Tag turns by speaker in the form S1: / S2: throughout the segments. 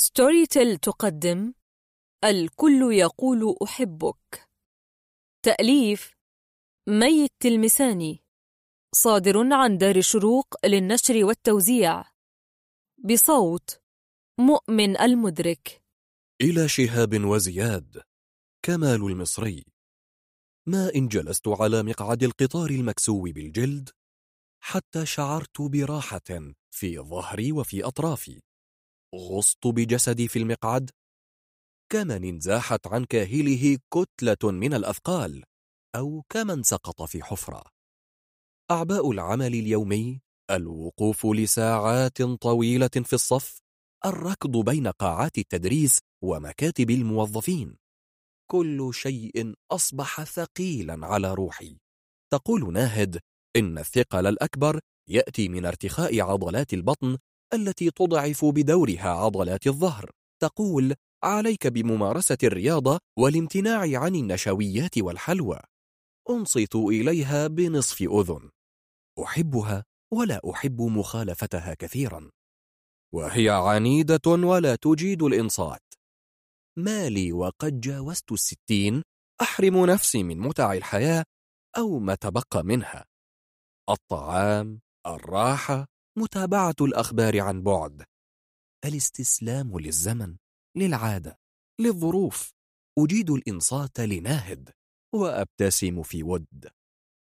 S1: Storytel تقدم الكل يقول أحبك. تأليف مي التلمساني صادر عن دار الشروق للنشر والتوزيع. بصوت مؤمن المدرك.
S2: إلى شهاب وزياد كمال المصري. ما إن جلست على مقعد القطار المكسو بالجلد حتى شعرت براحة في ظهري وفي أطرافي. غصت بجسدي في المقعد؟ كمن انزاحت عن كاهله كتلة من الأثقال أو كمن سقط في حفرة. أعباء العمل اليومي الوقوف لساعات طويلة في الصف الركض بين قاعات التدريس ومكاتب الموظفين. كل شيء أصبح ثقيلا على روحي. تقول ناهد إن الثقل الأكبر يأتي من ارتخاء عضلات البطن التي تضعف بدورها عضلات الظهر. تقول عليك بممارسة الرياضة والامتناع عن النشويات والحلوى. أنصت إليها بنصف أذن. أحبها ولا أحب مخالفتها كثيرا. وهي عنيدة ولا تجيد الإنصات. مالي وقد جاوزت الستين. أحرم نفسي من متع الحياة أو ما تبقى منها. الطعام الراحة متابعة الأخبار عن بعد. الاستسلام للزمن للعادة للظروف. أجيد الإنصات لناهد وأبتسم في ود.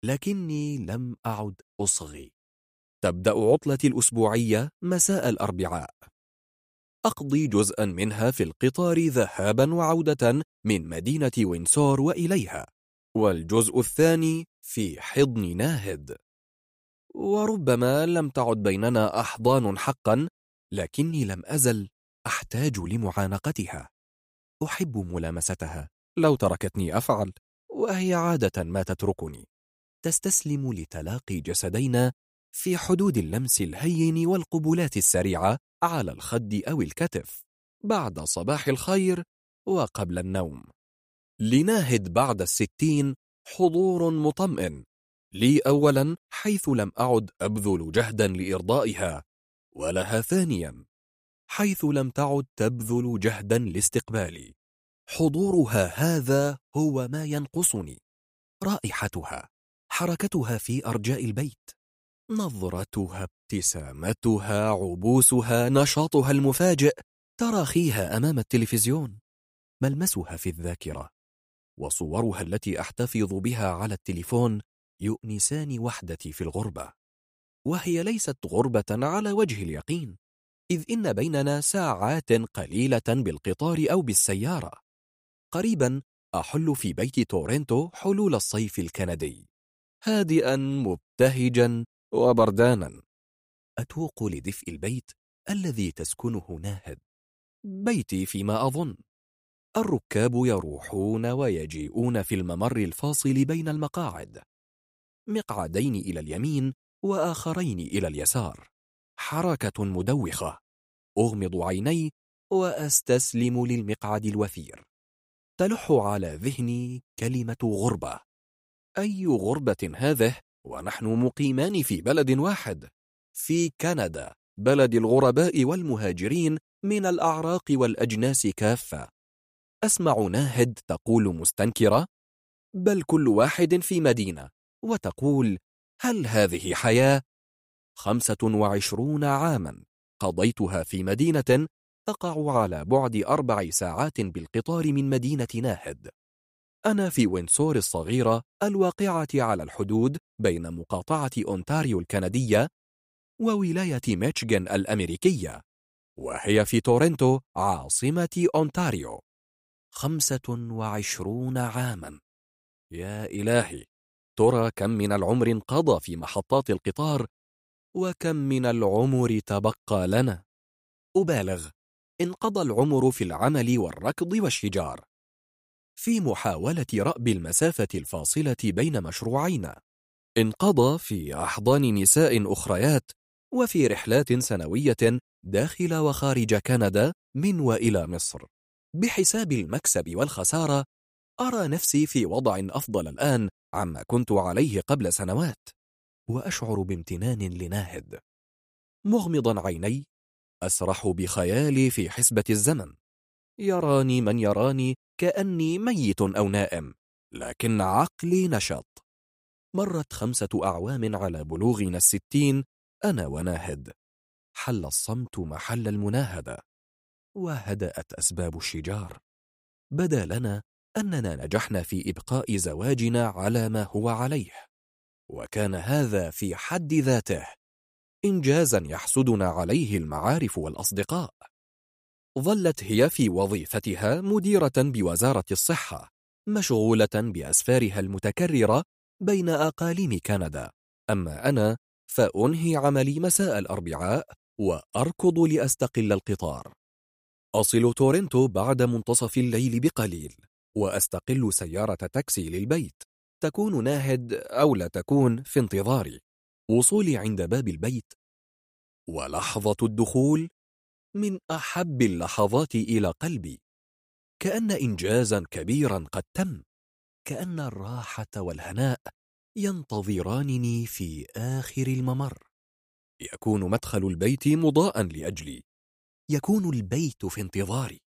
S2: لكني لم أعد أصغي. تبدأ عطلتي الأسبوعية مساء الأربعاء. أقضي جزءا منها في القطار ذهابا وعودة من مدينة وينسور وإليها. والجزء الثاني في حضن ناهد وربما لم تعد بيننا أحضان حقا لكني لم أزل أحتاج لمعانقتها. أحب ملامستها. لو تركتني أفعل. وهي عادة ما تتركني. تستسلم لتلاقي جسدينا في حدود اللمس الهين والقبلات السريعة على الخد أو الكتف بعد صباح الخير وقبل النوم. لناهد بعد الستين حضور مطمئن. لي أولا حيث لم أعد أبذل جهدا لإرضائها ولها ثانيا حيث لم تعد تبذل جهدا لاستقبالي. حضورها هذا هو ما ينقصني. رائحتها حركتها في أرجاء البيت نظرتها ابتسامتها عبوسها نشاطها المفاجئ تراخيها أمام التلفزيون ملمسها في الذاكرة وصورها التي أحتفظ بها على التليفون يؤنسان وحدتي في الغربة وهي ليست غربة على وجه اليقين إذ إن بيننا ساعات قليلة بالقطار أو بالسيارة. قريبا أحل في بيت تورنتو حلول الصيف الكندي هادئا مبتهجا وبردانا. أتوق لدفء البيت الذي تسكنه ناهد. بيتي فيما أظن. الركاب يروحون ويجيئون في الممر الفاصل بين المقاعد. مقعدين إلى اليمين وآخرين إلى اليسار. حركة مدوخة. أغمض عيني وأستسلم للمقعد الوثير. تلح على ذهني كلمة غربة. أي غربة هذه؟ ونحن مقيمان في بلد واحد. في كندا بلد الغرباء والمهاجرين من الأعراق والأجناس كافة. أسمع ناهد تقول مستنكرة. بل كل واحد في مدينة. وتقول هل هذه حياة؟ خمسة وعشرون عاما. قضيتها في مدينة تقع على بعد أربع ساعات بالقطار من مدينة ناهد. أنا في وينسور الصغيرة الواقعة على الحدود بين مقاطعة أونتاريو الكندية وولاية ميشيغان الأمريكية وهي في تورنتو عاصمة أونتاريو. خمسة وعشرون عاما. يا إلهي! ترى كم من العمر انقضى في محطات القطار وكم من العمر تبقى لنا. أبالغ انقضى العمر في العمل والركض والشجار. في محاولة رأب المسافة الفاصلة بين مشروعين انقضى في أحضان نساء أخريات وفي رحلات سنوية داخل وخارج كندا من وإلى مصر. بحساب المكسب والخسارة أرى نفسي في وضع أفضل الآن عما كنت عليه قبل سنوات وأشعر بامتنان لناهد. مغمضا عيني أسرح بخيالي في حسبة الزمن. يراني من يراني كأني ميت أو نائم لكن عقلي نشط. مرت خمسة أعوام على بلوغنا الستين أنا وناهد. حل الصمت محل المناهدة وهدأت أسباب الشجار. بدا لنا أننا نجحنا في إبقاء زواجنا على ما هو عليه وكان هذا في حد ذاته إنجازا يحسدنا عليه المعارف والأصدقاء. ظلت هي في وظيفتها مديرة بوزارة الصحة مشغولة بأسفارها المتكررة بين أقاليم كندا. أما أنا فأنهي عملي مساء الأربعاء وأركض لأستقل القطار. أصل تورنتو بعد منتصف الليل بقليل. وأستقل سيارة تاكسي للبيت. تكون ناهد أو لا تكون في انتظاري. وصولي عند باب البيت. ولحظة الدخول من أحب اللحظات إلى قلبي. كأن إنجازا كبيرا قد تم. كأن الراحة والهناء ينتظرانني في آخر الممر. يكون مدخل البيت مضاء لأجلي. يكون البيت في انتظاري.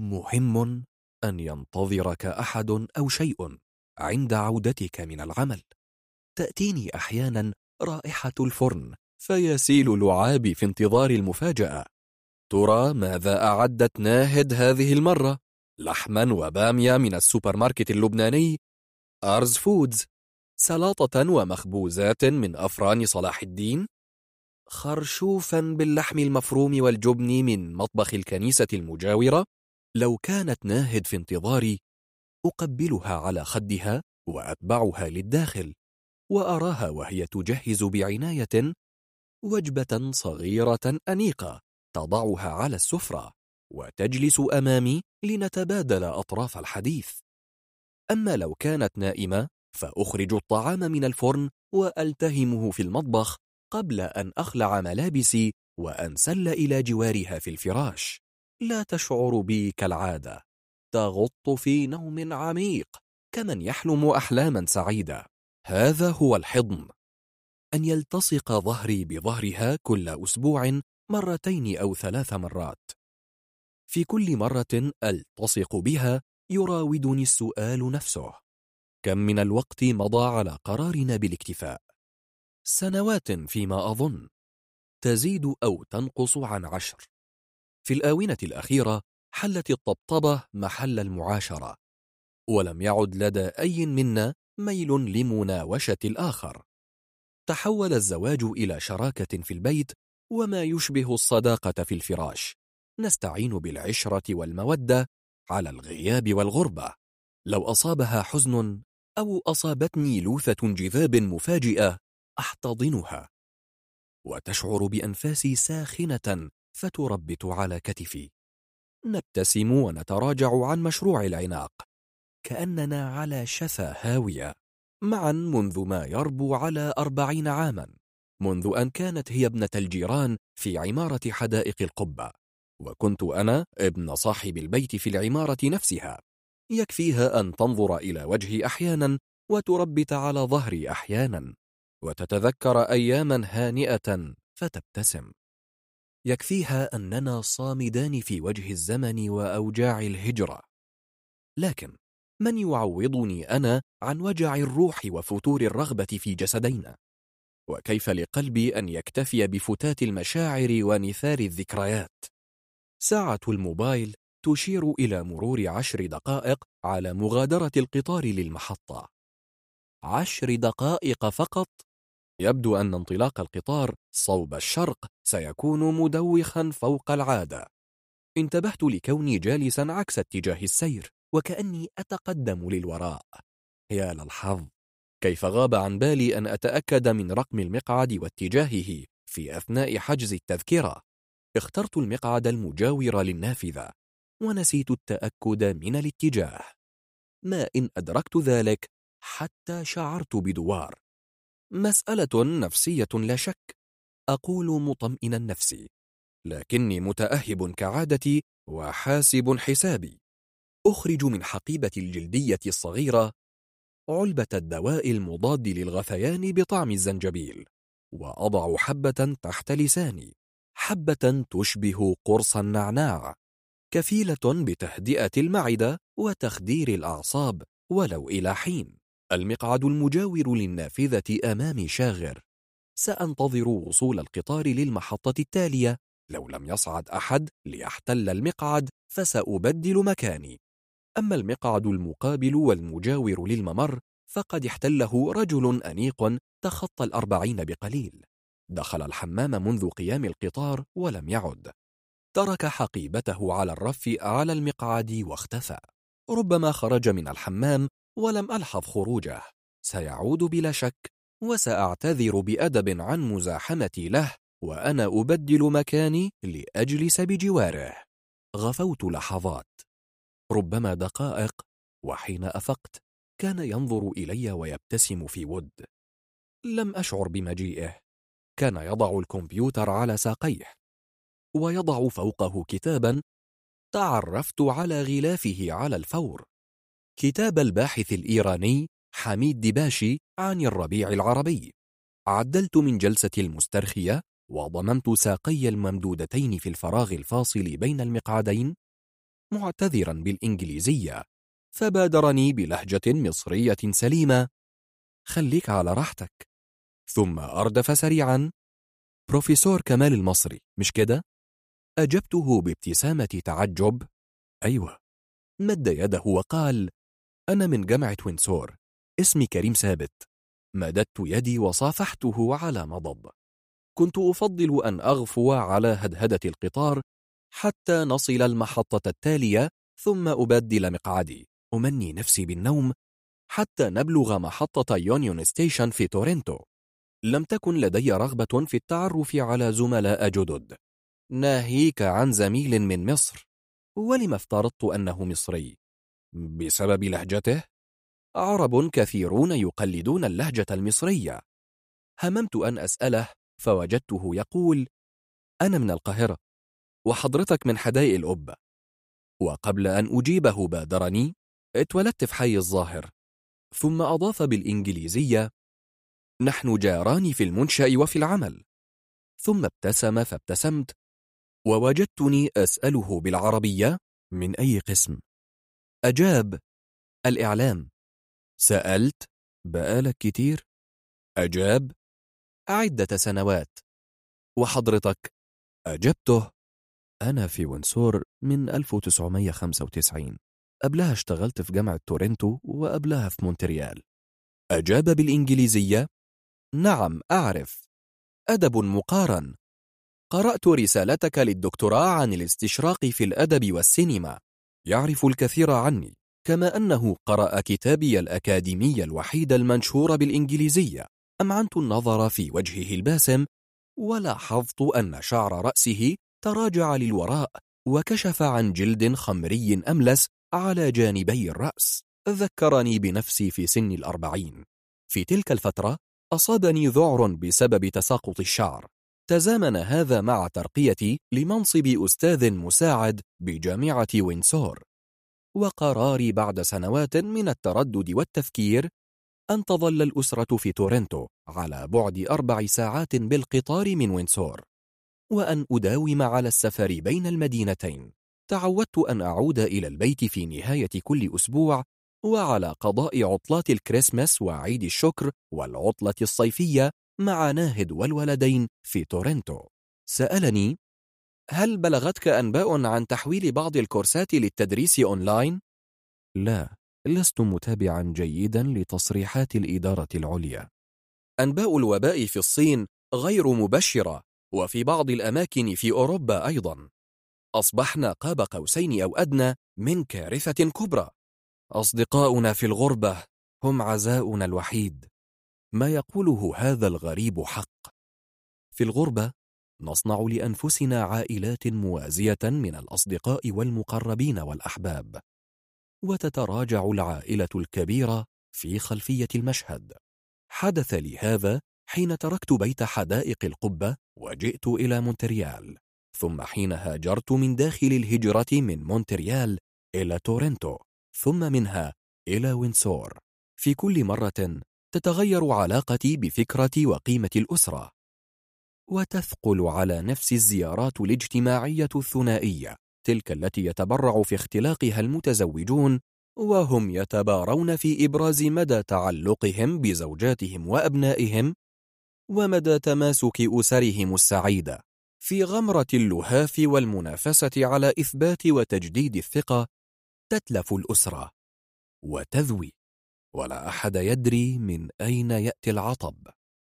S2: مهم أن ينتظرك أحد أو شيء عند عودتك من العمل. تأتيني أحيانا رائحة الفرن فيسيل لعابي في انتظار المفاجأة. ترى ماذا أعدت ناهد هذه المرة؟ لحما وبامية من السوبر ماركت اللبناني Arz Foods. سلاطة ومخبوزات من أفران صلاح الدين. خرشوفا باللحم المفروم والجبن من مطبخ الكنيسة المجاورة. لو كانت ناهد في انتظاري أقبلها على خدها وأتبعها للداخل وأراها وهي تجهز بعناية وجبة صغيرة أنيقة تضعها على السفرة وتجلس أمامي لنتبادل أطراف الحديث. أما لو كانت نائمة فأخرج الطعام من الفرن وألتهمه في المطبخ قبل أن أخلع ملابسي وأنسل إلى جوارها في الفراش. لا تشعر بي كالعادة. تغط في نوم عميق كمن يحلم أحلاما سعيدة هذا هو الحضن. أن يلتصق ظهري بظهرها كل أسبوع مرتين أو ثلاث مرات. في كل مرة ألتصق بها يراودني السؤال نفسه. كم من الوقت مضى على قرارنا بالاكتفاء؟ سنوات فيما أظن. تزيد أو تنقص عن عشر. في الآونة الأخيرة حلت الطبطبة محل المعاشرة ولم يعد لدى أي منا ميل لمناوشة الآخر. تحول الزواج إلى شراكة في البيت وما يشبه الصداقة في الفراش. نستعين بالعشرة والمودة على الغياب والغربة. لو أصابها حزن أو أصابتني لوثة جذاب مفاجئة أحتضنها. وتشعر بأنفاسي ساخنة فتربت على كتفي. نبتسم ونتراجع عن مشروع العناق. كأننا على شفا هاوية. معا منذ ما يربو على أربعين عاما. منذ أن كانت هي ابنة الجيران في عمارة حدائق القبة. وكنت أنا ابن صاحب البيت في العمارة نفسها. يكفيها أن تنظر إلى وجهي أحيانا وتربت على ظهري أحيانا. وتتذكر أياما هانئة. فتبتسم. يكفيها أننا صامدان في وجه الزمن وأوجاع الهجرة. لكن من يعوضني أنا عن وجع الروح وفتور الرغبة في جسدينا؟ وكيف لقلبي أن يكتفي بفتات المشاعر ونثار الذكريات؟ ساعة الموبايل تشير إلى مرور عشر دقائق على مغادرة القطار للمحطة. عشر دقائق فقط؟ يبدو أن انطلاق القطار صوب الشرق سيكون مدوخا فوق العادة. انتبهت لكوني جالسا عكس اتجاه السير وكأني أتقدم للوراء. يا للحظ كيف غاب عن بالي أن أتأكد من رقم المقعد واتجاهه في أثناء حجز التذكرة؟ اخترت المقعد المجاور للنافذة ونسيت التأكد من الاتجاه. ما إن أدركت ذلك حتى شعرت بدوار. مسألة نفسية لا شك. أقول مطمئنا نفسي لكني متأهب كعادتي وحاسب حسابي. أخرج من حقيبتي الجلدية الصغيرة علبة الدواء المضاد للغثيان بطعم الزنجبيل وأضع حبة تحت لساني. حبة تشبه قرص النعناع كفيلة بتهدئة المعدة وتخدير الأعصاب ولو إلى حين. المقعد المجاور للنافذة أمامي شاغر. سأنتظر وصول القطار للمحطة التالية. لو لم يصعد أحد ليحتل المقعد فسأبدل مكاني. أما المقعد المقابل والمجاور للممر فقد احتله رجل أنيق تخطى الأربعين بقليل. دخل الحمام منذ قيام القطار ولم يعد. ترك حقيبته على الرف على المقعد واختفى. ربما خرج من الحمام ولم ألحظ خروجه. سيعود بلا شك وسأعتذر بأدب عن مزاحمتي له وأنا أبدل مكاني لأجلس بجواره. غفوت لحظات. ربما دقائق وحين أفقت كان ينظر إلي ويبتسم في ود. لم أشعر بمجيئه. كان يضع الكمبيوتر على ساقيه. ويضع فوقه كتابا تعرفت على غلافه على الفور. كتاب الباحث الإيراني حميد دباشي عن الربيع العربي. عدلت من جلستي المسترخية وضممت ساقي الممدودتين في الفراغ الفاصل بين المقعدين معتذرا بالإنجليزية فبادرني بلهجة مصرية سليمة. خليك على راحتك. ثم أردف سريعا بروفيسور كمال المصري مش كده؟ أجبته بابتسامة تعجب. أيوة. مد يده وقال أنا من جامعة وينسور اسمي كريم ثابت. مددت يدي وصافحته على مضض. كنت أفضل أن أغفو على هدهدة القطار حتى نصل المحطة التالية ثم أبدل مقعدي. أمني نفسي بالنوم حتى نبلغ محطة Union Station في تورنتو. لم تكن لدي رغبة في التعرف على زملاء جدد. ناهيك عن زميل من مصر. ولم افترضت أنه مصري. بسبب لهجته؟ عرب كثيرون يقلدون اللهجة المصرية. هممت أن أسأله فوجدته يقول أنا من القاهرة وحضرتك من حدائق الأبة وقبل أن أجيبه بادرني اتولدت في حي الظاهر. ثم أضاف بالإنجليزية نحن جاران في المنشأ وفي العمل. ثم ابتسم فابتسمت ووجدتني أسأله بالعربية من أي قسم. أجاب الإعلام. سألت بقالك كتير؟ أجاب عدة سنوات. وحضرتك؟ أجبته. أنا في وينسور من 1995 قبلها اشتغلت في جامعة تورنتو وقبلها في مونتريال. أجاب بالإنجليزية نعم أعرف. أدب مقارن. قرأت رسالتك للدكتوراه عن الاستشراق في الأدب والسينما. يعرف الكثير عني كما أنه قرأ كتابي الأكاديمي الوحيد المنشور بالإنجليزية. أمعنت النظر في وجهه الباسم؟ ولاحظت أن شعر رأسه تراجع للوراء وكشف عن جلد خمري أملس على جانبي الرأس. ذكرني بنفسي في سن الأربعين. في تلك الفترة أصابني ذعر بسبب تساقط الشعر. تزامن هذا مع ترقيتي لمنصب أستاذ مساعد بجامعة وينسور وقراري بعد سنوات من التردد والتفكير أن تظل الأسرة في تورنتو على بعد أربع ساعات بالقطار من وينسور وأن أداوم على السفر بين المدينتين. تعودت أن أعود إلى البيت في نهاية كل أسبوع وعلى قضاء عطلات الكريسماس وعيد الشكر والعطلة الصيفية مع ناهد والولدين في تورنتو. سألني هل بلغتك أنباء عن تحويل بعض الكورسات للتدريس أونلاين؟ لا لست متابعا جيدا لتصريحات الإدارة العليا. أنباء الوباء في الصين غير مبشرة وفي بعض الأماكن في أوروبا أيضا. أصبحنا قاب قوسين أو أدنى من كارثة كبرى. أصدقاؤنا في الغربة هم عزاؤنا الوحيد. ما يقوله هذا الغريب حق. في الغربة نصنع لأنفسنا عائلات موازية من الأصدقاء والمقربين والأحباب. وتتراجع العائلة الكبيرة في خلفية المشهد. حدث لي هذا حين تركت بيت حدائق القبة وجئت إلى مونتريال. ثم حين هاجرت من داخل الهجرة من مونتريال إلى تورنتو ثم منها إلى وينسور. في كل مرة تتغير علاقتي بفكرة وقيمة الأسرة. وتثقل على نفس الزيارات الاجتماعية الثنائية تلك التي يتبرع في اختلاقها المتزوجون وهم يتبارون في إبراز مدى تعلقهم بزوجاتهم وأبنائهم ومدى تماسك أسرهم السعيدة. في غمرة اللهاف والمنافسة على إثبات وتجديد الثقة تتلف الأسرة وتذوي. ولا أحد يدري من أين يأتي العطب.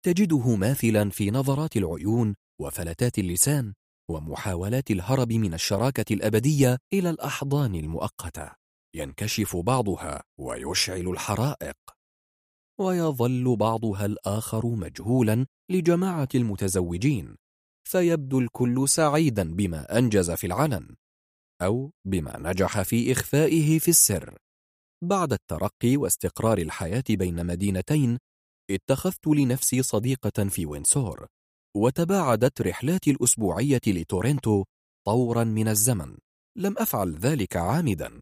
S2: تجده ماثلا في نظرات العيون وفلتات اللسان ومحاولات الهرب من الشراكة الأبدية إلى الأحضان المؤقتة. ينكشف بعضها ويشعل الحرائق. ويظل بعضها الآخر مجهولا لجماعة المتزوجين. فيبدو الكل سعيدا بما أنجز في العلن أو بما نجح في إخفائه في السر. بعد الترقي واستقرار الحياة بين مدينتين اتخذت لنفسي صديقة في وينسور وتباعدت رحلاتي الأسبوعية لتورنتو طورا من الزمن. لم أفعل ذلك عامدا.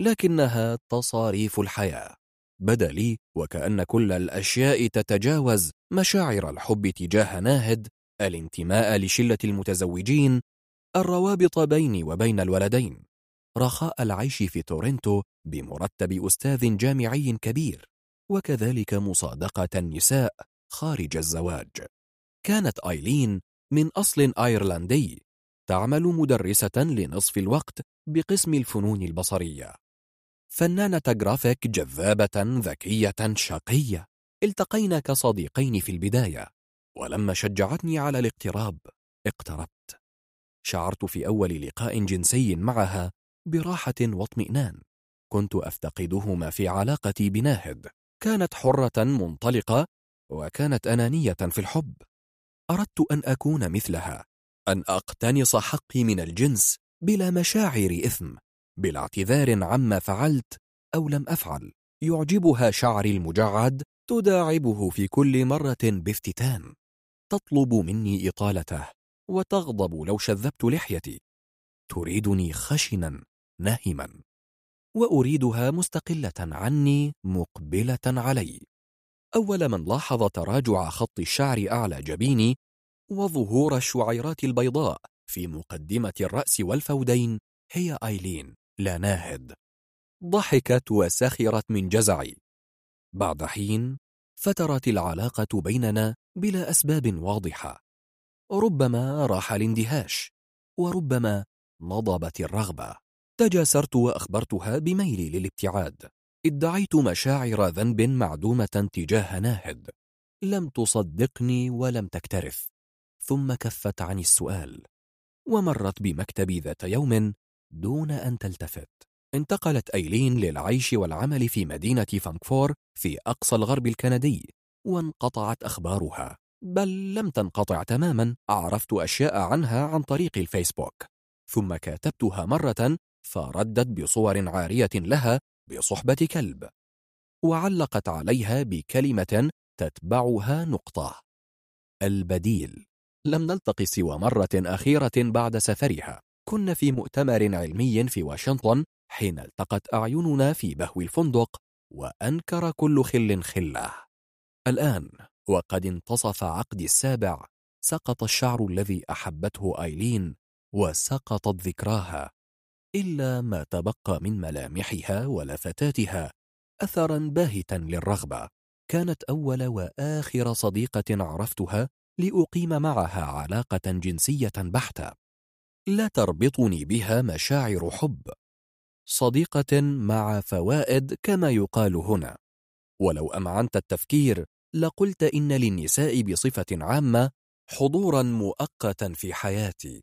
S2: لكنها تصاريف الحياة. بدا لي وكأن كل الأشياء تتجاوز مشاعر الحب تجاه ناهد الانتماء لشلة المتزوجين الروابط بيني وبين الولدين. رخاء العيش في تورنتو بمرتب أستاذ جامعي كبير وكذلك مصادقة النساء خارج الزواج. كانت آيلين من أصل أيرلندي تعمل مدرسة لنصف الوقت بقسم الفنون البصرية. فنانة جرافيك جذابة ذكية شقية التقينا كصديقين في البداية ولما شجعتني على الاقتراب اقتربت. شعرت في أول لقاء جنسي معها براحة واطمئنان. كنت أفتقدهما في علاقتي بناهد كانت حرة منطلقة وكانت أنانية في الحب. أردت أن أكون مثلها أن أقتنص حقي من الجنس بلا مشاعر إثم بلا اعتذار عما فعلت أو لم أفعل. يعجبها شعري المجعد تداعبه في كل مرة بافتتان. تطلب مني إطالته وتغضب لو شذبت لحيتي. تريدني خشنا نهما وأريدها مستقلة عني مقبلة علي. أول من لاحظ تراجع خط الشعر أعلى جبيني وظهور الشعيرات البيضاء في مقدمة الرأس والفودين هي آيلين لا ناهد. ضحكت وسخرت من جزعي. بعد حين فترت العلاقة بيننا بلا أسباب واضحة. ربما راح الإندهاش وربما نضبت الرغبة. تجاسرت وأخبرتها بميلي للابتعاد. ادعيت مشاعر ذنب معدومة تجاه ناهد لم تصدقني ولم تكترث. ثم كفت عن السؤال. ومرت بمكتبي ذات يوم دون أن تلتفت. انتقلت أيلين للعيش والعمل في مدينة فانكفور في أقصى الغرب الكندي وانقطعت أخبارها. بل لم تنقطع تماما عرفت أشياء عنها عن طريق الفيسبوك. ثم كاتبتها مرة فردت بصور عارية لها بصحبة كلب وعلقت عليها بكلمة تتبعها نقطة البديل لم نلتقي سوى مرة أخيرة بعد سفرها. كنا في مؤتمر علمي في واشنطن حين التقت أعيننا في بهو الفندق وأنكر كل خل خله الآن وقد انتصف عقد السابع سقط الشعر الذي أحبته آيلين وسقطت ذكراها. إلا ما تبقى من ملامحها ولفتاتها أثرا باهتا للرغبة. كانت أول وآخر صديقة عرفتها لأقيم معها علاقة جنسية بحتة. لا تربطني بها مشاعر حب. صديقة مع فوائد كما يقال هنا. ولو أمعنت التفكير لقلت إن للنساء بصفة عامة حضورا مؤقتا في حياتي.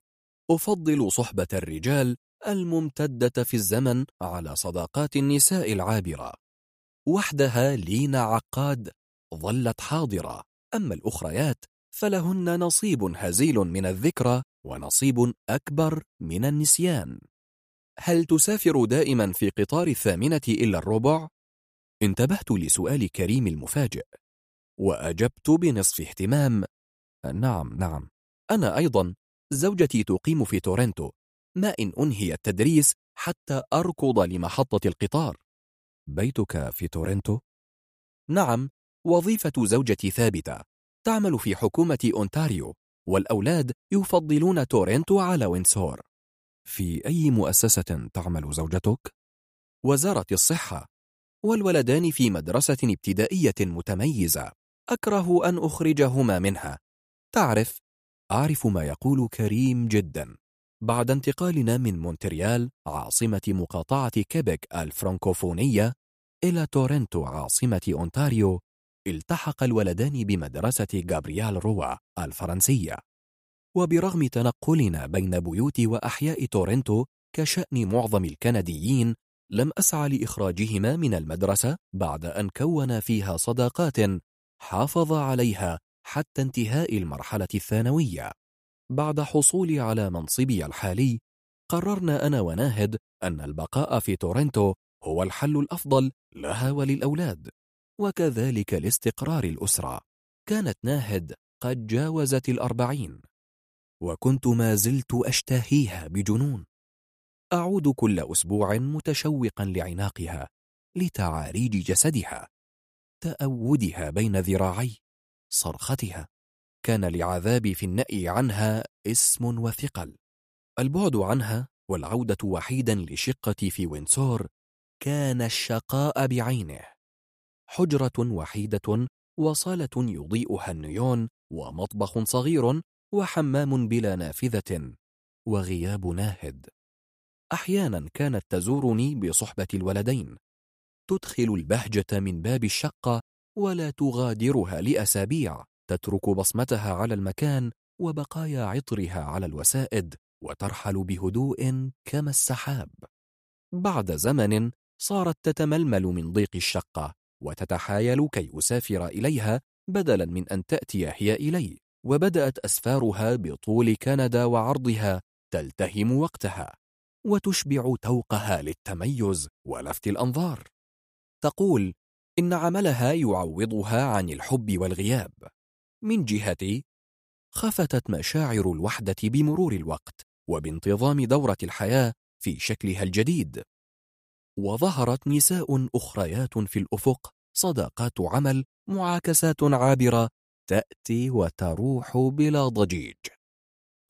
S2: أفضل صحبة الرجال الممتدة في الزمن على صداقات النساء العابرة. وحدها لينا عقاد ظلت حاضرة. أما الأخريات فلهن نصيب هزيل من الذكرى ونصيب أكبر من النسيان. هل تسافر دائما في قطار الثامنة إلا الربع؟ انتبهت لسؤال كريم المفاجئ. وأجبت بنصف اهتمام. نعم نعم. أنا أيضا زوجتي تقيم في تورنتو. ما إن أنهي التدريس حتى أركض لمحطة القطار. بيتك في تورنتو؟ نعم وظيفة زوجتي ثابتة. تعمل في حكومة أونتاريو والأولاد يفضلون تورنتو على وينسور في أي مؤسسة تعمل زوجتك؟ وزارة الصحة. والولدان في مدرسة ابتدائية متميزة. أكره أن أخرجهما منها. تعرف أعرف ما يقول كريم جدا. بعد انتقالنا من مونتريال عاصمة مقاطعة كيبك الفرنكوفونية إلى تورنتو عاصمة أونتاريو التحق الولدان بمدرسة جابريال روا الفرنسية. وبرغم تنقلنا بين بيوت وأحياء تورنتو كشأن معظم الكنديين لم أسعى لإخراجهما من المدرسة بعد أن كون فيها صداقات حافظ عليها حتى انتهاء المرحلة الثانوية. بعد حصولي على منصبي الحالي قررنا أنا وناهد أن البقاء في تورنتو هو الحل الأفضل لها وللأولاد. وكذلك لاستقرار الأسرة. كانت ناهد قد جاوزت الأربعين. وكنت ما زلت أشتهيها بجنون. أعود كل أسبوع متشوقا لعناقها لتعاريج جسدها تأودها بين ذراعي صرختها. كان لعذابي في النأي عنها اسم وثقل. البعد عنها والعودة وحيدا لشقتي في وينسور كان الشقاء بعينه. حجرة وحيدة وصالة يضيئها النيون ومطبخ صغير وحمام بلا نافذة وغياب ناهد. أحيانا كانت تزورني بصحبة الولدين. تدخل البهجة من باب الشقة ولا تغادرها لأسابيع. تترك بصمتها على المكان وبقايا عطرها على الوسائد وترحل بهدوء كما السحاب. بعد زمن صارت تتململ من ضيق الشقة وتتحايل كي أسافر إليها بدلا من أن تأتي هي إلي وبدأت أسفارها بطول كندا وعرضها تلتهم وقتها وتشبع توقها للتميز ولفت الأنظار. تقول إن عملها يعوضها عن الحب والغياب. من جهتي خفتت مشاعر الوحدة بمرور الوقت وبانتظام دورة الحياة في شكلها الجديد. وظهرت نساء أخريات في الأفق صداقات عمل معاكسات عابرة تأتي وتروح بلا ضجيج.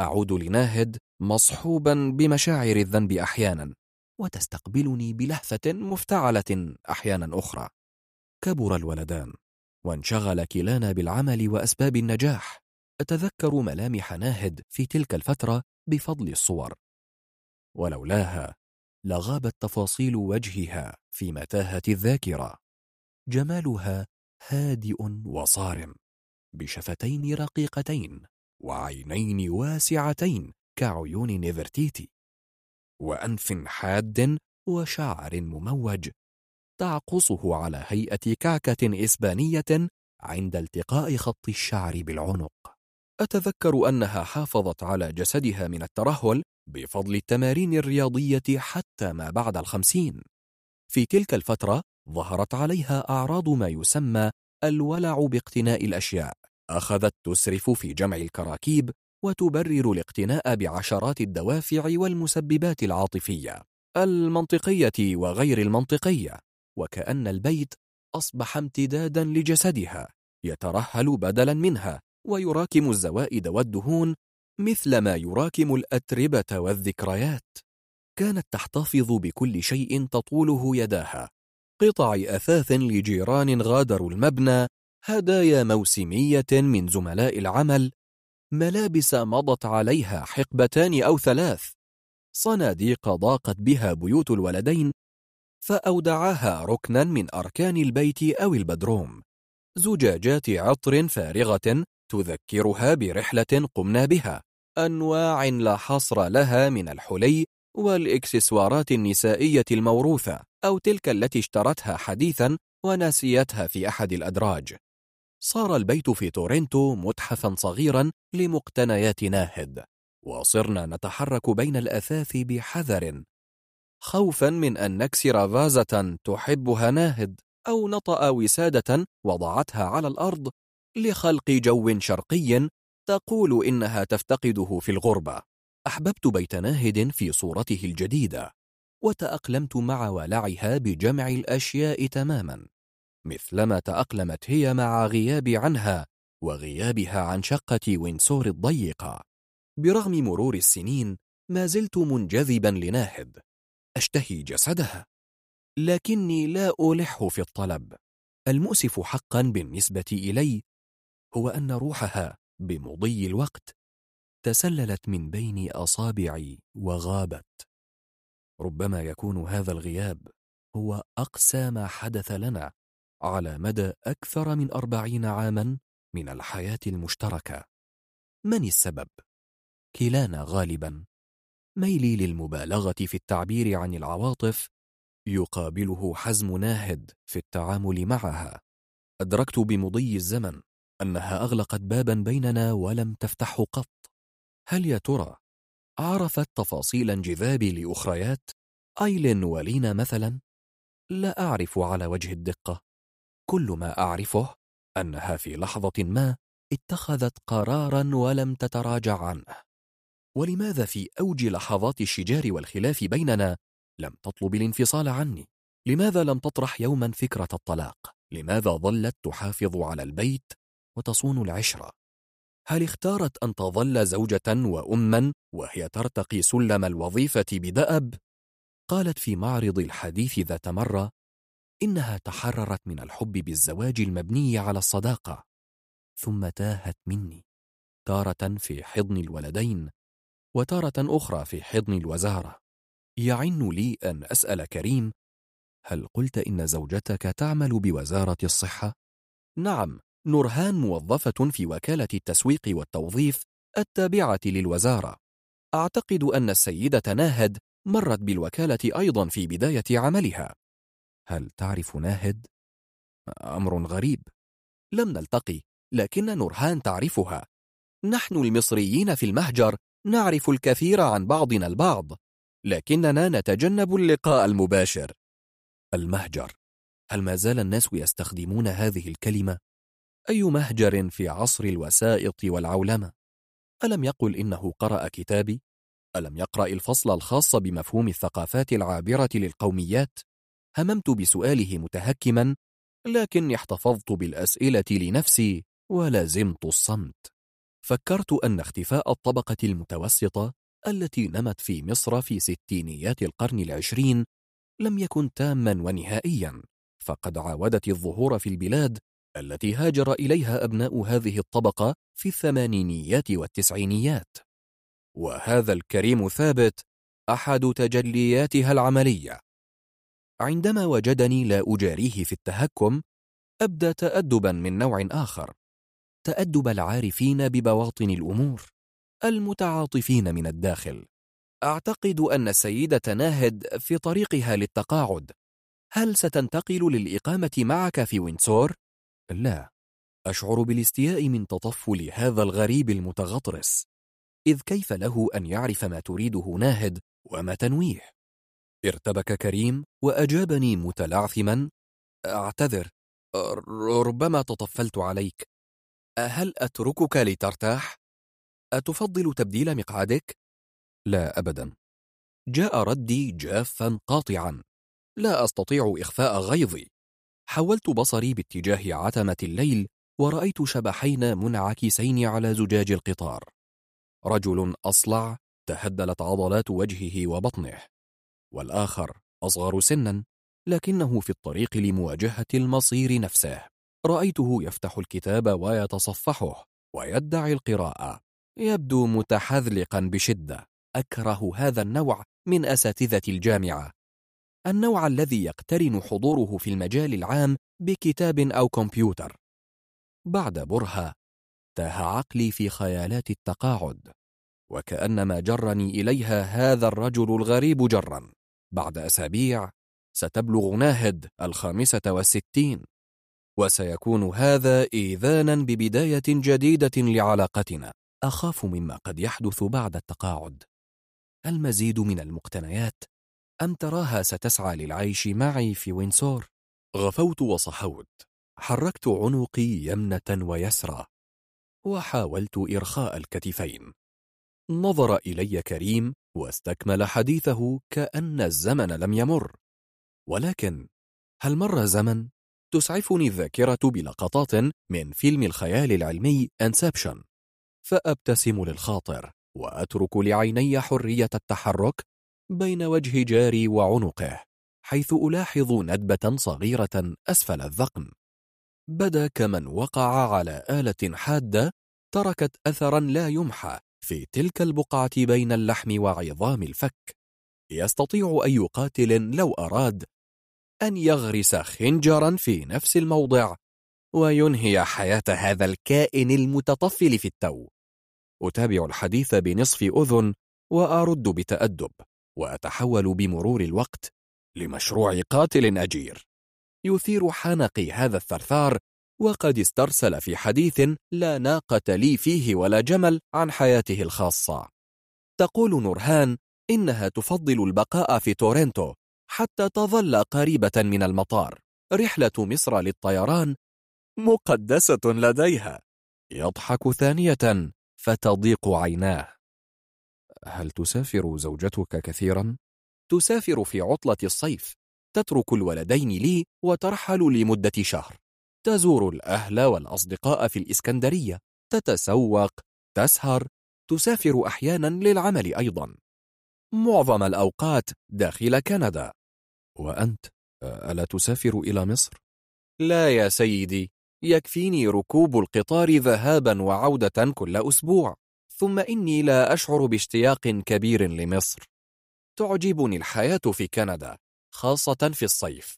S2: أعود لناهد مصحوبا بمشاعر الذنب أحيانا وتستقبلني بلهفة مفتعلة أحيانا أخرى. كبر الولدان. وانشغل كلانا بالعمل وأسباب النجاح. أتذكر ملامح ناهد في تلك الفترة بفضل الصور. ولولاها لغابت تفاصيل وجهها في متاهة الذاكرة. جمالها هادئ وصارم بشفتين رقيقتين وعينين واسعتين كعيون نيفرتيتي وأنف حاد وشعر مموج تعقصه على هيئة كعكة إسبانية عند التقاء خط الشعر بالعنق. أتذكر أنها حافظت على جسدها من الترهل بفضل التمارين الرياضية حتى ما بعد الخمسين. في تلك الفترة ظهرت عليها أعراض ما يسمى الولع باقتناء الأشياء أخذت تسرف في جمع الكراكيب وتبرر الاقتناء بعشرات الدوافع والمسببات العاطفية المنطقية وغير المنطقية. وكأن البيت أصبح امتدادا لجسدها يترهل بدلا منها ويراكم الزوائد والدهون مثل ما يراكم الأتربة والذكريات. كانت تحتفظ بكل شيء تطوله يداها. قطع أثاث لجيران غادروا المبنى هدايا موسمية من زملاء العمل. ملابس مضت عليها حقبتان أو ثلاث. صناديق ضاقت بها بيوت الولدين فأودعاها ركنا من أركان البيت أو البدروم. زجاجات عطر فارغة تذكرها برحلة قمنا بها. أنواع لا حصر لها من الحلي والإكسسوارات النسائية الموروثة أو تلك التي اشترتها حديثا وناسيتها في أحد الأدراج. صار البيت في تورنتو متحفا صغيرا لمقتنيات ناهد. وصرنا نتحرك بين الأثاث بحذر. خوفا من أن نكسر فازة تحبها ناهد أو نطأ وسادة وضعتها على الأرض لخلق جو شرقي تقول إنها تفتقده في الغربة. أحببت بيت ناهد في صورته الجديدة وتأقلمت مع ولعها بجمع الأشياء تماما مثلما تأقلمت هي مع غيابي عنها وغيابها عن شقة وينسور الضيقة. برغم مرور السنين ما زلت منجذبا لناهد. أشتهي جسدها. لكني لا ألح في الطلب. المؤسف حقا بالنسبة إلي هو أن روحها بمضي الوقت تسللت من بين أصابعي وغابت. ربما يكون هذا الغياب هو أقسى ما حدث لنا على مدى أكثر من أربعين عاما من الحياة المشتركة. من السبب؟ كلانا غالبا. ميلي للمبالغة في التعبير عن العواطف يقابله حزم ناهد في التعامل معها. أدركت بمضي الزمن أنها أغلقت بابا بيننا ولم تفتحه قط. هل يا ترى عرفت تفاصيل انجذابي لأخريات أيلين ولينا مثلا؟ لا أعرف على وجه الدقة. كل ما أعرفه أنها في لحظة ما اتخذت قرارا ولم تتراجع عنه. ولماذا في أوج لحظات الشجار والخلاف بيننا لم تطلب الانفصال عني؟ لماذا لم تطرح يوما فكرة الطلاق؟ لماذا ظلت تحافظ على البيت وتصون العشرة؟ هل اختارت أن تظل زوجة وأما وهي ترتقي سلم الوظيفة بدأب؟ قالت في معرض الحديث ذات مرة إنها تحررت من الحب بالزواج المبني على الصداقة ثم تاهت مني تارة في حضن الولدين وتارة أخرى في حضن الوزارة. يعن لي أن أسأل كريم هل قلت إن زوجتك تعمل بوزارة الصحة؟ نعم نورهان موظفة في وكالة التسويق والتوظيف التابعة للوزارة. أعتقد أن السيدة ناهد مرت بالوكالة أيضا في بداية عملها. هل تعرف ناهد؟ أمر غريب. لم نلتقي لكن نورهان تعرفها. نحن المصريين في المهجر نعرف الكثير عن بعضنا البعض لكننا نتجنب اللقاء المباشر المهجر هل ما زال الناس يستخدمون هذه الكلمة؟ أي مهجر في عصر الوسائط والعولمة؟ ألم يقل إنه قرأ كتابي؟ ألم يقرأ الفصل الخاص بمفهوم الثقافات العابرة للقوميات؟ هممت بسؤاله متهكما لكني احتفظت بالأسئلة لنفسي ولازمت الصمت فكرت أن اختفاء الطبقة المتوسطة التي نمت في مصر في ستينيات القرن العشرين لم يكن تاما ونهائيا فقد عاودت الظهور في البلاد التي هاجر إليها أبناء هذه الطبقة في الثمانينيات والتسعينيات. وهذا الكريم ثابت أحد تجلياتها العملية. عندما وجدني لا أجاريه في التهكم أبدى تأدبا من نوع آخر. تأدب العارفين ببواطن الأمور المتعاطفين من الداخل. أعتقد أن السيدة ناهد في طريقها للتقاعد. هل ستنتقل للإقامة معك في وينسور؟ لا. أشعر بالاستياء من تطفل هذا الغريب المتغطرس. إذ كيف له أن يعرف ما تريده ناهد وما تنويه؟ ارتبك كريم وأجابني متلعثما. أعتذر ربما تطفلت عليك. هل أتركك لترتاح؟ أتفضل تبديل مقعدك؟ لا أبدا. جاء ردي جافا قاطعا. لا أستطيع إخفاء غيظي. حولت بصري باتجاه عتمة الليل ورأيت شبحين منعكسين على زجاج القطار. رجل أصلع تهدلت عضلات وجهه وبطنه. والآخر أصغر سنا لكنه في الطريق لمواجهة المصير نفسه. رأيته يفتح الكتاب ويتصفحه ويدعي القراءة. يبدو متحذلقا بشدة. أكره هذا النوع من أساتذة الجامعة. النوع الذي يقترن حضوره في المجال العام بكتاب أو كمبيوتر. بعد برهة تاه عقلي في خيالات التقاعد. وكأنما جرني إليها هذا الرجل الغريب جرا. بعد أسابيع ستبلغ ناهد الخامسة والستين. وسيكون هذا إيذانا ببداية جديدة لعلاقتنا. أخاف مما قد يحدث بعد التقاعد. المزيد من المقتنيات أم تراها ستسعى للعيش معي في وينسور؟ غفوت وصحوت. حركت عنقي يمنة ويسرى وحاولت إرخاء الكتفين. نظر إلي كريم واستكمل حديثه كأن الزمن لم يمر. ولكن هل مر زمن؟ تسعفني الذاكرة بلقطات من فيلم الخيال العلمي انسبشن فأبتسم للخاطر وأترك لعيني حرية التحرك بين وجه جاري وعنقه حيث ألاحظ ندبة صغيرة أسفل الذقن. بدا كمن وقع على آلة حادة تركت أثرا لا يمحى في تلك البقعة بين اللحم وعظام الفك. يستطيع أي قاتل لو أراد أن يغرس خنجرا في نفس الموضع وينهي حياة هذا الكائن المتطفل في التو. أتابع الحديث بنصف أذن وأرد بتأدب وأتحول بمرور الوقت لمشروع قاتل أجير. يثير حنقي هذا الثرثار وقد استرسل في حديث لا ناقة لي فيه ولا جمل عن حياته الخاصة. تقول نورهان إنها تفضل البقاء في تورنتو. حتى تظل قريبة من المطار. رحلة مصر للطيران مقدسة لديها. يضحك ثانية فتضيق عيناه. هل تسافر زوجتك كثيرا؟ تسافر في عطلة الصيف. تترك الولدين لي وترحل لمدة شهر. تزور الأهل والأصدقاء في الإسكندرية. تتسوق. تسهر. تسافر أحيانا للعمل أيضا. معظم الأوقات داخل كندا. وأنت ألا تسافر إلى مصر؟ لا يا سيدي يكفيني ركوب القطار ذهابا وعودة كل أسبوع. ثم إني لا أشعر باشتياق كبير لمصر. تعجبني الحياة في كندا خاصة في الصيف.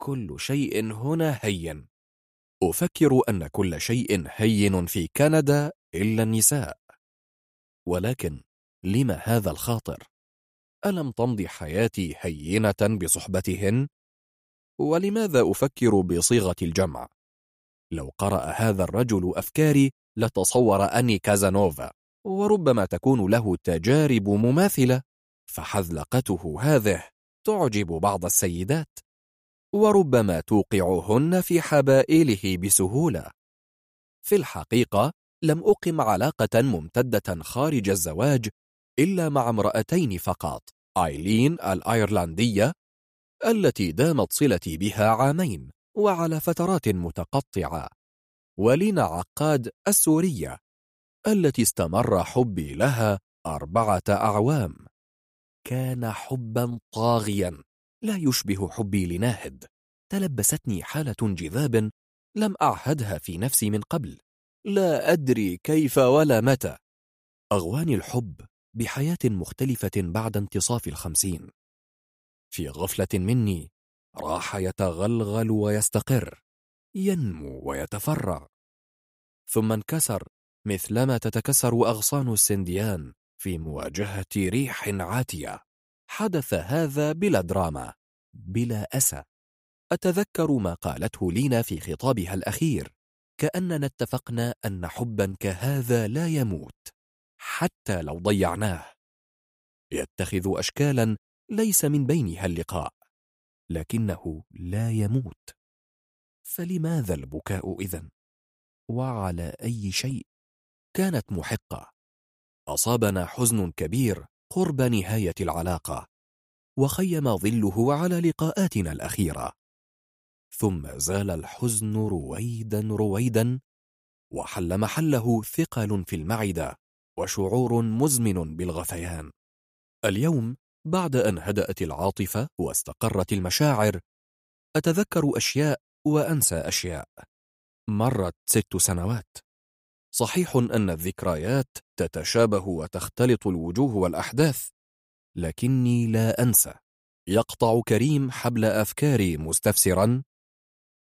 S2: كل شيء هنا هين. أفكر أن كل شيء هين في كندا إلا النساء. ولكن لما هذا الخاطر؟ ألم تمضي حياتي هينة بصحبتهن؟ ولماذا أفكر بصيغة الجمع؟ لو قرأ هذا الرجل أفكاري لتصور أني كازانوفا وربما تكون له تجارب مماثلة فحذلقته هذه تعجب بعض السيدات وربما توقعهن في حبائله بسهولة في الحقيقة لم أقم علاقة ممتدة خارج الزواج إلا مع امرأتين فقط آيلين الأيرلندية التي دامت صلتي بها عامين وعلى فترات متقطعة ولينا عقاد السورية التي استمر حبي لها أربعة أعوام. كان حبا طاغيا لا يشبه حبي لناهد. تلبستني حالة جذاب لم أعهدها في نفسي من قبل. لا أدري كيف ولا متى. أغواني الحب بحياة مختلفة بعد انتصاف الخمسين. في غفلة مني راح يتغلغل ويستقر ينمو ويتفرع. ثم انكسر مثلما تتكسر أغصان السنديان في مواجهة ريح عاتية. حدث هذا بلا دراما بلا أسى. أتذكر ما قالته لينا في خطابها الأخير كأننا اتفقنا أن حبا كهذا لا يموت. حتى لو ضيعناه. يتخذ أشكالا ليس من بينها اللقاء لكنه لا يموت. فلماذا البكاء إذن؟ وعلى أي شيء؟ كانت محقة. أصابنا حزن كبير قرب نهاية العلاقة وخيم ظله على لقاءاتنا الأخيرة. ثم زال الحزن رويدا رويدا وحل محله ثقل في المعدة. وشعور مزمن بالغثيان. اليوم بعد أن هدأت العاطفة واستقرت المشاعر أتذكر أشياء وأنسى أشياء. مرت ست سنوات. صحيح أن الذكريات تتشابه وتختلط الوجوه والأحداث لكني لا أنسى. يقطع كريم حبل أفكاري مستفسرا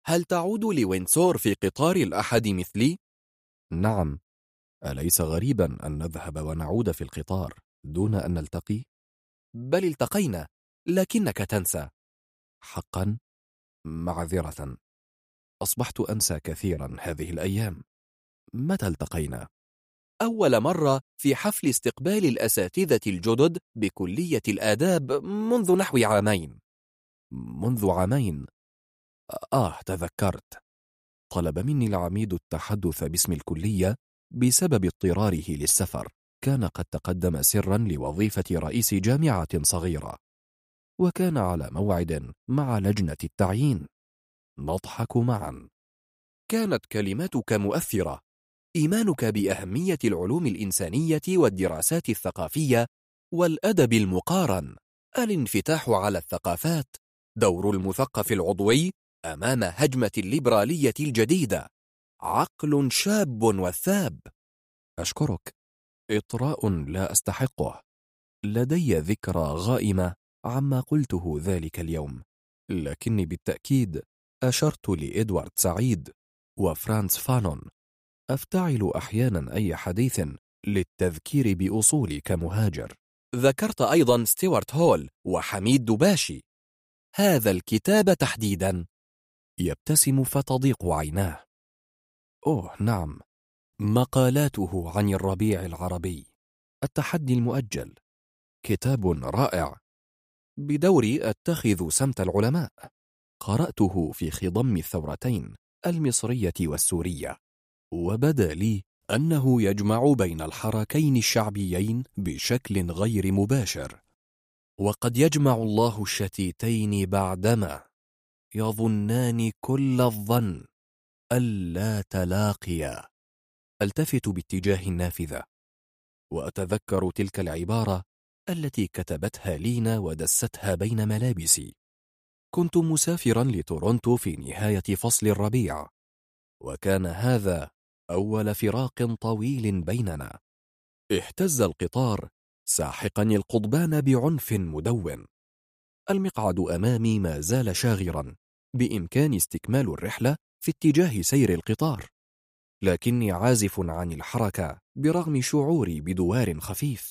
S2: هل تعود لوينسور في قطار الأحد مثلي؟ نعم. أليس غريبا أن نذهب ونعود في القطار دون أن نلتقي؟ بل التقينا لكنك تنسى. حقا معذرة. أصبحت أنسى كثيرا هذه الأيام. متى التقينا؟ أول مرة في حفل استقبال الأساتذة الجدد بكلية الآداب منذ نحو عامين. منذ عامين؟ آه تذكرت. طلب مني العميد التحدث باسم الكلية بسبب اضطراره للسفر كان قد تقدم سرا لوظيفة رئيس جامعة صغيرة وكان على موعد مع لجنة التعيين. نضحك معا. كانت كلماتك مؤثرة. إيمانك بأهمية العلوم الإنسانية والدراسات الثقافية والأدب المقارن. الانفتاح على الثقافات. دور المثقف العضوي أمام هجمة الليبرالية الجديدة. عقل شاب وثاب. أشكرك. إطراء لا أستحقه. لدي ذكرى غائمة عما قلته ذلك اليوم. لكني بالتأكيد أشرت لإدوارد سعيد وفرانس فانون. أفتعل أحيانا أي حديث للتذكير بأصولي كمهاجر. ذكرت أيضا ستيوارت هول وحميد دباشي هذا الكتاب تحديدا. يبتسم فتضيق عيناه. أوه نعم. مقالاته عن الربيع العربي. التحدي المؤجل. كتاب رائع. بدوري أتخذ سمت العلماء. قرأته في خضم الثورتين المصرية والسورية. وبدا لي أنه يجمع بين الحركين الشعبيين بشكل غير مباشر. وقد يجمع الله الشتيتين بعدما يظنان كل الظن. ألا تلاقيا. ألتفت باتجاه النافذة وأتذكر تلك العبارة التي كتبتها لينا ودستها بين ملابسي. كنت مسافرا لتورونتو في نهاية فصل الربيع وكان هذا أول فراق طويل بيننا. اهتز القطار ساحقا القضبان بعنف مدون. المقعد أمامي ما زال شاغرا بإمكان استكمال الرحلة في اتجاه سير القطار لكني عازف عن الحركة برغم شعوري بدوار خفيف.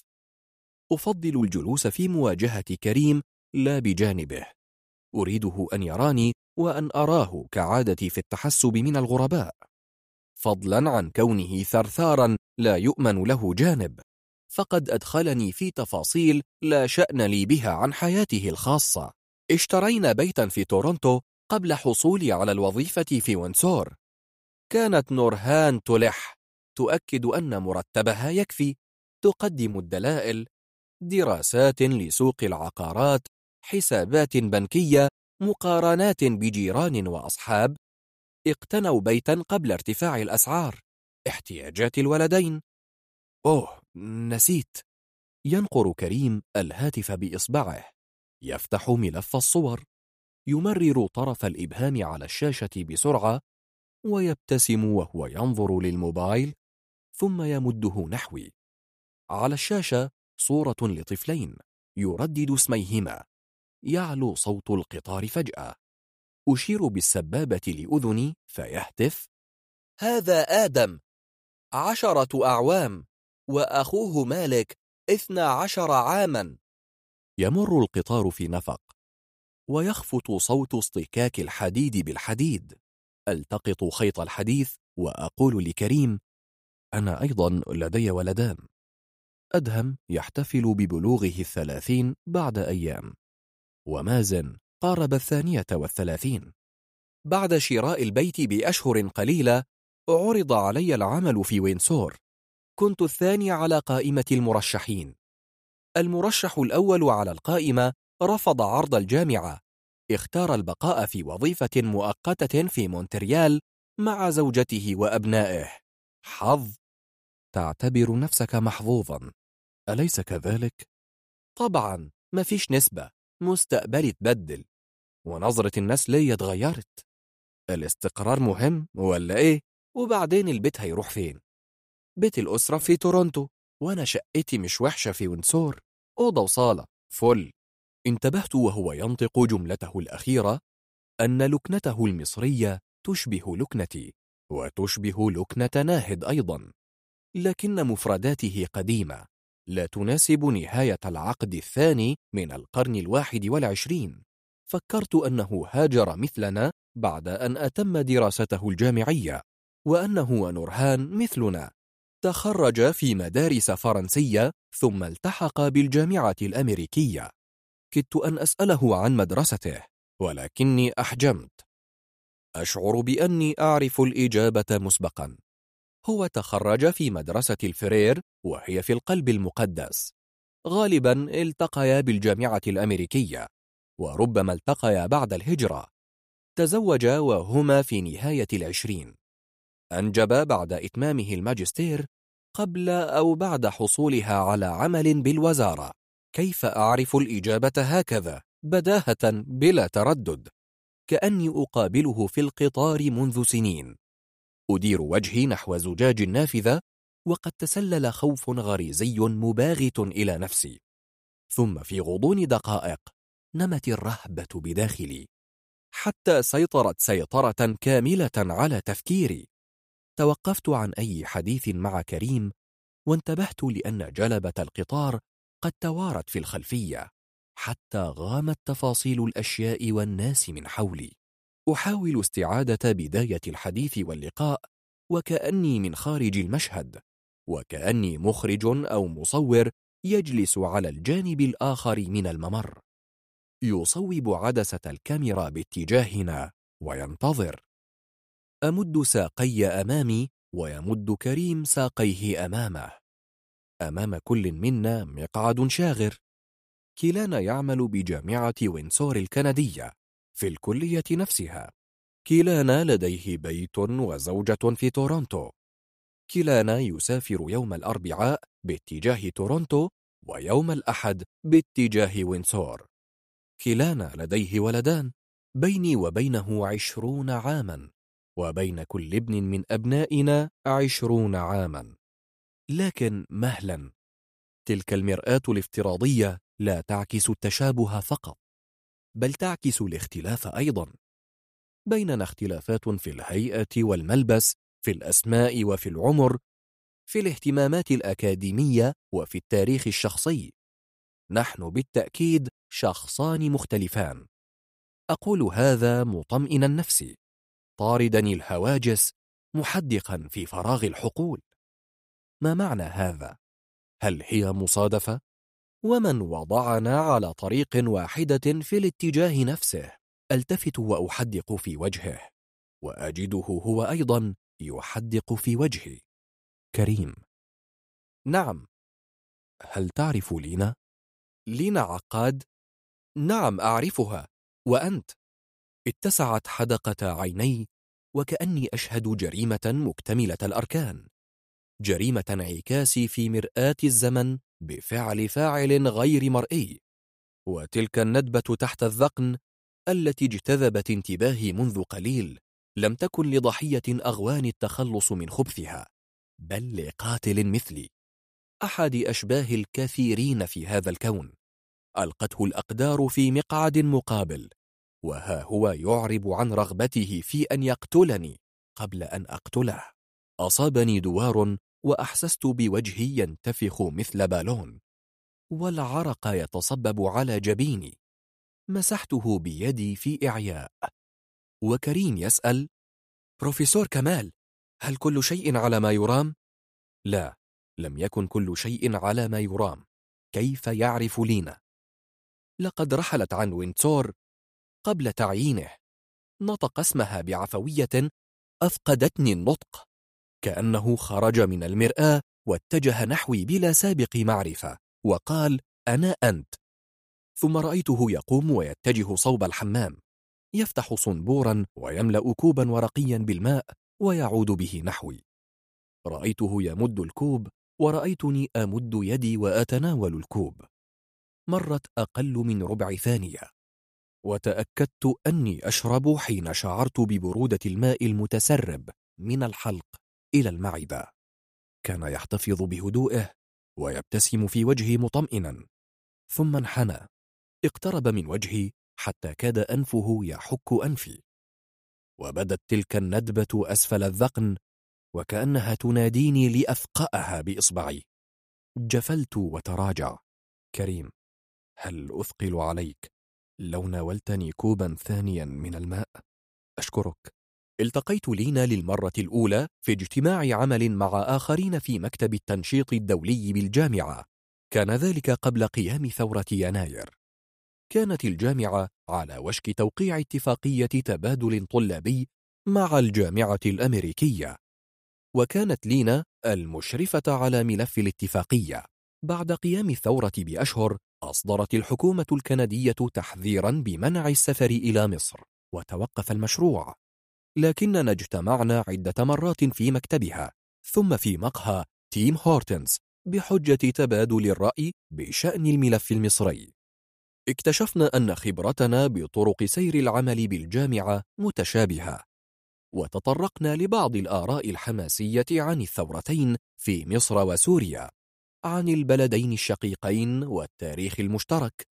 S2: أفضل الجلوس في مواجهة كريم لا بجانبه. أريده أن يراني وأن أراه كعادتي في التحسب من الغرباء. فضلا عن كونه ثرثارا لا يؤمن له جانب. فقد أدخلني في تفاصيل لا شأن لي بها عن حياته الخاصة. اشترينا بيتا في تورونتو قبل حصولي على الوظيفة في ونسور كانت نورهان تلح تؤكد أن مرتبها يكفي تقدم الدلائل دراسات لسوق العقارات حسابات بنكية مقارنات بجيران وأصحاب. اقتنوا بيتا قبل ارتفاع الأسعار. احتياجات الولدين. أوه نسيت. ينقر كريم الهاتف بإصبعه. يفتح ملف الصور. يمرر طرف الإبهام على الشاشة بسرعة ويبتسم وهو ينظر للموبايل ثم يمده نحوي. على الشاشة صورة لطفلين يردد اسميهما. يعلو صوت القطار فجأة. أشير بالسبابة لأذني فيهتف. هذا آدم! عشرة أعوام! وأخوه مالك اثنا عشر عاما! يمر القطار في نفق. ويخفت صوت اصطكاك الحديد بالحديد. ألتقط خيط الحديث وأقول لكريم أنا أيضا لدي ولدان. أدهم يحتفل ببلوغه الثلاثين بعد أيام. ومازن قارب الثانية والثلاثين. بعد شراء البيت بأشهر قليلة عرض علي العمل في وينسور. كنت الثاني على قائمة المرشحين. المرشح الأول على القائمة رفض عرض الجامعة. اختار البقاء في وظيفة مؤقتة في مونتريال مع زوجته وأبنائه. حظ. تعتبر نفسك محظوظا. أليس كذلك؟ طبعا ما فيش نسبة. مستقبلي تبدل. ونظرة الناس ليا اتغيرت. الاستقرار مهم ولا إيه؟ وبعدين البيت هيروح فين؟ بيت الأسرة في تورونتو وأنا شقتي مش وحشة في ونسور أوضة وصالة. فل. انتبهت وهو ينطق جملته الأخيرة أن لكنته المصرية تشبه لكنتي وتشبه لكنة ناهد أيضا لكن مفرداته قديمة لا تناسب نهاية العقد الثاني من القرن الواحد والعشرين. فكرت أنه هاجر مثلنا بعد أن أتم دراسته الجامعية وأنه ونورهان مثلنا. تخرج في مدارس فرنسية ثم التحق بالجامعة الأمريكية. كدت أن أسأله عن مدرسته ولكني أحجمت. أشعر بأني أعرف الإجابة مسبقا. هو تخرج في مدرسة الفرير وهي في القلب المقدس. غالبا التقيا بالجامعة الأمريكية وربما التقيا بعد الهجرة. تزوجا وهما في نهاية العشرين. أنجب بعد إتمامه الماجستير قبل أو بعد حصولها على عمل بالوزارة. كيف أعرف الإجابة هكذا؟ بداهة بلا تردد. كأني أقابله في القطار منذ سنين. أدير وجهي نحو زجاج النافذة وقد تسلل خوف غريزي مباغت إلى نفسي. ثم في غضون دقائق نمت الرهبة بداخلي. حتى سيطرت سيطرة كاملة على تفكيري. توقفت عن أي حديث مع كريم وانتبهت لأن جلبة القطار قد توارت في الخلفية حتى غامت تفاصيل الأشياء والناس من حولي. أحاول استعادة بداية الحديث واللقاء وكأني من خارج المشهد وكأني مخرج أو مصور يجلس على الجانب الآخر من الممر. يصوب عدسة الكاميرا باتجاهنا وينتظر. أمد ساقي أمامي ويمد كريم ساقيه أمامه. أمام كل منا مقعد شاغر. كلانا يعمل بجامعة وينسور الكندية في الكلية نفسها. كلانا لديه بيت وزوجة في تورونتو. كلانا يسافر يوم الأربعاء باتجاه تورونتو ويوم الأحد باتجاه وينسور كلانا لديه ولدان بيني وبينه عشرون عاما وبين كل ابن من أبنائنا عشرون عاما. لكن مهلا. تلك المرآة الافتراضية لا تعكس التشابه فقط بل تعكس الاختلاف أيضا. بيننا اختلافات في الهيئة والملبس في الأسماء وفي العمر في الاهتمامات الأكاديمية وفي التاريخ الشخصي. نحن بالتأكيد شخصان مختلفان. أقول هذا مطمئنا نفسي. طاردا الهواجس محدقا في فراغ الحقول. ما معنى هذا؟ هل هي مصادفة؟ ومن وضعنا على طريق واحدة في الاتجاه نفسه ألتفت وأحدق في وجهه وأجده هو أيضا يحدق في وجهي كريم نعم هل تعرف لينا؟ لينا عقاد؟ نعم أعرفها وأنت اتسعت حدقة عيني وكأني أشهد جريمة مكتملة الأركان جريمة انعكاسي في مرآة الزمن بفعل فاعل غير مرئي. وتلك الندبة تحت الذقن التي اجتذبت انتباهي منذ قليل لم تكن لضحية أغوان التخلص من خبثها بل لقاتل مثلي. أحد أشباه الكثيرين في هذا الكون. ألقته الأقدار في مقعد مقابل وها هو يعرب عن رغبته في أن يقتلني قبل أن أقتله. أصابني دوار وأحسست بوجهي ينتفخ مثل بالون والعرق يتصبب على جبيني. مسحته بيدي في إعياء. وكريم يسأل بروفيسور كمال هل كل شيء على ما يرام؟ لا لم يكن كل شيء على ما يرام. كيف يعرف لينا؟ لقد رحلت عن وينتسور قبل تعيينه. نطق اسمها بعفوية أفقدتني النطق. كأنه خرج من المرآة واتجه نحوي بلا سابق معرفة وقال أنا أنت. ثم رأيته يقوم ويتجه صوب الحمام. يفتح صنبورا ويملأ كوبا ورقيا بالماء ويعود به نحوي. رأيته يمد الكوب ورأيتني أمد يدي وأتناول الكوب. مرت أقل من ربع ثانية. وتأكدت أني أشرب حين شعرت ببرودة الماء المتسرب من الحلق. إلى المعدة. كان يحتفظ بهدوئه ويبتسم في وجهي مطمئنا. ثم انحنى. اقترب من وجهي حتى كاد أنفه يحك أنفي. وبدت تلك الندبة أسفل الذقن وكأنها تناديني لأثقأها بإصبعي. جفلت وتراجع. كريم هل أثقل عليك لو ناولتني كوبا ثانيا من الماء؟ أشكرك. التقيت لينا للمرة الأولى في اجتماع عمل مع آخرين في مكتب التنشيط الدولي بالجامعة. كان ذلك قبل قيام ثورة يناير. كانت الجامعة على وشك توقيع اتفاقية تبادل طلابي مع الجامعة الأمريكية. وكانت لينا المشرفة على ملف الاتفاقية. بعد قيام الثورة بأشهر أصدرت الحكومة الكندية تحذيرا بمنع السفر إلى مصر وتوقف المشروع. لكننا اجتمعنا عدة مرات في مكتبها ثم في مقهى تيم هورتنز بحجة تبادل الرأي بشأن الملف المصري. اكتشفنا أن خبرتنا بطرق سير العمل بالجامعة متشابهة وتطرقنا لبعض الآراء الحماسية عن الثورتين في مصر وسوريا عن البلدين الشقيقين والتاريخ المشترك.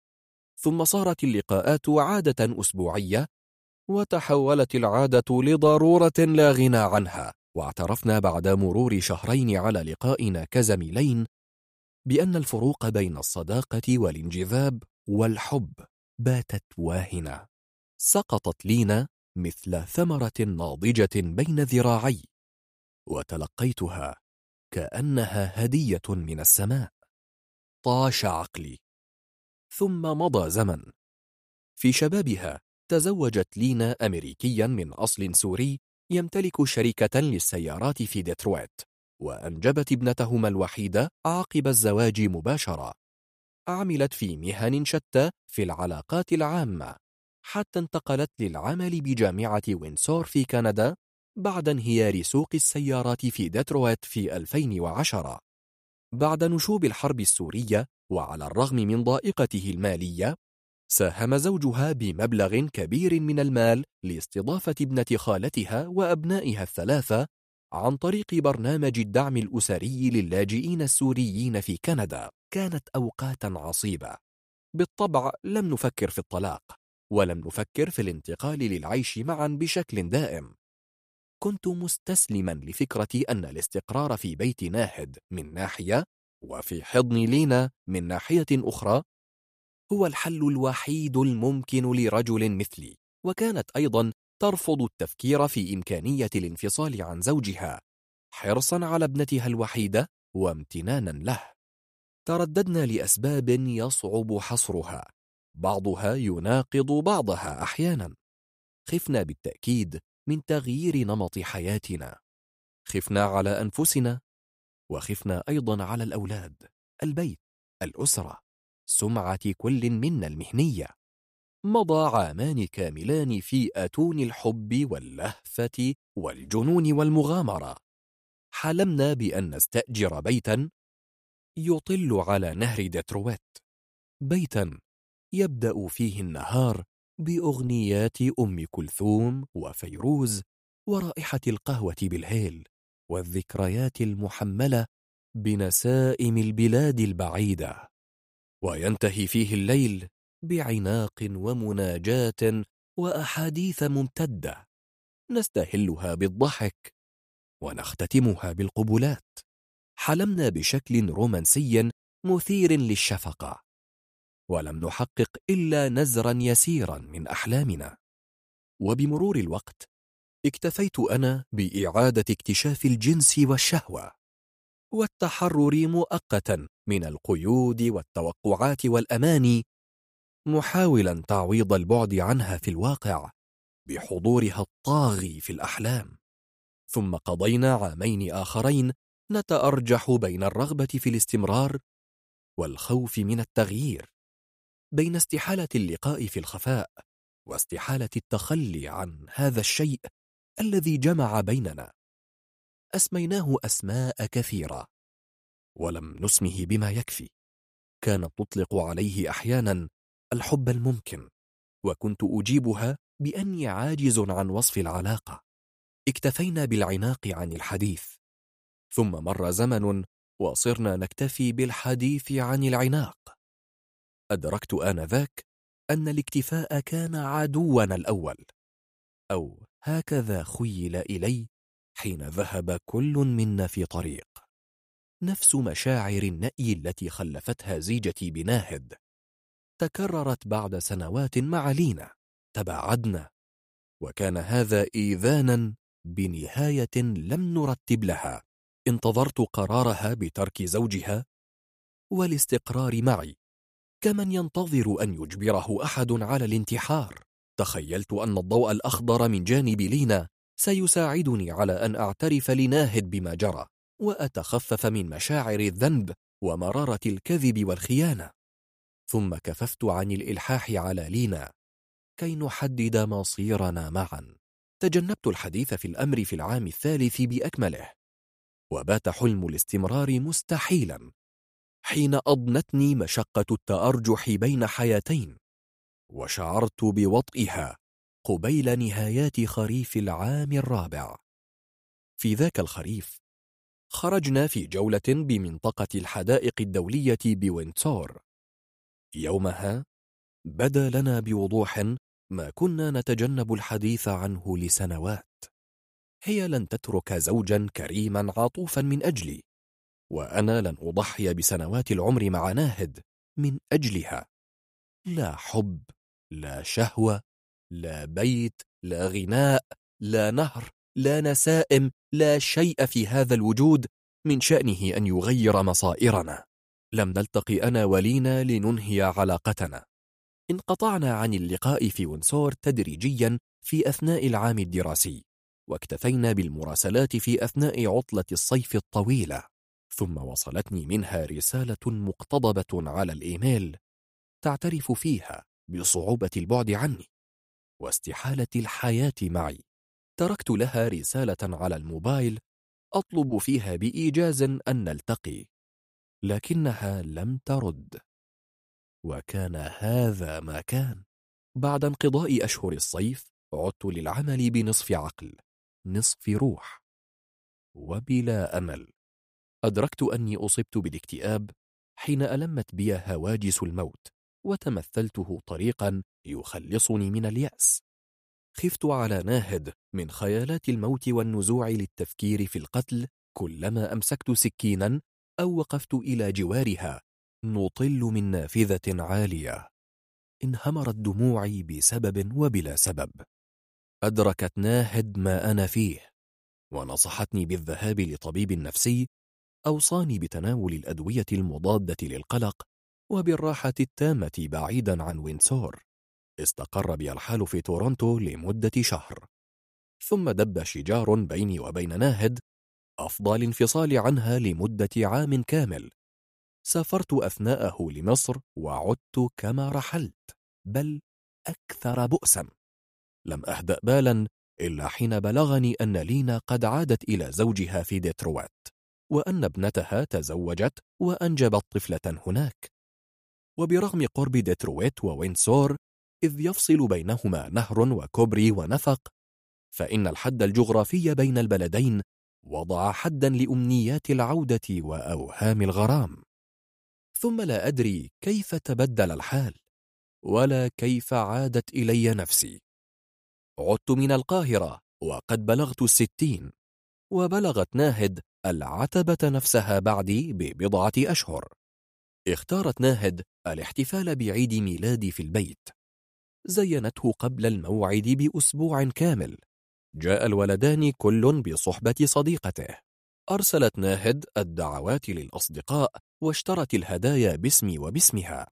S2: ثم صارت اللقاءات عادة أسبوعية وتحولت العادة لضرورة لا غنى عنها. واعترفنا بعد مرور شهرين على لقائنا كزميلين بأن الفروق بين الصداقة والانجذاب والحب باتت واهنة. سقطت لينا مثل ثمرة ناضجة بين ذراعي وتلقيتها كأنها هدية من السماء. طاش عقلي. ثم مضى زمن. في شبابها تزوجت لينا أمريكيا من أصل سوري يمتلك شركة للسيارات في ديترويت وأنجبت ابنتهما الوحيدة عقب الزواج مباشرة. عملت في مهن شتى في العلاقات العامة حتى انتقلت للعمل بجامعة وينسور في كندا بعد انهيار سوق السيارات في ديترويت في 2010 بعد نشوب الحرب السورية وعلى الرغم من ضائقته المالية ساهم زوجها بمبلغ كبير من المال لاستضافة ابنة خالتها وأبنائها الثلاثة عن طريق برنامج الدعم الأسري للاجئين السوريين في كندا. كانت أوقاتا عصيبة. بالطبع لم نفكر في الطلاق ولم نفكر في الانتقال للعيش معا بشكل دائم. كنت مستسلما لفكرة أن الاستقرار في بيت ناهد من ناحية وفي حضن لينا من ناحية أخرى هو الحل الوحيد الممكن لرجل مثلي وكانت أيضا ترفض التفكير في إمكانية الانفصال عن زوجها حرصا على ابنتها الوحيدة وامتنانا له. ترددنا لأسباب يصعب حصرها بعضها يناقض بعضها أحيانا. خفنا بالتأكيد من تغيير نمط حياتنا. خفنا على أنفسنا وخفنا أيضا على الأولاد البيت الأسرة. سمعة كل منا المهنية. مضى عامان كاملان في أتون الحب واللهفة والجنون والمغامرة. حلمنا بأن نستأجر بيتا يطل على نهر ديترويت بيتا يبدأ فيه النهار بأغنيات أم كلثوم وفيروز ورائحة القهوة بالهيل والذكريات المحملة بنسائم البلاد البعيدة. وينتهي فيه الليل بعناق ومناجاة وأحاديث ممتدة. نستهلها بالضحك ونختتمها بالقبلات. حلمنا بشكل رومانسي مثير للشفقة. ولم نحقق إلا نزرا يسيرا من أحلامنا. وبمرور الوقت اكتفيت أنا بإعادة اكتشاف الجنس والشهوة. والتحرر مؤقتا من القيود والتوقعات والأماني محاولا تعويض البعد عنها في الواقع بحضورها الطاغي في الأحلام. ثم قضينا عامين آخرين نتأرجح بين الرغبة في الاستمرار والخوف من التغيير بين استحالة اللقاء في الخفاء واستحالة التخلي عن هذا الشيء الذي جمع بيننا. أسميناه أسماء كثيرة ولم نسمه بما يكفي. كانت تطلق عليه أحيانا الحب الممكن وكنت أجيبها بأني عاجز عن وصف العلاقة. اكتفينا بالعناق عن الحديث ثم مر زمن وصرنا نكتفي بالحديث عن العناق. أدركت آنذاك أن الاكتفاء كان عدونا الأول أو هكذا خيل إلي حين ذهب كل منا في طريق. نفس مشاعر النأي التي خلفتها زيجتي بناهد تكررت بعد سنوات مع لينا. تباعدنا. وكان هذا إيذانا بنهاية لم نرتب لها. انتظرت قرارها بترك زوجها. والاستقرار معي. كمن ينتظر أن يجبره أحد على الانتحار؟ تخيلت أن الضوء الأخضر من جانب لينا سيساعدني على أن أعترف لناهد بما جرى وأتخفف من مشاعر الذنب ومرارة الكذب والخيانة. ثم كففت عن الإلحاح على لينا. كي نحدد مصيرنا معا. تجنبت الحديث في الأمر في العام الثالث بأكمله. وبات حلم الاستمرار مستحيلا. حين أضنتني مشقة التأرجح بين حياتين. وشعرت بوطئها. قبيل نهايات خريف العام الرابع. في ذاك الخريف خرجنا في جولة بمنطقة الحدائق الدولية بوينتسور. يومها بدا لنا بوضوح ما كنا نتجنب الحديث عنه لسنوات. هي لن تترك زوجا كريما عاطوفا من أجلي وأنا لن أضحي بسنوات العمر مع ناهد من أجلها. لا حب لا شهوة لا بيت لا غناء لا نهر لا نسائم لا شيء في هذا الوجود من شأنه أن يغير مصائرنا. لم نلتقي أنا ولينا لننهي علاقتنا. انقطعنا عن اللقاء في ونسور تدريجيا في أثناء العام الدراسي واكتفينا بالمراسلات في أثناء عطلة الصيف الطويلة. ثم وصلتني منها رسالة مقتضبة على الإيميل تعترف فيها بصعوبة البعد عني. واستحالة الحياة معي. تركت لها رسالة على الموبايل أطلب فيها بإيجاز أن نلتقي. لكنها لم ترد. وكان هذا ما كان. بعد انقضاء أشهر الصيف عدت للعمل بنصف عقل نصف روح. وبلا أمل أدركت أني أصبت بالاكتئاب حين ألمت بي هواجس الموت. وتمثلته طريقا يخلصني من اليأس. خفت على ناهد من خيالات الموت والنزوع للتفكير في القتل كلما أمسكت سكينا أو وقفت إلى جوارها نطل من نافذة عالية. انهمرت دموعي بسبب وبلا سبب. أدركت ناهد ما أنا فيه ونصحتني بالذهاب لطبيب نفسي أوصاني بتناول الأدوية المضادة للقلق وبالراحة التامة بعيدا عن وينسور. استقر بي الحال في تورونتو لمدة شهر. ثم دب شجار بيني وبين ناهد أفضى للانفصال عنها لمدة عام كامل. سافرت أثناءه لمصر وعدت كما رحلت بل أكثر بؤسا. لم أهدأ بالا إلا حين بلغني أن لينا قد عادت إلى زوجها في ديترويت وأن ابنتها تزوجت وأنجبت طفلة هناك. وبرغم قرب ديترويت ووينسور إذ يفصل بينهما نهر وكوبري ونفق فإن الحد الجغرافي بين البلدين وضع حدا لأمنيات العودة وأوهام الغرام. ثم لا أدري كيف تبدل الحال ولا كيف عادت إلي نفسي. عدت من القاهرة وقد بلغت الستين وبلغت ناهد العتبة نفسها بعدي ببضعة أشهر. اختارت ناهد الاحتفال بعيد ميلادي في البيت. زينته قبل الموعد بأسبوع كامل. جاء الولدان كل بصحبة صديقته. أرسلت ناهد الدعوات للأصدقاء واشترت الهدايا باسمي وباسمها.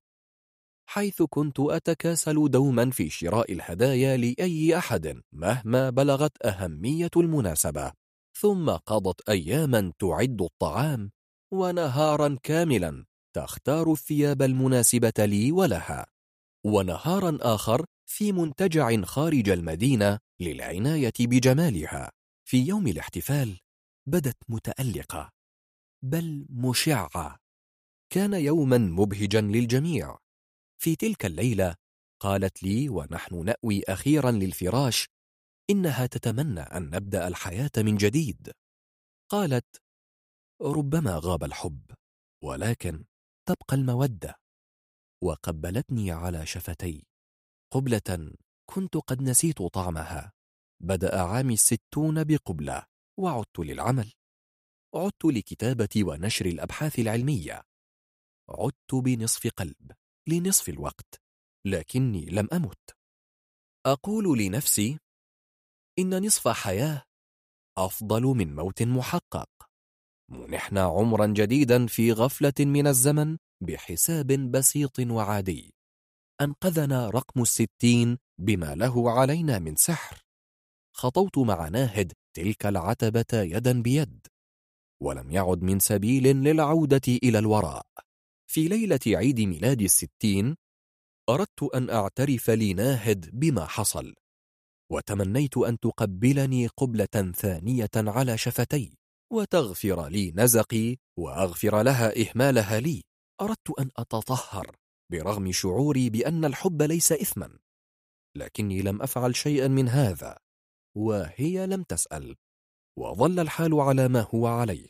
S2: حيث كنت أتكاسل دوما في شراء الهدايا لأي أحد مهما بلغت أهمية المناسبة. ثم قضت أياما تعد الطعام ونهارا كاملا. تختار الثياب المناسبة لي ولها ونهارا آخر في منتجع خارج المدينة للعناية بجمالها. في يوم الاحتفال بدت متألقة بل مشعة. كان يوما مبهجا للجميع. في تلك الليلة قالت لي ونحن نأوي أخيرا للفراش إنها تتمنى أن نبدأ الحياة من جديد. قالت ربما غاب الحب ولكن تبقى المودة. وقبلتني على شفتي. قبلة كنت قد نسيت طعمها. بدأ عامي الستون بقبلة وعدت للعمل. عدت لكتابة ونشر الأبحاث العلمية. عدت بنصف قلب لنصف الوقت لكني لم أمت. أقول لنفسي إن نصف حياة أفضل من موت محقق. منحنا عمرا جديدا في غفلة من الزمن بحساب بسيط وعادي. أنقذنا رقم الستين بما له علينا من سحر. خطوت مع ناهد تلك العتبة يدا بيد. ولم يعد من سبيل للعودة إلى الوراء. في ليلة عيد ميلاد الستين أردت أن أعترف لناهد بما حصل وتمنيت أن تقبلني قبلة ثانية على شفتي وتغفر لي نزقي وأغفر لها إهمالها لي. أردت أن أتطهر برغم شعوري بأن الحب ليس إثما. لكني لم أفعل شيئا من هذا وهي لم تسأل وظل الحال على ما هو عليه.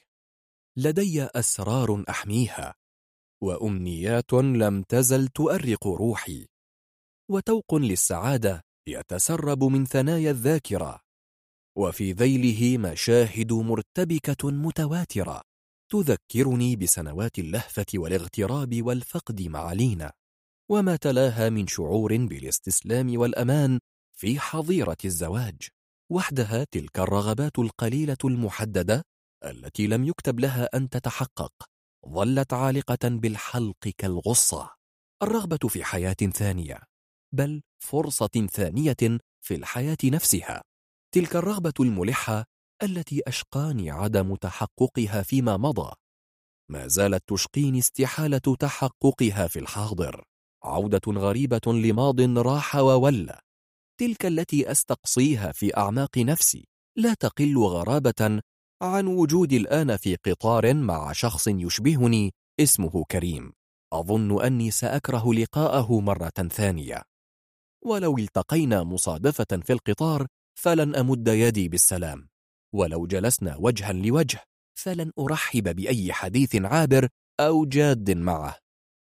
S2: لدي أسرار أحميها وأمنيات لم تزل تؤرق روحي وتوق للسعادة يتسرب من ثنايا الذاكرة. وفي ذيله مشاهد مرتبكة متواترة تذكرني بسنوات اللهفة والاغتراب والفقد مع لينا وما تلاها من شعور بالاستسلام والأمان في حظيرة الزواج وحدها تلك الرغبات القليلة المحددة التي لم يكتب لها أن تتحقق ظلت عالقة بالحلق كالغصة. الرغبة في حياة ثانية بل فرصة ثانية في الحياة نفسها. تلك الرغبة الملحة التي أشقاني عدم تحققها فيما مضى. ما زالت تشقيني استحالة تحققها في الحاضر. عودة غريبة لماض راح وولى. تلك التي أستقصيها في أعماق نفسي. لا تقل غرابة عن وجودي الآن في قطار مع شخص يشبهني اسمه كريم. أظن أني سأكره لقاءه مرة ثانية. ولو التقينا مصادفة في القطار فلن أمد يدي بالسلام. ولو جلسنا وجها لوجه فلن أرحب بأي حديث عابر أو جاد معه.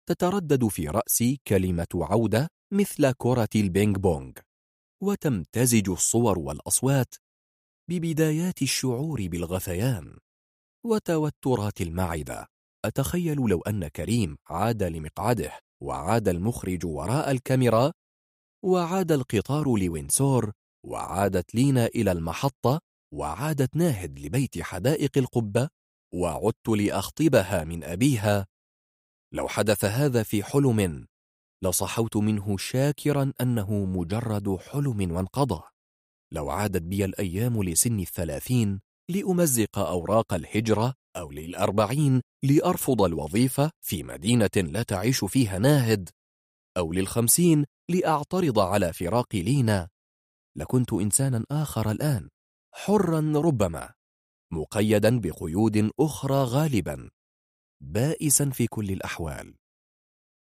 S2: تتردد في رأسي كلمة عودة مثل كرة البينج بونج. وتمتزج الصور والأصوات ببدايات الشعور بالغثيان. وتوترات المعدة. أتخيل لو أن كريم عاد لمقعده وعاد المخرج وراء الكاميرا وعاد القطار لوينسور وعادت لينا إلى المحطة وعادت ناهد لبيت حدائق القبة وعدت لأخطبها من أبيها. لو حدث هذا في حلم لصحوت منه شاكرا أنه مجرد حلم وانقضى. لو عادت بي الأيام لسن الثلاثين لأمزق أوراق الهجرة أو للأربعين لأرفض الوظيفة في مدينة لا تعيش فيها ناهد أو للخمسين لأعترض على فراق لينا. لكنت إنسانا آخر الآن حرا ربما مقيدا بقيود أخرى غالبا بائسا في كل الأحوال.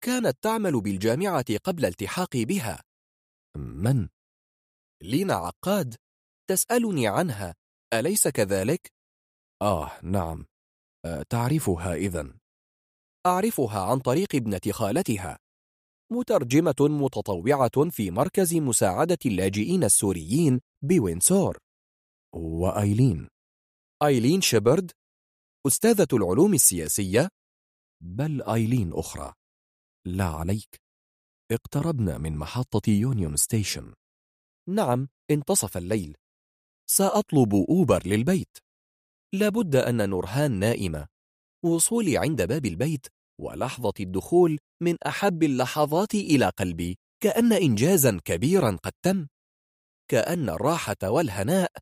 S2: كانت تعمل بالجامعة قبل التحاقي بها. من؟ لينا عقاد تسألني عنها. أليس كذلك؟ آه نعم. أه تعرفها إذن. أعرفها عن طريق ابنة خالتها. مترجمة متطوعة في مركز مساعدة اللاجئين السوريين بوينسور. وأيلين. أيلين شيبرد أستاذة العلوم السياسية. بل أيلين أخرى. لا عليك. اقتربنا من محطة Union Station. نعم انتصف الليل. سأطلب أوبر للبيت. لابد أن نورهان نائمة. وصولي عند باب البيت ولحظة الدخول من أحب اللحظات إلى قلبي كأن إنجازا كبيرا قد تم. كأن الراحة والهناء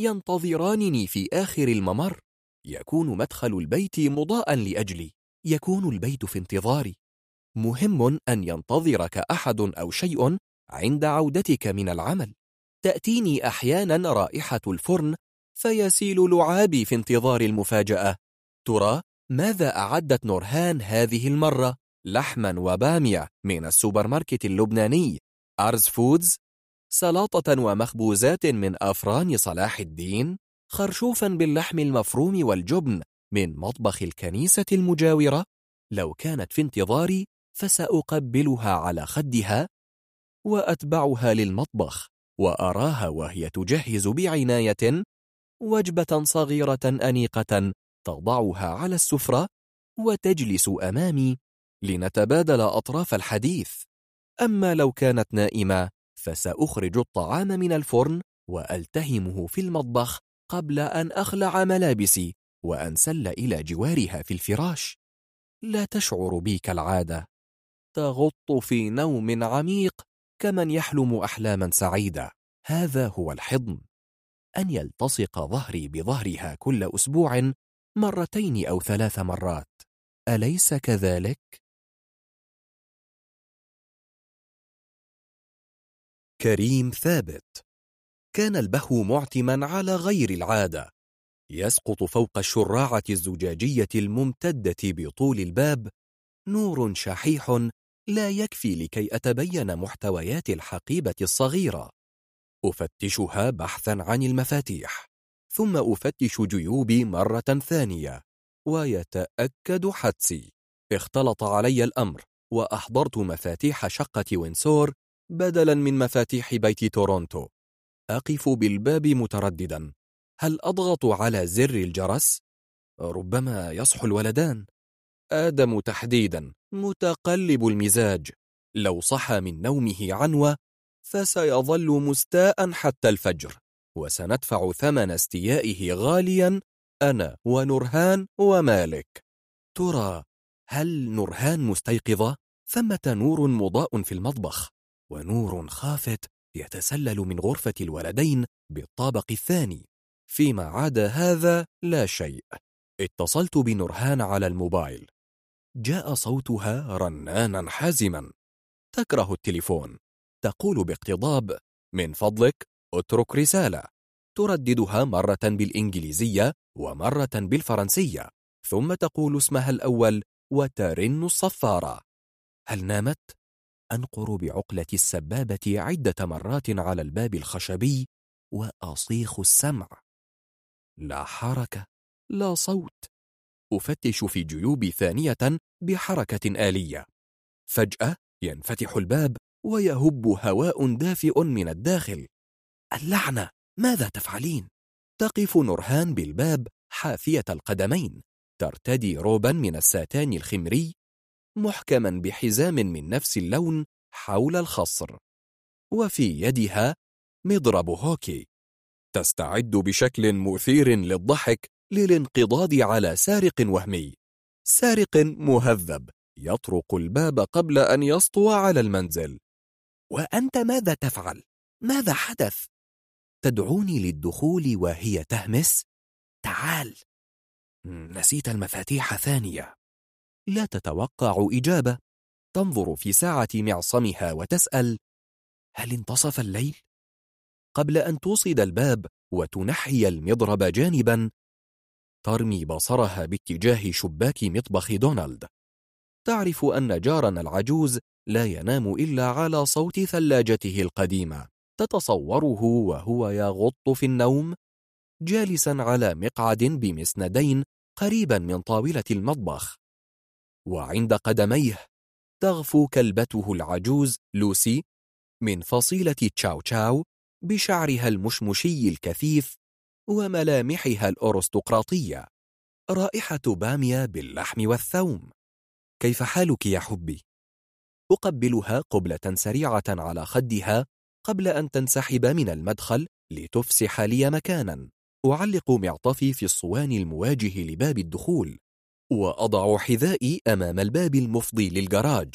S2: ينتظرانني في آخر الممر. يكون مدخل البيت مضاء لأجلي. يكون البيت في انتظاري. مهم أن ينتظرك أحد أو شيء عند عودتك من العمل. تأتيني أحيانا رائحة الفرن فيسيل لعابي في انتظار المفاجأة. ترى ماذا أعدت نورهان هذه المرة؟ لحما وبامية من السوبر ماركت اللبناني. أرز فودز؟ سلاطة ومخبوزات من أفران صلاح الدين خرشوفا باللحم المفروم والجبن من مطبخ الكنيسة المجاورة. لو كانت في انتظاري فسأقبلها على خدها وأتبعها للمطبخ وأراها وهي تجهز بعناية وجبة صغيرة أنيقة. تضعها على السفرة وتجلس أمامي لنتبادل أطراف الحديث. أما لو كانت نائمة فسأخرج الطعام من الفرن وألتهمه في المطبخ قبل أن أخلع ملابسي وأنسل إلى جوارها في الفراش. لا تشعر بي كالعادة تغط في نوم عميق كمن يحلم أحلاما سعيدة. هذا هو الحضن. أن يلتصق ظهري بظهرها كل أسبوع مرتين أو ثلاث مرات. أليس كذلك؟ كريم ثابت. كان البهو معتما على غير العادة. يسقط فوق الشراعة الزجاجية الممتدة بطول الباب. نور شحيح لا يكفي لكي أتبين محتويات الحقيبة الصغيرة. أفتشها بحثا عن المفاتيح. ثم أفتش جيوبي مرة ثانية. ويتأكد حدسي اختلط علي الأمر وأحضرت مفاتيح شقة وينسور بدلا من مفاتيح بيت تورونتو. أقف بالباب مترددا. هل أضغط على زر الجرس؟ ربما يصحو الولدان. آدم تحديدا متقلب المزاج. لو صحى من نومه عنوة فسيظل مستاء حتى الفجر. وسندفع ثمن استيائه غاليا أنا ونرهان ومالك. ترى هل نرهان مستيقظة؟ ثمة نور مضاء في المطبخ ونور خافت يتسلل من غرفة الولدين بالطابق الثاني. فيما عدا هذا لا شيء. اتصلت بنرهان على الموبايل. جاء صوتها رنانا حازما. تكره التليفون. تقول باقتضاب من فضلك؟ اترك رسالة. ترددها مرة بالإنجليزية ومرة بالفرنسية ثم تقول اسمها الأول وترن الصفارة. هل نامت؟ أنقر بعقلة السبابة عدة مرات على الباب الخشبي وأصيخ السمع. لا حركة لا صوت. أفتش في جيوبي ثانية بحركة آلية. فجأة ينفتح الباب ويهب هواء دافئ من الداخل. اللعنة ماذا تفعلين؟ تقف نرهان بالباب حافية القدمين ترتدي روبا من الساتان الخمري محكما بحزام من نفس اللون حول الخصر وفي يدها مضرب هوكي تستعد بشكل مثير للضحك للانقضاض على سارق وهمي سارق مهذب يطرق الباب قبل أن يسطو على المنزل وأنت ماذا تفعل؟ ماذا حدث؟ تدعوني للدخول وهي تهمس؟ تعال. نسيت المفاتيح ثانية. لا تتوقع إجابة. تنظر في ساعة معصمها وتسأل هل انتصف الليل؟ قبل أن توصد الباب وتنحي المضرب جانبا ترمي بصرها باتجاه شباك مطبخ دونالد. تعرف أن جارنا العجوز لا ينام إلا على صوت ثلاجته القديمة. تتصوره وهو يغط في النوم جالسا على مقعد بمسندين قريبا من طاولة المطبخ وعند قدميه تغفو كلبته العجوز لوسي من فصيلة تشاو تشاو بشعرها المشمشي الكثيف وملامحها الأرستقراطية رائحة بامية باللحم والثوم كيف حالك يا حبي؟ أقبلها قبلة سريعة على خدها قبل أن تنسحب من المدخل لتفسح لي مكانا. أعلق معطفي في الصوان المواجه لباب الدخول وأضع حذائي أمام الباب المفضي للجراج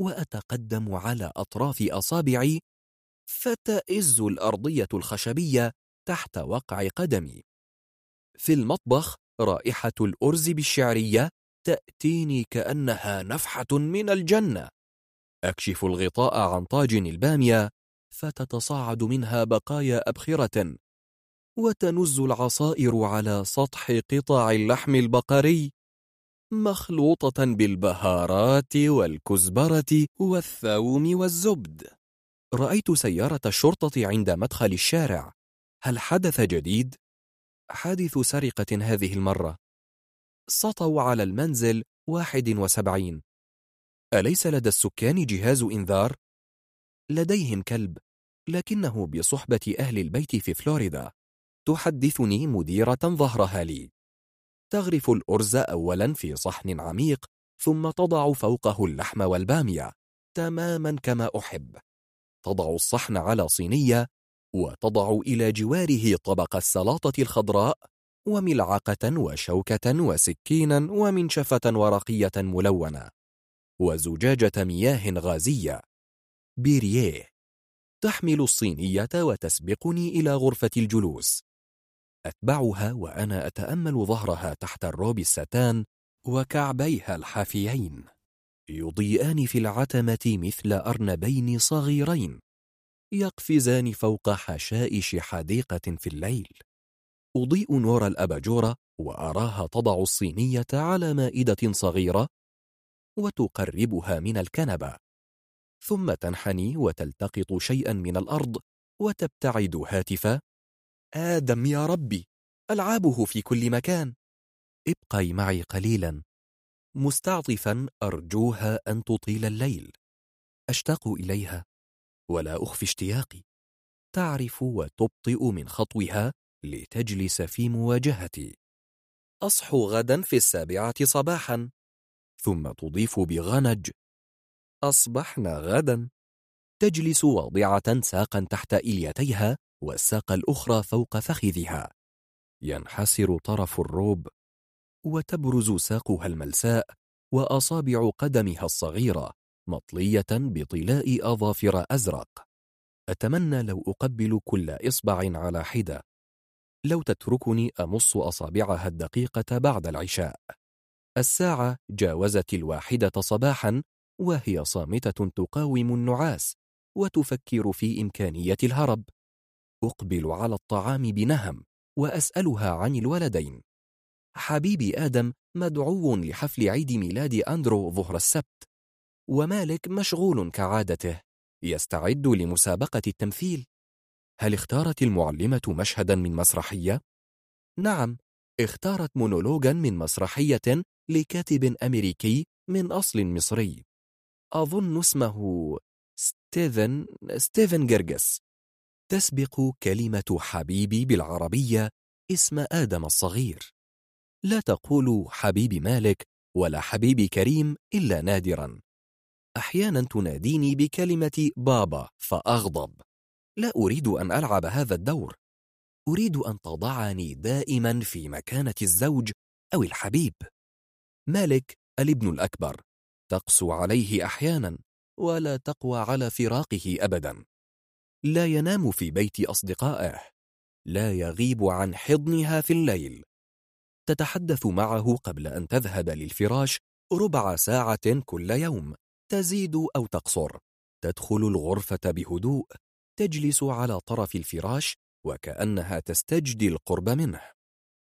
S2: وأتقدم على أطراف أصابعي فتئز الأرضية الخشبية تحت وقع قدمي. في المطبخ رائحة الأرز بالشعرية تأتيني كأنها نفحة من الجنة. أكشف الغطاء عن طاجن البامية فتتصاعد منها بقايا أبخرة. وتنز العصائر على سطح قطع اللحم البقري مخلوطة بالبهارات والكزبرة والثوم والزبد. رأيت سيارة الشرطة عند مدخل الشارع. هل حدث جديد؟ حادث سرقة هذه المرة. سطوا على المنزل واحد وسبعين. أليس لدى السكان جهاز إنذار؟ لديهم كلب لكنه بصحبة أهل البيت في فلوريدا. تحدثني مديرة ظهرها لي. تغرف الأرز أولا في صحن عميق ثم تضع فوقه اللحم والبامية. تماما كما أحب. تضع الصحن على صينية وتضع إلى جواره طبق السلاطة الخضراء وملعقة وشوكة وسكينا ومنشفة ورقية ملونة. وزجاجة مياه غازية. بيريه تحمل الصينية وتسبقني إلى غرفة الجلوس. أتبعها وأنا أتأمل ظهرها تحت الروب الستان وكعبيها الحافيين. يضيئان في العتمة مثل أرنبين صغيرين. يقفزان فوق حشائش حديقة في الليل. أضيء نور الأباجورة وأراها تضع الصينية على مائدة صغيرة وتقربها من الكنبة. ثم تنحني وتلتقط شيئا من الأرض وتبتعد هاتفا آدم يا ربي ألعابه في كل مكان. ابقي معي قليلا مستعطفا أرجوها أن تطيل الليل. أشتاق إليها ولا أخفي اشتياقي. تعرف وتبطئ من خطوها لتجلس في مواجهتي. أصحو غدا في السابعة صباحا. ثم تضيف بغنج أصبحنا غدا. تجلس واضعة ساقا تحت إليتيها والساق الأخرى فوق فخذها. ينحسر طرف الروب. وتبرز ساقها الملساء وأصابع قدمها الصغيرة مطلية بطلاء أظافر أزرق. أتمنى لو أقبل كل إصبع على حدة. لو تتركني أمص أصابعها الدقيقة بعد العشاء. الساعة جاوزت الواحدة صباحا. وهي صامتة تقاوم النعاس وتفكر في إمكانية الهرب. أقبل على الطعام بنهم وأسألها عن الولدين. حبيبي آدم مدعو لحفل عيد ميلاد أندرو ظهر السبت. ومالك مشغول كعادته يستعد لمسابقة التمثيل. هل اختارت المعلمة مشهدا من مسرحية؟ نعم اختارت مونولوجا من مسرحية لكاتب أمريكي من أصل مصري. أظن اسمه ستيفن ستيفن جرجس تسبق كلمة حبيبي بالعربية اسم آدم الصغير. لا تقول حبيبي مالك ولا حبيبي كريم إلا نادرا. أحيانا تناديني بكلمة بابا فأغضب. لا أريد أن ألعب هذا الدور. أريد أن تضعني دائما في مكانة الزوج أو الحبيب. مالك الابن الأكبر. تقسو عليه أحيانا ولا تقوى على فراقه أبدا. لا ينام في بيت أصدقائه لا يغيب عن حضنها في الليل. تتحدث معه قبل أن تذهب للفراش ربع ساعة كل يوم تزيد أو تقصر. تدخل الغرفة بهدوء تجلس على طرف الفراش وكأنها تستجدي القرب منه.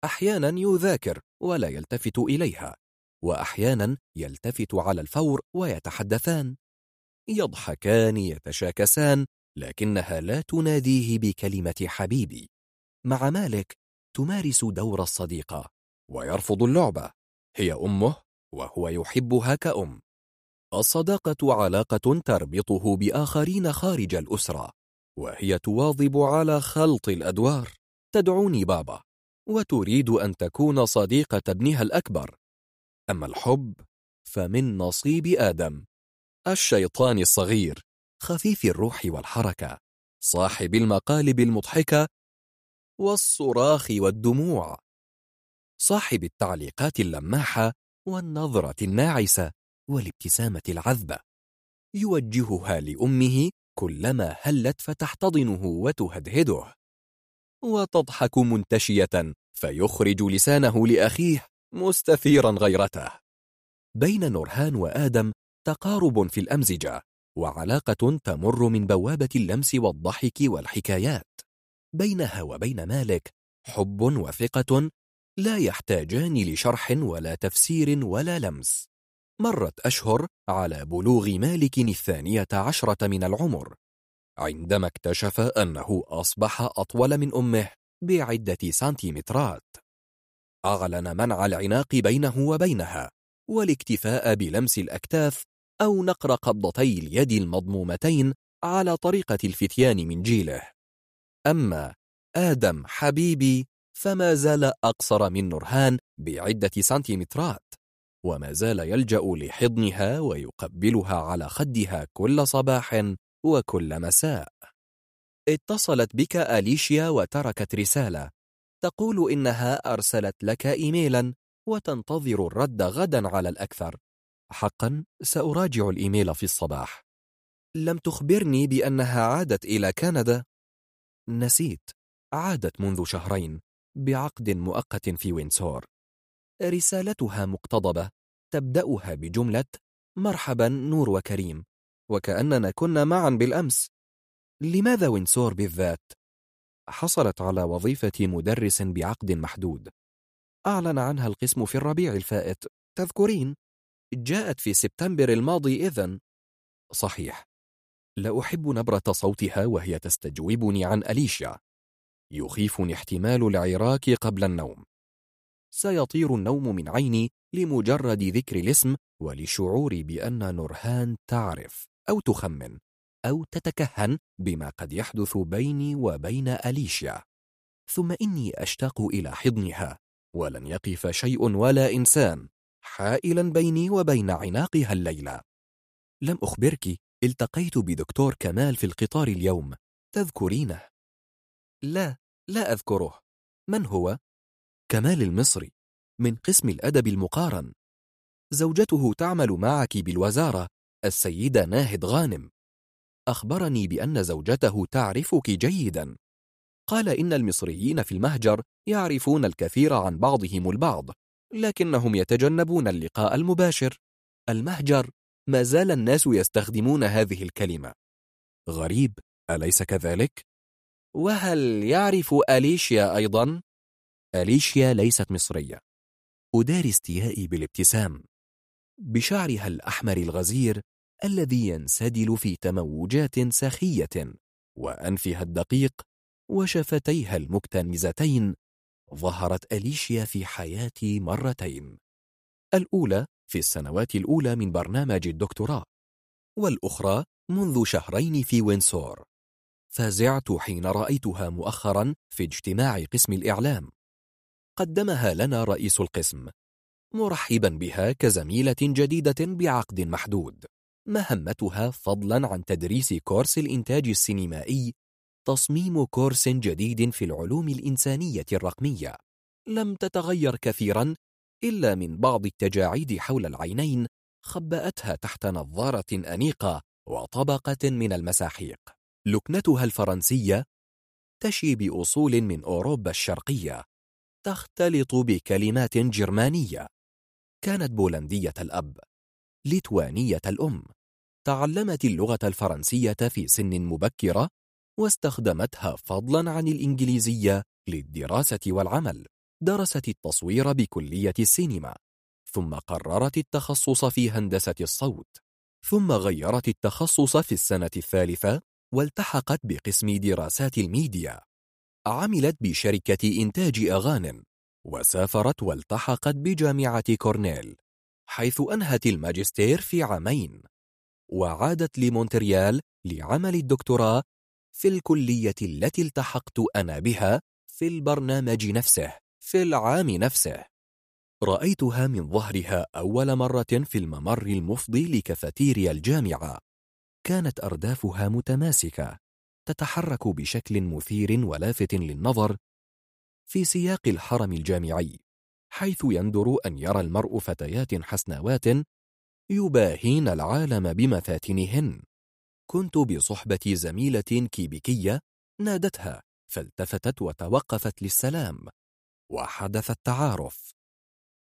S2: أحيانا يذاكر ولا يلتفت إليها. وأحيانا يلتفت على الفور ويتحدثان. يضحكان يتشاكسان لكنها لا تناديه بكلمة حبيبي. مع مالك تمارس دور الصديقة ويرفض اللعبة. هي أمه وهو يحبها كأم. الصداقة علاقة تربطه بآخرين خارج الأسرة وهي تواظب على خلط الأدوار. تدعوني بابا وتريد أن تكون صديقة ابنها الأكبر. أما الحب فمن نصيب آدم. الشيطان الصغير خفيف الروح والحركة صاحب المقالب المضحكة والصراخ والدموع صاحب التعليقات اللماحة والنظرة الناعسة والابتسامة العذبة. يوجهها لأمه كلما هلت فتحتضنه وتهدهده. وتضحك منتشية فيخرج لسانه لأخيه مستثيرا غيرته. بين نورهان وآدم تقارب في الأمزجة وعلاقة تمر من بوابة اللمس والضحك والحكايات. بينها وبين مالك حب وثقة لا يحتاجان لشرح ولا تفسير ولا لمس. مرت أشهر على بلوغ مالك الثانية عشرة من العمر عندما اكتشف أنه أصبح أطول من أمه بعدة سنتيمترات. أعلن منع العناق بينه وبينها والاكتفاء بلمس الأكتاف أو نقر قبضتي اليد المضمومتين على طريقة الفتيان من جيله. أما آدم حبيبي فما زال أقصر من نورهان بعدة سنتيمترات وما زال يلجأ لحضنها ويقبلها على خدها كل صباح وكل مساء. اتصلت بك أليشيا وتركت رسالة تقول إنها أرسلت لك إيميلا وتنتظر الرد غدا على الأكثر. حقا سأراجع الإيميل في الصباح. لم تخبرني بأنها عادت إلى كندا؟ نسيت. عادت منذ شهرين بعقد مؤقت في وينسور. رسالتها مقتضبة. تبدأها بجملة مرحبا نور وكريم. وكأننا كنا معا بالأمس. لماذا وينسور بالذات؟ حصلت على وظيفة مدرس بعقد محدود. أعلن عنها القسم في الربيع الفائت. تذكرين جاءت في سبتمبر الماضي إذن. صحيح. لا أحب نبرة صوتها وهي تستجوبني عن أليشيا. يخيفني احتمال العراك قبل النوم. سيطير النوم من عيني لمجرد ذكر الاسم ولشعوري بأن نورهان تعرف أو تخمن. أو تتكهن بما قد يحدث بيني وبين أليشيا. ثم إني أشتاق إلى حضنها ولن يقف شيء ولا إنسان حائلا بيني وبين عناقها الليلة. لم أخبرك التقيت بدكتور كمال في القطار اليوم. تذكرينه؟ لا لا أذكره. من هو؟ كمال المصري من قسم الأدب المقارن. زوجته تعمل معك بالوزارة السيدة ناهد غانم. أخبرني بأن زوجته تعرفك جيدا. قال إن المصريين في المهجر يعرفون الكثير عن بعضهم البعض لكنهم يتجنبون اللقاء المباشر. المهجر ما زال الناس يستخدمون هذه الكلمة. غريب أليس كذلك؟ وهل يعرف أليشيا أيضا؟ أليشيا ليست مصرية. أداري استيائي بالابتسام. بشعرها الأحمر الغزير الذي ينسدل في تموجات سخية وأنفها الدقيق وشفتيها المكتنزتين ظهرت أليشيا في حياتي مرتين. الأولى في السنوات الأولى من برنامج الدكتوراه والأخرى منذ شهرين في وينسور. فزعت حين رأيتها مؤخرا في اجتماع قسم الإعلام. قدمها لنا رئيس القسم مرحبا بها كزميلة جديدة بعقد محدود. مهمتها فضلا عن تدريس كورس الإنتاج السينمائي تصميم كورس جديد في العلوم الإنسانية الرقمية. لم تتغير كثيرا إلا من بعض التجاعيد حول العينين خبأتها تحت نظارة أنيقة وطبقة من المساحيق. لكنتها الفرنسية تشي بأصول من أوروبا الشرقية تختلط بكلمات جرمانية. كانت بولندية الأب ليتوانية الأم. تعلمت اللغة الفرنسية في سن مبكرة واستخدمتها فضلا عن الإنجليزية للدراسة والعمل درست التصوير بكلية السينما ثم قررت التخصص في هندسة الصوت ثم غيرت التخصص في السنة الثالثة والتحقت بقسم دراسات الميديا. عملت بشركة إنتاج أغان ثم وسافرت والتحقت بجامعة كورنيل حيث أنهت الماجستير في عامين. وعادت لمونتريال لعمل الدكتوراه في الكلية التي التحقت أنا بها في البرنامج نفسه في العام نفسه. رأيتها من ظهرها أول مرة في الممر المفضي لكافيتيريا الجامعة. كانت أردافها متماسكة تتحرك بشكل مثير ولافت للنظر في سياق الحرم الجامعي حيث يندر أن يرى المرء فتيات حسناوات يباهين العالم بمفاتنهن. كنت بصحبة زميلة كيبيكية نادتها فالتفتت وتوقفت للسلام وحدث التعارف.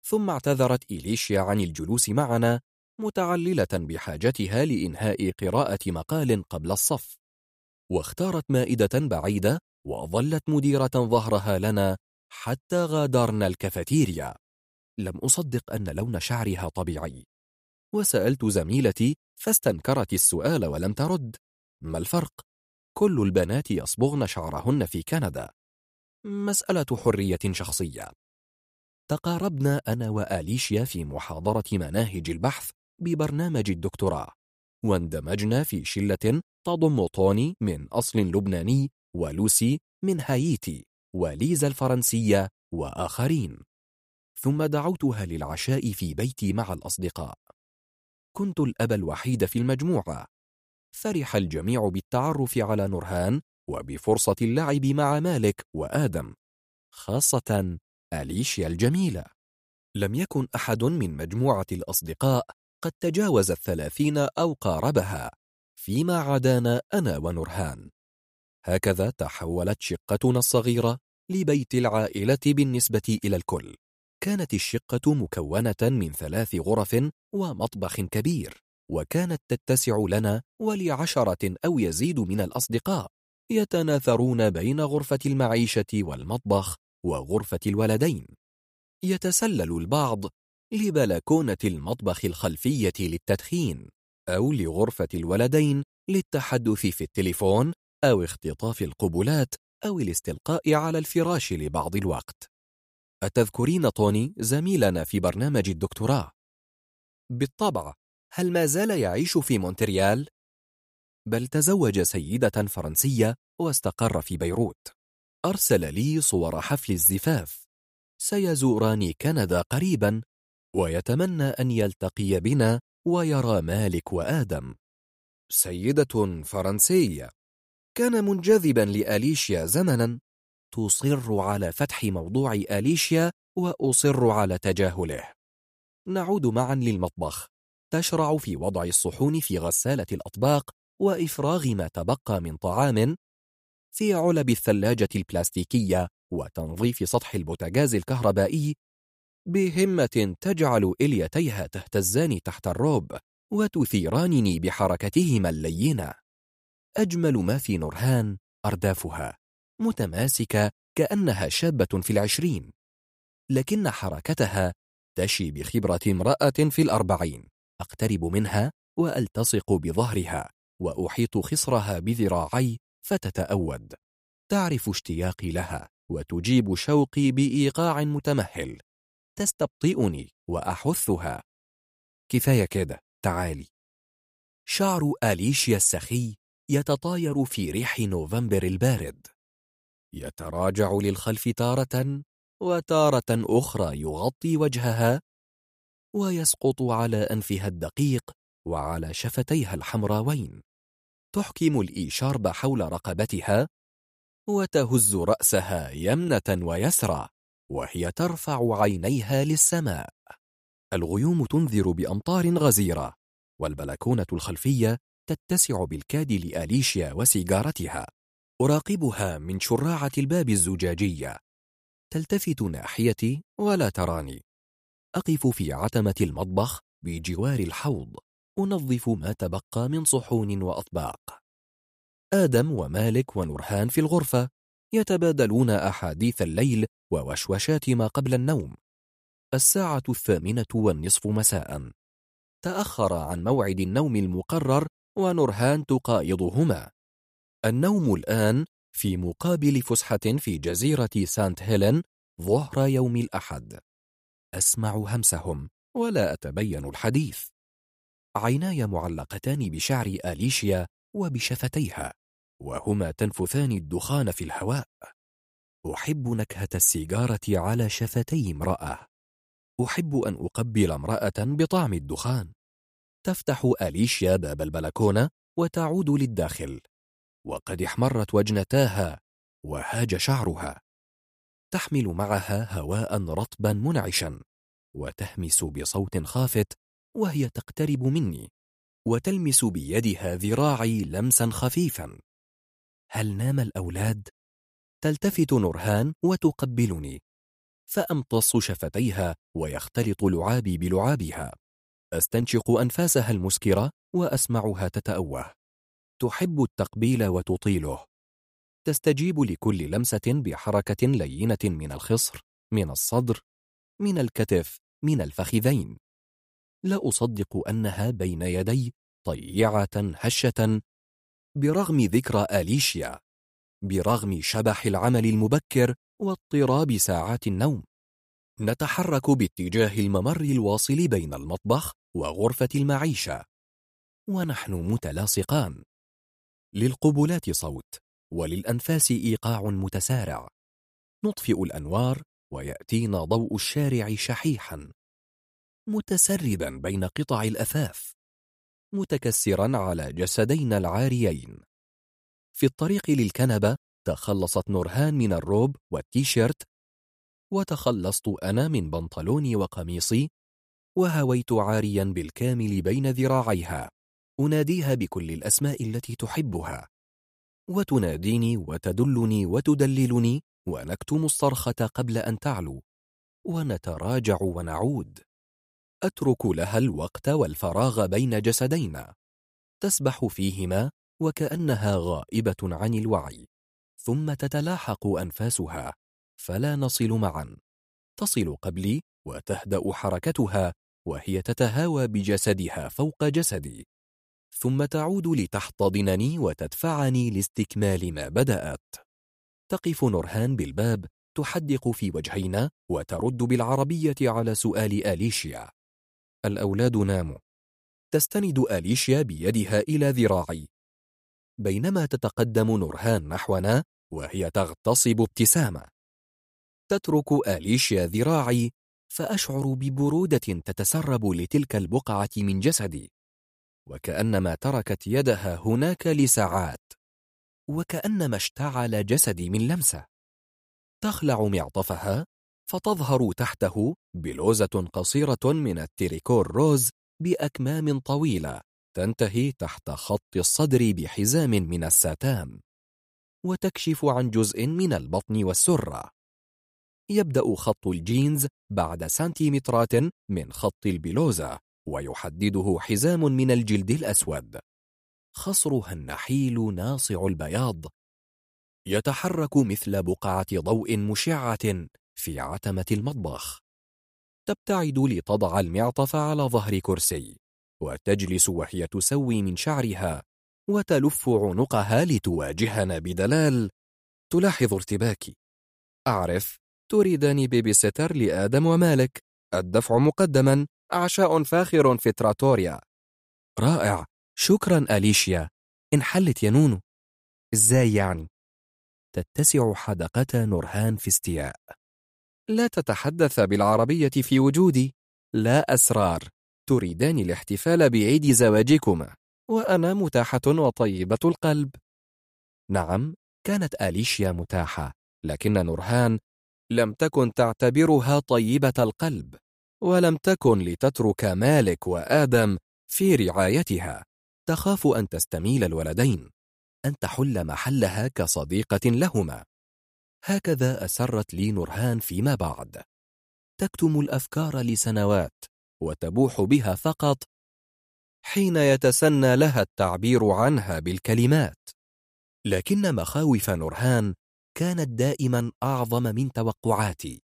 S2: ثم اعتذرت إليشيا عن الجلوس معنا متعللة بحاجتها لإنهاء قراءة مقال قبل الصف. واختارت مائدة بعيدة وظلت مديرة ظهرها لنا حتى غادرنا الكافيتيريا. لم أصدق أن لون شعرها طبيعي. وسألت زميلتي فاستنكرت السؤال ولم ترد. ما الفرق؟ كل البنات يصبغن شعرهن في كندا. مسألة حرية شخصية. تقاربنا أنا وآليشيا في محاضرة مناهج البحث ببرنامج الدكتوراه. واندمجنا في شلة تضم طوني من أصل لبناني ولوسي من هايتي وليزا الفرنسية وآخرين. ثم دعوتها للعشاء في بيتي مع الأصدقاء. كنت الأب الوحيد في المجموعة فرح الجميع بالتعرف على نورهان وبفرصة اللعب مع مالك وآدم خاصة أليشيا الجميلة. لم يكن أحد من مجموعة الأصدقاء قد تجاوز الثلاثين أو قاربها فيما عدانا أنا ونورهان. هكذا تحولت شقتنا الصغيرة لبيت العائلة بالنسبة إلى الكل. كانت الشقة مكونة من ثلاث غرف ومطبخ كبير وكانت تتسع لنا ولعشرة أو يزيد من الأصدقاء يتناثرون بين غرفة المعيشة والمطبخ وغرفة الولدين. يتسلل البعض لبلكونة المطبخ الخلفية للتدخين أو لغرفة الولدين للتحدث في التليفون أو اختطاف القبلات أو الاستلقاء على الفراش لبعض الوقت. أتذكرين طوني زميلنا في برنامج الدكتوراه؟ بالطبع هل ما زال يعيش في مونتريال؟ بل تزوج سيدة فرنسية واستقر في بيروت أرسل لي صور حفل الزفاف سيزوران كندا قريبا ويتمنى أن يلتقي بنا ويرى مالك وآدم سيدة فرنسية كان منجذبا لأليشيا زمنا تصر على فتح موضوع أليشيا وأصر على تجاهله. نعود معا للمطبخ. تشرع في وضع الصحون في غسالة الأطباق وإفراغ ما تبقى من طعام في علب الثلاجة البلاستيكية وتنظيف سطح البوتاجاز الكهربائي بهمة تجعل إليتيها تهتزان تحت الروب وتثيرانني بحركتهما اللينة. أجمل ما في نورهان أردافها. متماسكة كأنها شابة في العشرين لكن حركتها تشي بخبرة امرأة في الأربعين. أقترب منها وألتصق بظهرها وأحيط خصرها بذراعي فتتأود. تعرف اشتياقي لها وتجيب شوقي بإيقاع متمهل. تستبطئني وأحثها. كفاية كده تعالي. شعر أليشيا السخي يتطاير في ريح نوفمبر البارد. يتراجع للخلف تارة وتارة أخرى يغطي وجهها ويسقط على أنفها الدقيق وعلى شفتيها الحمراوين. تحكم الإيشارب حول رقبتها وتهز رأسها يمنة ويسرى وهي ترفع عينيها للسماء. الغيوم تنذر بأمطار غزيرة والبلكونة الخلفية تتسع بالكاد لأليشيا وسيجارتها. أراقبها من شراعة الباب الزجاجية. تلتفت ناحيتي ولا تراني. أقف في عتمة المطبخ بجوار الحوض. أنظف ما تبقى من صحون وأطباق. آدم ومالك ونورهان في الغرفة يتبادلون أحاديث الليل ووشوشات ما قبل النوم. الساعة الثامنة والنصف مساء. تأخر عن موعد النوم المقرر ونورهان تقايضهما. النوم الآن في مقابل فسحة في جزيرة سانت هيلين ظهر يوم الأحد. أسمع همسهم ولا أتبين الحديث. عيناي معلقتان بشعر أليشيا وبشفتيها وهما تنفثان الدخان في الهواء. أحب نكهة السيجارة على شفتي امرأة. أحب أن أقبل امرأة بطعم الدخان. تفتح أليشيا باب البلكونة وتعود للداخل. وقد احمرت وجنتاها وهاج شعرها. تحمل معها هواء رطبا منعشا وتهمس بصوت خافت وهي تقترب مني وتلمس بيدها ذراعي لمسا خفيفا. هل نام الأولاد؟ تلتفت نورهان وتقبلني فأمتص شفتيها ويختلط لعابي بلعابها. أستنشق أنفاسها المسكرة وأسمعها تتأوه. تحب التقبيل وتطيله. تستجيب لكل لمسة بحركة لينة من الخصر من الصدر من الكتف من الفخذين. لا أصدق أنها بين يدي طيعة هشة برغم ذكرى أليشيا برغم شبح العمل المبكر واضطراب ساعات النوم. نتحرك باتجاه الممر الواصل بين المطبخ وغرفة المعيشة. ونحن متلاصقان. للقبلات صوت وللأنفاس إيقاع متسارع. نطفئ الأنوار ويأتينا ضوء الشارع شحيحا. متسربا بين قطع الأثاث. متكسرا على جسدينا العاريين. في الطريق للكنبة تخلصت نورهان من الروب والتيشيرت. وتخلصت أنا من بنطلوني وقميصي وهويت عاريا بالكامل بين ذراعيها. أناديها بكل الأسماء التي تحبها. وتناديني وتدلني وتدللني ونكتم الصرخة قبل أن تعلو ونتراجع ونعود. أترك لها الوقت والفراغ بين جسدينا. تسبح فيهما وكأنها غائبة عن الوعي. ثم تتلاحق أنفاسها. فلا نصل معا. تصل قبلي وتهدأ حركتها وهي تتهاوى بجسدها فوق جسدي. ثم تعود لتحتضنني وتدفعني لاستكمال ما بدأت. تقف نورهان بالباب تحدق في وجهينا وترد بالعربية على سؤال آليشيا. الأولاد ناموا. تستند آليشيا بيدها إلى ذراعي. بينما تتقدم نورهان نحونا وهي تغتصب ابتسامة. تترك آليشيا ذراعي فأشعر ببرودة تتسرب لتلك البقعة من جسدي. وكأنما تركت يدها هناك لساعات وكأنما اشتعل جسدي من لمسة. تخلع معطفها فتظهر تحته بلوزة قصيرة من التريكور روز بأكمام طويلة تنتهي تحت خط الصدر بحزام من الساتان وتكشف عن جزء من البطن والسرة. يبدأ خط الجينز بعد سنتيمترات من خط البلوزة. ويحدده حزام من الجلد الأسود. خصرها النحيل ناصع البياض. يتحرك مثل بقعة ضوء مشعة في عتمة المطبخ. تبتعد لتضع المعطف على ظهر كرسي وتجلس وهي تسوي من شعرها وتلف عنقها لتواجهنا بدلال. تلاحظ ارتباكي أعرف تريدني babysitter لآدم ومالك. الدفع مقدما. عشاء فاخر في تراتوريا. رائع. شكرا أليشيا. انحلت يا نونو. إزاي يعني؟ تتسع حدقة نورهان في استياء. لا تتحدث بالعربية في وجودي. لا أسرار. تريدان الاحتفال بعيد زواجكما. وأنا متاحة وطيبة القلب. نعم كانت آليشيا متاحة لكن نورهان لم تكن تعتبرها طيبة القلب. ولم تكن لتترك مالك وآدم في رعايتها. تخاف أن تستميل الولدين. أن تحل محلها كصديقة لهما. هكذا أسرت لي نورهان فيما بعد. تكتم الأفكار لسنوات وتبوح بها فقط حين يتسنى لها التعبير عنها بالكلمات. لكن مخاوف نورهان كانت دائما أعظم من توقعاتي.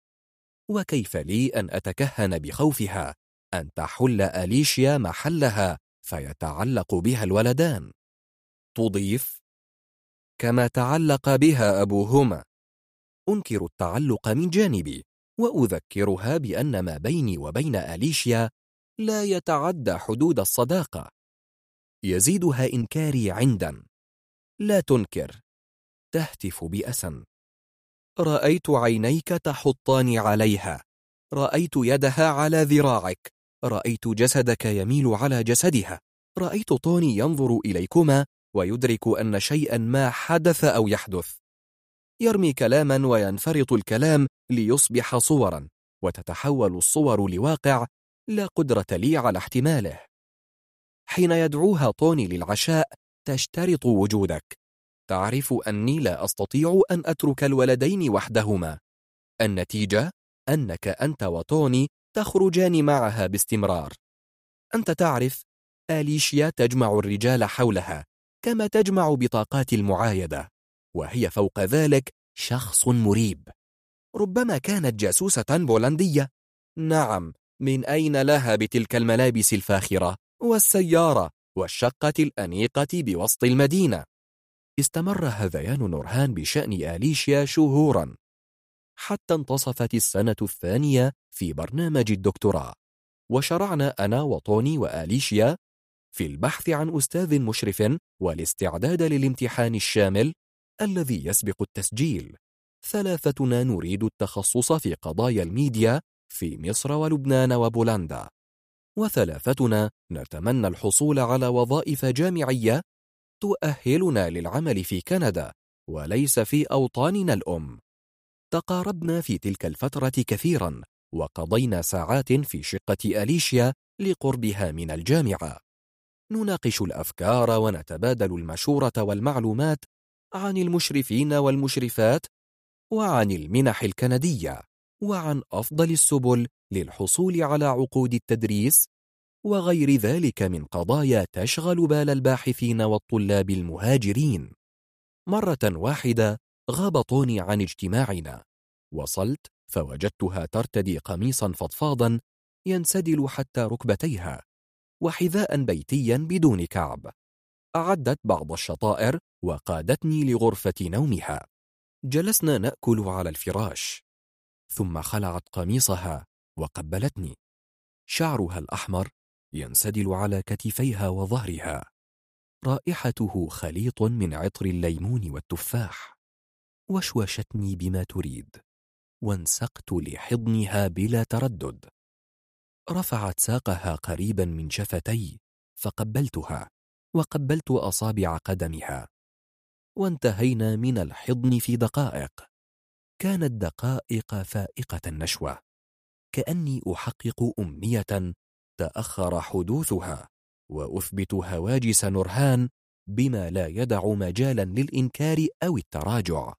S2: وكيف لي أن أتكهن بخوفها؟ أن تحل أليشيا محلها فيتعلق بها الولدان. تضيف كما تعلق بها أبوهما. أنكر التعلق من جانبي وأذكرها بأن ما بيني وبين أليشيا لا يتعدى حدود الصداقة. يزيدها إنكاري عندا. لا تنكر. تهتف بأسا. رأيت عينيك تحطان عليها. رأيت يدها على ذراعك. رأيت جسدك يميل على جسدها. رأيت طوني ينظر إليكما ويدرك أن شيئا ما حدث أو يحدث. يرمي كلاما وينفرط الكلام ليصبح صورا وتتحول الصور لواقع لا قدرة لي على احتماله. حين يدعوها طوني للعشاء تشترط وجودك. تعرف أني لا أستطيع أن أترك الولدين وحدهما. النتيجة أنك أنت وطوني تخرجان معها باستمرار. أنت تعرف آليشيا تجمع الرجال حولها كما تجمع بطاقات المعايدة وهي فوق ذلك شخص مريب. ربما كانت جاسوسة بولندية. نعم من أين لها بتلك الملابس الفاخرة والسيارة والشقة الأنيقة بوسط المدينة؟ استمر هذيان نورهان بشأن آليشيا شهورا. حتى انتصفت السنة الثانية في برنامج الدكتوراه. وشرعنا أنا وطوني وآليشيا في البحث عن أستاذ مشرف والاستعداد للامتحان الشامل الذي يسبق التسجيل. ثلاثتنا نريد التخصص في قضايا الميديا في مصر ولبنان وبولندا. وثلاثتنا نتمنى الحصول على وظائف جامعية تؤهلنا للعمل في كندا وليس في أوطاننا الأم. تقاربنا في تلك الفترة كثيرا وقضينا ساعات في شقة أليشيا لقربها من الجامعة. نناقش الأفكار ونتبادل المشورة والمعلومات عن المشرفين والمشرفات وعن المنح الكندية وعن أفضل السبل للحصول على عقود التدريس وغير ذلك من قضايا تشغل بال الباحثين والطلاب المهاجرين. مرة واحدة غاب طوني عن اجتماعنا. وصلت فوجدتها ترتدي قميصا فضفاضا ينسدل حتى ركبتيها وحذاء بيتيا بدون كعب. أعدت بعض الشطائر وقادتني لغرفة نومها. جلسنا نأكل على الفراش. ثم خلعت قميصها وقبلتني. شعرها الأحمر ينسدل على كتفيها وظهرها. رائحته خليط من عطر الليمون والتفاح. وشوشتني بما تريد. وانسقت لحضنها بلا تردد. رفعت ساقها قريبا من شفتي فقبلتها وقبلت أصابع قدمها. وانتهينا من الحضن في دقائق. كانت دقائق فائقة النشوة. كأني أحقق أمنية تأخر حدوثها وأثبت هواجس نرهان بما لا يدع مجالا للإنكار أو التراجع.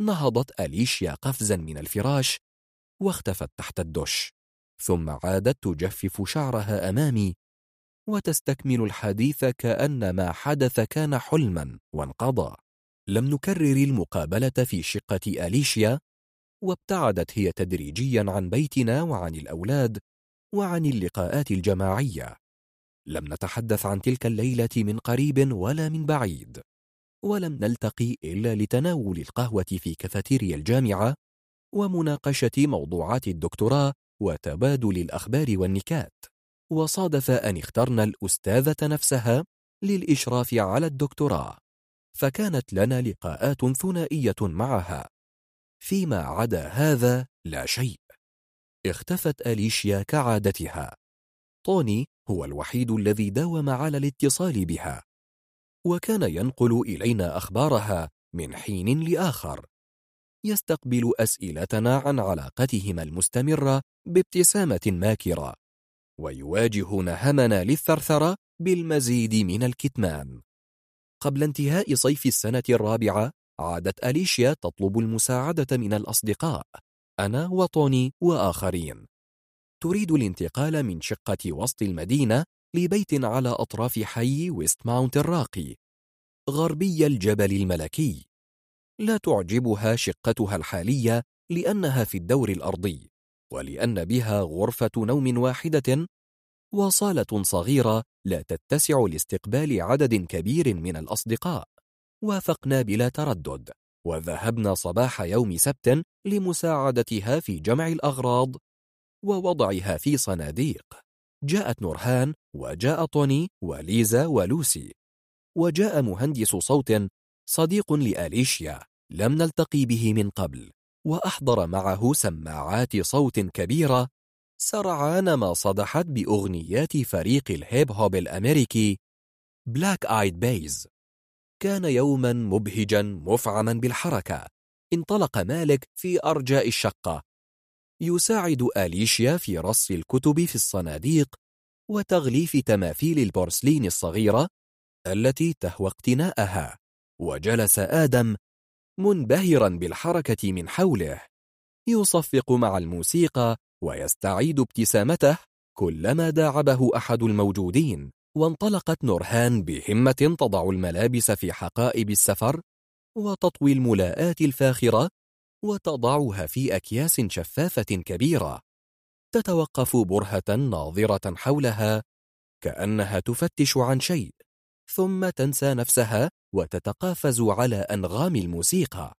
S2: نهضت أليشيا قفزا من الفراش واختفت تحت الدش ثم عادت تجفف شعرها أمامي وتستكمل الحديث كأن ما حدث كان حلما وانقضى. لم نكرر المقابلة في شقة أليشيا وابتعدت هي تدريجيا عن بيتنا وعن الأولاد وعن اللقاءات الجماعية. لم نتحدث عن تلك الليلة من قريب ولا من بعيد ولم نلتقي إلا لتناول القهوة في كافيتيريا الجامعة ومناقشة موضوعات الدكتوراه وتبادل الأخبار والنكات. وصادف أن اخترنا الأستاذة نفسها للإشراف على الدكتوراه فكانت لنا لقاءات ثنائية معها. فيما عدا هذا لا شيء. اختفت أليشيا كعادتها. طوني هو الوحيد الذي داوم على الاتصال بها. وكان ينقل إلينا أخبارها من حين لآخر. يستقبل أسئلتنا عن علاقتهما المستمرة بابتسامة ماكرة. ويواجه نهمنا للثرثرة بالمزيد من الكتمان. قبل انتهاء صيف السنة الرابعة عادت أليشيا تطلب المساعدة من الأصدقاء. أنا وطوني وآخرين. تريد الانتقال من شقة وسط المدينة لبيت على أطراف حي ويست ماونت الراقي. غربي الجبل الملكي. لا تعجبها شقتها الحالية لأنها في الدور الأرضي ولأن بها غرفة نوم واحدة وصالة صغيرة لا تتسع لاستقبال عدد كبير من الأصدقاء. وافقنا بلا تردد. وذهبنا صباح يوم سبت لمساعدتها في جمع الأغراض ووضعها في صناديق. جاءت نورهان وجاء طوني وليزا ولوسي. وجاء مهندس صوت صديق لأليشيا لم نلتقي به من قبل. وأحضر معه سماعات صوت كبيرة. سرعان ما صدحت بأغنيات فريق الهيب هوب الأمريكي Black Eyed Peas كان يوما مبهجا مفعما بالحركة. انطلق مالك في أرجاء الشقة. يساعد آليشيا في رص الكتب في الصناديق وتغليف تماثيل البورسلين الصغيرة التي تهوى اقتناءها وجلس آدم منبهرا بالحركة من حوله. يصفق مع الموسيقى ويستعيد ابتسامته كلما داعبه أحد الموجودين. وانطلقت نورهان بهمة تضع الملابس في حقائب السفر وتطوي الملاءات الفاخرة وتضعها في أكياس شفافة كبيرة. تتوقف برهة ناظرة حولها كأنها تفتش عن شيء ثم تنسى نفسها وتتقافز على أنغام الموسيقى.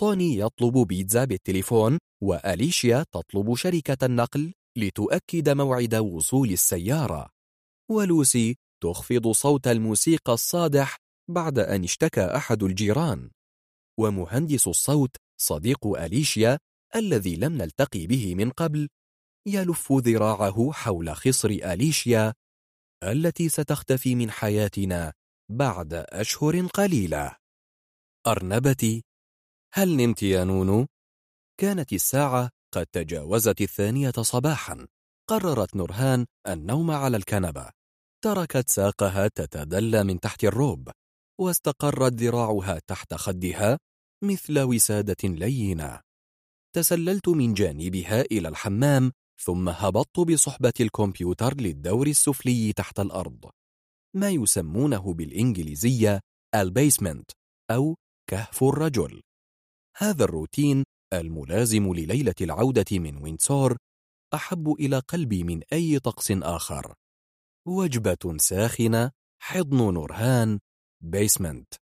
S2: طوني يطلب بيتزا بالتليفون وأليشيا تطلب شركة النقل لتؤكد موعد وصول السيارة. ولوسي تخفض صوت الموسيقى الصادح بعد أن اشتكى أحد الجيران. ومهندس الصوت صديق أليشيا الذي لم نلتقي به من قبل يلف ذراعه حول خصر أليشيا التي ستختفي من حياتنا بعد أشهر قليلة. أرنبتي هل نمت يا نونو؟ كانت الساعة قد تجاوزت الثانية صباحا. قررت نورهان النوم على الكنبة. تركت ساقها تتدلى من تحت الروب واستقرت ذراعها تحت خدها مثل وسادة لينة. تسللت من جانبها إلى الحمام ثم هبطت بصحبة الكمبيوتر للدور السفلي تحت الأرض. ما يسمونه بالإنجليزية ال basement أو كهف الرجل. هذا الروتين الملازم لليلة العودة من وينسور أحب إلى قلبي من أي طقس آخر. وجبة ساخنة حضن نورهان basement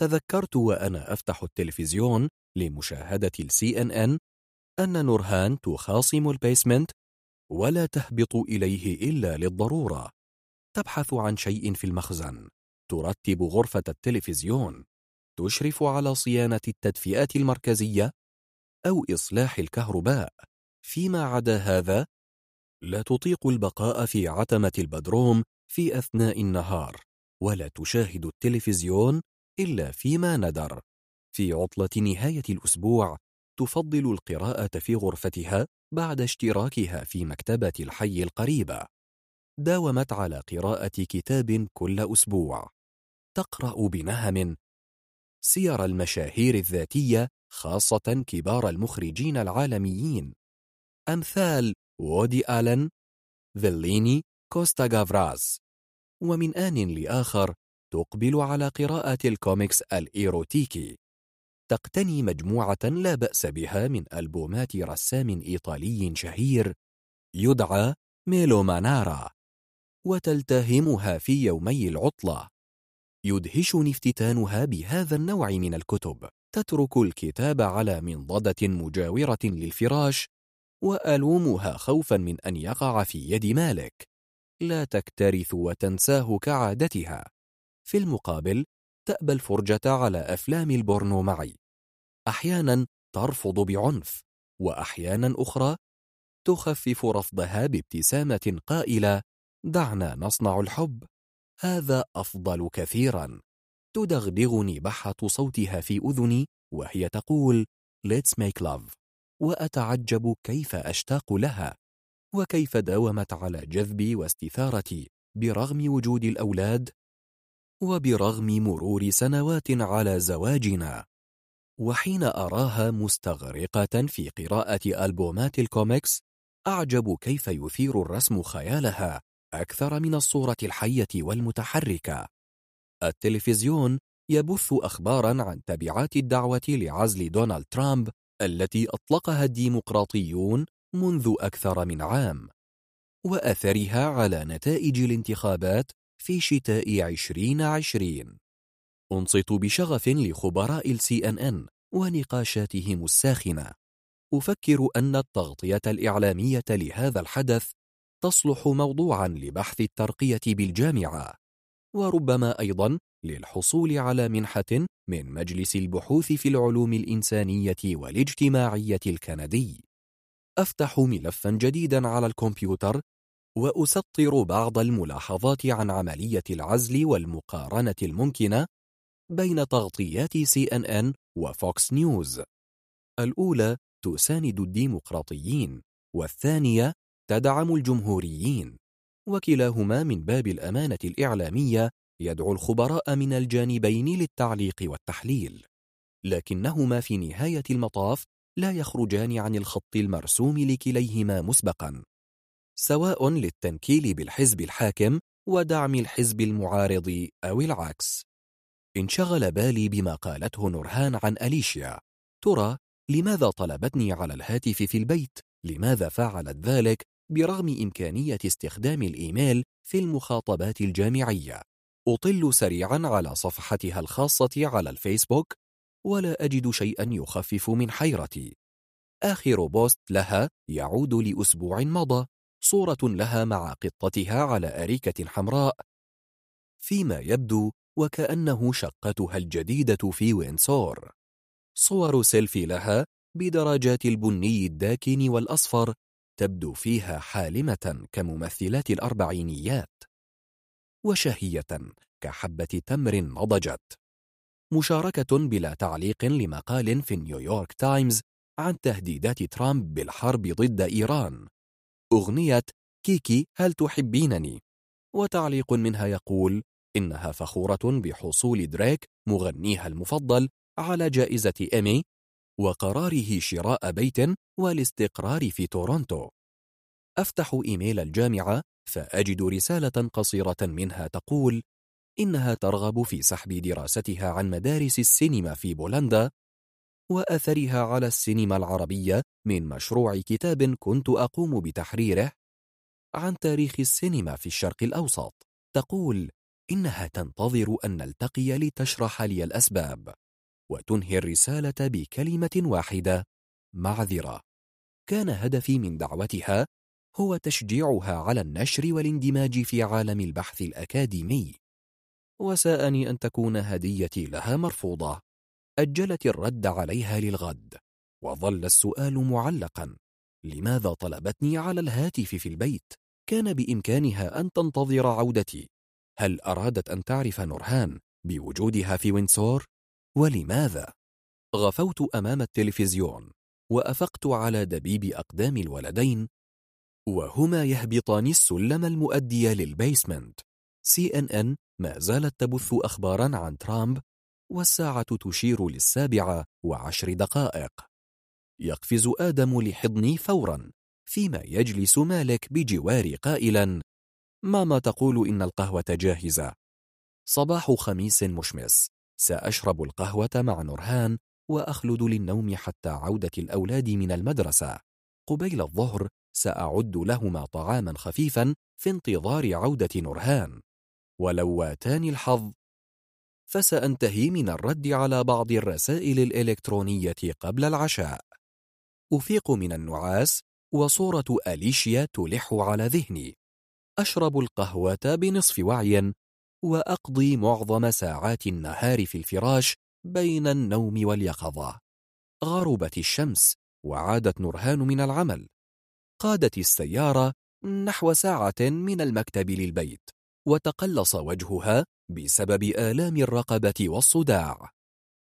S2: تذكرت وأنا أفتح التلفزيون لمشاهدة ال CNN أن نورهان تخاصم ال basement ولا تهبط إليه إلا للضرورة. تبحث عن شيء في المخزن. ترتب غرفة التلفزيون. تشرف على صيانة التدفئات المركزية أو إصلاح الكهرباء. فيما عدا هذا لا تطيق البقاء في عتمة البدروم في أثناء النهار ولا تشاهد التلفزيون إلا فيما ندر. في عطلة نهاية الأسبوع تفضل القراءة في غرفتها بعد اشتراكها في مكتبة الحي القريبة. داومت على قراءة كتاب كل أسبوع. تقرأ بنهم. سير المشاهير الذاتية خاصة كبار المخرجين العالميين. أمثال وودي آلن فيليني كوستا غافراس ومن آن لآخر تقبل على قراءة الكوميكس الإيروتيكي. تقتني مجموعة لا بأس بها من ألبومات رسام إيطالي شهير يدعى ميلو مانارا وتلتهمها في يومي العطلة. يدهشني افتتانها بهذا النوع من الكتب. تترك الكتاب على منضدة مجاورة للفراش وألومها خوفا من أن يقع في يد مالك. لا تكترث وتنساه كعادتها. في المقابل تأبى الفرجة على أفلام البورنو معي. أحيانا ترفض بعنف وأحيانا أخرى تخفف رفضها بابتسامة قائلة دعنا نصنع الحب. هذا أفضل كثيرا. تدغدغني بحة صوتها في أذني وهي تقول Let's make love. وأتعجب كيف أشتاق لها وكيف داومت على جذبي واستثارتي برغم وجود الأولاد وبرغم مرور سنوات على زواجنا. وحين أراها مستغرقة في قراءة ألبومات الكوميكس أعجب كيف يثير الرسم خيالها أكثر من الصورة الحية والمتحركة. التلفزيون يبث أخبارا عن تبعات الدعوة لعزل دونالد ترامب التي أطلقها الديمقراطيون منذ أكثر من عام وأثرها على نتائج الانتخابات في شتاء 2020 أنصت بشغف لخبراء ان ان ونقاشاتهم الساخنة. أفكر أن التغطية الإعلامية لهذا الحدث تصلح موضوعا لبحث الترقية بالجامعة وربما أيضا للحصول على منحة من مجلس البحوث في العلوم الإنسانية والاجتماعية الكندي. أفتح ملفا جديدا على الكمبيوتر وأسطر بعض الملاحظات عن عملية العزل والمقارنة الممكنة بين تغطيات CNN و Fox News. الأولى تساند الديمقراطيين والثانية تدعم الجمهوريين. وكلاهما من باب الأمانة الإعلامية يدعو الخبراء من الجانبين للتعليق والتحليل لكنهما في نهاية المطاف لا يخرجان عن الخط المرسوم لكليهما مسبقا سواء للتنكيل بالحزب الحاكم ودعم الحزب المعارض أو العكس انشغل بالي بما قالته نورهان عن أليشيا ترى لماذا طلبتني على الهاتف في البيت؟ لماذا فعلت ذلك برغم إمكانية استخدام الإيميل في المخاطبات الجامعية؟ أطل سريعا على صفحتها الخاصة على الفيسبوك ولا أجد شيئا يخفف من حيرتي. آخر post لها يعود لأسبوع مضى صورة لها مع قطتها على أريكة حمراء. فيما يبدو وكأنه شقتها الجديدة في وينسور. صور سيلفي لها بدرجات البني الداكن والأصفر تبدو فيها حالمة كممثلات الأربعينيات. وشهية كحبة تمر نضجت. مشاركة بلا تعليق لمقال في نيويورك تايمز عن تهديدات ترامب بالحرب ضد إيران. أغنية كيكي هل تحبينني؟ وتعليق منها يقول إنها فخورة بحصول دريك مغنيها المفضل على جائزة إيمي وقراره شراء بيت والاستقرار في تورونتو. أفتح إيميل الجامعة فأجد رسالة قصيرة منها تقول إنها ترغب في سحب دراستها عن مدارس السينما في بولندا وأثرها على السينما العربية من مشروع كتاب كنت أقوم بتحريره عن تاريخ السينما في الشرق الأوسط. تقول إنها تنتظر أن نلتقي لتشرح لي الأسباب وتنهي الرسالة بكلمة واحدة معذرة. كان هدفي من دعوتها هو تشجيعها على النشر والاندماج في عالم البحث الأكاديمي وساءني أن تكون هديتي لها مرفوضة أجلت الرد عليها للغد وظل السؤال معلقا لماذا طلبتني على الهاتف في البيت؟ كان بإمكانها أن تنتظر عودتي هل أرادت أن تعرف نورهان بوجودها في وينسور؟ ولماذا؟ غفوت أمام التلفزيون وأفقت على دبيب أقدام الولدين وهما يهبطان السلم المؤدي للبيسمنت. سي إن إن ما زالت تبث أخبارا عن ترامب والساعة تشير للسابعة وعشر دقائق. يقفز آدم لحضني فورا فيما يجلس مالك بجواري قائلا ماما تقول إن القهوة جاهزة؟ صباح خميس مشمس سأشرب القهوة مع نورهان وأخلد للنوم حتى عودة الأولاد من المدرسة. قبيل الظهر سأعد لهما طعاما خفيفا في انتظار عودة نورهان. ولو واتاني الحظ. فسأنتهي من الرد على بعض الرسائل الإلكترونية قبل العشاء. أفيق من النعاس وصورة أليشيا تلح على ذهني. أشرب القهوة بنصف وعي وأقضي معظم ساعات النهار في الفراش بين النوم واليقظة. غربت الشمس وعادت نورهان من العمل. قادت السيارة نحو ساعة من المكتب للبيت وتقلص وجهها بسبب آلام الرقبة والصداع.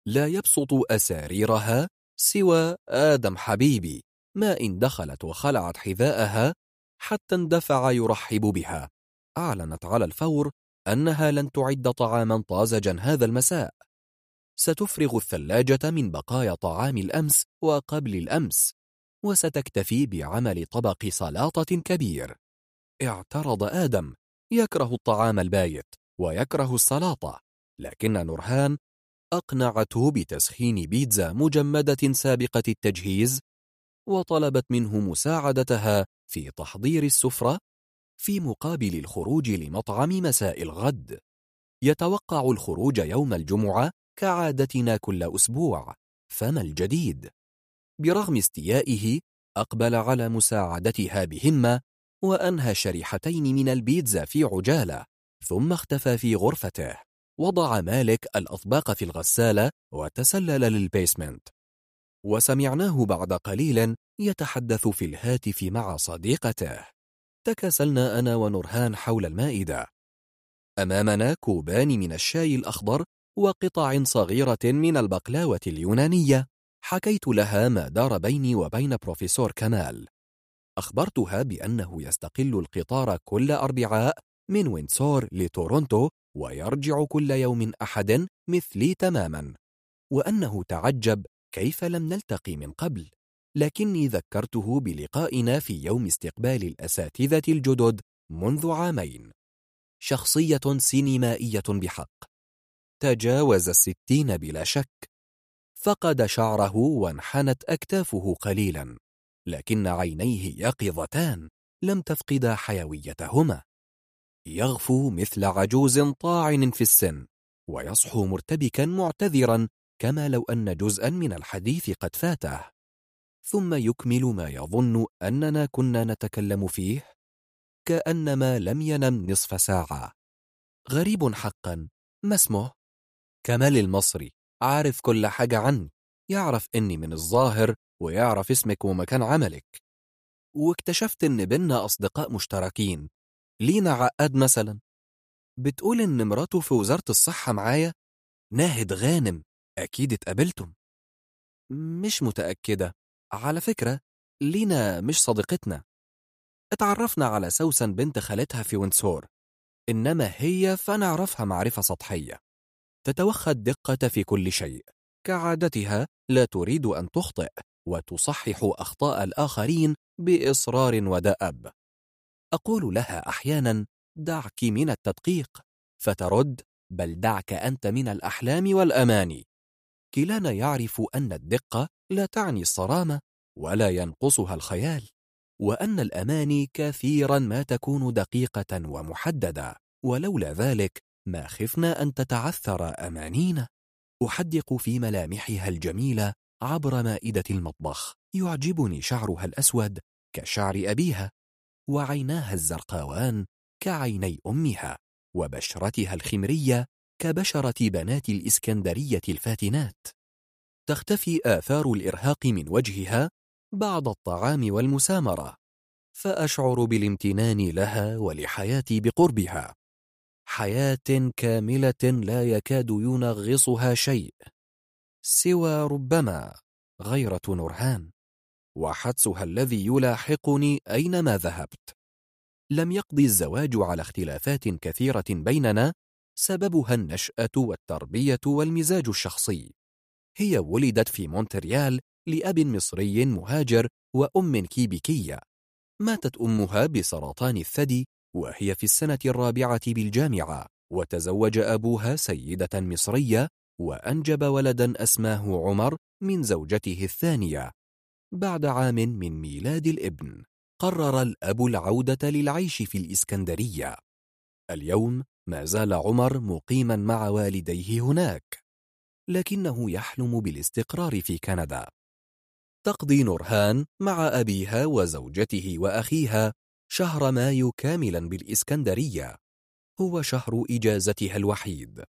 S2: لا يبسط أساريرها سوى آدم حبيبي ما إن دخلت وخلعت حذاءها حتى اندفع يرحب بها. أعلنت على الفور أنها لن تعد طعاما طازجا هذا المساء. ستفرغ الثلاجة من بقايا طعام الأمس وقبل الأمس. وستكتفي بعمل طبق سلاطة كبير اعترض آدم يكره الطعام البايت ويكره السلاطة لكن نورهان أقنعته بتسخين بيتزا مجمدة سابقة التجهيز وطلبت منه مساعدتها في تحضير السفرة في مقابل الخروج لمطعم مساء الغد يتوقع الخروج يوم الجمعة كعادتنا كل أسبوع فما الجديد؟ برغم استيائه أقبل على مساعدتها بهمة وأنهى شريحتين من البيتزا في عجالة ثم اختفى في غرفته. وضع مالك الأطباق في الغسالة وتسلل للبيسمنت. وسمعناه بعد قليل يتحدث في الهاتف مع صديقته. تكاسلنا أنا ونورهان حول المائدة. أمامنا كوبان من الشاي الأخضر وقطع صغيرة من البقلاوة اليونانية. حكيت لها ما دار بيني وبين بروفيسور كمال. أخبرتها بأنه يستقل القطار كل أربعاء من وينسور لتورونتو ويرجع كل يوم أحد مثلي تماما وأنه تعجب كيف لم نلتقي من قبل. لكني ذكرته بلقائنا في يوم استقبال الأساتذة الجدد منذ عامين. شخصية سينمائية بحق. تجاوز الستين بلا شك. فقد شعره وانحنت أكتافه قليلا لكن عينيه يقظتان لم تفقدا حيويتهما. يغفو مثل عجوز طاعن في السن ويصحو مرتبكا معتذرا كما لو أن جزءا من الحديث قد فاته ثم يكمل ما يظن أننا كنا نتكلم فيه؟ كأنما لم ينم نصف ساعة. غريب حقا ما اسمه؟ كمال المصري. عارف كل حاجة عني يعرف إني من الظاهر ويعرف اسمك ومكان عملك. واكتشفت إن بينا أصدقاء مشتركين. لينا عقاد مثلا. بتقول إن مراته في وزارة الصحة معايا؟ ناهد غانم. أكيد اتقابلتم. مش متأكدة. على فكرة لينا مش صديقتنا. اتعرفنا على سوسن بنت خالتها في وينسور إنما هي فنعرفها معرفة سطحية. تتوخى الدقة في كل شيء. كعادتها لا تريد أن تخطئ وتصحح أخطاء الآخرين بإصرار ودأب. أقول لها أحيانا دعك من التدقيق. فترد بل دعك أنت من الأحلام والأماني كلانا يعرف أن الدقة لا تعني الصرامة ولا ينقصها الخيال وأن الأماني كثيرا ما تكون دقيقة ومحددة ولولا ذلك ما خفنا أن تتعثر أمانينا. أحدق في ملامحها الجميلة عبر مائدة المطبخ. يعجبني شعرها الأسود كشعر أبيها وعيناها الزرقاوان كعيني أمها وبشرتها الخمرية كبشرة بنات الإسكندرية الفاتنات. تختفي آثار الإرهاق من وجهها بعد الطعام والمسامرة فأشعر بالامتنان لها ولحياتي بقربها. حياة كاملة لا يكاد ينغصها شيء سوى ربما غيرة نورهان وحدسها الذي يلاحقني أينما ذهبت. لم يقضي الزواج على اختلافات كثيرة بيننا سببها النشأة والتربية والمزاج الشخصي. هي ولدت في مونتريال لأب مصري مهاجر وأم كيبيكية. ماتت أمها بسرطان الثدي وهي في السنة الرابعة بالجامعة وتزوج أبوها سيدة مصرية وأنجب ولدا أسماه عمر من زوجته الثانية. بعد عام من ميلاد الابن قرر الأب العودة للعيش في الإسكندرية. اليوم ما زال عمر مقيما مع والديه هناك لكنه يحلم بالاستقرار في كندا. تقضي نورهان مع أبيها وزوجته وأخيها شهر مايو كاملا بالإسكندرية. هو شهر إجازتها الوحيد.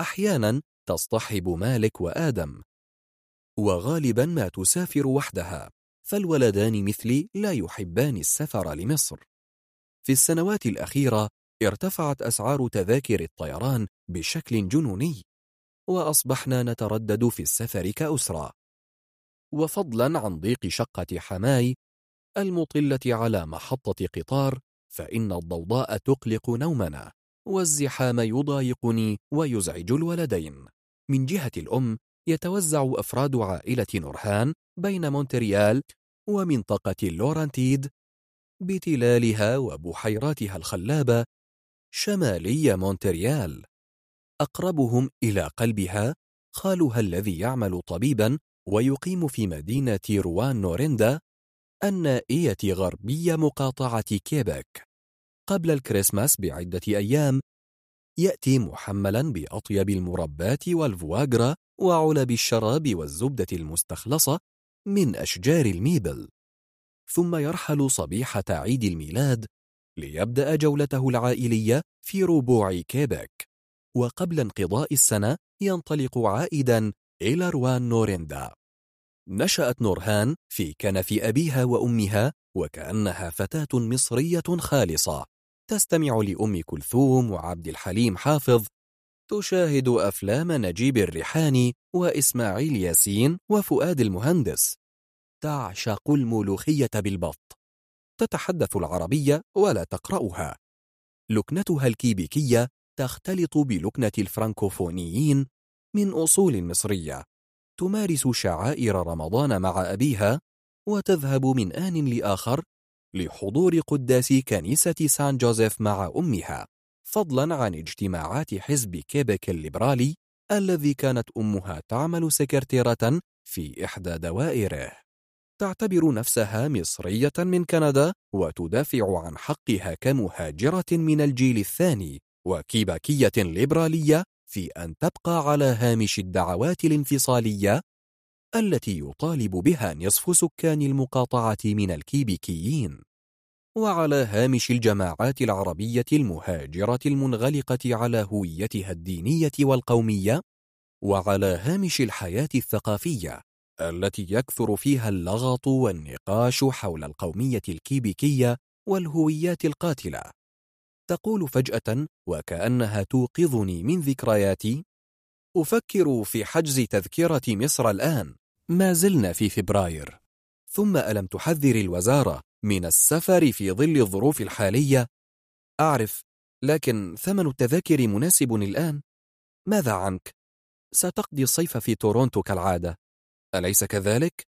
S2: أحيانا تصطحب مالك وآدم. وغالبا ما تسافر وحدها. فالولدان مثلي لا يحبان السفر لمصر. في السنوات الأخيرة ارتفعت أسعار تذاكر الطيران بشكل جنوني. وأصبحنا نتردد في السفر كأسرة. وفضلا عن ضيق شقة حماي المطلة على محطة قطار فإن الضوضاء تقلق نومنا والزحام يضايقني ويزعج الولدين. من جهة الأم يتوزع أفراد عائلة نورهان بين مونتريال ومنطقة اللورانتيد بتلالها وبحيراتها الخلابة شمالي مونتريال. أقربهم إلى قلبها خالها الذي يعمل طبيبا ويقيم في مدينة روان نوريندا النائية غربية مقاطعة كيبك قبل الكريسماس بعدة أيام يأتي محملا بأطيب المربات والفواغرا وعلب الشراب والزبدة المستخلصة من أشجار الميبل. ثم يرحل صبيحة عيد الميلاد ليبدأ جولته العائلية في ربوع كيبك وقبل انقضاء السنة ينطلق عائدا إلى روان نوريندا. نشأت نورهان في كنف أبيها وأمها وكأنها فتاة مصرية خالصة. تستمع لأم كلثوم وعبد الحليم حافظ تشاهد أفلام نجيب الريحاني وإسماعيل ياسين وفؤاد المهندس. تعشق الملوخية بالبط. تتحدث العربية ولا تقرأها. لكنتها الكيبيكية تختلط بلكنة الفرنكوفونيين من أصول مصرية. تمارس شعائر رمضان مع أبيها وتذهب من آن لآخر لحضور قداس كنيسة سان جوزيف مع أمها فضلا عن اجتماعات حزب كيبك الليبرالي الذي كانت أمها تعمل سكرتيرة في إحدى دوائره. تعتبر نفسها مصرية من كندا وتدافع عن حقها كمهاجرة من الجيل الثاني وكيباكية ليبرالية في أن تبقى على هامش الدعوات الانفصالية التي يطالب بها نصف سكان المقاطعة من الكيبيكيين وعلى هامش الجماعات العربية المهاجرة المنغلقة على هويتها الدينية والقومية وعلى هامش الحياة الثقافية التي يكثر فيها اللغط والنقاش حول القومية الكيبيكية والهويات القاتلة. تقول فجأة وكأنها توقظني من ذكرياتي أفكر في حجز تذكرة مصر الآن ما زلنا في فبراير ثم ألم تحذر الوزارة من السفر في ظل الظروف الحالية؟ أعرف لكن ثمن التذاكر مناسب الآن ماذا عنك؟ ستقضي الصيف في تورونتو كالعادة أليس كذلك؟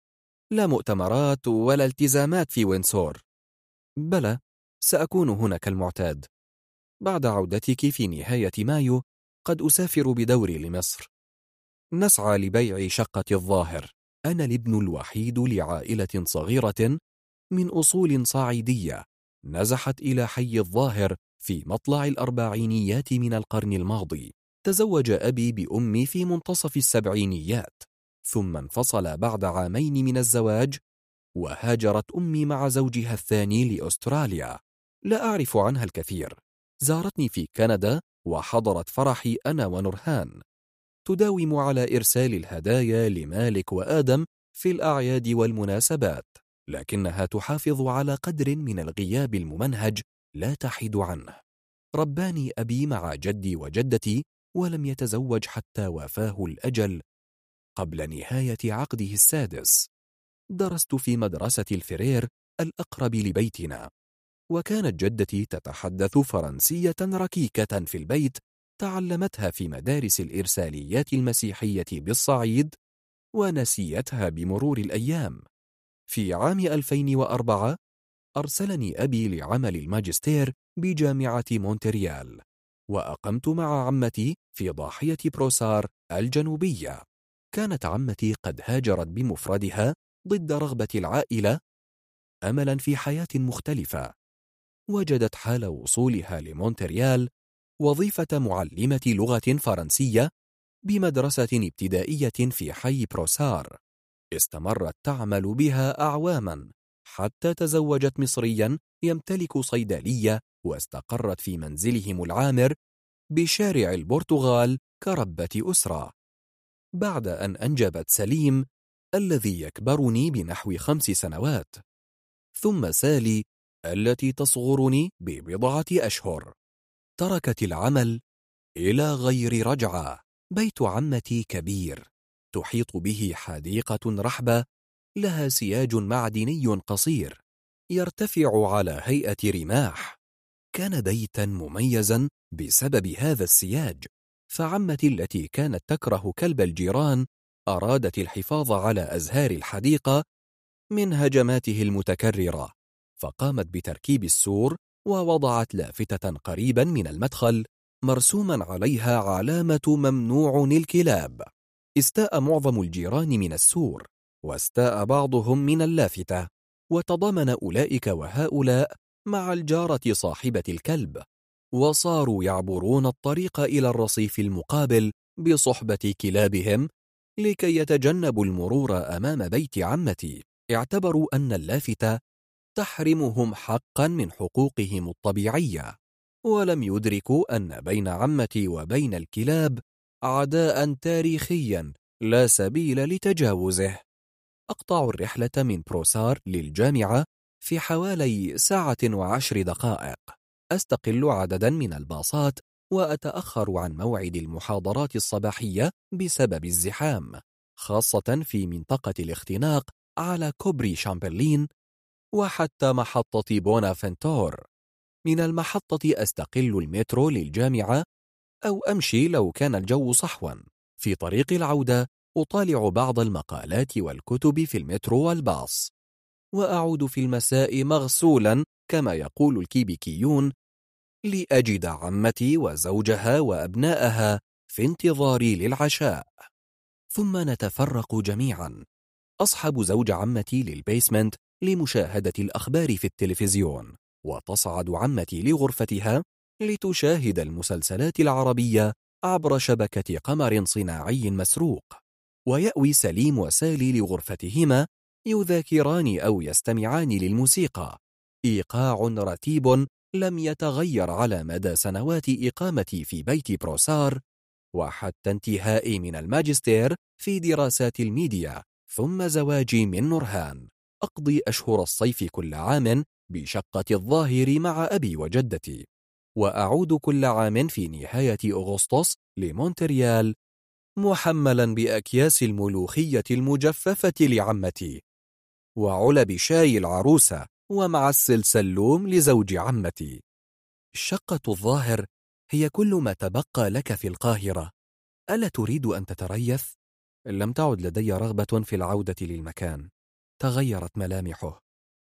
S2: لا مؤتمرات ولا التزامات في وينسور بلى سأكون هنا كالمعتاد بعد عودتك في نهاية مايو قد أسافر بدوري لمصر. نسعى لبيع شقة الظاهر. أنا الابن الوحيد لعائلة صغيرة من أصول صعيدية نزحت إلى حي الظاهر في مطلع الأربعينيات من القرن الماضي. تزوج أبي بأمي في منتصف السبعينيات ثم انفصل بعد عامين من الزواج وهاجرت أمي مع زوجها الثاني لأستراليا. لا أعرف عنها الكثير. زارتني في كندا وحضرت فرحي أنا ونرهان تداوم على إرسال الهدايا لمالك وآدم في الأعياد والمناسبات لكنها تحافظ على قدر من الغياب الممنهج لا تحيد عنه. رباني أبي مع جدي وجدتي ولم يتزوج حتى وافاه الأجل قبل نهاية عقده السادس. درست في مدرسة الفرير الأقرب لبيتنا. وكانت جدتي تتحدث فرنسية ركيكة في البيت تعلمتها في مدارس الإرساليات المسيحية بالصعيد ونسيتها بمرور الأيام. في عام 2004 أرسلني أبي لعمل الماجستير بجامعة مونتريال وأقمت مع عمتي في ضاحية بروسار الجنوبية. كانت عمتي قد هاجرت بمفردها ضد رغبة العائلة أملا في حياة مختلفة. وجدت حال وصولها لمونتريال وظيفة معلمة لغة فرنسية بمدرسة ابتدائية في حي بروسار. استمرت تعمل بها أعواما حتى تزوجت مصريا يمتلك صيدلية واستقرت في منزلهم العامر بشارع البرتغال كربة أسرة. بعد أن أنجبت سليم الذي يكبرني بنحو خمس سنوات. ثم سالي التي تصغرني ببضعة أشهر. تركت العمل إلى غير رجعة. بيت عمتي كبير. تحيط به حديقة رحبة. لها سياج معدني قصير. يرتفع على هيئة رماح. كان بيتا مميزا بسبب هذا السياج. فعمتي التي كانت تكره كلب الجيران أرادت الحفاظ على أزهار الحديقة من هجماته المتكررة. فقامت بتركيب السور ووضعت لافتة قريبا من المدخل مرسوما عليها علامة ممنوع الكلاب. استاء معظم الجيران من السور واستاء بعضهم من اللافتة وتضامن أولئك وهؤلاء مع الجارة صاحبة الكلب وصاروا يعبرون الطريق إلى الرصيف المقابل بصحبة كلابهم لكي يتجنبوا المرور أمام بيت عمتي. اعتبروا أن اللافتة تحرمهم حقا من حقوقهم الطبيعية ولم يدركوا أن بين عمتي وبين الكلاب عداء تاريخيا لا سبيل لتجاوزه. أقطع الرحلة من بروسار للجامعة في حوالي ساعة وعشر دقائق. أستقل عددا من الباصات وأتأخر عن موعد المحاضرات الصباحية بسبب الزحام خاصة في منطقة الاختناق على كوبري شامبرلين وحتى محطة بونافنتور. من المحطة أستقل المترو للجامعة أو أمشي لو كان الجو صحوا. في طريق العودة أطالع بعض المقالات والكتب في المترو والباص. وأعود في المساء مغسولا كما يقول الكيبيكيون لأجد عمتي وزوجها وأبناءها في انتظاري للعشاء. ثم نتفرق جميعا. أصحب زوج عمتي للبيسمنت لمشاهدة الأخبار في التلفزيون وتصعد عمتي لغرفتها لتشاهد المسلسلات العربية عبر شبكة قمر صناعي مسروق. ويأوي سليم وسالي لغرفتهما يذاكران أو يستمعان للموسيقى. إيقاع رتيب لم يتغير على مدى سنوات إقامتي في بيت بروسار وحتى انتهائي من الماجستير في دراسات الميديا ثم زواجي من نورهان. أقضي أشهر الصيف كل عام بشقة الظاهر مع أبي وجدتي وأعود كل عام في نهاية أغسطس لمونتريال محملا بأكياس الملوخية المجففة لعمتي وعلب شاي العروسة ومعسل سلوم لزوج عمتي. شقة الظاهر هي كل ما تبقى لك في القاهرة. ألا تريد أن تتريث؟ لم تعد لدي رغبة في العودة للمكان. تغيرت ملامحه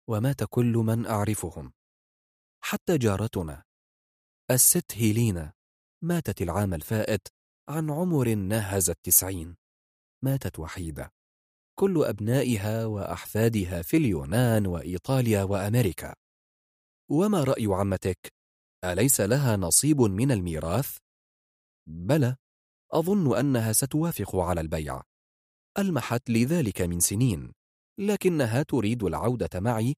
S2: ومات كل من أعرفهم. حتى جارتنا الست هيلينا ماتت العام الفائت عن عمر ناهز التسعين. ماتت وحيدة. كل أبنائها وأحفادها في اليونان وإيطاليا وأمريكا. وما رأي عمتك؟ أليس لها نصيب من الميراث؟ بلى أظن أنها ستوافق على البيع. ألمحت لذلك من سنين. لكنها تريد العودة معي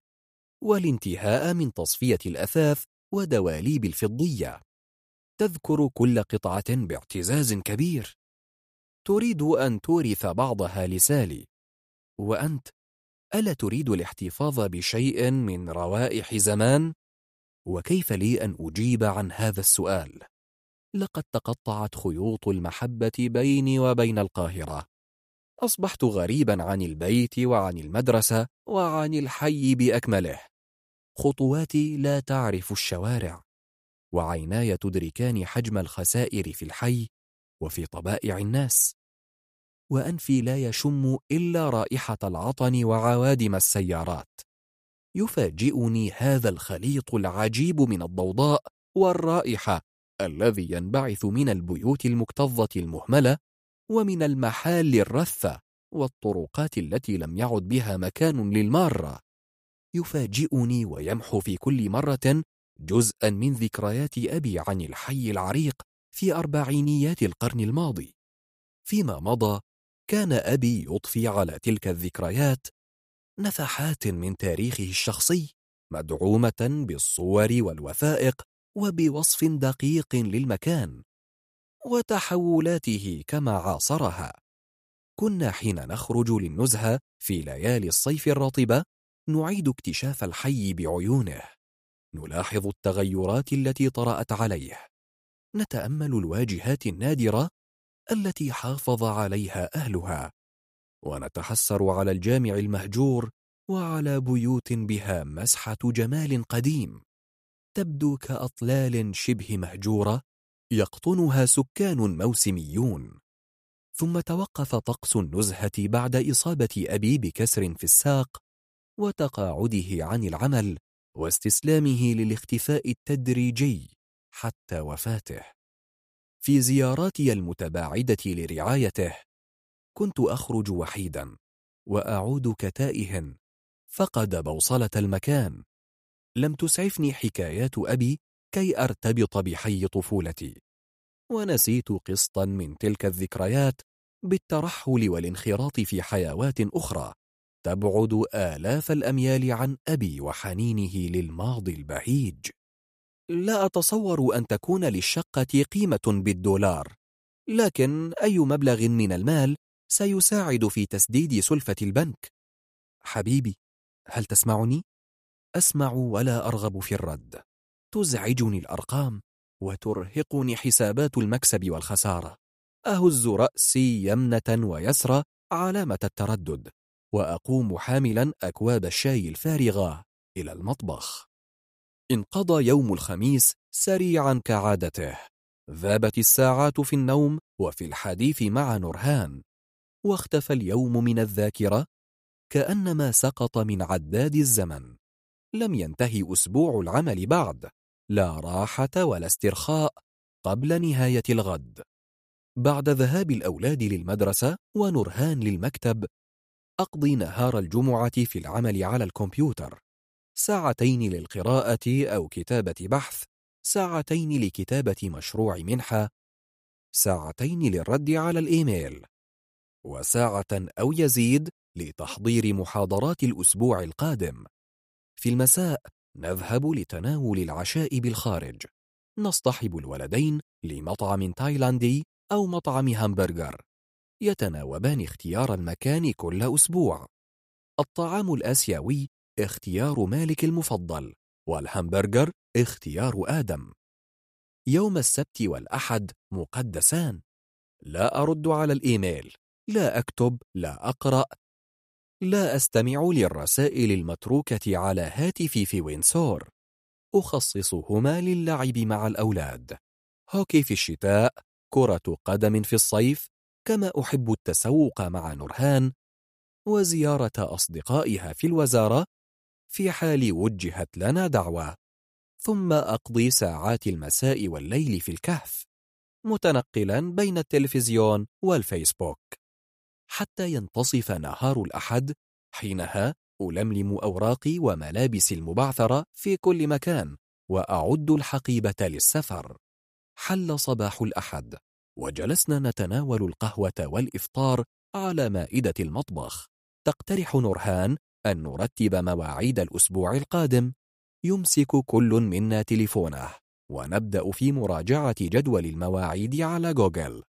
S2: والانتهاء من تصفية الأثاث ودواليب الفضية تذكر كل قطعة باعتزاز كبير تريد أن تورث بعضها لسالي وأنت ألا تريد الاحتفاظ بشيء من روائح زمان؟ وكيف لي أن أجيب عن هذا السؤال؟ لقد تقطعت خيوط المحبة بيني وبين القاهرة أصبحت غريبا عن البيت وعن المدرسة وعن الحي بأكمله. خطواتي لا تعرف الشوارع وعيناي تدركان حجم الخسائر في الحي وفي طبائع الناس. وأنفي لا يشم إلا رائحة العطن وعوادم السيارات. يفاجئني هذا الخليط العجيب من الضوضاء والرائحة الذي ينبعث من البيوت المكتظة المهملة ومن المحال الرثة والطرقات التي لم يعد بها مكان للمارة. يفاجئني ويمحو في كل مرة جزءا من ذكريات أبي عن الحي العريق في أربعينيات القرن الماضي. فيما مضى كان أبي يضفي على تلك الذكريات نفحات من تاريخه الشخصي مدعومة بالصور والوثائق وبوصف دقيق للمكان. وتحولاته كما عاصرها. كنا حين نخرج للنزهة في ليالي الصيف الرطبة نعيد اكتشاف الحي بعيونه. نلاحظ التغيرات التي طرأت عليه. نتأمل الواجهات النادرة التي حافظ عليها أهلها. ونتحسر على الجامع المهجور وعلى بيوت بها مسحة جمال قديم. تبدو كأطلال شبه مهجورة يقطنها سكان موسميون. ثم توقف طقس النزهة بعد إصابة أبي بكسر في الساق وتقاعده عن العمل واستسلامه للاختفاء التدريجي حتى وفاته. في زياراتي المتباعدة لرعايته كنت أخرج وحيدا وأعود كتائه فقد بوصلة المكان. لم تسعفني حكايات أبي كي أرتبط بحي طفولتي. ونسيت قسطا من تلك الذكريات بالترحل والانخراط في حيوات أخرى تبعد آلاف الأميال عن أبي وحنينه للماضي البهيج لا أتصور أن تكون للشقة قيمة بالدولار لكن أي مبلغ من المال سيساعد في تسديد سلفة البنك. حبيبي هل تسمعني؟ أسمع ولا أرغب في الرد. تزعجني الأرقام وترهقني حسابات المكسب والخسارة. أهز رأسي يمنة ويسرى علامة التردد وأقوم حاملا أكواب الشاي الفارغة إلى المطبخ. انقضى يوم الخميس سريعا كعادته. ذابت الساعات في النوم وفي الحديث مع نورهان. واختفى اليوم من الذاكرة كأنما سقط من عداد الزمن. لم ينتهي أسبوع العمل بعد. لا راحة ولا استرخاء قبل نهاية الغد. بعد ذهاب الأولاد للمدرسة ونرهان للمكتب أقضي نهار الجمعة في العمل على الكمبيوتر. ساعتين للقراءة أو كتابة بحث ساعتين لكتابة مشروع منحة ساعتين للرد على الإيميل وساعة أو يزيد لتحضير محاضرات الأسبوع القادم. في المساء نذهب لتناول العشاء بالخارج. نصطحب الولدين لمطعم تايلاندي أو مطعم همبرجر. يتناوبان اختيار المكان كل أسبوع. الطعام الآسيوي اختيار مالك المفضل والهمبرجر اختيار آدم. يوم السبت والأحد مقدسان. لا أرد على الإيميل. لا أكتب لا أقرأ لا أستمع للرسائل المتروكة على هاتفي في وينسور. أخصصهما للعب مع الأولاد. هوكي في الشتاء كرة قدم في الصيف كما أحب التسوق مع نورهان وزيارة أصدقائها في الوزارة في حال وجهت لنا دعوة. ثم أقضي ساعات المساء والليل في الكهف متنقلا بين التلفزيون والفيسبوك. حتى ينتصف نهار الأحد حينها ألملم أوراقي وملابسي المبعثرة في كل مكان وأعد الحقيبة للسفر. حل صباح الأحد وجلسنا نتناول القهوة والإفطار على مائدة المطبخ. تقترح نورهان أن نرتب مواعيد الأسبوع القادم. يمسك كل منا تليفونه ونبدأ في مراجعة جدول المواعيد على جوجل.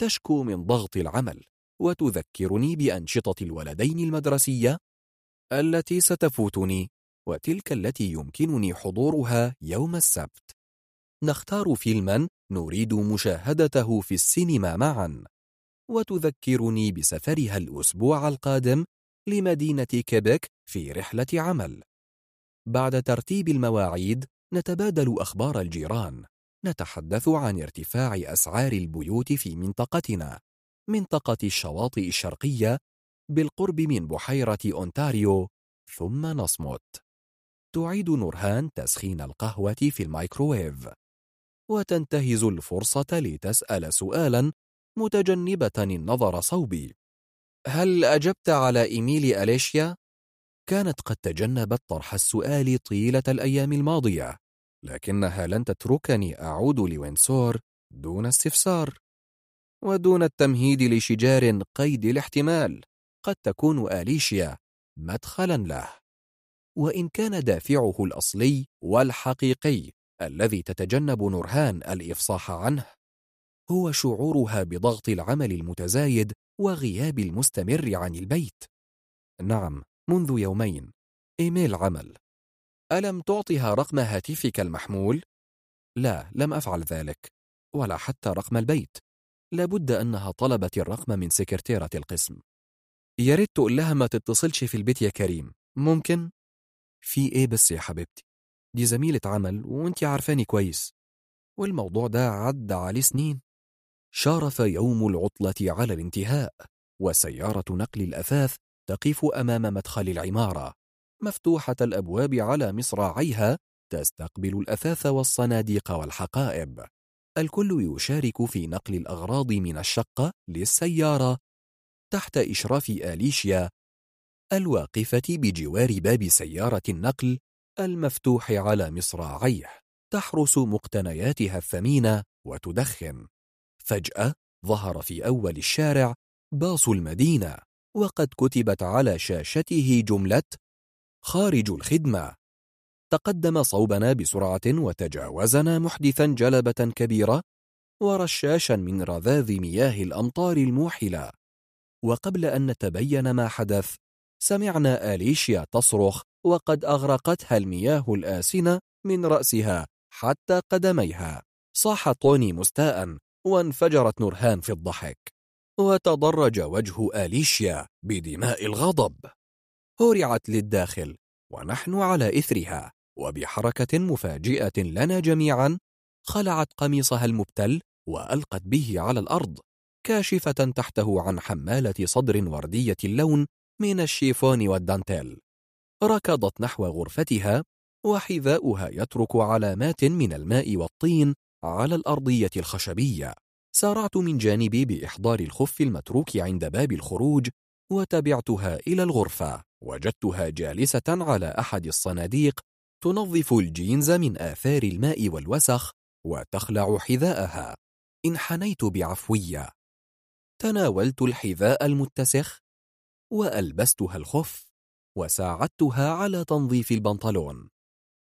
S2: تشكو من ضغط العمل. وتذكرني بأنشطة الولدين المدرسية التي ستفوتني وتلك التي يمكنني حضورها يوم السبت. نختار فيلما نريد مشاهدته في السينما معا. وتذكرني بسفرها الأسبوع القادم لمدينة كيبك في رحلة عمل. بعد ترتيب المواعيد نتبادل أخبار الجيران. نتحدث عن ارتفاع أسعار البيوت في منطقتنا. منطقة الشواطئ الشرقية بالقرب من بحيرة أونتاريو ثم نصمت. تعيد نورهان تسخين القهوة في الميكروويف. وتنتهز الفرصة لتسأل سؤالا متجنبة النظر صوبي. هل أجبت على إيميل أليشيا؟ كانت قد تجنبت طرح السؤال طيلة الأيام الماضية لكنها لن تتركني أعود لوينسور دون استفسار. ودون التمهيد لشجار قيد الاحتمال قد تكون آليشيا مدخلا له. وإن كان دافعه الأصلي والحقيقي الذي تتجنب نورهان الإفصاح عنه هو شعورها بضغط العمل المتزايد وغياب المستمر عن البيت. نعم منذ يومين. إيميل عمل. ألم تعطها رقم هاتفك المحمول؟ لا لم أفعل ذلك ولا حتى رقم البيت. لابد أنها طلبت الرقم من سكرتيرة القسم. يا ريت تقول لها ما تتصلش في البيت يا كريم. ممكن؟ في إيه بس يا حبيبتي؟ دي زميلة عمل وانت عارفاني كويس. والموضوع ده عدى عليه سنين. شارف يوم العطلة على الانتهاء وسيارة نقل الأثاث تقف أمام مدخل العمارة. مفتوحة الأبواب على مصراعيها تستقبل الأثاث والصناديق والحقائب. الكل يشارك في نقل الأغراض من الشقة للسيارة تحت إشراف آليشيا الواقفة بجوار باب سيارة النقل المفتوح على مصراعيه تحرس مقتنياتها الثمينة وتدخن. فجأة ظهر في أول الشارع باص المدينة وقد كتبت على شاشته جملة خارج الخدمة. تقدم صوبنا بسرعة وتجاوزنا محدثا جلبة كبيرة ورشاشا من رذاذ مياه الأمطار الموحلة. وقبل أن نتبين ما حدث سمعنا آليشيا تصرخ وقد أغرقتها المياه الآسنة من رأسها حتى قدميها. صاح طوني مستاء وانفجرت نورهان في الضحك. وتضرج وجه آليشيا بدماء الغضب. هرعت للداخل ونحن على إثرها وبحركة مفاجئة لنا جميعا خلعت قميصها المبتل وألقت به على الأرض كاشفة تحته عن حمالة صدر وردية اللون من الشيفون والدانتيل. ركضت نحو غرفتها وحذاؤها يترك علامات من الماء والطين على الأرضية الخشبية. سارعت من جانبي بإحضار الخف المتروك عند باب الخروج وتبعتها إلى الغرفة. وجدتها جالسة على أحد الصناديق تنظف الجينز من آثار الماء والوسخ وتخلع حذاءها. انحنيت بعفوية. تناولت الحذاء المتسخ وألبستها الخف وساعدتها على تنظيف البنطلون.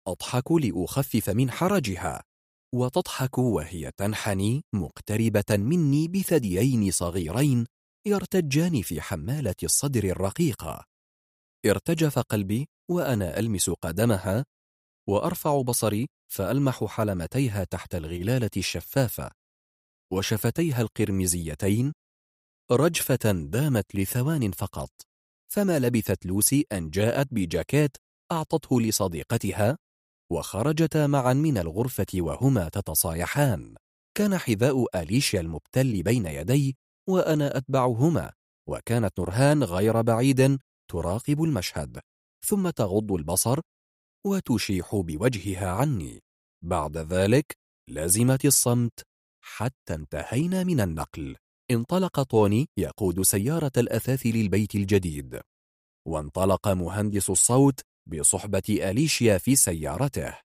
S2: أضحك لأخفف من حرجها. وتضحك وهي تنحني مقتربة مني بثديين صغيرين يرتجان في حمالة الصدر الرقيقة. ارتجف قلبي وأنا ألمس قدمها وأرفع بصري فألمح حلمتيها تحت الغلالة الشفافة. وشفتيها القرمزيتين رجفة دامت لثوان فقط. فما لبثت لوسي أن جاءت بجاكيت أعطته لصديقتها وخرجتا معا من الغرفة وهما تتصايحان. كان حذاء أليشيا المبتل بين يدي وأنا أتبعهما وكانت نورهان غير بعيد تراقب المشهد ثم تغض البصر وتشيح بوجهها عني. بعد ذلك لزمت الصمت حتى انتهينا من النقل. انطلق طوني يقود سيارة الأثاث للبيت الجديد. وانطلق مهندس الصوت بصحبة أليشيا في سيارته.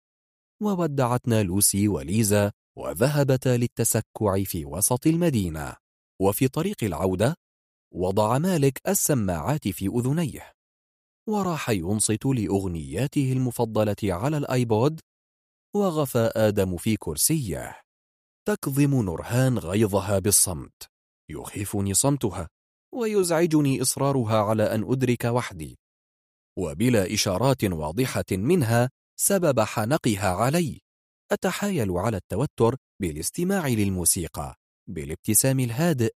S2: وودعتنا لوسي وليزا وذهبتا للتسكع في وسط المدينة. وفي طريق العودة وضع مالك السماعات في أذنيه وراح ينصت لأغنياته المفضلة على الآيبود وغفى آدم في كرسيه. تكظم نورهان غيظها بالصمت يخيفني صمتها ويزعجني إصرارها على أن أدرك وحدي. وبلا إشارات واضحة منها سبب حنقها علي أتحايل على التوتر بالاستماع للموسيقى. بالابتسام الهادئ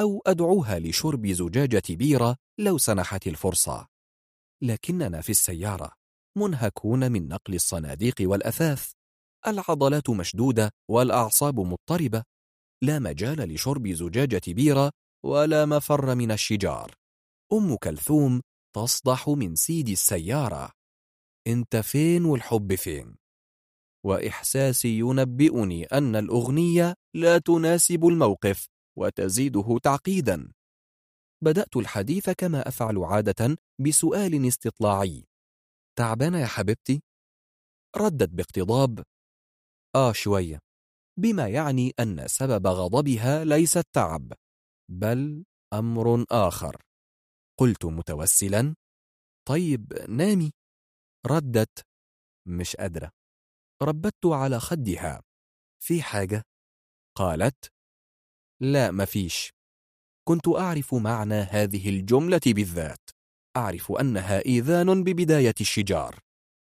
S2: أو أدعوها لشرب زجاجة بيرة لو سنحت الفرصة. لكننا في السيارة منهكون من نقل الصناديق والأثاث العضلات مشدودة والأعصاب مضطربة لا مجال لشرب زجاجة بيرة ولا مفر من الشجار. أم كلثوم تصدح من سيد السيارة. أنت فين والحب فين؟ وإحساسي ينبئني أن الأغنية لا تناسب الموقف وتزيده تعقيدا. بدأت الحديث كما أفعل عادة بسؤال استطلاعي. تعبانة يا حبيبتي؟ ردت باقتضاب. آه شوية. بما يعني أن سبب غضبها ليس التعب بل أمر آخر. قلت متوسلا. طيب نامي. ردت. مش قادرة. ربت على خدها. في حاجة؟ قالت لا مفيش كنت أعرف معنى هذه الجملة بالذات. أعرف أنها إيذان ببداية الشجار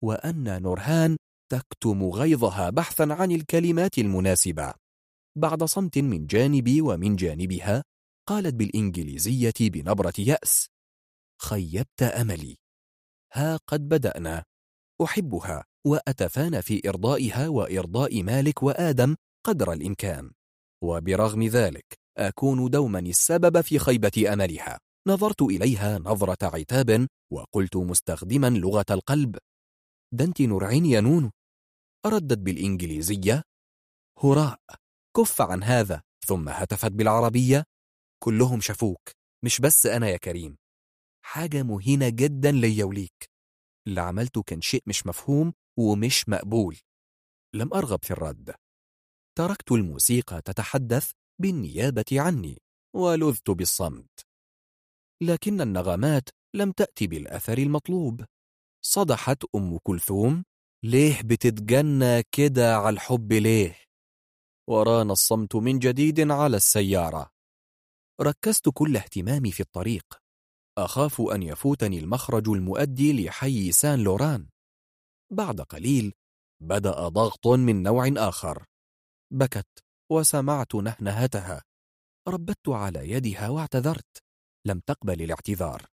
S2: وأن نورهان تكتم غيظها بحثا عن الكلمات المناسبة. بعد صمت من جانبي ومن جانبها قالت بالإنجليزية بنبرة يأس خيبت أملي. ها قد بدأنا. أحبها. وأتفانى في إرضائها وإرضاء مالك وآدم قدر الإمكان. وبرغم ذلك أكون دوما السبب في خيبة أملها. نظرت إليها نظرة عتاب وقلت مستخدما لغة القلب. دنت نرعين يا نونو؟ ردت بالإنجليزية. هراء كف عن هذا. ثم هتفت بالعربية. كلهم شافوك مش بس أنا يا كريم. حاجة مهينة جدا ليا وليك اللي عملته كان شيء مش مفهوم. ومش مقبول. لم أرغب في الرد. تركت الموسيقى تتحدث بالنيابة عني ولذت بالصمت. لكن النغمات لم تأتي بالأثر المطلوب. صدحت أم كلثوم ليه بتتجنى كده على الحب ليه؟ ورانا الصمت من جديد على السيارة. ركزت كل اهتمامي في الطريق. أخاف أن يفوتني المخرج المؤدي لحي سان لوران. بعد قليل بدأ ضغط من نوع آخر. بكت وسمعت نهنهتها ربت على يدها واعتذرت. لم تقبل الاعتذار.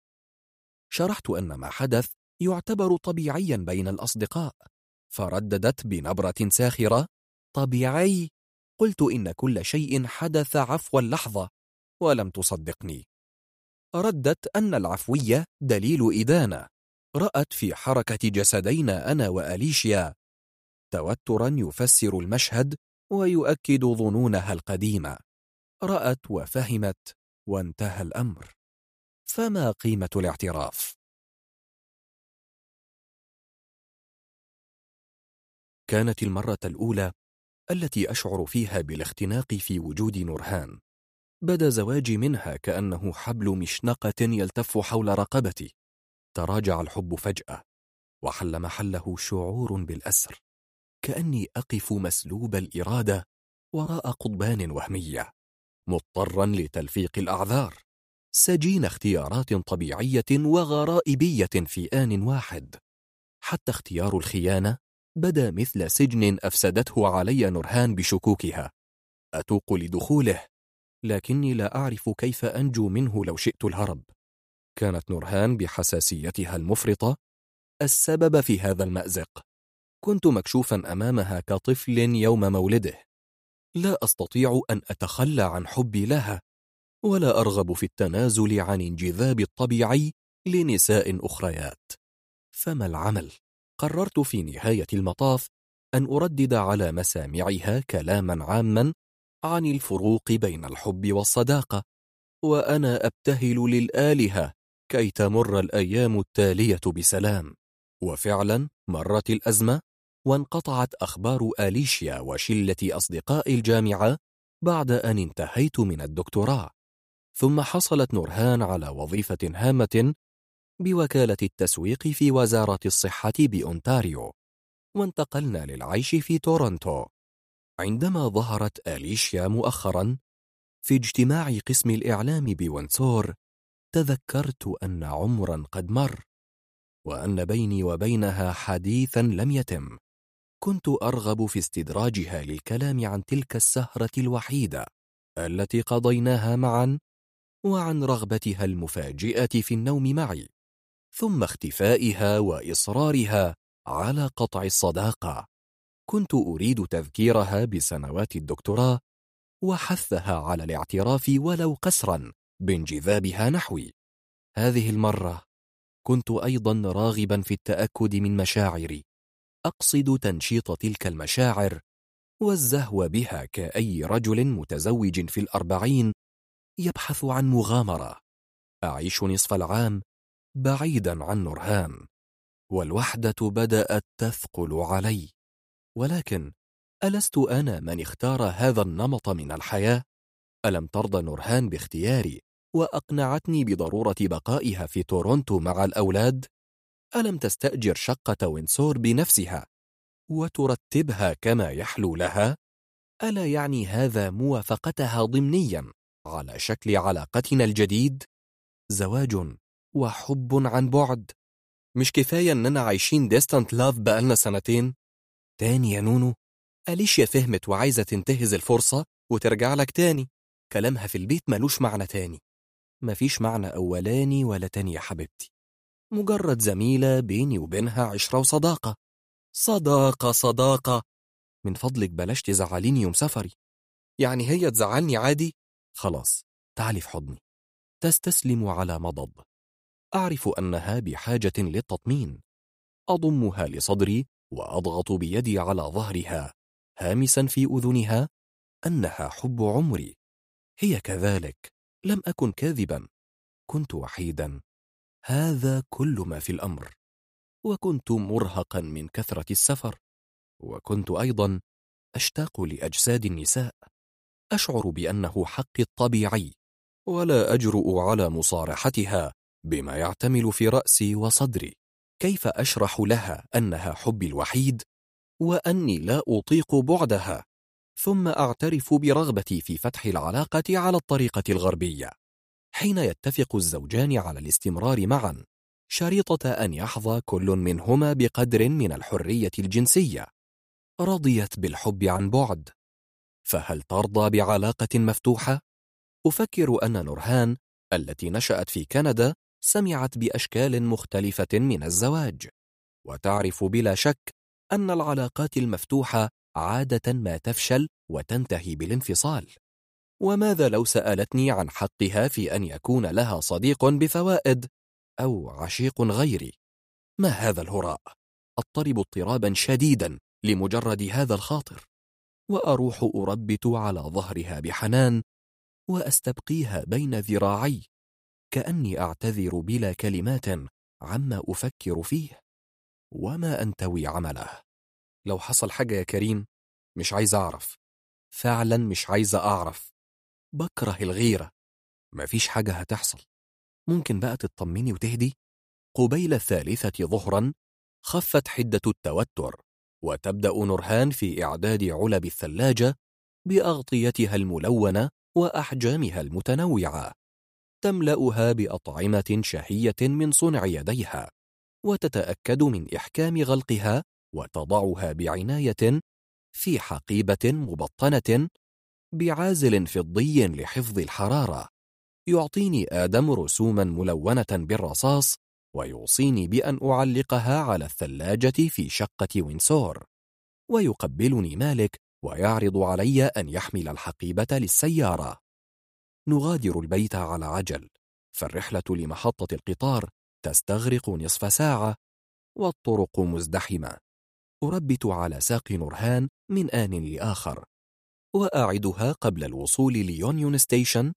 S2: شرحت أن ما حدث يعتبر طبيعيا بين الأصدقاء. فرددت بنبرة ساخرة. طبيعي! قلت إن كل شيء حدث عفو اللحظة ولم تصدقني. ردت أن العفوية دليل إدانة. رأت في حركة جسدينا أنا وأليشيا. توترا يفسر المشهد ويؤكد ظنونها القديمة. رأت وفهمت وانتهى الأمر. فما قيمة الاعتراف؟ كانت المرة الأولى التي أشعر فيها بالاختناق في وجود نورهان. بدأ زواجي منها كأنه حبل مشنقة يلتف حول رقبتي. تراجع الحب فجأة وحل محله شعور بالأسر. كأني أقف مسلوب الإرادة وراء قضبان وهمية مضطرا لتلفيق الأعذار. سجين اختيارات طبيعية وغرائبية في آن واحد. حتى اختيار الخيانة بدا مثل سجن أفسدته علي نورهان بشكوكها. أتوق لدخوله لكني لا أعرف كيف أنجو منه لو شئت الهرب. كانت نورهان بحساسيتها المفرطة السبب في هذا المأزق. كنت مكشوفا أمامها كطفل يوم مولده. لا أستطيع أن أتخلى عن حبي لها ولا أرغب في التنازل عن انجذاب الطبيعي لنساء أخريات. فما العمل؟ قررت في نهاية المطاف أن أردد على مسامعها كلاما عاما عن الفروق بين الحب والصداقة وأنا أبتهل للآلهة كي تمر الأيام التالية بسلام. وفعلا مرت الأزمة وانقطعت أخبار آليشيا وشلة أصدقاء الجامعة بعد أن انتهيت من الدكتوراه. ثم حصلت نورهان على وظيفة هامة بوكالة التسويق في وزارة الصحة بأونتاريو. وانتقلنا للعيش في تورونتو. عندما ظهرت آليشيا مؤخرا في اجتماع قسم الإعلام بونسور تذكرت أن عمرا قد مر وأن بيني وبينها حديثا لم يتم. كنت أرغب في استدراجها للكلام عن تلك السهرة الوحيدة التي قضيناها معا وعن رغبتها المفاجئة في النوم معي ثم اختفائها وإصرارها على قطع الصداقة. كنت أريد تذكيرها بسنوات الدكتوراه وحثها على الاعتراف ولو قسرا. بانجذابها نحوي. هذه المرة كنت أيضا راغبا في التأكد من مشاعري. أقصد تنشيط تلك المشاعر والزهو بها كأي رجل متزوج في الأربعين يبحث عن مغامرة. أعيش نصف العام بعيدا عن نورهان والوحدة بدأت تثقل علي. ولكن ألست أنا من اختار هذا النمط من الحياة؟ ألم ترضى نورهان باختياري؟ وأقنعتني بضرورة بقائها في تورونتو مع الأولاد؟ ألم تستأجر شقة وينسور بنفسها وترتبها كما يحلو لها؟ ألا يعني هذا موافقتها ضمنيا على شكل علاقتنا الجديد؟ زواج وحب عن بعد مش كفاية أننا عايشين ديستانت لاف بقالنا سنتين؟ تاني يا نونو أليشيا فهمت وعايزة تنتهز الفرصة وترجع لك تاني كلامها في البيت ملوش معنى تاني مفيش معنى أولاني ولا تاني يا حبيبتي. مجرد زميلة بيني وبينها عشرة وصداقة. صداقة صداقة. من فضلك بلاش تزعليني يوم سفري. يعني هي تزعلني عادي؟ خلاص تعالي في حضني. تستسلم على مضض. أعرف أنها بحاجة للتطمين. أضمها لصدري وأضغط بيدي على ظهرها هامسا في أذنها أنها حب عمري. هي كذلك. لم أكن كاذبا كنت وحيدا. هذا كل ما في الأمر. وكنت مرهقا من كثرة السفر. وكنت أيضا أشتاق لأجساد النساء. أشعر بأنه حقي الطبيعي. ولا أجرؤ على مصارحتها بما يعتمل في رأسي وصدري. كيف أشرح لها أنها حبي الوحيد؟ وأني لا أطيق بعدها. ثم أعترف برغبتي في فتح العلاقة على الطريقة الغربية. حين يتفق الزوجان على الاستمرار معا شريطة أن يحظى كل منهما بقدر من الحرية الجنسية. رضيت بالحب عن بعد. فهل ترضى بعلاقة مفتوحة؟ أفكر أن نورهان التي نشأت في كندا سمعت بأشكال مختلفة من الزواج. وتعرف بلا شك أن العلاقات المفتوحة عادة ما تفشل وتنتهي بالانفصال. وماذا لو سألتني عن حقها في أن يكون لها صديق بفوائد أو عشيق غيري؟ ما هذا الهراء؟ أضطرب اضطرابا شديدا لمجرد هذا الخاطر. وأروح أربت على ظهرها بحنان وأستبقيها بين ذراعي كأني أعتذر بلا كلمات عما أفكر فيه. وما أنتوي عمله؟ لو حصل حاجة يا كريم مش عايز أعرف. فعلا مش عايز أعرف. بكره الغيرة. مفيش حاجة هتحصل. ممكن بقى تطمني وتهدي؟ قبيل الثالثة ظهرا خفت حدة التوتر وتبدأ نورهان في إعداد علب الثلاجة بأغطيتها الملونة وأحجامها المتنوعة. تملأها بأطعمة شهية من صنع يديها وتتأكد من إحكام غلقها وتضعها بعناية في حقيبة مبطنة بعازل فضي لحفظ الحرارة. يعطيني آدم رسوما ملونة بالرصاص ويوصيني بأن أعلقها على الثلاجة في شقة وينسور. ويقبلني مالك ويعرض علي أن يحمل الحقيبة للسيارة. نغادر البيت على عجل. فالرحلة لمحطة القطار تستغرق نصف ساعة والطرق مزدحمة. أربت على ساق نورهان من آن لآخر. وأعدها قبل الوصول ليونيون ستيشن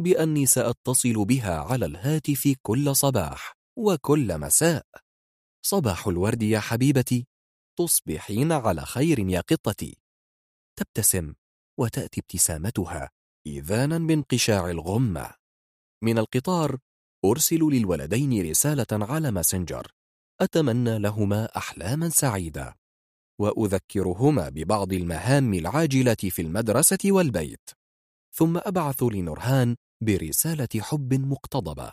S2: بأني سأتصل بها على الهاتف كل صباح وكل مساء. صباح الورد يا حبيبتي تصبحين على خير يا قطتي. تبتسم وتأتي ابتسامتها إذانا بانقشاع الغمة. من القطار أرسل للولدين رسالة على ماسنجر. أتمنى لهما أحلاما سعيدة وأذكرهما ببعض المهام العاجلة في المدرسة والبيت. ثم أبعث لنورهان برسالة حب مقتضبة.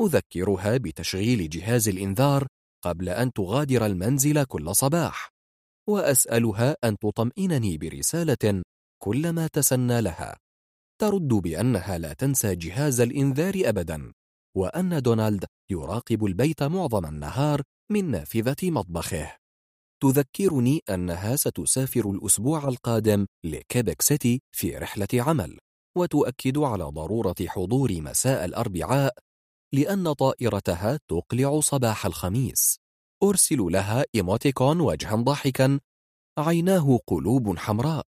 S2: أذكرها بتشغيل جهاز الإنذار قبل أن تغادر المنزل كل صباح وأسألها أن تطمئنني برسالة كلما تسنى لها. ترد بأنها لا تنسى جهاز الإنذار أبدا وأن دونالد يراقب البيت معظم النهار من نافذة مطبخه. تذكرني أنها ستسافر الأسبوع القادم لكيبك سيتي في رحلة عمل وتؤكد على ضرورة حضور مساء الأربعاء لأن طائرتها تقلع صباح الخميس. أرسل لها emoticon وجها ضاحكا عيناه قلوب حمراء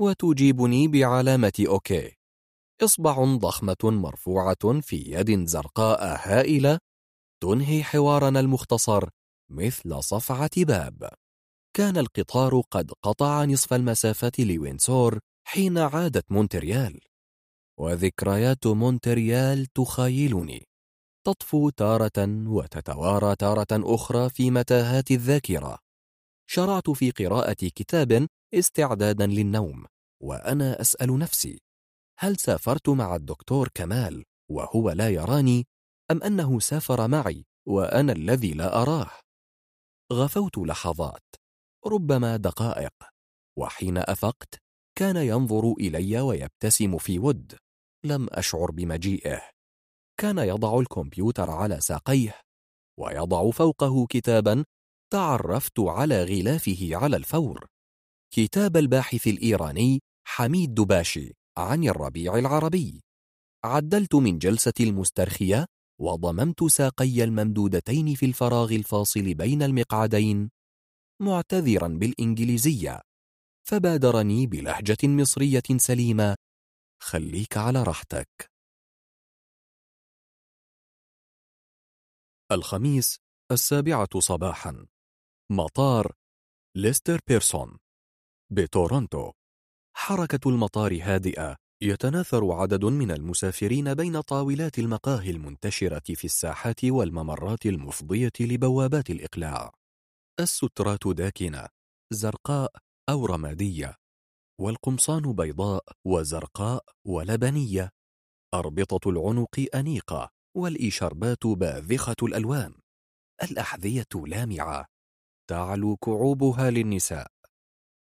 S2: وتجيبني بعلامة okay. إصبع ضخمة مرفوعة في يد زرقاء هائلة تنهي حوارنا المختصر مثل صفعة باب. كان القطار قد قطع نصف المسافة لوينسور حين عادت مونتريال. وذكريات مونتريال تخايلني تطفو تارة وتتوارى تارة أخرى في متاهات الذاكرة. شرعت في قراءة كتاب استعدادا للنوم وأنا أسأل نفسي هل سافرت مع الدكتور كمال وهو لا يراني؟ أم أنه سافر معي وأنا الذي لا أراه؟ غفوت لحظات ربما دقائق وحين أفقت كان ينظر إلي ويبتسم في ود لم أشعر بمجيئه. كان يضع الكمبيوتر على ساقيه ويضع فوقه كتابا تعرفت على غلافه على الفور. كتاب الباحث الإيراني حميد دباشي عن الربيع العربي. عدلت من جلسة المسترخية وضممت ساقي الممدودتين في الفراغ الفاصل بين المقعدين معتذرا بالإنجليزية فبادرني بلهجة مصرية سليمة. خليك على راحتك. الخميس السابعة صباحا. مطار ليستر بيرسون. بتورونتو. حركة المطار هادئة. يتناثر عدد من المسافرين بين طاولات المقاهي المنتشرة في الساحات والممرات المفضية لبوابات الإقلاع. السترات داكنة زرقاء أو رمادية والقمصان بيضاء وزرقاء ولبنية. أربطة العنق أنيقة والإشاربات باذخة الألوان. الأحذية لامعة. تعلو كعوبها للنساء.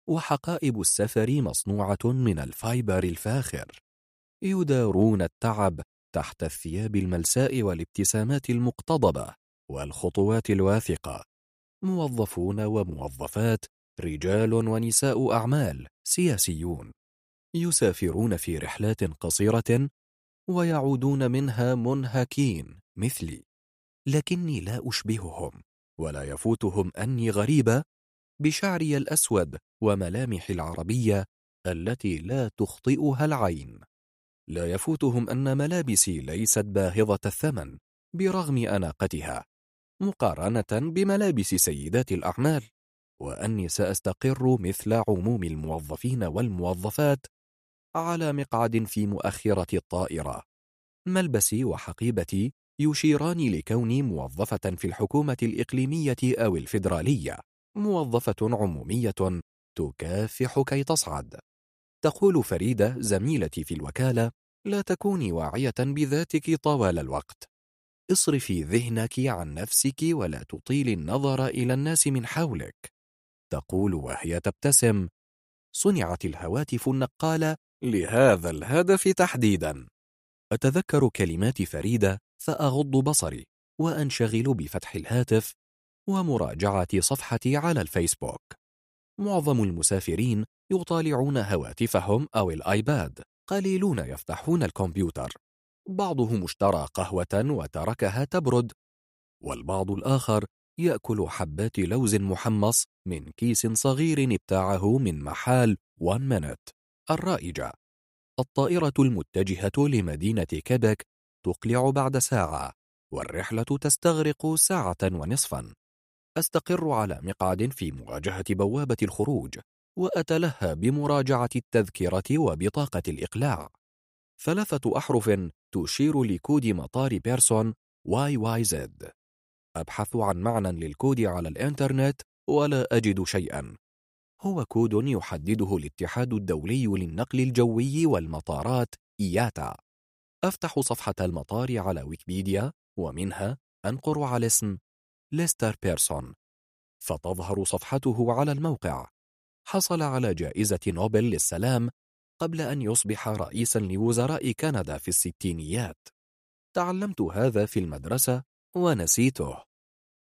S2: وحقائب السفر مصنوعة من الفايبر الفاخر. يدارون التعب تحت الثياب الملساء والابتسامات المقتضبة والخطوات الواثقة. موظفون وموظفات رجال ونساء أعمال سياسيون. يسافرون في رحلات قصيرة ويعودون منها منهكين مثلي. لكني لا أشبههم ولا يفوتهم أني غريبة. بشعري الأسود وملامح العربية التي لا تخطئها العين. لا يفوتهم أن ملابسي ليست باهظة الثمن برغم أناقتها مقارنة بملابس سيدات الأعمال. وأني سأستقر مثل عموم الموظفين والموظفات على مقعد في مؤخرة الطائرة. ملبسي وحقيبتي يشيران لكوني موظفة في الحكومة الإقليمية أو الفيدرالية موظفة عمومية تكافح كي تصعد. تقول فريدة زميلتي في الوكالة لا تكوني واعية بذاتك طوال الوقت. اصرفي ذهنك عن نفسك ولا تطيل النظر إلى الناس من حولك. تقول وهي تبتسم. صنعت الهواتف النقالة لهذا الهدف تحديدا. أتذكر كلمات فريدة فأغض بصري وأنشغل بفتح الهاتف ومراجعة صفحتي على الفيسبوك. معظم المسافرين يطالعون هواتفهم أو الآيباد قليلون يفتحون الكمبيوتر. بعضهم اشترى قهوة وتركها تبرد والبعض الآخر يأكل حبات لوز محمص من كيس صغير ابتاعه من محال وان مينت الرائجة الطائرة المتجهة لمدينة كيبك تقلع بعد ساعة والرحلة تستغرق ساعة ونصفا. أستقر على مقعد في مواجهة بوابة الخروج وأتلهى بمراجعة التذكرة وبطاقة الإقلاع. ثلاثة أحرف تشير لكود مطار بيرسون YYZ. أبحث عن معنى للكود على الإنترنت ولا أجد شيئا. هو كود يحدده الاتحاد الدولي للنقل الجوي والمطارات إياتا. أفتح صفحة المطار على ويكيبيديا ومنها أنقر على اسم ليستر بيرسون. فتظهر صفحته على الموقع. حصل على جائزة نوبل للسلام قبل أن يصبح رئيسا لوزراء كندا في الستينيات. تعلمت هذا في المدرسة ونسيته.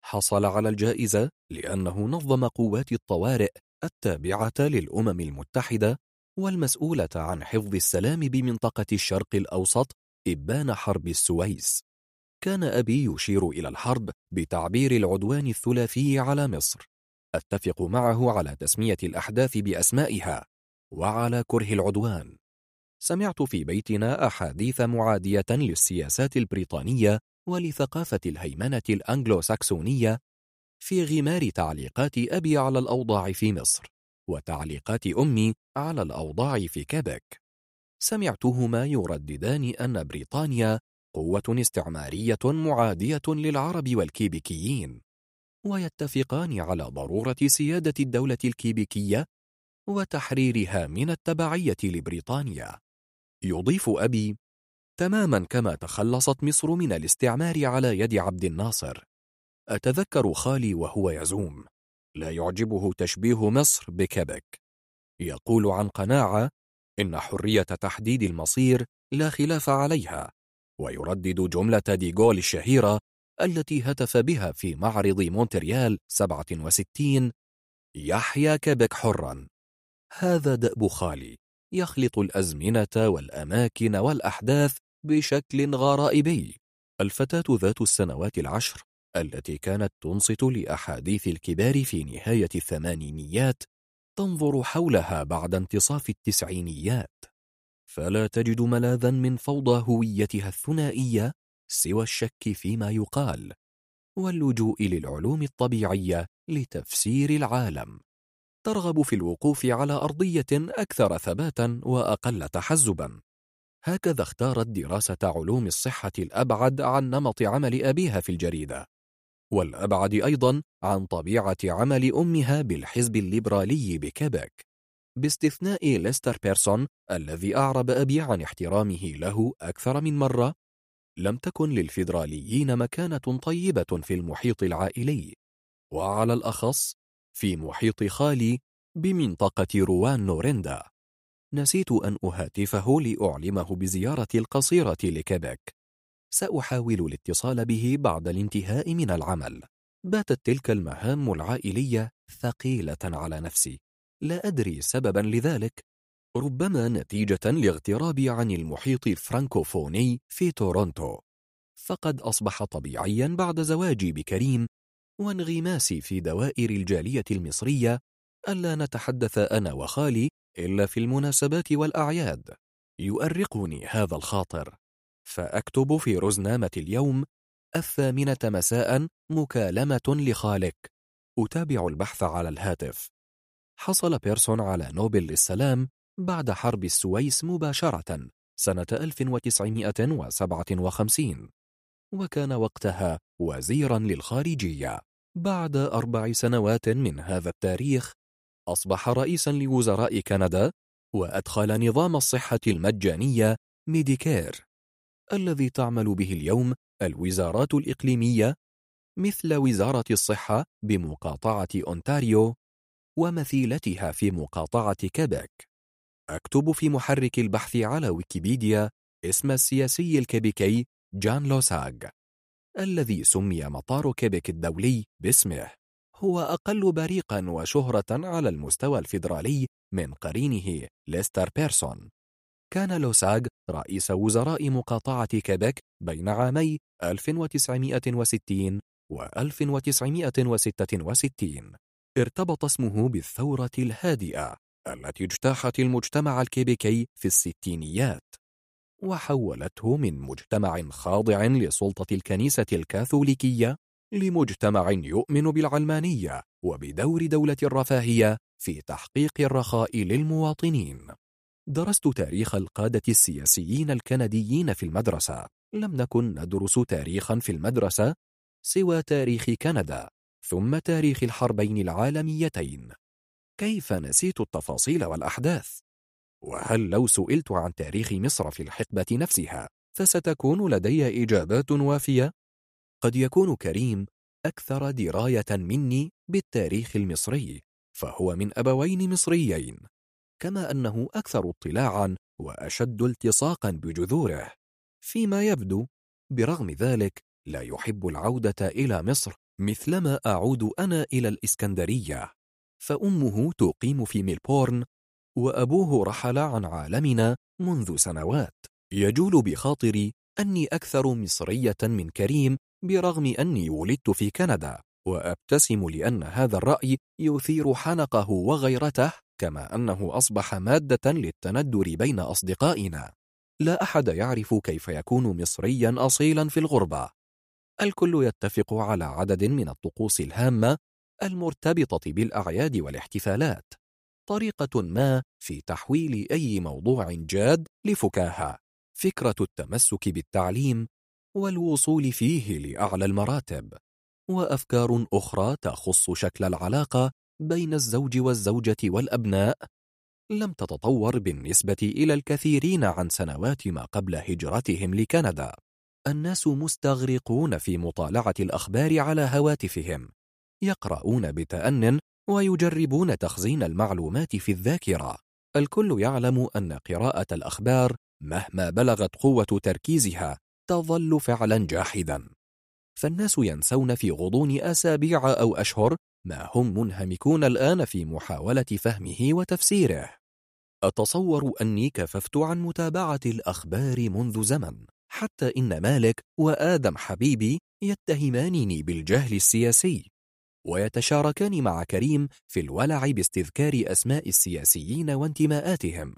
S2: حصل على الجائزة لأنه نظم قوات الطوارئ التابعة للأمم المتحدة والمسؤولة عن حفظ السلام بمنطقة الشرق الأوسط إبان حرب السويس. كان أبي يشير إلى الحرب بتعبير العدوان الثلاثي على مصر. أتفق معه على تسمية الأحداث بأسمائها وعلى كره العدوان. سمعت في بيتنا أحاديث معادية للسياسات البريطانية ولثقافة الهيمنة الأنجلو ساكسونية في غمار تعليقات أبي على الأوضاع في مصر وتعليقات أمي على الأوضاع في كيبك. سمعتهما يرددان أن بريطانيا قوة استعمارية معادية للعرب والكيبيكيين ويتفقان على ضرورة سيادة الدولة الكيبيكية وتحريرها من التبعية لبريطانيا. يضيف أبي تماما كما تخلصت مصر من الاستعمار على يد عبد الناصر. أتذكر خالي وهو يزوم لا يعجبه تشبيه مصر بكبك يقول عن قناعة إن حرية تحديد المصير لا خلاف عليها ويردد جملة ديغول الشهيرة التي هتف بها في معرض مونتريال 67 يحيا كبك حرا. هذا دأب خالي يخلط الأزمنة والأماكن والأحداث بشكل غرائبي. الفتاة ذات السنوات العشر التي كانت تنصت لأحاديث الكبار في نهاية الثمانينيات تنظر حولها بعد انتصاف التسعينيات. فلا تجد ملاذا من فوضى هويتها الثنائية سوى الشك فيما يقال واللجوء للعلوم الطبيعية لتفسير العالم. ترغب في الوقوف على أرضية أكثر ثباتا وأقل تحزبا. هكذا اختارت دراسة علوم الصحة الأبعد عن نمط عمل أبيها في الجريدة والأبعد أيضا عن طبيعة عمل أمها بالحزب الليبرالي بكيبك. باستثناء ليستر بيرسون الذي أعرب أبي عن احترامه له أكثر من مرة لم تكن للفيدراليين مكانة طيبة في المحيط العائلي وعلى الأخص في محيط خالي بمنطقة روان نوريندا. نسيت أن أهاتفه لأعلمه بزيارة القصيرة لكيبك. سأحاول الاتصال به بعد الانتهاء من العمل. باتت تلك المهام العائلية ثقيلة على نفسي. لا أدري سببا لذلك. ربما نتيجة لاغترابي عن المحيط الفرانكوفوني في تورونتو. فقد أصبح طبيعيا بعد زواجي بكريم وانغماسي في دوائر الجالية المصرية ألا نتحدث أنا وخالي إلا في المناسبات والأعياد. يؤرقني هذا الخاطر. فأكتب في رزنامة اليوم الثامنة مساء مكالمة لخالك. أتابع البحث على الهاتف. حصل بيرسون على نوبل للسلام بعد حرب السويس مباشرة سنة 1957 وكان وقتها وزيرا للخارجية. بعد أربع سنوات من هذا التاريخ أصبح رئيسا لوزراء كندا وأدخل نظام الصحة المجانية ميديكير الذي تعمل به اليوم الوزارات الإقليمية مثل وزارة الصحة بمقاطعة أونتاريو. ومثيلتها في مقاطعة كيبك. أكتب في محرك البحث على ويكيبيديا اسم السياسي الكيبيكي جان لوساغ الذي سمي مطار كيبك الدولي باسمه. هو أقل بريقا وشهرة على المستوى الفيدرالي من قرينه ليستر بيرسون. كان لوساغ رئيس وزراء مقاطعة كيبك بين عامي 1960 و1966 ارتبط اسمه بالثورة الهادئة التي اجتاحت المجتمع الكيبيكي في الستينيات وحولته من مجتمع خاضع لسلطة الكنيسة الكاثوليكية لمجتمع يؤمن بالعلمانية وبدور دولة الرفاهية في تحقيق الرخاء للمواطنين. درست تاريخ القادة السياسيين الكنديين في المدرسة. لم نكن ندرس تاريخا في المدرسة سوى تاريخ كندا. ثم تاريخ الحربين العالميتين كيف نسيت التفاصيل والأحداث؟ وهل لو سئلت عن تاريخ مصر في الحقبة نفسها فستكون لدي إجابات وافية؟ قد يكون كريم أكثر دراية مني بالتاريخ المصري فهو من أبوين مصريين كما أنه أكثر اطلاعا وأشد التصاقا بجذوره فيما يبدو برغم ذلك لا يحب العودة إلى مصر مثلما أعود أنا إلى الإسكندرية فأمه تقيم في ميلبورن وأبوه رحل عن عالمنا منذ سنوات. يجول بخاطري أني أكثر مصرية من كريم برغم أني ولدت في كندا وأبتسم لأن هذا الرأي يثير حنقه وغيرته كما أنه أصبح مادة للتندر بين أصدقائنا. لا أحد يعرف كيف يكون مصريا أصيلا في الغربة. الكل يتفق على عدد من الطقوس الهامة المرتبطة بالأعياد والاحتفالات طريقة ما في تحويل أي موضوع جاد لفكاهة فكرة التمسك بالتعليم والوصول فيه لأعلى المراتب وأفكار أخرى تخص شكل العلاقة بين الزوج والزوجة والأبناء. لم تتطور بالنسبة إلى الكثيرين عن سنوات ما قبل هجرتهم لكندا. الناس مستغرقون في مطالعة الأخبار على هواتفهم يقرؤون بتأن ويجربون تخزين المعلومات في الذاكرة. الكل يعلم أن قراءة الأخبار مهما بلغت قوة تركيزها تظل فعلا جاحدا. فالناس ينسون في غضون أسابيع أو أشهر ما هم منهمكون الآن في محاولة فهمه وتفسيره. أتصور أني كففت عن متابعة الأخبار منذ زمن. حتى إن مالك وآدم حبيبي يتهمانني بالجهل السياسي ويتشاركان مع كريم في الولع باستذكار أسماء السياسيين وانتماءاتهم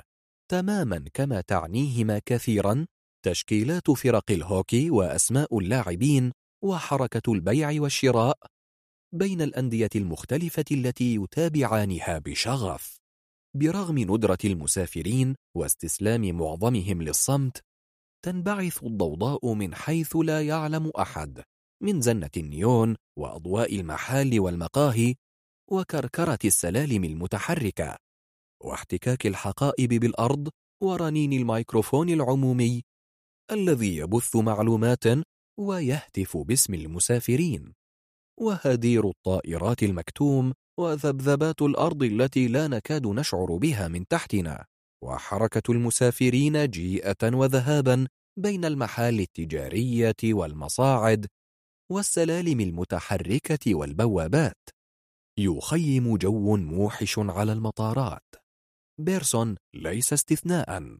S2: تماما كما تعنيهما كثيرا تشكيلات فرق الهوكي وأسماء اللاعبين وحركة البيع والشراء بين الأندية المختلفة التي يتابعانها بشغف. برغم ندرة المسافرين واستسلام معظمهم للصمت تنبعث الضوضاء من حيث لا يعلم أحد من زنة النيون وأضواء المحال والمقاهي وكركرة السلالم المتحركة واحتكاك الحقائب بالأرض ورنين الميكروفون العمومي الذي يبث معلومات ويهتف باسم المسافرين وهدير الطائرات المكتوم وذبذبات الأرض التي لا نكاد نشعر بها من تحتنا. وحركة المسافرين جيئة وذهابا بين المحال التجارية والمصاعد والسلالم المتحركة والبوابات. يخيم جو موحش على المطارات. بيرسون ليس استثناء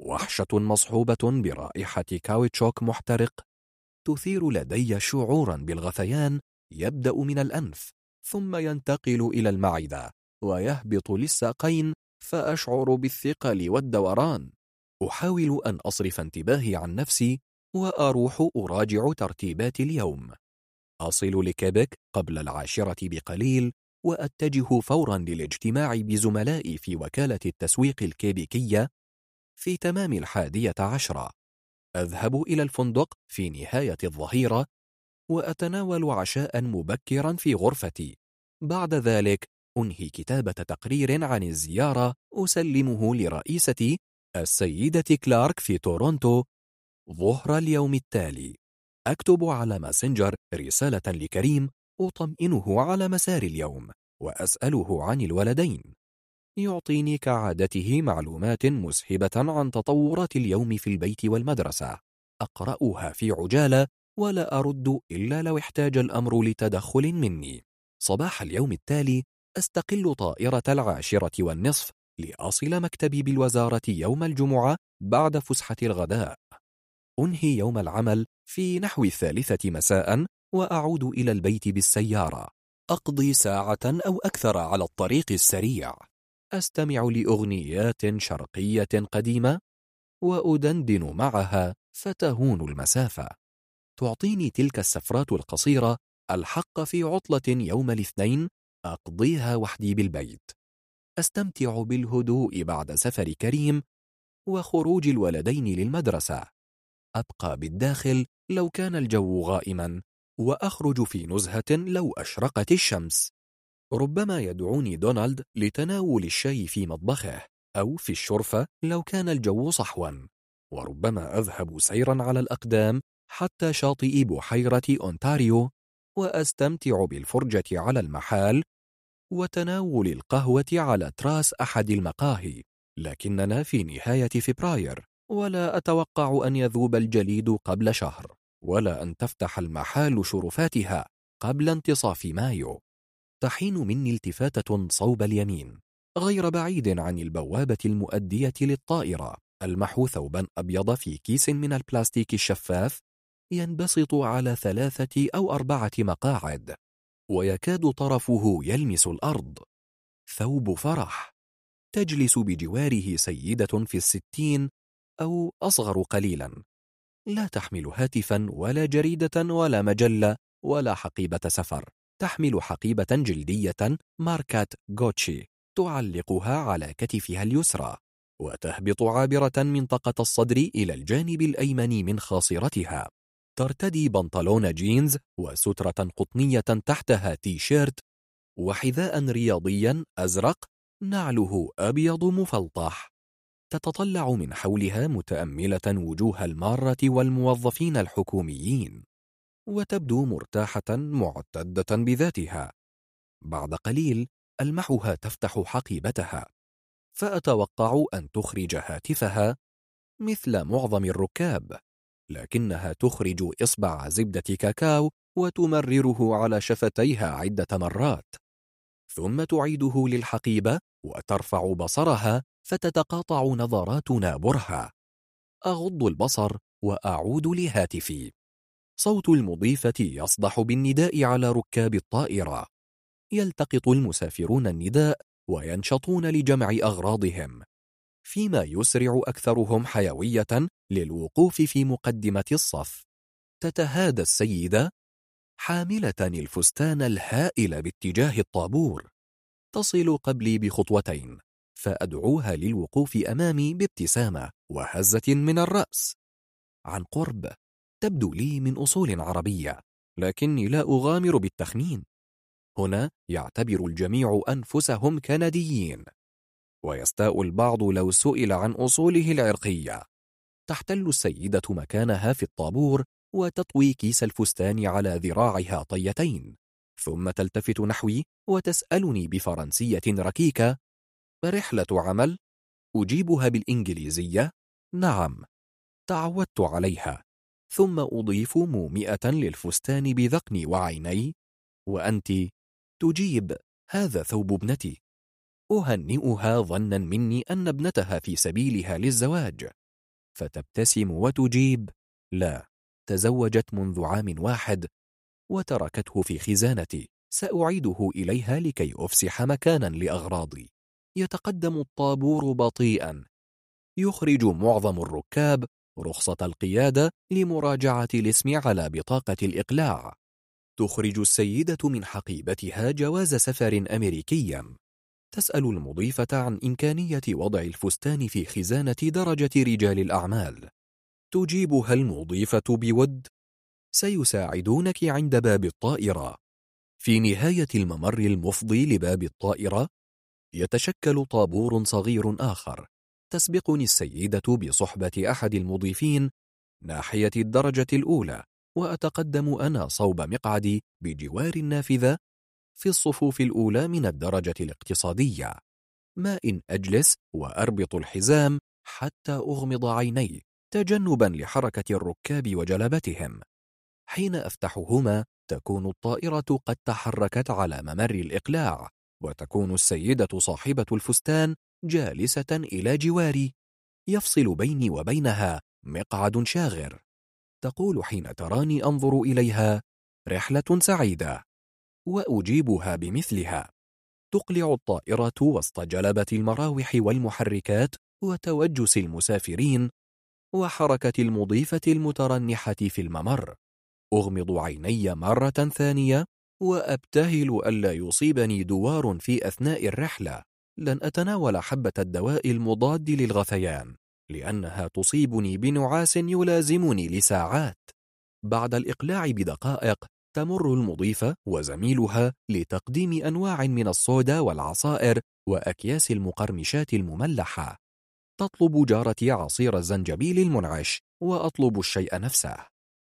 S2: وحشة مصحوبة برائحة كاوتشوك محترق تثير لدي شعورا بالغثيان يبدأ من الأنف ثم ينتقل إلى المعدة ويهبط للساقين فأشعر بالثقل والدوران. أحاول أن أصرف انتباهي عن نفسي وأروح أراجع ترتيبات اليوم. أصل لكيبك قبل العاشرة بقليل وأتجه فورا للاجتماع بزملائي في وكالة التسويق الكيبيكية في تمام الحادية عشرة. أذهب إلى الفندق في نهاية الظهيرة وأتناول عشاء مبكرا في غرفتي. بعد ذلك أنهي كتابة تقرير عن الزيارة أسلمه لرئيستي السيدة كلارك في تورونتو ظهر اليوم التالي. أكتب على ماسنجر رسالة لكريم أطمئنه على مسار اليوم وأسأله عن الولدين. يعطيني كعادته معلومات مسهبة عن تطورات اليوم في البيت والمدرسة. أقرأها في عجالة ولا أرد إلا لو احتاج الأمر لتدخل مني. صباح اليوم التالي أستقل طائرة العاشرة والنصف لأصل مكتبي بالوزارة يوم الجمعة بعد فسحة الغداء. أنهي يوم العمل في نحو الثالثة مساء وأعود إلى البيت بالسيارة. أقضي ساعة أو أكثر على الطريق السريع. أستمع لأغنيات شرقية قديمة وأدندن معها فتهون المسافة. تعطيني تلك السفرات القصيرة الحق في عطلة يوم الاثنين أقضيها وحدي بالبيت. أستمتع بالهدوء بعد سفر كريم وخروج الولدين للمدرسة. أبقى بالداخل لو كان الجو غائما وأخرج في نزهة لو أشرقت الشمس. ربما يدعوني دونالد لتناول الشاي في مطبخه أو في الشرفة لو كان الجو صحوا. وربما أذهب سيرا على الأقدام حتى شاطئ بحيرة أونتاريو. وأستمتع بالفرجة على المحال وتناول القهوة على تراس أحد المقاهي لكننا في نهاية فبراير ولا أتوقع أن يذوب الجليد قبل شهر ولا أن تفتح المحال شرفاتها قبل انتصاف مايو. تحين مني التفاتة صوب اليمين. غير بعيد عن البوابة المؤدية للطائرة ألمح ثوبا أبيض في كيس من البلاستيك الشفاف ينبسط على ثلاثة أو أربعة مقاعد ويكاد طرفه يلمس الأرض. ثوب فرح. تجلس بجواره سيدة في الستين أو أصغر قليلا. لا تحمل هاتفا ولا جريدة ولا مجلة ولا حقيبة سفر. تحمل حقيبة جلدية ماركة غوتشي. تعلقها على كتفها اليسرى. وتهبط عابرة منطقة الصدر إلى الجانب الأيمن من خاصرتها. ترتدي بنطلون جينز وسترة قطنية تحتها تي شيرت وحذاء رياضيا أزرق نعله أبيض مفلطح. تتطلع من حولها متأملة وجوه المارة والموظفين الحكوميين وتبدو مرتاحة معتدة بذاتها. بعد قليل ألمحها تفتح حقيبتها فأتوقع أن تخرج هاتفها مثل معظم الركاب. لكنها تخرج إصبع زبدة كاكاو وتمرره على شفتيها عدة مرات. ثم تعيده للحقيبة وترفع بصرها فتتقاطع نظراتنا برهة أغض البصر وأعود لهاتفي. صوت المضيفة يصدح بالنداء على ركاب الطائرة. يلتقط المسافرون النداء وينشطون لجمع أغراضهم. فيما يسرع أكثرهم حيوية للوقوف في مقدمة الصف. تتهادى السيدة حاملة الفستان الهائل باتجاه الطابور. تصل قبلي بخطوتين فأدعوها للوقوف أمامي بابتسامة وهزة من الرأس. عن قرب تبدو لي من أصول عربية لكني لا أغامر بالتخمين. هنا يعتبر الجميع أنفسهم كنديين. ويستاء البعض لو سئل عن أصوله العرقية. تحتل السيدة مكانها في الطابور وتطوي كيس الفستان على ذراعها طيتين ثم تلتفت نحوي وتسألني بفرنسية ركيكة رحلة عمل؟ أجيبها بالإنجليزية؟ نعم. تعودت عليها ثم أضيف مومئة للفستان بذقني وعيني وأنت تجيب هذا ثوب ابنتي. أهنئها ظنا مني أن ابنتها في سبيلها للزواج. فتبتسم وتجيب لا تزوجت منذ عام واحد وتركته في خزانتي سأعيده إليها لكي أفسح مكانا لأغراضي. يتقدم الطابور بطيئا. يخرج معظم الركاب رخصة القيادة لمراجعة الاسم على بطاقة الإقلاع. تخرج السيدة من حقيبتها جواز سفر أمريكيا. تسأل المضيفة عن إمكانية وضع الفستان في خزانة درجة رجال الأعمال. تجيبها المضيفة بود سيساعدونك عند باب الطائرة. في نهاية الممر المفضي لباب الطائرة يتشكل طابور صغير آخر تسبقني السيدة بصحبة أحد المضيفين ناحية الدرجة الأولى وأتقدم أنا صوب مقعدي بجوار النافذة في الصفوف الأولى من الدرجة الاقتصادية. ما إن أجلس وأربط الحزام حتى أغمض عيني تجنبا لحركة الركاب وجلبتهم. حين أفتحهما تكون الطائرة قد تحركت على ممر الإقلاع وتكون السيدة صاحبة الفستان جالسة إلى جواري. يفصل بيني وبينها مقعد شاغر. تقول حين تراني أنظر إليها رحلة سعيدة. وأجيبها بمثلها. تقلع الطائرة وسط جلبة المراوح والمحركات وتوجس المسافرين وحركة المضيفة المترنحة في الممر. أغمض عيني مرة ثانية وأبتهل ألا يصيبني دوار في أثناء الرحلة. لن أتناول حبة الدواء المضاد للغثيان لأنها تصيبني بنعاس يلازمني لساعات. بعد الإقلاع بدقائق تمر المضيفة وزميلها لتقديم أنواع من الصودا والعصائر وأكياس المقرمشات المملحة. تطلب جارتي عصير الزنجبيل المنعش وأطلب الشيء نفسه.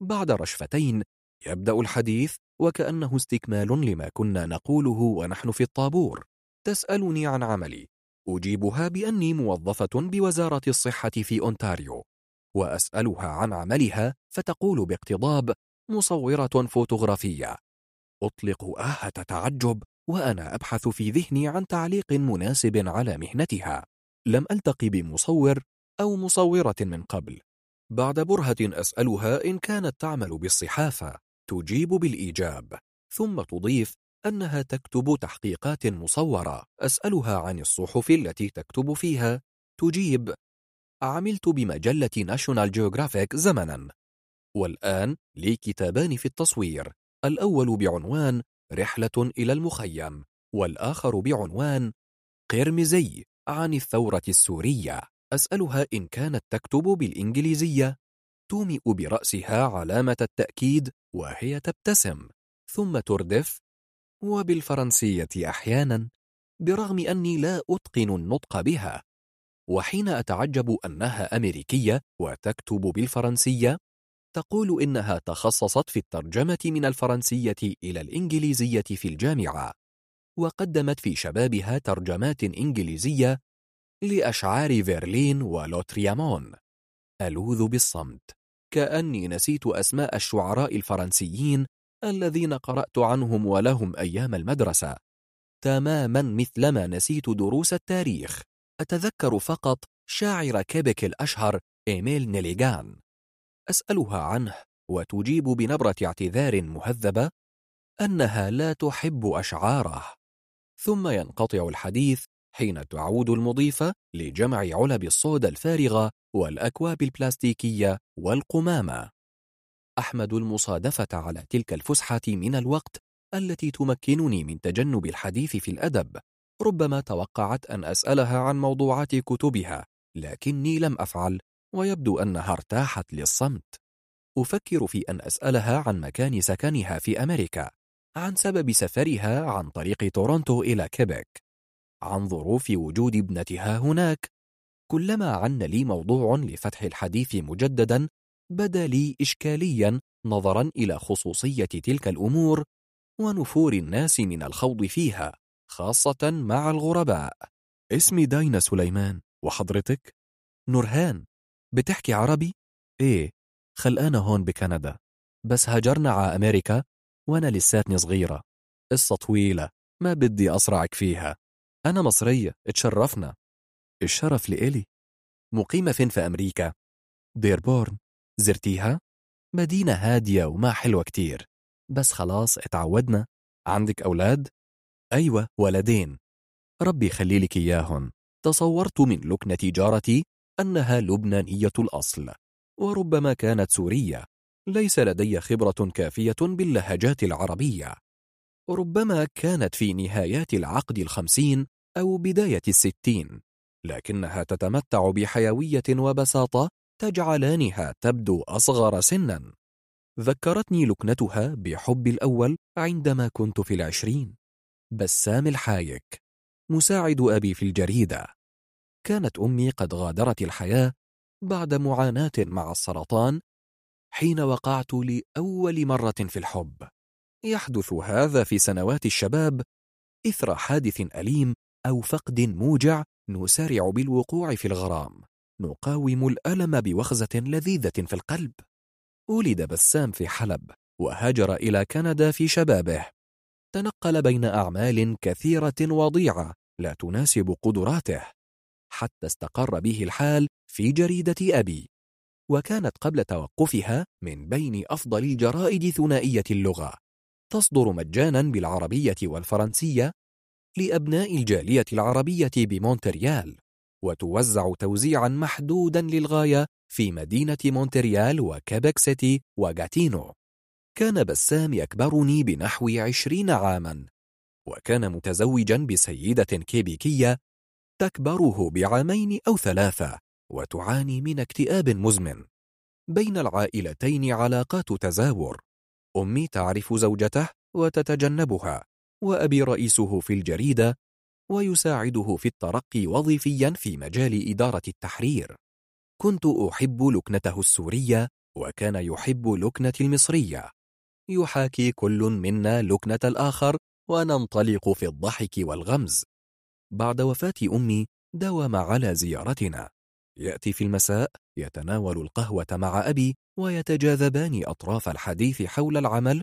S2: بعد رشفتين يبدأ الحديث وكأنه استكمال لما كنا نقوله ونحن في الطابور. تسألني عن عملي. أجيبها بأني موظفة بوزارة الصحة في أونتاريو. وأسألها عن عملها فتقول باقتضاب مصورة فوتوغرافية. أطلق آهة تعجب وأنا أبحث في ذهني عن تعليق مناسب على مهنتها. لم ألتقي بمصور أو مصورة من قبل. بعد برهة أسألها إن كانت تعمل بالصحافة تجيب بالإيجاب. ثم تضيف أنها تكتب تحقيقات مصورة. أسألها عن الصحف التي تكتب فيها. تجيب عملت بمجلة ناشونال جيوغرافيك زمنا. والآن لي كتابان في التصوير. الأول بعنوان رحلة إلى المخيم والآخر بعنوان قرمزي عن الثورة السورية. أسألها إن كانت تكتب بالإنجليزية. تومئ برأسها علامة التأكيد وهي تبتسم. ثم تردف وبالفرنسية أحيانا برغم أني لا أتقن النطق بها. وحين أتعجب أنها أمريكية وتكتب بالفرنسية؟ تقول إنها تخصصت في الترجمة من الفرنسية إلى الإنجليزية في الجامعة وقدمت في شبابها ترجمات إنجليزية لأشعار فيرلين ولوتريامون. ألوذ بالصمت. كأني نسيت أسماء الشعراء الفرنسيين الذين قرأت عنهم ولهم أيام المدرسة. تماما مثلما نسيت دروس التاريخ. أتذكر فقط شاعر كيبك الأشهر إيميل نيليغان. أسألها عنه وتجيب بنبرة اعتذار مهذبة أنها لا تحب أشعاره. ثم ينقطع الحديث حين تعود المضيفة لجمع علب الصودا الفارغة والأكواب البلاستيكية والقمامة. أحمد المصادفة على تلك الفسحة من الوقت التي تمكنني من تجنب الحديث في الأدب ربما توقعت أن أسألها عن موضوعات كتبها لكني لم أفعل ويبدو أنها ارتاحت للصمت. أفكر في أن أسألها عن مكان سكنها في أمريكا عن سبب سفرها عن طريق تورونتو إلى كيبك عن ظروف وجود ابنتها هناك. كلما عن لي موضوع لفتح الحديث مجددا بدا لي إشكاليا نظرا إلى خصوصية تلك الأمور ونفور الناس من الخوض فيها خاصة مع الغرباء. اسمي داينا سليمان وحضرتك؟ نورهان. بتحكي عربي؟ إيه خلقانة هون بكندا. بس هاجرنا على أمريكا وأنا لساتني صغيرة. قصة طويلة ما بدي أصرعك فيها. أنا مصرية اتشرفنا الشرف لإلي. مقيمة فين في أمريكا؟ ديربورن. زرتيها؟ مدينة هادية وما حلوة كتير. بس خلاص اتعودنا. عندك أولاد؟ أيوة ولدين. ربي يخلي لك إياهن تصورت من لكنة جارتي أنها لبنانية الأصل وربما كانت سورية. ليس لدي خبرة كافية باللهجات العربية. ربما كانت في نهايات العقد الخمسين أو بداية الستين لكنها تتمتع بحيوية وبساطة تجعلانها تبدو أصغر سنا. ذكرتني لكنتها بحب الأول عندما كنت في العشرين. بسام الحايك مساعد أبي في الجريدة. كانت أمي قد غادرت الحياة بعد معاناة مع السرطان حين وقعت لأول مرة في الحب. يحدث هذا في سنوات الشباب إثر حادث أليم أو فقد موجع نسارع بالوقوع في الغرام نقاوم الألم بوخزة لذيذة في القلب. ولد بسام في حلب وهاجر إلى كندا في شبابه. تنقل بين أعمال كثيرة وضيعة لا تناسب قدراته. حتى استقر به الحال في جريدة أبي وكانت قبل توقفها من بين أفضل الجرائد ثنائية اللغة. تصدر مجانا بالعربية والفرنسية لأبناء الجالية العربية بمونتريال وتوزع توزيعا محدودا للغاية في مدينة مونتريال وكيبك سيتي وغاتينو. كان بسام يكبرني بنحو عشرين عاما وكان متزوجا بسيدة كيبيكية تكبره بعامين أو ثلاثة وتعاني من اكتئاب مزمن. بين العائلتين علاقات تزاور. أمي تعرف زوجته وتتجنبها وأبي رئيسه في الجريدة ويساعده في الترقي وظيفيا في مجال إدارة التحرير. كنت أحب لكنته السورية وكان يحب لكنة المصرية. يحاكي كل منا لكنة الآخر وننطلق في الضحك والغمز. بعد وفاة أمي داوم على زيارتنا. يأتي في المساء يتناول القهوة مع أبي ويتجاذبان أطراف الحديث حول العمل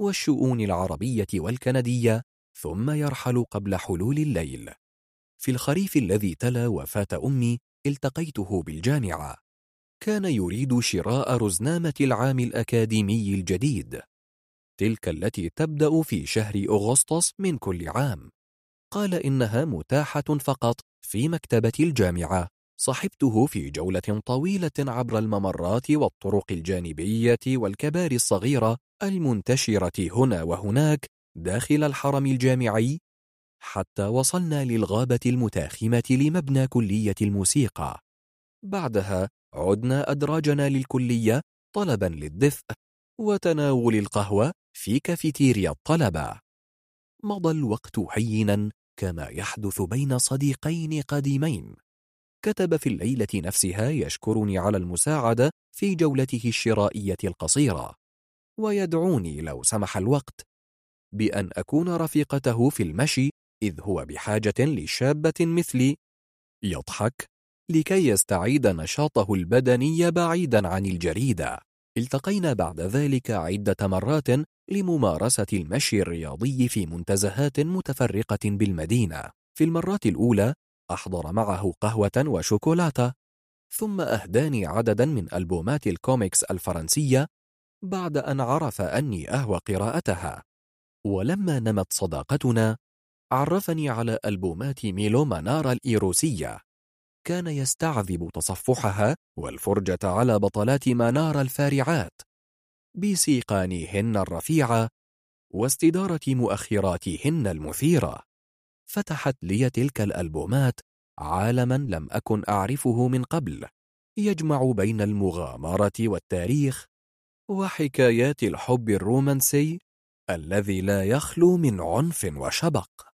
S2: والشؤون العربية والكندية ثم يرحل قبل حلول الليل. في الخريف الذي تلا وفاة أمي التقيته بالجامعة كان يريد شراء رزنامة العام الأكاديمي الجديد. تلك التي تبدأ في شهر أغسطس من كل عام. قال إنها متاحة فقط في مكتبة الجامعة. صحبته في جولة طويلة عبر الممرات والطرق الجانبية والكبار الصغيرة المنتشرة هنا وهناك داخل الحرم الجامعي. حتى وصلنا للغابة المتاخمة لمبنى كلية الموسيقى. بعدها عدنا أدراجنا للكلية طلبا للدفء وتناول القهوة في كافيتيريا الطلبة. مضى الوقت هينا كما يحدث بين صديقين قديمين. كتب في الليلة نفسها يشكرني على المساعدة في جولته الشرائية القصيرة. ويدعوني لو سمح الوقت بأن أكون رفيقته في المشي إذ هو بحاجة لشابة مثلي. يضحك لكي يستعيد نشاطه البدني بعيدا عن الجريدة. التقينا بعد ذلك عدة مرات لممارسة المشي الرياضي في منتزهات متفرقة بالمدينة. في المرات الأولى أحضر معه قهوة وشوكولاتة. ثم أهداني عددا من ألبومات الكوميكس الفرنسية بعد أن عرف أني أهوى قراءتها. ولما نمت صداقتنا عرفني على ألبومات ميلو منارا الإيروسية. كان يستعذب تصفحها والفرجة على بطلات منار الفارعات. بسيقانيهن الرفيعة واستدارة مؤخراتهن المثيرة. فتحت لي تلك الألبومات عالما لم أكن أعرفه من قبل. يجمع بين المغامرة والتاريخ وحكايات الحب الرومانسي الذي لا يخلو من عنف وشبق.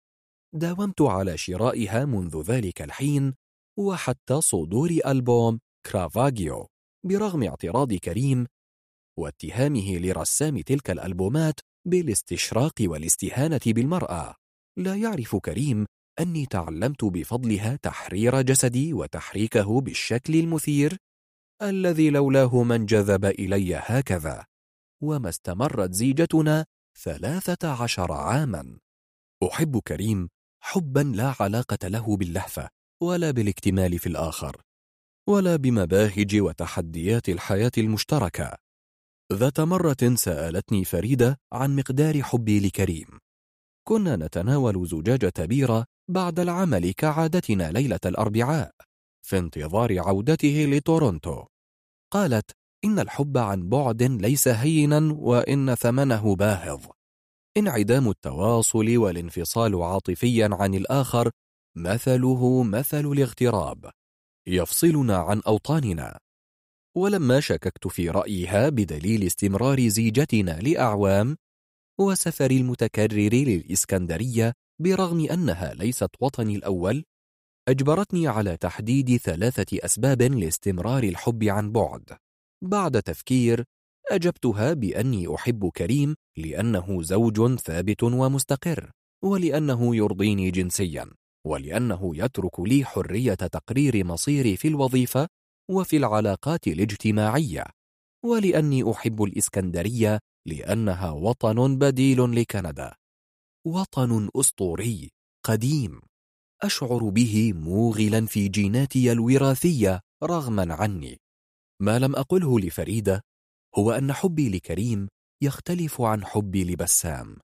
S2: داومت على شرائها منذ ذلك الحين وحتى صدور ألبوم كرافاجيو برغم اعتراض كريم واتهامه لرسام تلك الألبومات بالاستشراق والاستهانة بالمرأة. لا يعرف كريم أني تعلمت بفضلها تحرير جسدي وتحريكه بالشكل المثير. الذي لولاه من جذب إلي هكذا. وما استمرت زيجتنا ثلاثة عشر عاما. أحب كريم حبا لا علاقة له باللهفة ولا بالاكتمال في الآخر ولا بمباهج وتحديات الحياة المشتركة. ذات مرة سألتني فريدة عن مقدار حبي لكريم. كنا نتناول زجاجة بيرة بعد العمل كعادتنا ليلة الأربعاء في انتظار عودته لتورونتو. قالت إن الحب عن بعد ليس هينا وإن ثمنه باهظ. انعدام التواصل والانفصال عاطفيا عن الآخر مثله مثل الاغتراب. يفصلنا عن أوطاننا. ولما شككت في رأيها بدليل استمرار زيجتنا لأعوام وسفر المتكرر للإسكندرية برغم أنها ليست وطني الأول أجبرتني على تحديد ثلاثة أسباب لاستمرار الحب عن بعد. بعد تفكير أجبتها بأني أحب كريم لأنه زوج ثابت ومستقر ولأنه يرضيني جنسيا ولأنه يترك لي حرية تقرير مصيري في الوظيفة وفي العلاقات الاجتماعية. ولأني أحب الإسكندرية لأنها وطن بديل لكندا. وطن أسطوري قديم. أشعر به موغلا في جيناتي الوراثية رغما عني. ما لم أقله لفريدة هو أن حبي لكريم يختلف عن حبي لبسام.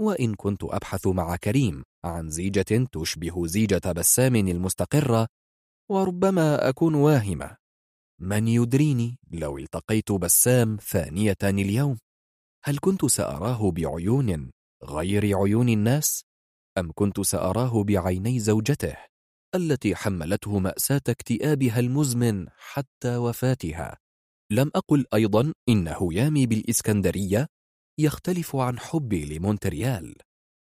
S2: وإن كنت أبحث مع كريم عن زيجة تشبه زيجة بسام المستقرة وربما أكون واهمة. من يدريني لو التقيت بسام ثانية اليوم؟ هل كنت سأراه بعيون غير عيون الناس؟ أم كنت سأراه بعيني زوجته التي حملته مأساة اكتئابها المزمن حتى وفاتها؟ لم أقل أيضا إن هيامي بالإسكندرية يختلف عن حبي لمونتريال.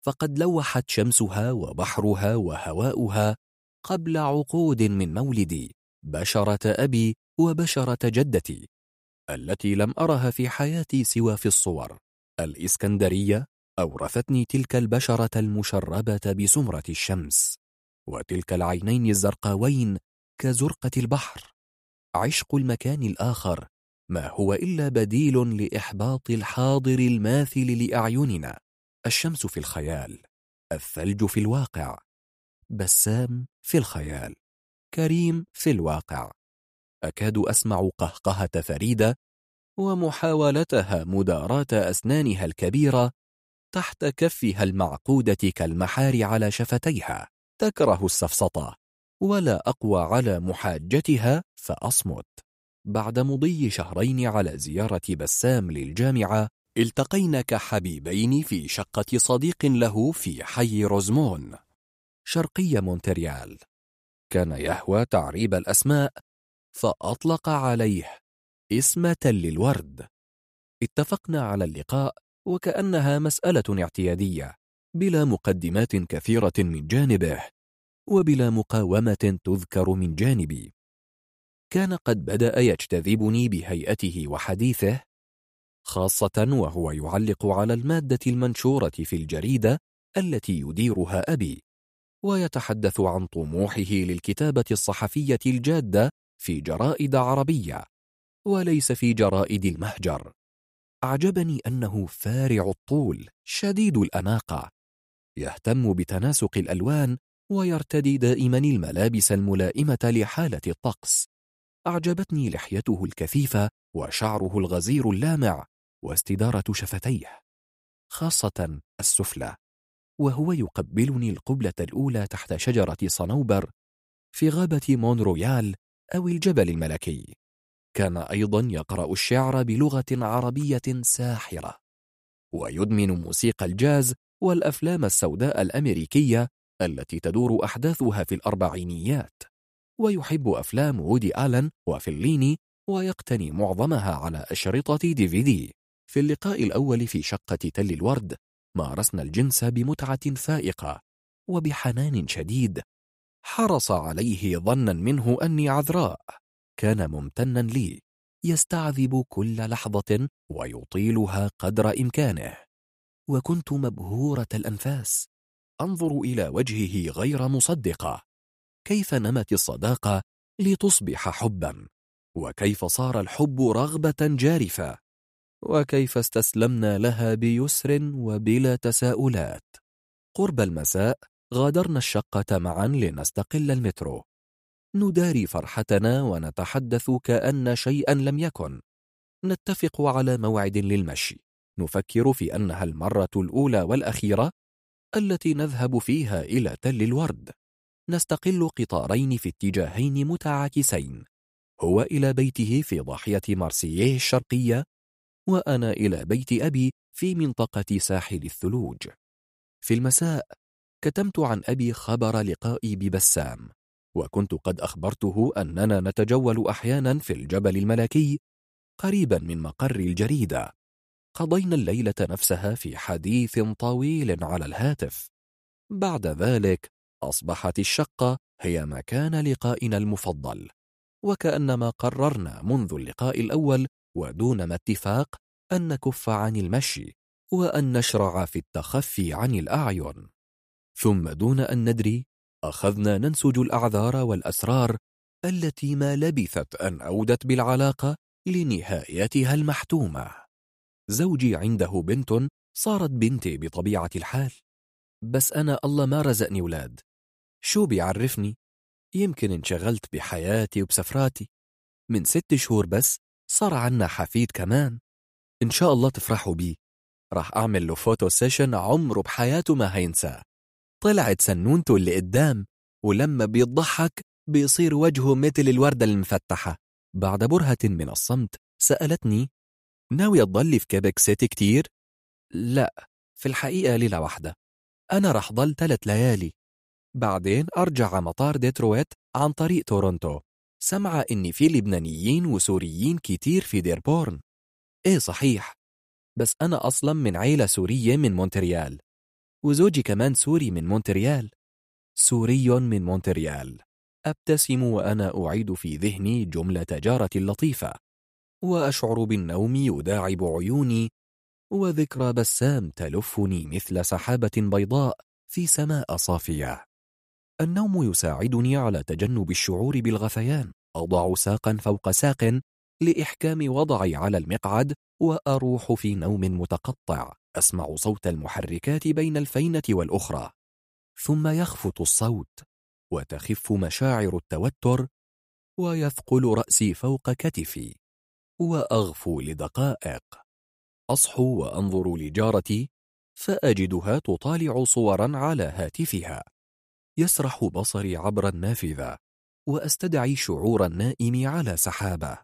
S2: فقد لوحت شمسها وبحرها وهواؤها قبل عقود من مولدي بشرة أبي وبشرة جدتي التي لم أرها في حياتي سوى في الصور. الإسكندرية أورثتني تلك البشرة المشربة بسمرة الشمس وتلك العينين الزرقاوين كزرقة البحر. عشق المكان الآخر ما هو إلا بديل لإحباط الحاضر الماثل لأعيننا الشمس في الخيال الثلج في الواقع. بسام في الخيال كريم في الواقع. أكاد أسمع قهقهة فريدة ومحاولتها مداراة أسنانها الكبيرة تحت كفها المعقودة كالمحار على شفتيها. تكره السفسطة ولا أقوى على محاجتها فأصمت. بعد مضي شهرين على زيارة بسام للجامعة التقينا كحبيبين في شقة صديق له في حي روزمون. شرقي مونتريال. كان يهوى تعريب الأسماء فأطلق عليه اسم تل الورد اتفقنا على اللقاء وكأنها مسألة اعتيادية بلا مقدمات كثيرة من جانبه وبلا مقاومة تذكر من جانبي. كان قد بدأ يجتذبني بهيئته وحديثه خاصة وهو يعلق على المادة المنشورة في الجريدة التي يديرها أبي. ويتحدث عن طموحه للكتابة الصحفية الجادة في جرائد عربية وليس في جرائد المهجر. أعجبني أنه فارع الطول شديد الأناقة. يهتم بتناسق الألوان ويرتدي دائما الملابس الملائمة لحالة الطقس. أعجبتني لحيته الكثيفة وشعره الغزير اللامع واستدارة شفتيه خاصة السفلى. وهو يقبلني القبلة الأولى تحت شجرة صنوبر في غابة مونرويال أو الجبل الملكي. كان أيضا يقرأ الشعر بلغة عربية ساحرة. ويدمن موسيقى الجاز والأفلام السوداء الأمريكية التي تدور أحداثها في الأربعينيات. ويحب أفلام وودي آلن وفليني ويقتني معظمها على أشرطة دي في دي. في اللقاء الأول في شقة تل الورد مارسنا الجنس بمتعة فائقة وبحنان شديد. حرص عليه ظنا منه أني عذراء. كان ممتنا لي يستعذب كل لحظة ويطيلها قدر إمكانه. وكنت مبهورة الأنفاس. أنظر إلى وجهه غير مصدقة كيف نمت الصداقة لتصبح حبا؟ وكيف صار الحب رغبة جارفة؟ وكيف استسلمنا لها بيسر وبلا تساؤلات. قرب المساء غادرنا الشقة معا لنستقل المترو. نداري فرحتنا ونتحدث كأن شيئا لم يكن. نتفق على موعد للمشي. نفكر في أنها المرة الأولى والأخيرة التي نذهب فيها إلى تل الورد. نستقل قطارين في اتجاهين متعاكسين. هو إلى بيته في ضاحية مارسييه الشرقية وأنا إلى بيت أبي في منطقة ساحل الثلوج. في المساء كتمت عن أبي خبر لقائي ببسام وكنت قد أخبرته أننا نتجول أحيانا في الجبل الملكي قريبا من مقر الجريدة. قضينا الليلة نفسها في حديث طويل على الهاتف. بعد ذلك أصبحت الشقة هي مكان لقائنا المفضل وكأنما قررنا منذ اللقاء الأول ودون ما اتفاق أن نكف عن المشي وأن نشرع في التخفي عن الأعين. ثم دون أن ندري أخذنا ننسج الأعذار والأسرار التي ما لبثت أن أودت بالعلاقة لنهايتها المحتومة. زوجي عنده بنت صارت بنتي بطبيعة الحال. بس أنا الله ما رزقني ولاد شو بيعرفني؟ يمكن انشغلت بحياتي وبسفراتي. من ست شهور بس صار عنا حفيد كمان. إن شاء الله تفرحوا بيه. راح أعمل له photo session عمره بحياته ما هينساه. طلعت سنونته اللي قدام ولما بيضحك بيصير وجهه مثل الوردة المفتحة. بعد برهة من الصمت سألتني ناوية تضلي في كيبك سيتي كتير؟ لا في الحقيقة ليلة واحدة. أنا رح ضل ثلاث ليالي. بعدين أرجع مطار ديترويت عن طريق تورونتو. سمعت إن في لبنانيين وسوريين كتير في ديربورن. إيه صحيح. بس أنا أصلا من عيلة سورية من مونتريال وزوجي كمان سوري من مونتريال. سوري من مونتريال. أبتسم وأنا أعيد في ذهني جملة جارتي اللطيفة وأشعر بالنوم يداعب عيوني وذكرى بسام تلفني مثل سحابة بيضاء في سماء صافية. النوم يساعدني على تجنب الشعور بالغثيان. أضع ساقا فوق ساق لإحكام وضعي على المقعد وأروح في نوم متقطع. أسمع صوت المحركات بين الفينة والأخرى. ثم يخفت الصوت وتخف مشاعر التوتر ويثقل رأسي فوق كتفي وأغفو لدقائق. أصحو وأنظر لجارتي فأجدها تطالع صورا على هاتفها. يسرح بصري عبر النافذة وأستدعي شعور النائم على سحابة.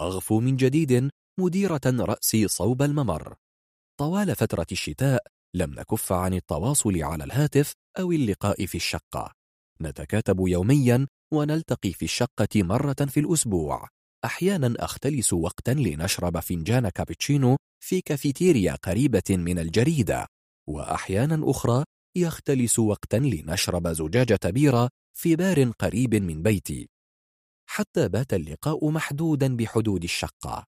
S2: أغفو من جديد مديرة رأسي صوب الممر. طوال فترة الشتاء لم نكف عن التواصل على الهاتف أو اللقاء في الشقة. نتكاتب يوميا ونلتقي في الشقة مرة في الأسبوع. أحيانا أختلس وقتا لنشرب فنجان كابتشينو في كافيتيريا قريبة من الجريدة. وأحيانا أخرى يختلس وقتا لنشرب زجاجة بيرة في بار قريب من بيتي. حتى بات اللقاء محدودا بحدود الشقة.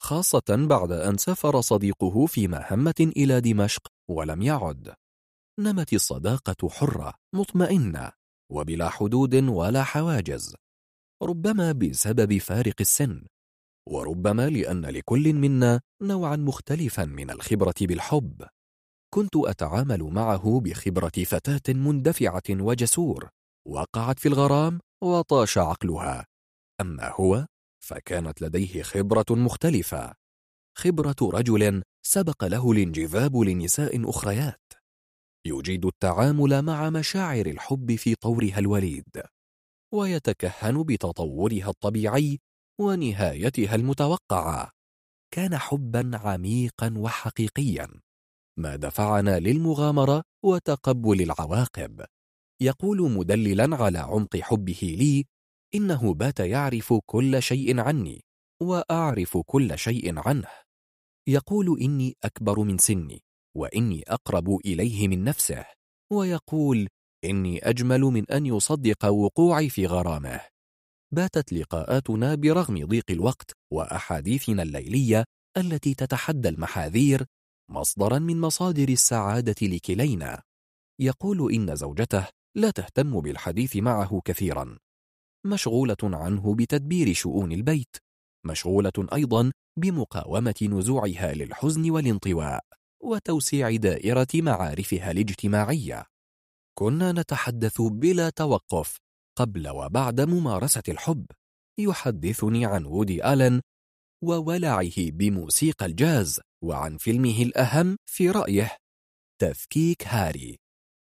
S2: خاصة بعد أن سافر صديقه في مهمة إلى دمشق ولم يعد. نمت الصداقة حرة مطمئنة وبلا حدود ولا حواجز. ربما بسبب فارق السن وربما لأن لكل منا نوعا مختلفا من الخبرة بالحب. كنت أتعامل معه بخبرة فتاة مندفعة وجسور وقعت في الغرام وطاش عقلها. أما هو فكانت لديه خبرة مختلفة. خبرة رجل سبق له الانجذاب لنساء أخريات. يجيد التعامل مع مشاعر الحب في طورها الوليد ويتكهن بتطورها الطبيعي ونهايتها المتوقعة. كان حبا عميقا وحقيقيا. ما دفعنا للمغامرة وتقبل العواقب. يقول مدللا على عمق حبه لي إنه بات يعرف كل شيء عني وأعرف كل شيء عنه. يقول إني أكبر من سني وإني أقرب إليه من نفسه. ويقول إني أجمل من أن يصدق وقوعي في غرامه. باتت لقاءاتنا برغم ضيق الوقت وأحاديثنا الليلية التي تتحدى المحاذير مصدرا من مصادر السعادة لكلينا. يقول إن زوجته لا تهتم بالحديث معه كثيرا. مشغولة عنه بتدبير شؤون البيت. مشغولة أيضا بمقاومة نزوعها للحزن والانطواء وتوسيع دائرة معارفها الاجتماعية. كنا نتحدث بلا توقف قبل وبعد ممارسة الحب. يحدثني عن وودي آلن وولعه بموسيقى الجاز. وعن فيلمه الأهم في رأيه. تفكيك هاري.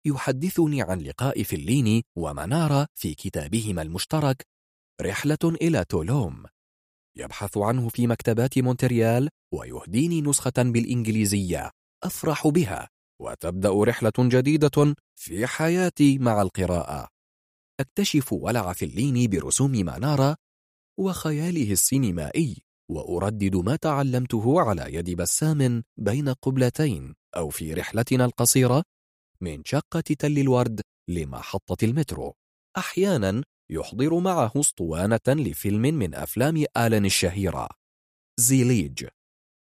S2: يحدثني عن لقاء فليني ومانارا في كتابهما المشترك. رحلة إلى تولوم. يبحث عنه في مكتبات مونتريال ويهديني نسخة بالإنجليزية. أفرح بها. وتبدأ رحلة جديدة في حياتي مع القراءة. أكتشف ولع فليني برسوم منارة وخياله السينمائي. وأردد ما تعلمته على يد بسام بين قبلتين أو في رحلتنا القصيرة من شقة تل الورد لمحطة المترو. أحيانا يحضر معه أسطوانة لفيلم من أفلام آلن الشهيرة. زيليج.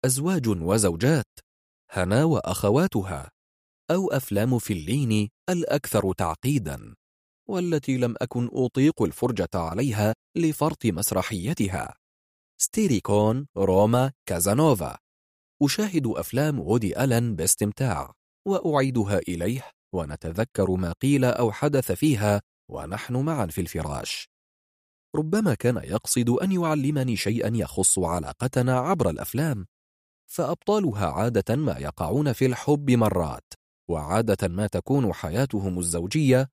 S2: أزواج وزوجات. هنا وأخواتها. أو أفلام فليني الأكثر تعقيدا والتي لم أكن أطيق الفرجة عليها لفرط مسرحيتها. ستيريكون روما كازانوفا. أشاهد أفلام وودي ألن باستمتاع وأعيدها إليه ونتذكر ما قيل أو حدث فيها ونحن معا في الفراش. ربما كان يقصد أن يعلمني شيئا يخص علاقتنا عبر الأفلام فأبطالها عادة ما يقعون في الحب مرات وعادة ما تكون حياتهم الزوجية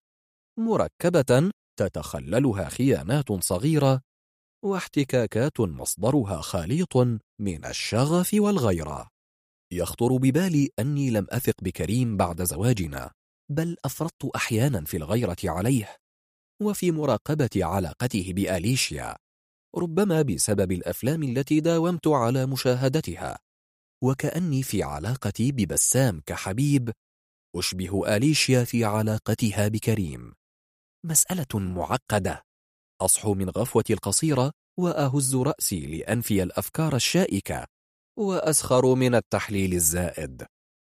S2: مركبة تتخللها خيانات صغيرة واحتكاكات مصدرها خليط من الشغف والغيرة. يخطر ببالي أني لم أثق بكريم بعد زواجنا بل أفرطت أحيانا في الغيرة عليه وفي مراقبة علاقته بأليشيا ربما بسبب الأفلام التي داومت على مشاهدتها. وكأني في علاقتي ببسام كحبيب أشبه أليشيا في علاقتها بكريم. مسألة معقدة. أصحو من غفوتي القصيرة وأهز رأسي لأنفي الأفكار الشائكة وأسخر من التحليل الزائد.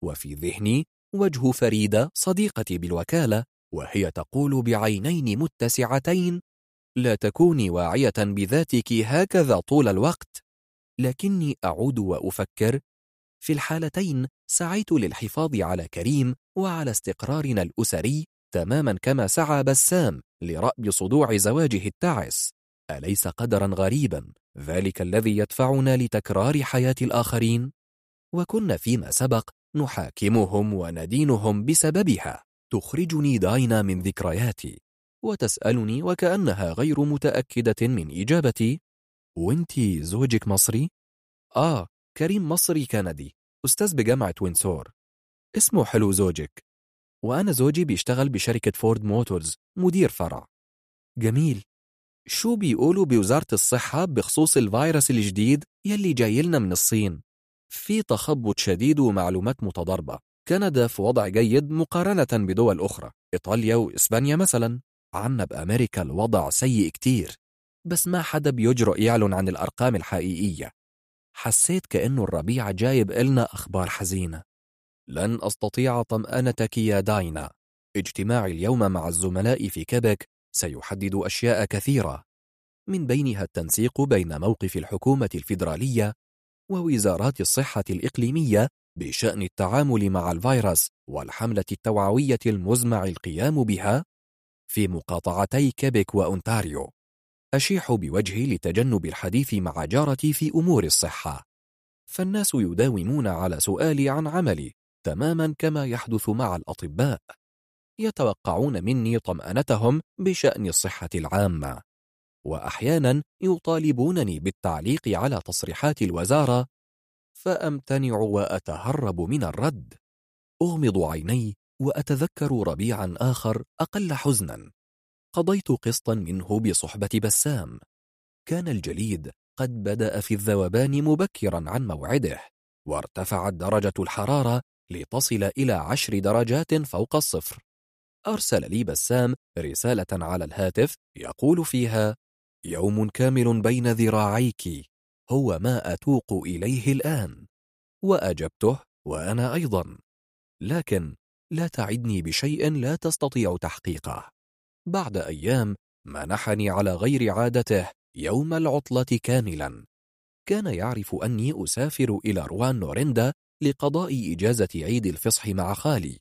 S2: وفي ذهني وجه فريدة صديقتي بالوكالة وهي تقول بعينين متسعتين لا تكوني واعية بذاتك هكذا طول الوقت لكني أعود وأفكر في الحالتين سعيت للحفاظ على كريم وعلى استقرارنا الأسري تماما كما سعى بسام لرأب صدوع زواجه التعس. أليس قدرا غريبا ذلك الذي يدفعنا لتكرار حياة الآخرين؟ وكنا فيما سبق نحاكمهم وندينهم بسببها. تخرجني داينا من ذكرياتي. وتسألني وكأنها غير متأكدة من إجابتي. وانتي زوجك مصري؟ آه كريم مصري كندي أستاذ بجامعة وينسور اسمه حلو زوجك. وأنا زوجي بيشتغل بشركة فورد موتورز مدير فرع. جميل. شو بيقولوا بوزارة الصحة بخصوص الفيروس الجديد يلي جاي لنا من الصين؟ في تخبط شديد ومعلومات متضاربة. كندا في وضع جيد مقارنة بدول أخرى. إيطاليا وإسبانيا مثلا. عنا بأمريكا الوضع سيء كتير. بس ما حدا بيجرؤ يعلن عن الأرقام الحقيقية. حسيت كأنه الربيع جايب إلنا أخبار حزينة. لن أستطيع طمأنتك يا داينا. اجتماعي اليوم مع الزملاء في كيبك سيحدد أشياء كثيرة. من بينها التنسيق بين موقف الحكومة الفيدرالية ووزارات الصحة الإقليمية بشأن التعامل مع الفيروس والحملة التوعوية المزمع القيام بها في مقاطعتي كيبك وأونتاريو. أشيح بوجهي لتجنب الحديث مع جارتي في أمور الصحة. فالناس يداومون على سؤالي عن عملي. تماما كما يحدث مع الأطباء يتوقعون مني طمأنتهم بشأن الصحة العامة. وأحيانا يطالبونني بالتعليق على تصريحات الوزارة فأمتنع وأتهرب من الرد. أغمض عيني وأتذكر ربيعا آخر أقل حزنا. قضيت قسطا منه بصحبة بسام. كان الجليد قد بدأ في الذوبان مبكرا عن موعده وارتفعت درجة الحرارة لتصل إلى عشر درجات فوق الصفر. أرسل لي بسام رسالة على الهاتف يقول فيها يوم كامل بين ذراعيك هو ما أتوق إليه الآن وأجبته وأنا أيضا لكن لا تعدني بشيء لا تستطيع تحقيقه. بعد أيام منحني على غير عادته يوم العطلة كاملا. كان يعرف أني أسافر إلى روان نوريندا لقضاء إجازة عيد الفصح مع خالي.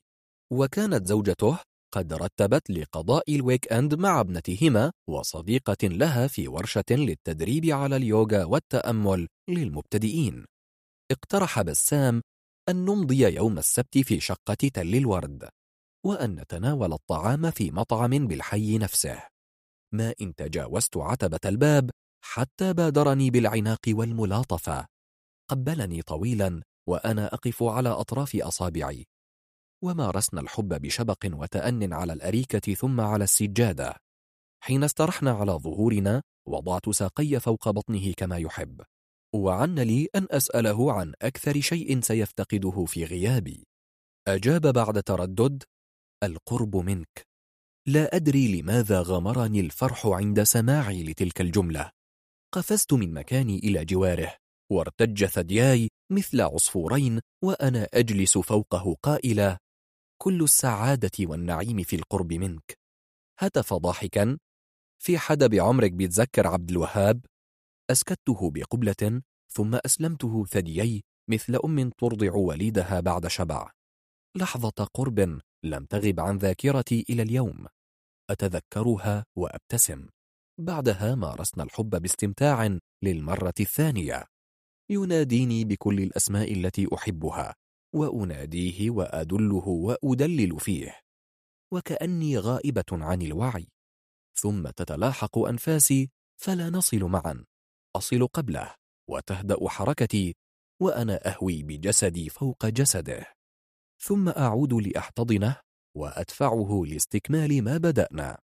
S2: وكانت زوجته قد رتبت لقضاء الويك أند مع ابنتهما وصديقة لها في ورشة للتدريب على اليوغا والتأمل للمبتدئين. اقترح بسام أن نمضي يوم السبت في شقة تل الورد وأن نتناول الطعام في مطعم بالحي نفسه. ما إن تجاوزت عتبة الباب حتى بادرني بالعناق والملاطفة. قبلني طويلا وأنا أقف على أطراف أصابعي. ومارسنا الحب بشبق وتأن على الأريكة ثم على السجادة. حين استرحنا على ظهورنا وضعت ساقي فوق بطنه كما يحب. وعن لي أن أسأله عن أكثر شيء سيفتقده في غيابي. أجاب بعد تردد القرب منك. لا أدري لماذا غمرني الفرح عند سماعي لتلك الجملة. قفزت من مكاني إلى جواره. وارتج ثدياي مثل عصفورين وأنا أجلس فوقه قائلة كل السعادة والنعيم في القرب منك. هتف ضاحكا في حدا بعمرك بيتذكر عبد الوهاب؟ أسكته بقبلة ثم أسلمته ثديي مثل أم ترضع وليدها بعد شبع. لحظة قرب لم تغب عن ذاكرتي إلى اليوم. أتذكرها وأبتسم. بعدها مارسنا الحب باستمتاع للمرة الثانية. يناديني بكل الأسماء التي أحبها وأناديه وأدله وأدلل فيه. وكأني غائبة عن الوعي. ثم تتلاحق أنفاسي فلا نصل معا. أصل قبله وتهدأ حركتي وأنا أهوي بجسدي فوق جسده. ثم أعود لأحتضنه وأدفعه لاستكمال ما بدأنا.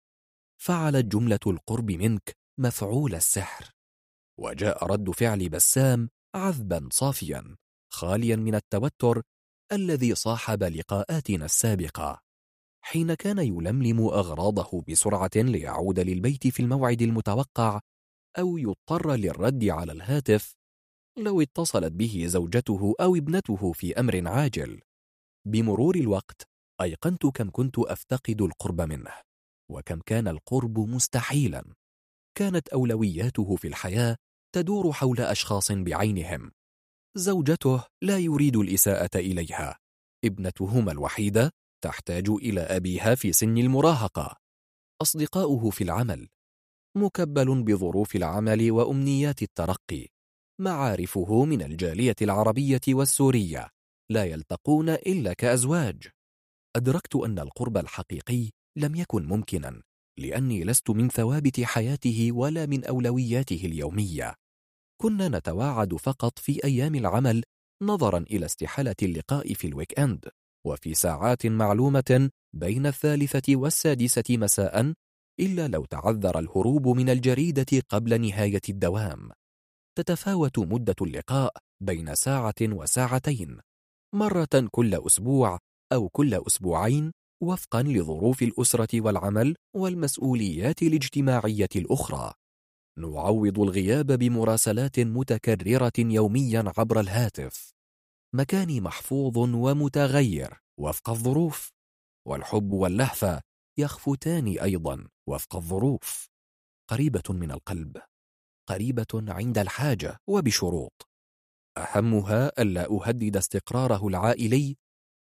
S2: فعلت جملة القرب منك مفعول السحر. وجاء رد فعل بسام عذبا صافيا خاليا من التوتر الذي صاحب لقاءاتنا السابقة حين كان يلملم أغراضه بسرعة ليعود للبيت في الموعد المتوقع أو يضطر للرد على الهاتف لو اتصلت به زوجته أو ابنته في أمر عاجل. بمرور الوقت أيقنت كم كنت أفتقد القرب منه وكم كان القرب مستحيلا كانت أولوياته في الحياة تدور حول أشخاص بعينهم. زوجته لا يريد الإساءة إليها. ابنتهما الوحيدة تحتاج إلى أبيها في سن المراهقة. أصدقاؤه في العمل. مكبل بظروف العمل وأمنيات الترقي. معارفه من الجالية العربية والسورية. لا يلتقون إلا كأزواج. أدركت أن القرب الحقيقي لم يكن ممكنا. لأني لست من ثوابت حياته ولا من أولوياته اليومية. كنا نتواعد فقط في أيام العمل نظرا إلى استحالة اللقاء في الويك أند وفي ساعات معلومة بين الثالثة والسادسة مساء إلا لو تعذر الهروب من الجريدة قبل نهاية الدوام. تتفاوت مدة اللقاء بين ساعة وساعتين مرة كل أسبوع أو كل أسبوعين وفقا لظروف الأسرة والعمل والمسؤوليات الاجتماعية الأخرى. نعوض الغياب بمراسلات متكررة يوميا عبر الهاتف. مكاني محفوظ ومتغير وفق الظروف. والحب واللهفة يخفتان أيضا وفق الظروف. قريبة من القلب. قريبة عند الحاجة وبشروط. أهمها ألا أهدد استقراره العائلي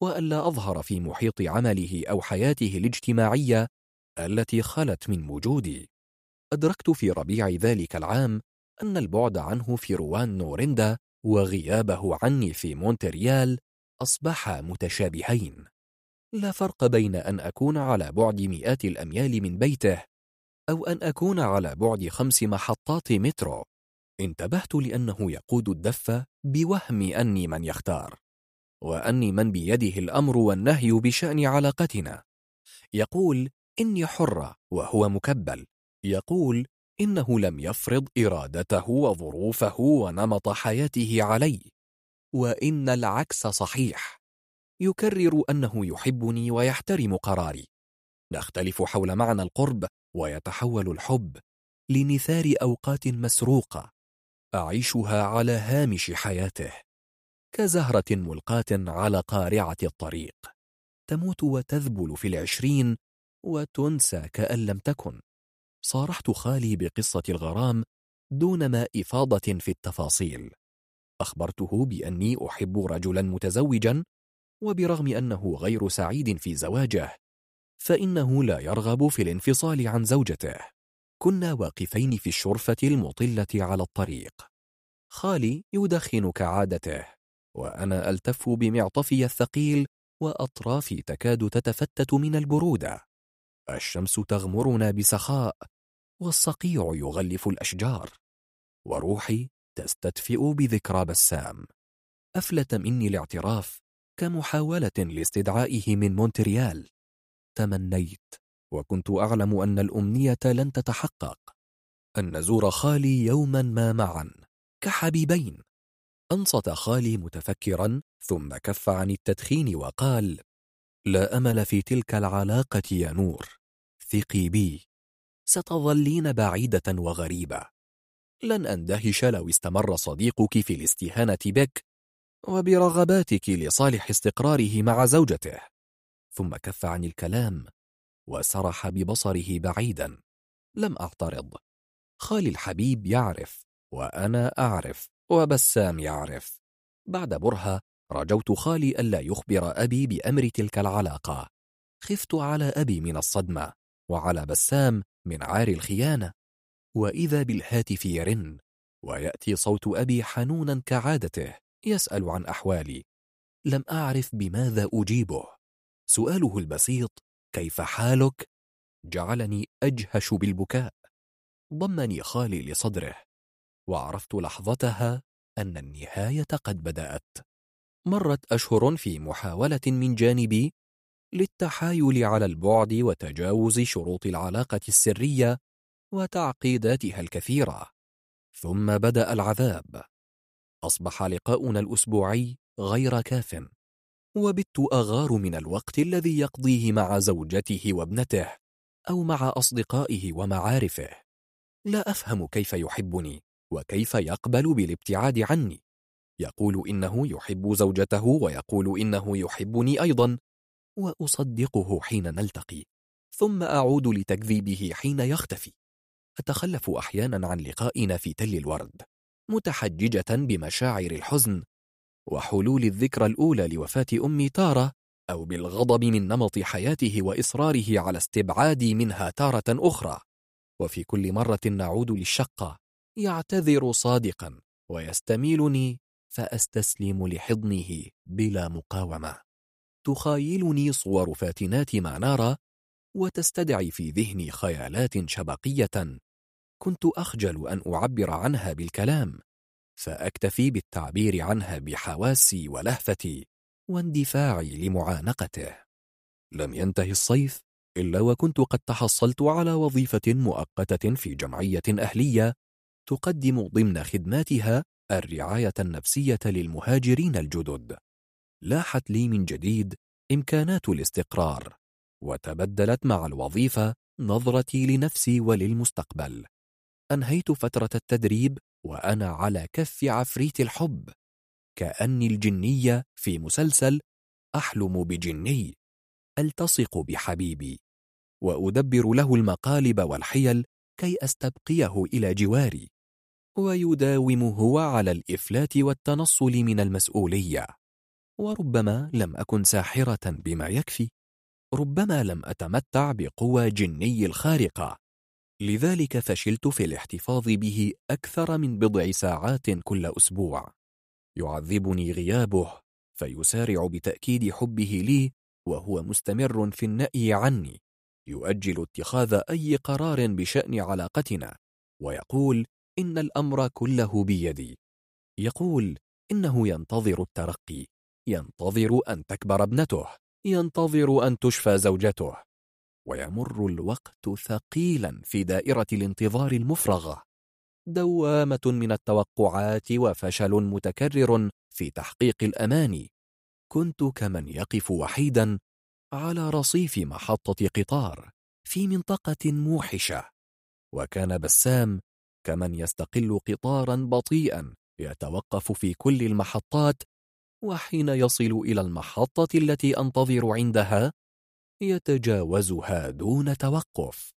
S2: وألا أظهر في محيط عمله أو حياته الاجتماعية التي خلت من وجودي. أدركت في ربيع ذلك العام أن البعد عنه في روان نورندا وغيابه عني في مونتريال أصبحا متشابهين. لا فرق بين أن أكون على بعد مئات الأميال من بيته أو أن أكون على بعد خمس محطات مترو. انتبهت لأنه يقود الدفة بوهم أني من يختار. وأني من بيده الأمر والنهي بشأن علاقتنا. يقول إني حرة وهو مكبل. يقول إنه لم يفرض إرادته وظروفه ونمط حياته علي. وإن العكس صحيح. يكرر أنه يحبني ويحترم قراري. نختلف حول معنى القرب ويتحول الحب لنثار أوقات مسروقة أعيشها على هامش حياته. كزهرة ملقاة على قارعة الطريق. تموت وتذبل في العشرين وتنسى كأن لم تكن. صارحت خالي بقصة الغرام دون ما إفاضة في التفاصيل. أخبرته بأني أحب رجلا متزوجا وبرغم أنه غير سعيد في زواجه فإنه لا يرغب في الانفصال عن زوجته. كنا واقفين في الشرفة المطلة على الطريق. خالي يدخن كعادته. وأنا ألتف بمعطفي الثقيل وأطرافي تكاد تتفتت من البرودة. الشمس تغمرنا بسخاء والصقيع يغلف الأشجار. وروحي تستدفئ بذكرى بسام. أفلت مني الاعتراف كمحاولة لاستدعائه من مونتريال. تمنيت وكنت أعلم أن الأمنية لن تتحقق. أن نزور خالي يوما ما معا كحبيبين. أنصت خالي متفكرا ثم كف عن التدخين وقال لا أمل في تلك العلاقة يا نور ثقي بي ستظلين بعيدة وغريبة. لن أندهش لو استمر صديقك في الاستهانة بك وبرغباتك لصالح استقراره مع زوجته. ثم كف عن الكلام وسرح ببصره بعيدا. لم أعترض. خالي الحبيب يعرف وأنا أعرف. وبسام يعرف. بعد برهة رجوت خالي ألا يخبر أبي بأمر تلك العلاقة. خفت على أبي من الصدمة وعلى بسام من عار الخيانة. وإذا بالهاتف يرن ويأتي صوت أبي حنونا كعادته يسأل عن أحوالي. لم أعرف بماذا أجيبه. سؤاله البسيط كيف حالك؟ جعلني أجهش بالبكاء. ضمني خالي لصدره. وعرفت لحظتها أن النهاية قد بدأت. مرت أشهر في محاولة من جانبي للتحايل على البعد وتجاوز شروط العلاقة السرية وتعقيداتها الكثيرة. ثم بدأ العذاب. أصبح لقاؤنا الأسبوعي غير كاف وبت أغار من الوقت الذي يقضيه مع زوجته وابنته أو مع أصدقائه ومعارفه. لا أفهم كيف يحبني. وكيف يقبل بالابتعاد عني؟ يقول إنه يحب زوجته ويقول إنه يحبني أيضا. وأصدقه حين نلتقي ثم أعود لتكذيبه حين يختفي. أتخلف أحيانا عن لقائنا في تل الورد متحججة بمشاعر الحزن وحلول الذكرى الأولى لوفاة أمي تارة أو بالغضب من نمط حياته وإصراره على استبعادي منها تارة أخرى. وفي كل مرة نعود للشقة يعتذر صادقا ويستميلني فأستسلم لحضنه بلا مقاومة. تخايلني صور فاتنات ما نرى وتستدعي في ذهني خيالات شبقية. كنت أخجل أن أعبر عنها بالكلام فأكتفي بالتعبير عنها بحواسي ولهفتي واندفاعي لمعانقته. لم ينتهي الصيف إلا وكنت قد تحصلت على وظيفة مؤقتة في جمعية أهلية تقدم ضمن خدماتها الرعاية النفسية للمهاجرين الجدد. لاحت لي من جديد إمكانات الاستقرار وتبدلت مع الوظيفة نظرتي لنفسي وللمستقبل. أنهيت فترة التدريب وأنا على كف عفريت الحب. كأني الجنية في مسلسل أحلم بجني ألتصق بحبيبي وأدبر له المقالب والحيل كي أستبقيه إلى جواري. ويداوم هو على الإفلات والتنصل من المسؤولية. وربما لم أكن ساحرة بما يكفي. ربما لم أتمتع بقوى جني الخارقة. لذلك فشلت في الاحتفاظ به أكثر من بضع ساعات كل أسبوع. يعذبني غيابه فيسارع بتأكيد حبه لي وهو مستمر في النأي عني. يؤجل اتخاذ أي قرار بشأن علاقتنا ويقول إن الأمر كله بيدي. يقول إنه ينتظر الترقي ينتظر أن تكبر ابنته ينتظر أن تشفى زوجته. ويمر الوقت ثقيلا في دائرة الانتظار المفرغة. دوامة من التوقعات وفشل متكرر في تحقيق الأماني. كنت كمن يقف وحيدا على رصيف محطة قطار في منطقة موحشة. وكان بسام كمن يستقل قطارا بطيئا يتوقف في كل المحطات وحين يصل إلى المحطة التي أنتظر عندها يتجاوزها دون توقف.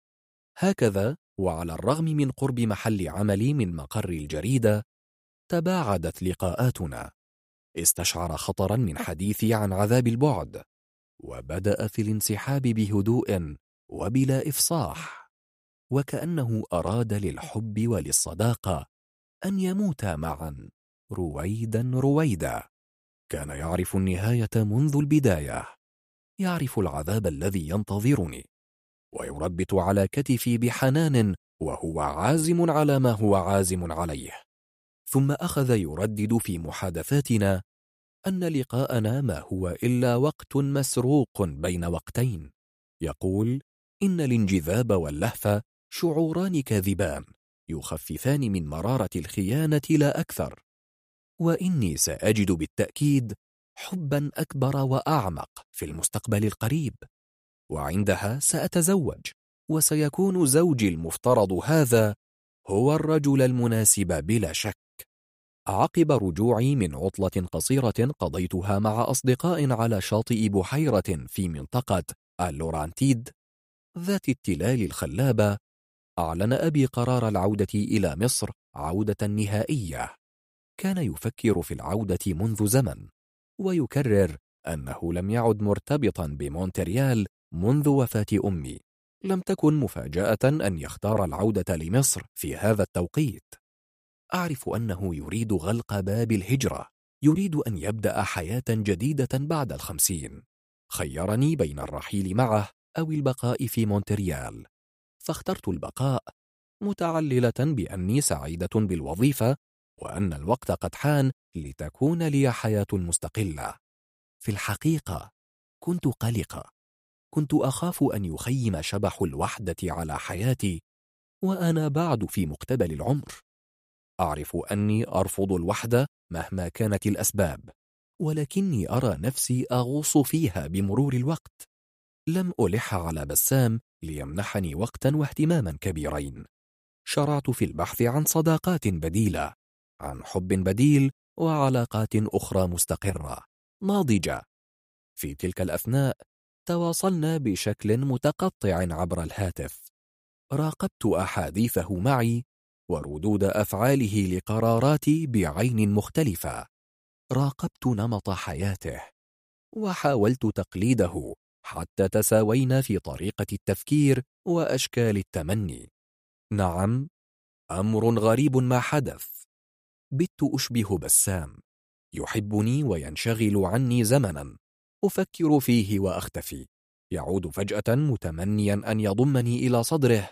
S2: هكذا وعلى الرغم من قرب محل عملي من مقر الجريدة تباعدت لقاءاتنا. استشعر خطرا من حديثي عن عذاب البعد وبدأ في الانسحاب بهدوء وبلا إفصاح. وكأنه أراد للحب وللصداقة أن يموتا معا رويدا رويدا. كان يعرف النهاية منذ البداية. يعرف العذاب الذي ينتظرني. ويربت على كتفي بحنان وهو عازم على ما هو عازم عليه. ثم أخذ يردد في محادثاتنا أن لقاءنا ما هو إلا وقت مسروق بين وقتين. يقول إن الانجذاب واللهفة شعوران كاذبان يخففان من مرارة الخيانة لا أكثر. وإني سأجد بالتأكيد حبا أكبر وأعمق في المستقبل القريب. وعندها سأتزوج وسيكون زوجي المفترض هذا هو الرجل المناسب بلا شك. عقب رجوعي من عطلة قصيرة قضيتها مع أصدقاء على شاطئ بحيرة في منطقة اللورانتيد ذات التلال الخلابة أعلن أبي قرار العودة إلى مصر عودة نهائية. كان يفكر في العودة منذ زمن ويكرر أنه لم يعد مرتبطا بمونتريال منذ وفاة أمي. لم تكن مفاجأة أن يختار العودة لمصر في هذا التوقيت. أعرف أنه يريد غلق باب الهجرة يريد أن يبدأ حياة جديدة بعد الخمسين. خيرني بين الرحيل معه أو البقاء في مونتريال. فاخترت البقاء متعللة بأني سعيدة بالوظيفة وأن الوقت قد حان لتكون لي حياة مستقلة. في الحقيقة كنت قلقة. كنت أخاف أن يخيم شبح الوحدة على حياتي وأنا بعد في مقتبل العمر. أعرف أني أرفض الوحدة مهما كانت الأسباب ولكني أرى نفسي أغوص فيها بمرور الوقت. لم ألح على بسام ليمنحني وقتا واهتماما كبيرين. شرعت في البحث عن صداقات بديلة عن حب بديل وعلاقات أخرى مستقرة ناضجة. في تلك الأثناء تواصلنا بشكل متقطع عبر الهاتف. راقبت أحاديثه معي وردود أفعاله لقراراتي بعين مختلفة. راقبت نمط حياته وحاولت تقليده. حتى تساوينا في طريقة التفكير وأشكال التمني. نعم أمر غريب ما حدث. بت أشبه بسام. يحبني وينشغل عني زمنا. أفكر فيه وأختفي. يعود فجأة متمنيا أن يضمني إلى صدره.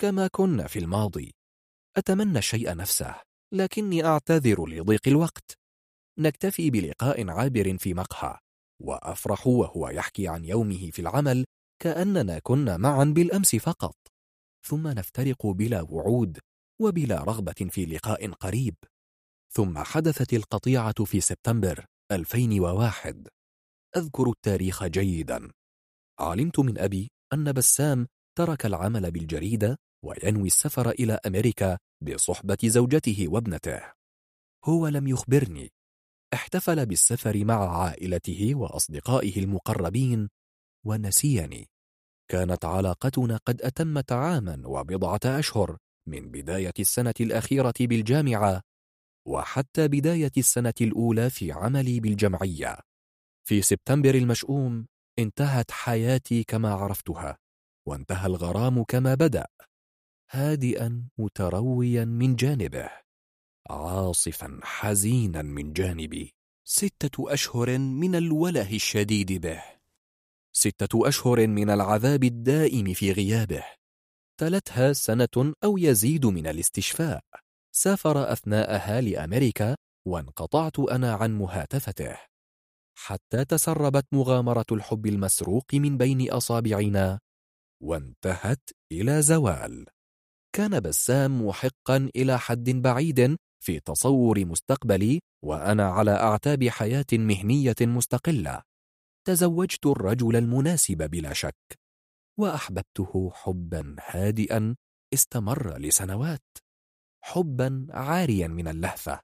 S2: كما كنا في الماضي. أتمنى الشيء نفسه لكني أعتذر لضيق الوقت. نكتفي بلقاء عابر في مقهى. وأفرح وهو يحكي عن يومه في العمل كأننا كنا معا بالأمس فقط. ثم نفترق بلا وعود وبلا رغبة في لقاء قريب. ثم حدثت القطيعة في سبتمبر 2001 أذكر التاريخ جيدا. علمت من أبي أن بسام ترك العمل بالجريدة وينوي السفر إلى أمريكا بصحبة زوجته وابنته. هو لم يخبرني احتفل بالسفر مع عائلته وأصدقائه المقربين ونسيني كانت علاقتنا قد أتمت عاما وبضعة أشهر من بداية السنة الأخيرة بالجامعة وحتى بداية السنة الأولى في عملي بالجمعية. في سبتمبر المشؤوم انتهت حياتي كما عرفتها وانتهى الغرام كما بدأ هادئا مترويا من جانبه. عاصفا حزينا من جانبي. ستة أشهر من الوله الشديد به. ستة أشهر من العذاب الدائم في غيابه. تلتها سنة أو يزيد من الاستشفاء. سافر أثناءها لأمريكا وانقطعت أنا عن مهاتفته. حتى تسربت مغامرة الحب المسروق من بين أصابعنا وانتهت إلى زوال. كان بسام محقا إلى حد بعيد في تصور مستقبلي وأنا على أعتاب حياة مهنية مستقلة. تزوجت الرجل المناسب بلا شك وأحببته حبا هادئا استمر لسنوات حبا عاريا من اللهفة.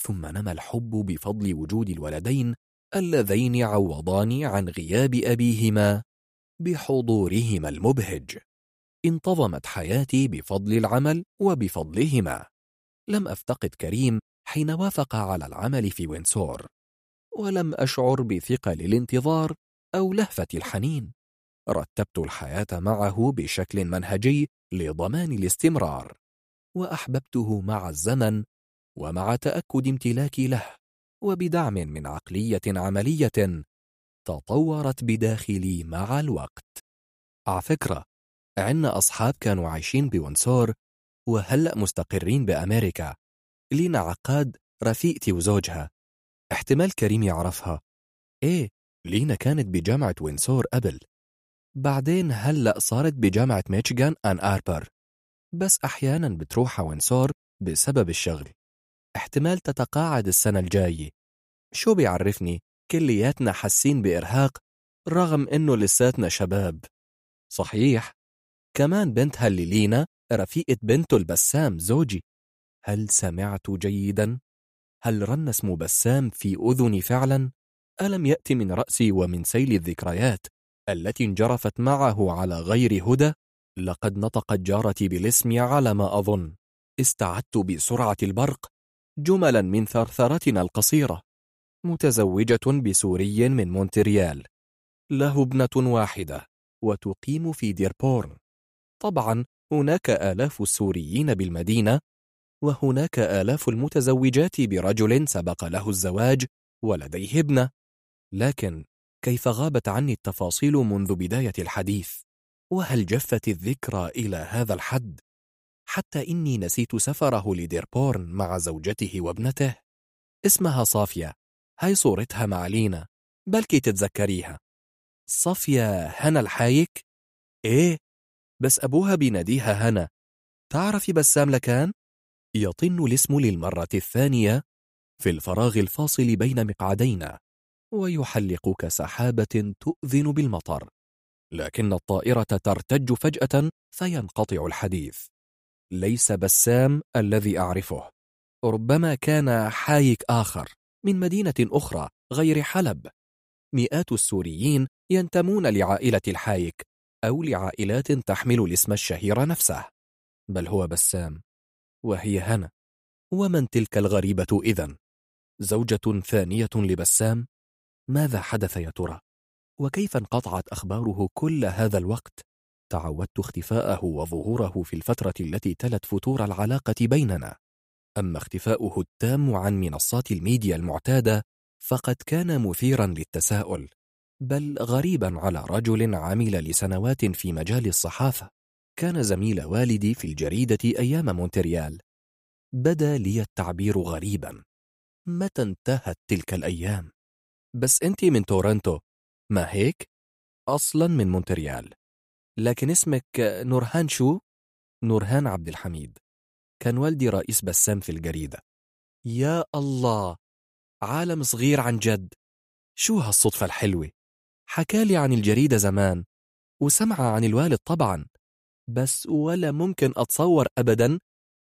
S2: ثم نمى الحب بفضل وجود الولدين اللذين عوضاني عن غياب أبيهما بحضورهما المبهج. انتظمت حياتي بفضل العمل وبفضلهما. لم أفتقد كريم حين وافق على العمل في وينسور ولم أشعر بثقل الانتظار أو لهفة الحنين. رتبت الحياة معه بشكل منهجي لضمان الاستمرار وأحببته مع الزمن ومع تأكد امتلاكي له وبدعم من عقلية عملية تطورت بداخلي مع الوقت. على فكرة عنا أصحاب كانوا عايشين بونسور وهلأ مستقرين بأمريكا لينا عقاد رفيقتي وزوجها احتمال كريم يعرفها. إيه لينا كانت بجامعة وينسور قبل. بعدين هلأ صارت بجامعة ميشيغان آن آربر. بس أحيانا بتروح وينسور بسبب الشغل. احتمال تتقاعد السنة الجاية. شو بيعرفني؟ كلياتنا حاسين بإرهاق رغم إنه لساتنا شباب. صحيح. كمان بنتها اللي لينا رفيقة بنته البسام زوجي هل سمعت جيدا؟ هل رن اسم بسام في أذني فعلا؟ ألم يأتي من رأسي ومن سيل الذكريات التي انجرفت معه على غير هدى؟ لقد نطقت جارتي بالاسم على ما أظن استعدت بسرعة البرق جملا من ثرثرتنا القصيرة متزوجة بسوري من مونتريال له ابنة واحدة وتقيم في ديربورن طبعا هناك آلاف السوريين بالمدينة وهناك آلاف المتزوجات برجل سبق له الزواج ولديه ابنة. لكن كيف غابت عني التفاصيل منذ بداية الحديث؟ وهل جفت الذكرى إلى هذا الحد؟ حتى إني نسيت سفره لديربورن مع زوجته وابنته. اسمها صافية هاي صورتها مع لينا. بلكي تتذكريها. صافية هنا الحايك؟ إيه بس أبوها بيناديها هنا. تعرفي بسام لكان؟ يطن الاسم للمرة الثانية في الفراغ الفاصل بين مقعدينا. ويحلق كسحابة تؤذن بالمطر. لكن الطائرة ترتج فجأة فينقطع الحديث. ليس بسام الذي أعرفه. ربما كان حايك آخر من مدينة أخرى غير حلب. مئات السوريين ينتمون لعائلة الحايك. أو لعائلات تحمل الاسم الشهير نفسه بل هو بسام وهي هنا ومن تلك الغريبة إذن؟ زوجة ثانية لبسام؟ ماذا حدث يا ترى؟ وكيف انقطعت أخباره كل هذا الوقت؟ تعودت اختفاءه وظهوره في الفترة التي تلت فتور العلاقة بيننا أما اختفاؤه التام عن منصات الميديا المعتادة فقد كان مثيرا للتساؤل بل غريبا على رجل عمل لسنوات في مجال الصحافة. كان زميل والدي في الجريدة أيام مونتريال. بدا لي التعبير غريبا. متى انتهت تلك الأيام؟ بس أنت من تورنتو. ما هيك؟ أصلا من مونتريال. لكن اسمك نورهان شو؟ نورهان عبد الحميد. كان والدي رئيس بسام في الجريدة. يا الله! عالم صغير عن جد. شو هالصدفة الحلوة؟ حكالي عن الجريدة زمان وسمع عن الوالد طبعا بس ولا ممكن أتصور أبدا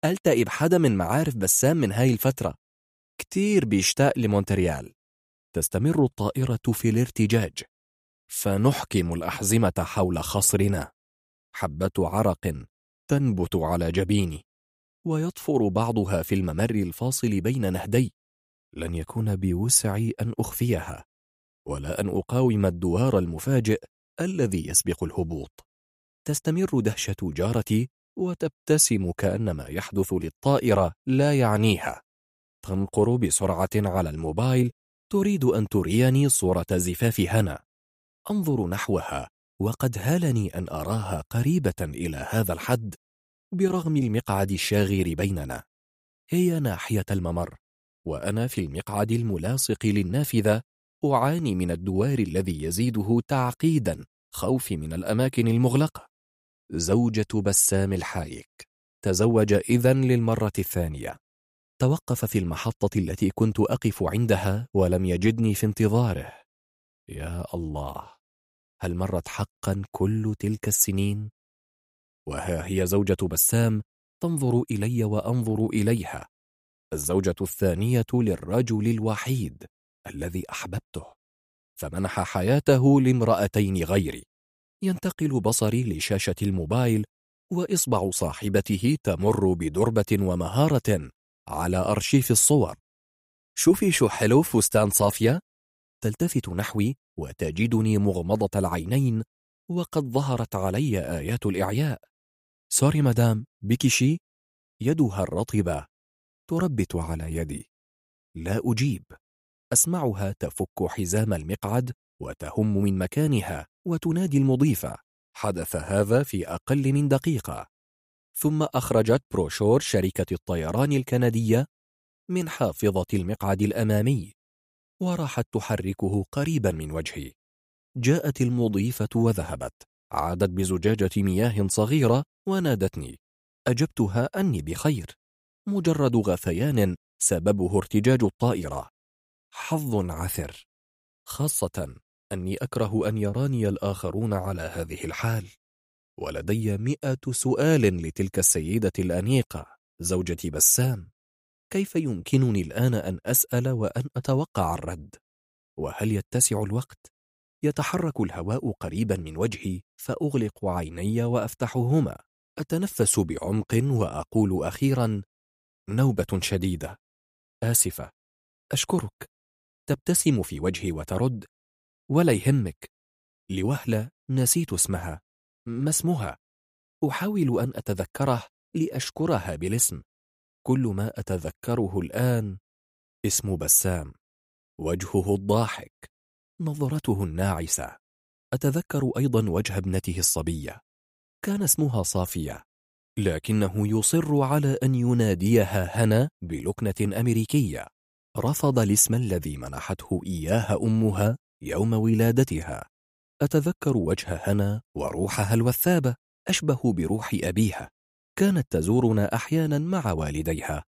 S2: ألتقي بحدا من معارف بسام من هاي الفترة. كتير بيشتاق لمونتريال. تستمر الطائرة في الارتجاج. فنحكم الأحزمة حول خصرنا. حبة عرق تنبت على جبيني. ويطفر بعضها في الممر الفاصل بين نهدي. لن يكون بوسعي أن أخفيها. ولا أن أقاوم الدوار المفاجئ الذي يسبق الهبوط. تستمر دهشة جارتي وتبتسم كأن ما يحدث للطائرة لا يعنيها. تنقر بسرعة على الموبايل تريد أن تريني صورة زفاف هنا. أنظر نحوها وقد هالني أن أراها قريبة إلى هذا الحد برغم المقعد الشاغر بيننا. هي ناحية الممر وأنا في المقعد الملاصق للنافذة أعاني من الدوار الذي يزيده تعقيدا خوفي من الأماكن المغلقة. زوجة بسام الحايك تزوج إذن للمرة الثانية. توقف في المحطة التي كنت أقف عندها ولم يجدني في انتظاره. يا الله هل مرت حقا كل تلك السنين؟ وها هي زوجة بسام تنظر إلي وأنظر إليها. الزوجة الثانية للرجل الوحيد. الذي أحببته فمنح حياته لامرأتين غيري. ينتقل بصري لشاشة الموبايل وإصبع صاحبته تمر بدربة ومهارة على أرشيف الصور. شوفي شو حلو فستان صافية. تلتفت نحوي وتجدني مغمضة العينين وقد ظهرت علي آيات الإعياء. sorry مدام بك شي؟ يدها الرطبة تربت على يدي. لا أجيب. أسمعها تفك حزام المقعد وتهم من مكانها وتنادي المضيفة. حدث هذا في أقل من دقيقة. ثم أخرجت بروشور شركة الطيران الكندية من حافظة المقعد الأمامي وراحت تحركه قريبا من وجهي. جاءت المضيفة وذهبت. عادت بزجاجة مياه صغيرة ونادتني. أجبتها أني بخير. مجرد غثيان سببه ارتجاج الطائرة. حظ عثر. خاصة أني أكره أن يراني الآخرون على هذه الحال. ولدي مئة سؤال لتلك السيدة الأنيقة زوجة بسام. كيف يمكنني الآن أن أسأل وأن أتوقع الرد؟ وهل يتسع الوقت؟ يتحرك الهواء قريبا من وجهي فأغلق عيني وأفتحهما. أتنفس بعمق وأقول أخيرا نوبة شديدة. آسفة. أشكرك. تبتسم في وجهي وترد ولا يهمك. لوهلة نسيت اسمها. ما اسمها؟ أحاول أن أتذكره لأشكرها بالاسم. كل ما أتذكره الآن اسم بسام وجهه الضاحك نظرته الناعسة. أتذكر أيضا وجه ابنته الصبية. كان اسمها صافية لكنه يصر على أن يناديها هنا بلكنة أمريكية. رفض الاسم الذي منحته إياها أمها يوم ولادتها. أتذكر وجه هنا وروحها الوثابة أشبه بروح أبيها. كانت تزورنا أحيانا مع والديها.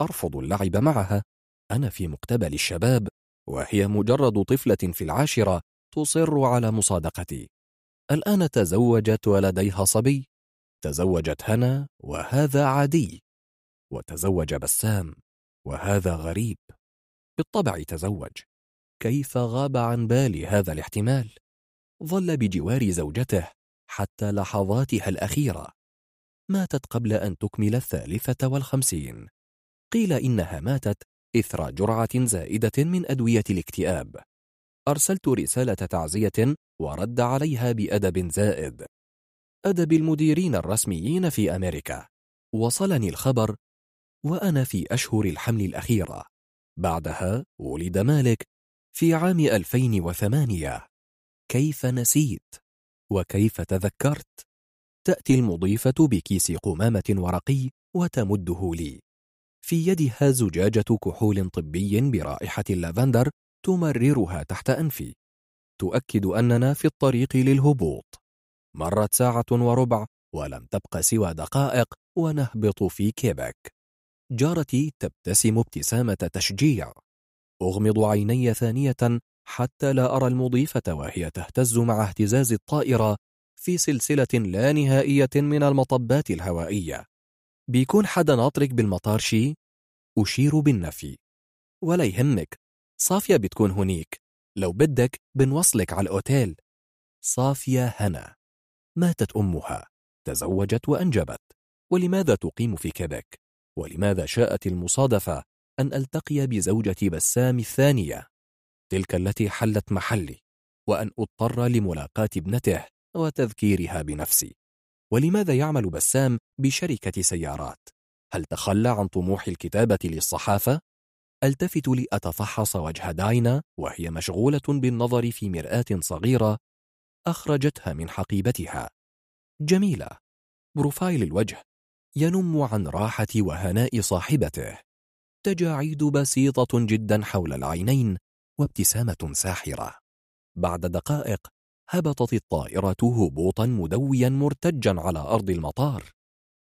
S2: أرفض اللعب معها. أنا في مقتبل الشباب وهي مجرد طفلة في العاشرة تصر على مصادقتي. الآن تزوجت ولديها صبي. تزوجت هنا وهذا عادي. وتزوج بسام وهذا غريب. بالطبع تزوج. كيف غاب عن بالي هذا الاحتمال؟ ظل بجوار زوجته حتى لحظاتها الأخيرة. ماتت قبل أن تكمل الثالثة والخمسين. قيل إنها ماتت إثر جرعة زائدة من أدوية الاكتئاب. أرسلت رسالة تعزية ورد عليها بأدب زائد. أدب المديرين الرسميين في أمريكا. وصلني الخبر وأنا في أشهر الحمل الأخيرة. بعدها ولد مالك في عام 2008 كيف نسيت؟ وكيف تذكرت؟ تأتي المضيفة بكيس قمامة ورقي وتمده لي. في يدها زجاجة كحول طبي برائحة اللافندر تمررها تحت أنفي. تؤكد أننا في الطريق للهبوط. مرت ساعة وربع ولم تبق سوى دقائق ونهبط في كيبك. جارتي تبتسم ابتسامة تشجيع. أغمض عيني ثانية حتى لا أرى المضيفة وهي تهتز مع اهتزاز الطائرة في سلسلة لا نهائية من المطبات الهوائية. بيكون حدا ناطرك بالمطار شي؟ أشير بالنفي. ولا يهمك. صافية بتكون هنيك. لو بدك بنوصلك على الأوتيل. صافية هنا. ماتت أمها. تزوجت وأنجبت. ولماذا تقيم في كيبك؟ ولماذا شاءت المصادفة أن ألتقي بزوجة بسام الثانية؟ تلك التي حلت محلي وأن أضطر لملاقاة ابنته وتذكيرها بنفسي. ولماذا يعمل بسام بشركة سيارات؟ هل تخلى عن طموح الكتابة للصحافة؟ ألتفت لأتفحص وجه داينا وهي مشغولة بالنظر في مرآة صغيرة أخرجتها من حقيبتها. جميلة. بروفايل الوجه. ينم عن راحة وهناء صاحبته. تجاعيد بسيطة جدا حول العينين وابتسامة ساحرة. بعد دقائق هبطت الطائرة هبوطا مدويا مرتجا على أرض المطار.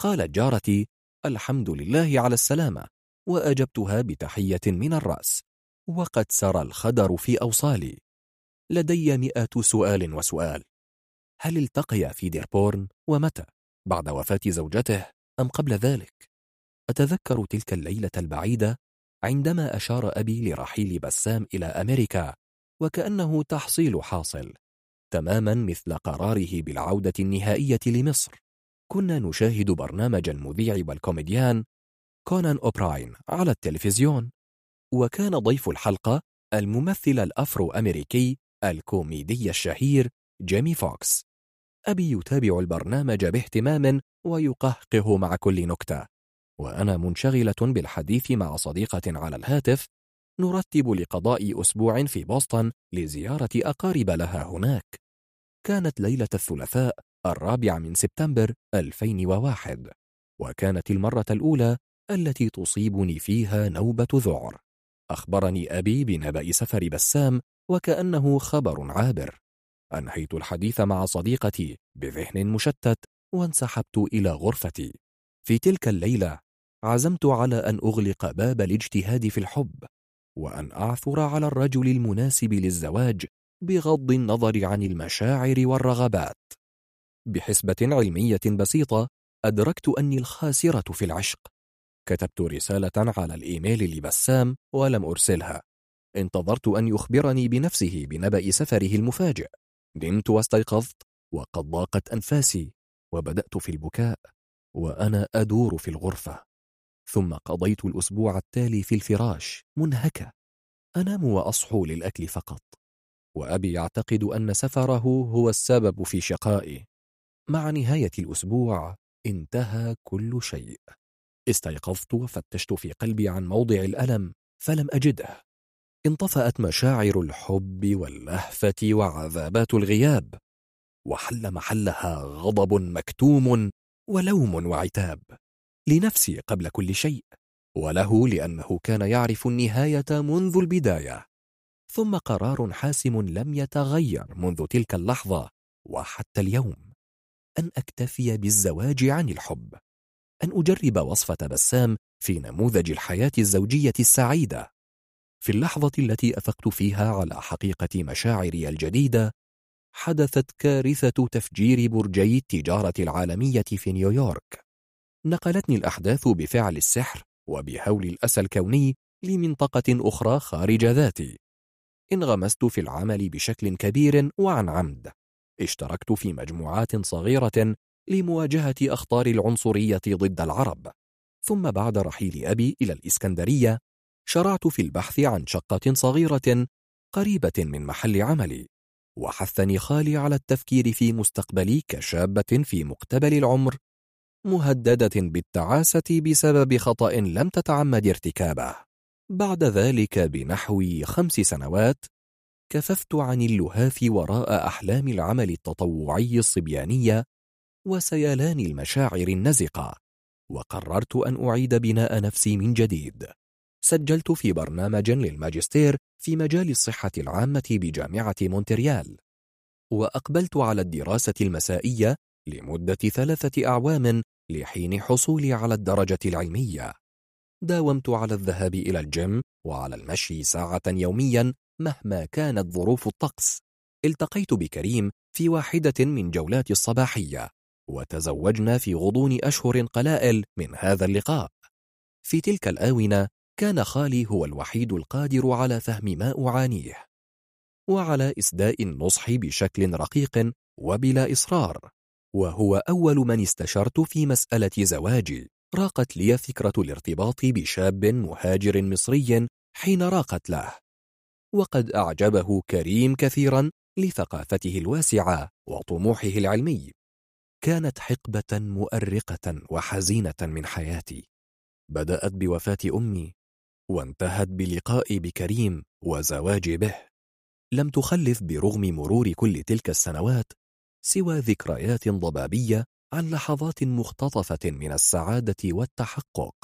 S2: قالت جارتي الحمد لله على السلامة وأجبتها بتحية من الرأس وقد سرى الخدر في أوصالي. لدي مئة سؤال وسؤال. هل التقيا في ديربورن ومتى؟ بعد وفاة زوجته. أم قبل ذلك؟ أتذكر تلك الليلة البعيدة عندما أشار أبي لرحيل بسام إلى أمريكا وكأنه تحصيل حاصل تماما مثل قراره بالعودة النهائية لمصر. كنا نشاهد برنامج المذيع والكوميديان كونان أوبراين على التلفزيون. وكان ضيف الحلقة الممثل الأفرو أمريكي الكوميدي الشهير جيمي فوكس. أبي يتابع البرنامج باهتمام ويقهقه مع كل نكتة. وأنا منشغلة بالحديث مع صديقة على الهاتف نرتب لقضاء أسبوع في بوسطن لزيارة أقارب لها هناك. كانت ليلة الثلاثاء الرابع من سبتمبر 2001 وكانت المرة الأولى التي تصيبني فيها نوبة ذعر. أخبرني أبي بنبأ سفر بسام وكأنه خبر عابر. أنهيت الحديث مع صديقتي بذهن مشتت وانسحبت إلى غرفتي. في تلك الليلة عزمت على أن أغلق باب الاجتهاد في الحب وأن أعثر على الرجل المناسب للزواج بغض النظر عن المشاعر والرغبات. بحسبة علمية بسيطة أدركت أني الخاسرة في العشق. كتبت رسالة على الإيميل لبسام ولم أرسلها. انتظرت أن يخبرني بنفسه بنبأ سفره المفاجئ. نمت واستيقظت وقد ضاقت أنفاسي وبدأت في البكاء وأنا أدور في الغرفة. ثم قضيت الأسبوع التالي في الفراش منهكة. أنام وأصحو للأكل فقط. وأبي يعتقد أن سفره هو السبب في شقائي. مع نهاية الأسبوع انتهى كل شيء. استيقظت وفتشت في قلبي عن موضع الألم فلم أجده. انطفأت مشاعر الحب واللهفة وعذابات الغياب وحل محلها غضب مكتوم ولوم وعتاب لنفسي قبل كل شيء وله لأنه كان يعرف النهاية منذ البداية. ثم قرار حاسم لم يتغير منذ تلك اللحظة وحتى اليوم. أن أكتفي بالزواج عن الحب. أن أجرب وصفة بسام في نموذج الحياة الزوجية السعيدة. في اللحظة التي أفقت فيها على حقيقة مشاعري الجديدة حدثت كارثة تفجير برجي التجارة العالمية في نيويورك. نقلتني الأحداث بفعل السحر وبهول الأسى الكوني لمنطقة أخرى خارج ذاتي. انغمست في العمل بشكل كبير وعن عمد. اشتركت في مجموعات صغيرة لمواجهة أخطار العنصرية ضد العرب. ثم بعد رحيل أبي إلى الإسكندرية شرعت في البحث عن شقة صغيرة قريبة من محل عملي وحثني خالي على التفكير في مستقبلي كشابة في مقتبل العمر مهددة بالتعاسة بسبب خطأ لم تتعمد ارتكابه. بعد ذلك بنحو خمس سنوات كففت عن اللهاف وراء أحلام العمل التطوعي الصبيانية وسيلان المشاعر النزقة وقررت أن أعيد بناء نفسي من جديد. سجلت في برنامج للماجستير في مجال الصحة العامة بجامعة مونتريال. وأقبلت على الدراسة المسائية لمدة ثلاثة أعوام لحين حصولي على الدرجة العلمية. داومت على الذهاب إلى الجيم وعلى المشي ساعة يوميا مهما كانت ظروف الطقس. التقيت بكريم في واحدة من جولاتي الصباحية وتزوجنا في غضون أشهر قلائل من هذا اللقاء. في تلك الآونة كان خالي هو الوحيد القادر على فهم ما أعانيه وعلى إسداء النصح بشكل رقيق وبلا إصرار وهو أول من استشرت في مسألة زواجي راقت لي فكرة الارتباط بشاب مهاجر مصري حين راقت له وقد أعجبه كريم كثيرا لثقافته الواسعة وطموحه العلمي كانت حقبة مؤرقة وحزينة من حياتي بدأت بوفاة أمي وانتهت بلقائي بكريم وزواجي به. لم تخلف برغم مرور كل تلك السنوات سوى ذكريات ضبابية عن لحظات مختطفة من السعادة والتحقق.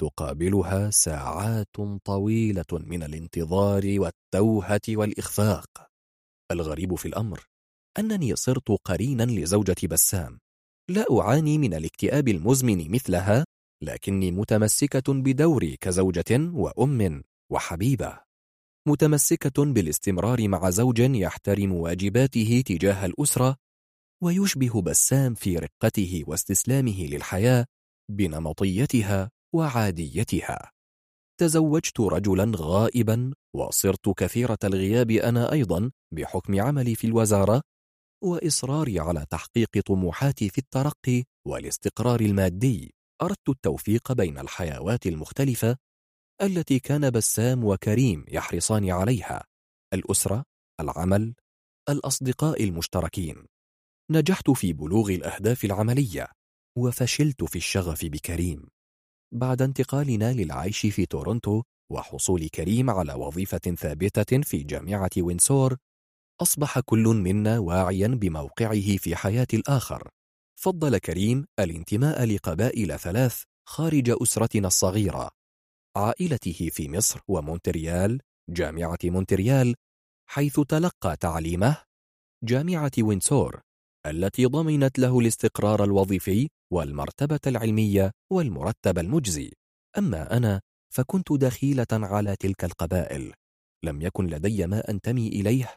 S2: تقابلها ساعات طويلة من الانتظار والتوهة والإخفاق. الغريب في الأمر أنني صرت قرينا لزوجة بسام. لا أعاني من الاكتئاب المزمن مثلها لكني متمسكة بدوري كزوجة وأم وحبيبة. متمسكة بالاستمرار مع زوج يحترم واجباته تجاه الأسرة ويشبه بسام في رقته واستسلامه للحياة بنمطيتها وعاديتها. تزوجت رجلا غائبا وصرت كثيرة الغياب أنا أيضا بحكم عملي في الوزارة وإصراري على تحقيق طموحاتي في الترقي والاستقرار المادي. أردت التوفيق بين الحيوات المختلفة التي كان بسام وكريم يحرصان عليها الأسرة، العمل، الأصدقاء المشتركين. نجحت في بلوغ الأهداف العملية وفشلت في الشغف بكريم. بعد انتقالنا للعيش في تورونتو وحصول كريم على وظيفة ثابتة في جامعة وينسور أصبح كل منا واعيا بموقعه في حياة الآخر. فضل كريم الانتماء لقبائل ثلاث خارج أسرتنا الصغيرة. عائلته في مصر ومونتريال جامعة مونتريال حيث تلقى تعليمه. جامعة وينسور التي ضمنت له الاستقرار الوظيفي والمرتبة العلمية والمرتب المجزي. أما أنا فكنت دخيلة على تلك القبائل. لم يكن لدي ما أنتمي إليه.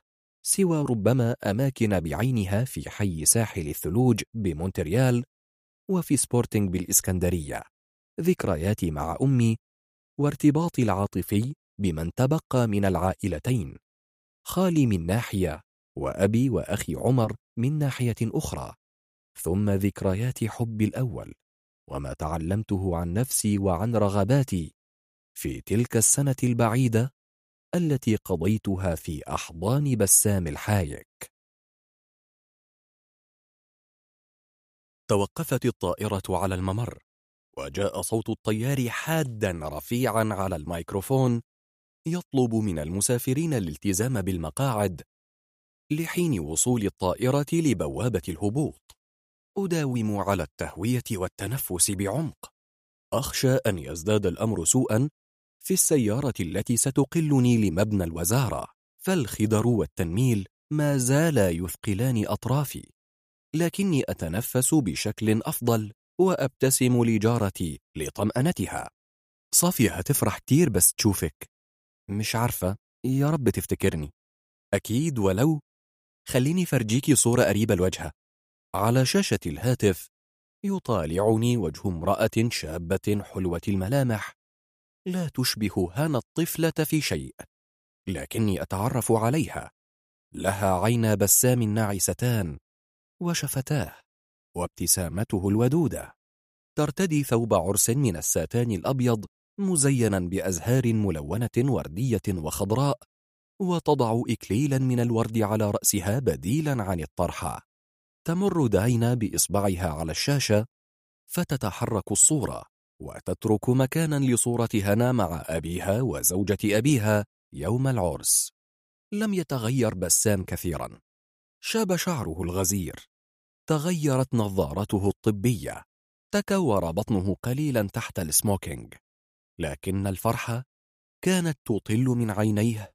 S2: سوى ربما أماكن بعينها في حي ساحل الثلوج بمونتريال وفي سبورتينغ بالإسكندرية. ذكرياتي مع أمي وارتباطي العاطفي بمن تبقى من العائلتين خالي من ناحية وأبي وأخي عمر من ناحية أخرى. ثم ذكريات حبي الأول وما تعلمته عن نفسي وعن رغباتي في تلك السنة البعيدة التي قضيتها في أحضان بسام الحايك. توقفت الطائرة على الممر وجاء صوت الطيار حادا رفيعا على الميكروفون يطلب من المسافرين الالتزام بالمقاعد لحين وصول الطائرة لبوابة الهبوط. أداوم على التهوية والتنفس بعمق. أخشى أن يزداد الأمر سوءا في السيارة التي ستقلني لمبنى الوزارة فالخدر والتنميل ما زالا يثقلان أطرافي. لكني أتنفس بشكل أفضل وأبتسم لجارتي لطمأنتها. صافية هتفرح كتير بس تشوفك. مش عارفة يا رب تفتكرني. أكيد ولو. خليني فرجيكي صورة قريبة الوجهة على شاشة الهاتف يطالعني وجه امرأة شابة حلوة الملامح. لا تشبه هنا الطفلة في شيء لكني أتعرف عليها. لها عينا بسام ناعستان وشفتاه وابتسامته الودودة. ترتدي ثوب عرس من الساتان الأبيض مزينا بأزهار ملونة وردية وخضراء وتضع إكليلا من الورد على رأسها بديلا عن الطرحة. تمر داينا بإصبعها على الشاشة فتتحرك الصورة. وتترك مكانا لصورة هنا مع أبيها وزوجة أبيها يوم العرس. لم يتغير بسام كثيرا. شاب شعره الغزير. تغيرت نظارته الطبية. تكور بطنه قليلا تحت السموكينج. لكن الفرحة كانت تطل من عينيه.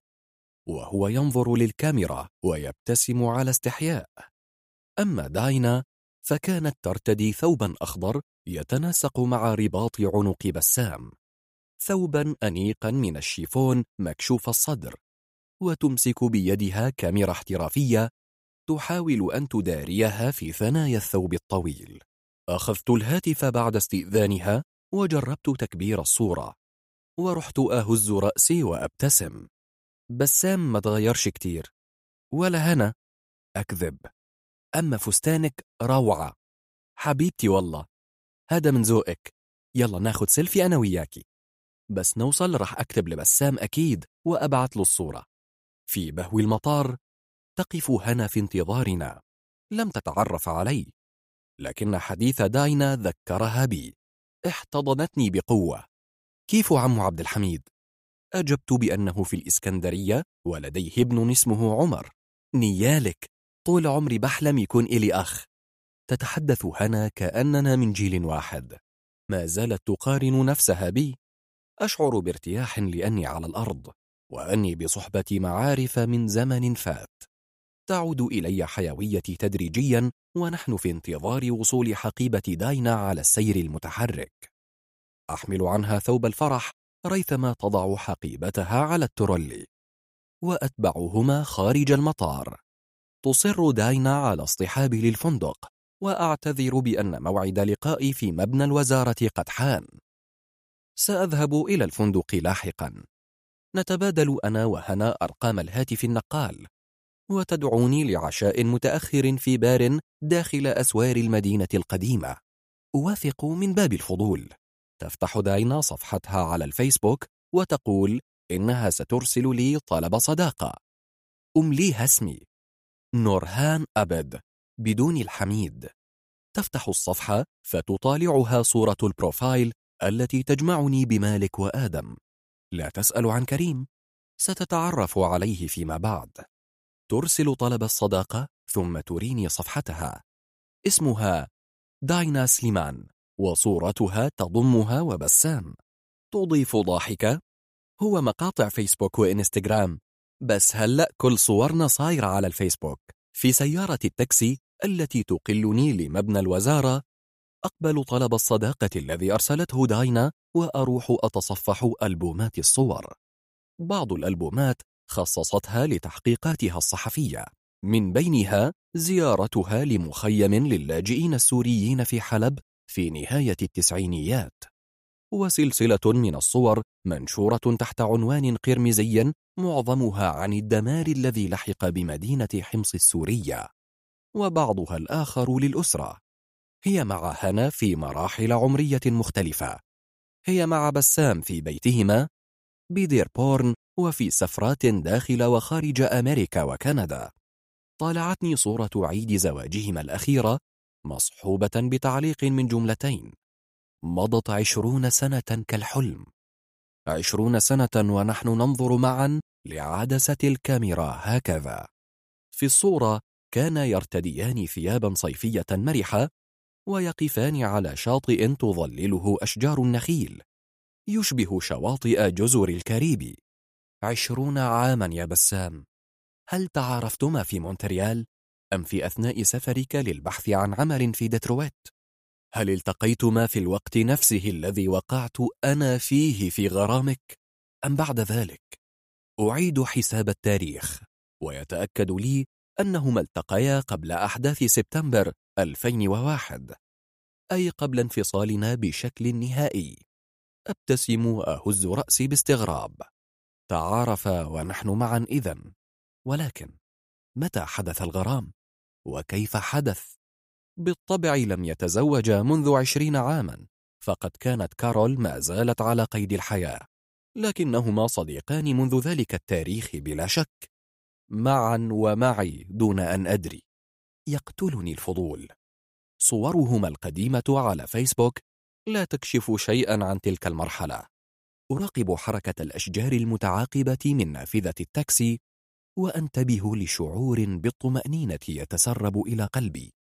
S2: وهو ينظر للكاميرا ويبتسم على استحياء. أما داينا فكانت ترتدي ثوبا أخضر يتناسق مع رباط عنق بسام. ثوبا أنيقا من الشيفون مكشوف الصدر وتمسك بيدها كاميرا احترافية تحاول أن تداريها في ثنايا الثوب الطويل. أخذت الهاتف بعد استئذانها وجربت تكبير الصورة ورحت أهز رأسي وأبتسم. بسام ما تغيرش كتير. ولا هنا. أكذب. أما فستانك روعة. حبيبتي والله. هذا من ذوقك. يلا ناخد سيلفي أنا وياكي. بس نوصل رح أكتب لبسام أكيد وأبعت له الصورة. في بهو المطار تقف هنا في انتظارنا. لم تتعرف علي. لكن حديث داينا ذكرها بي. احتضنتني بقوة. كيف عم عبد الحميد؟ أجبت بأنه في الإسكندرية ولديه ابن اسمه عمر. نيالك. طول عمري بحلم يكون إلي أخ. تتحدث هنا كأننا من جيل واحد. ما زالت تقارن نفسها بي. أشعر بارتياح لأني على الأرض وأني بصحبة معارف من زمن فات. تعود إلي حيويتي تدريجيا ونحن في انتظار وصول حقيبة داينا على السير المتحرك. أحمل عنها ثوب الفرح ريثما تضع حقيبتها على الترولي وأتبعهما خارج المطار. تصر داينا على اصطحابي للفندق. وأعتذر بأن موعد لقائي في مبنى الوزارة قد حان. سأذهب إلى الفندق لاحقا. نتبادل أنا وهنا أرقام الهاتف النقال وتدعوني لعشاء متأخر في بار داخل أسوار المدينة القديمة. أوافق من باب الفضول. تفتح داينا صفحتها على الفيسبوك وتقول إنها سترسل لي طلب صداقة. أمليها اسمي. نورهان أبد. بدون الحميد. تفتح الصفحة فتطالعها صورة ال profile التي تجمعني بمالك وآدم. لا تسأل عن كريم. ستتعرف عليه فيما بعد. ترسل طلب الصداقة ثم تريني صفحتها. اسمها داينا سليمان وصورتها تضمها وبسام. تضيف ضاحكة هو مقاطع فيسبوك وإنستغرام. بس هلأ كل صورنا صايرة على الفيسبوك. في سيارة التاكسي التي تقلني لمبنى الوزارة أقبل طلب الصداقة الذي أرسلته داينا وأروح أتصفح ألبومات الصور. بعض الألبومات خصصتها لتحقيقاتها الصحفية من بينها زيارتها لمخيم للاجئين السوريين في حلب في نهاية التسعينيات. وسلسلة من الصور منشورة تحت عنوان قرمزي معظمها عن الدمار الذي لحق بمدينة حمص السورية. وبعضها الآخر للأسرة. هي مع هنا في مراحل عمرية مختلفة. هي مع بسام في بيتهما بديربورن وفي سفرات داخل وخارج أمريكا وكندا. طالعتني صورة عيد زواجهما الأخيرة مصحوبة بتعليق من جملتين. مضت عشرون سنة كالحلم. عشرون سنة ونحن ننظر معا لعدسة الكاميرا هكذا. في الصورة كان يرتديان ثيابا صيفية مرحة ويقفان على شاطئ تظلله أشجار النخيل يشبه شواطئ جزر الكاريبي عشرون عاما يا بسام هل تعارفتما في مونتريال أم في أثناء سفرك للبحث عن عمل في ديترويت؟ هل التقيتما في الوقت نفسه الذي وقعت أنا فيه في غرامك؟ أم بعد ذلك؟ أعيد حساب التاريخ ويتأكد لي أنهما التقيا قبل أحداث سبتمبر 2001 أي قبل انفصالنا بشكل نهائي. أبتسم وأهز رأسي باستغراب. تعارفا ونحن معا إذن ولكن متى حدث الغرام؟ وكيف حدث؟ بالطبع لم يتزوجا منذ عشرين عاما. فقد كانت كارول ما زالت على قيد الحياة. لكنهما صديقان منذ ذلك التاريخ بلا شك. معا ومعي دون أن أدري. يقتلني الفضول. صورهما القديمة على فيسبوك لا تكشف شيئا عن تلك المرحلة. أراقب حركة الأشجار المتعاقبة من نافذة التاكسي وأنتبه لشعور بالطمأنينة يتسرب إلى قلبي.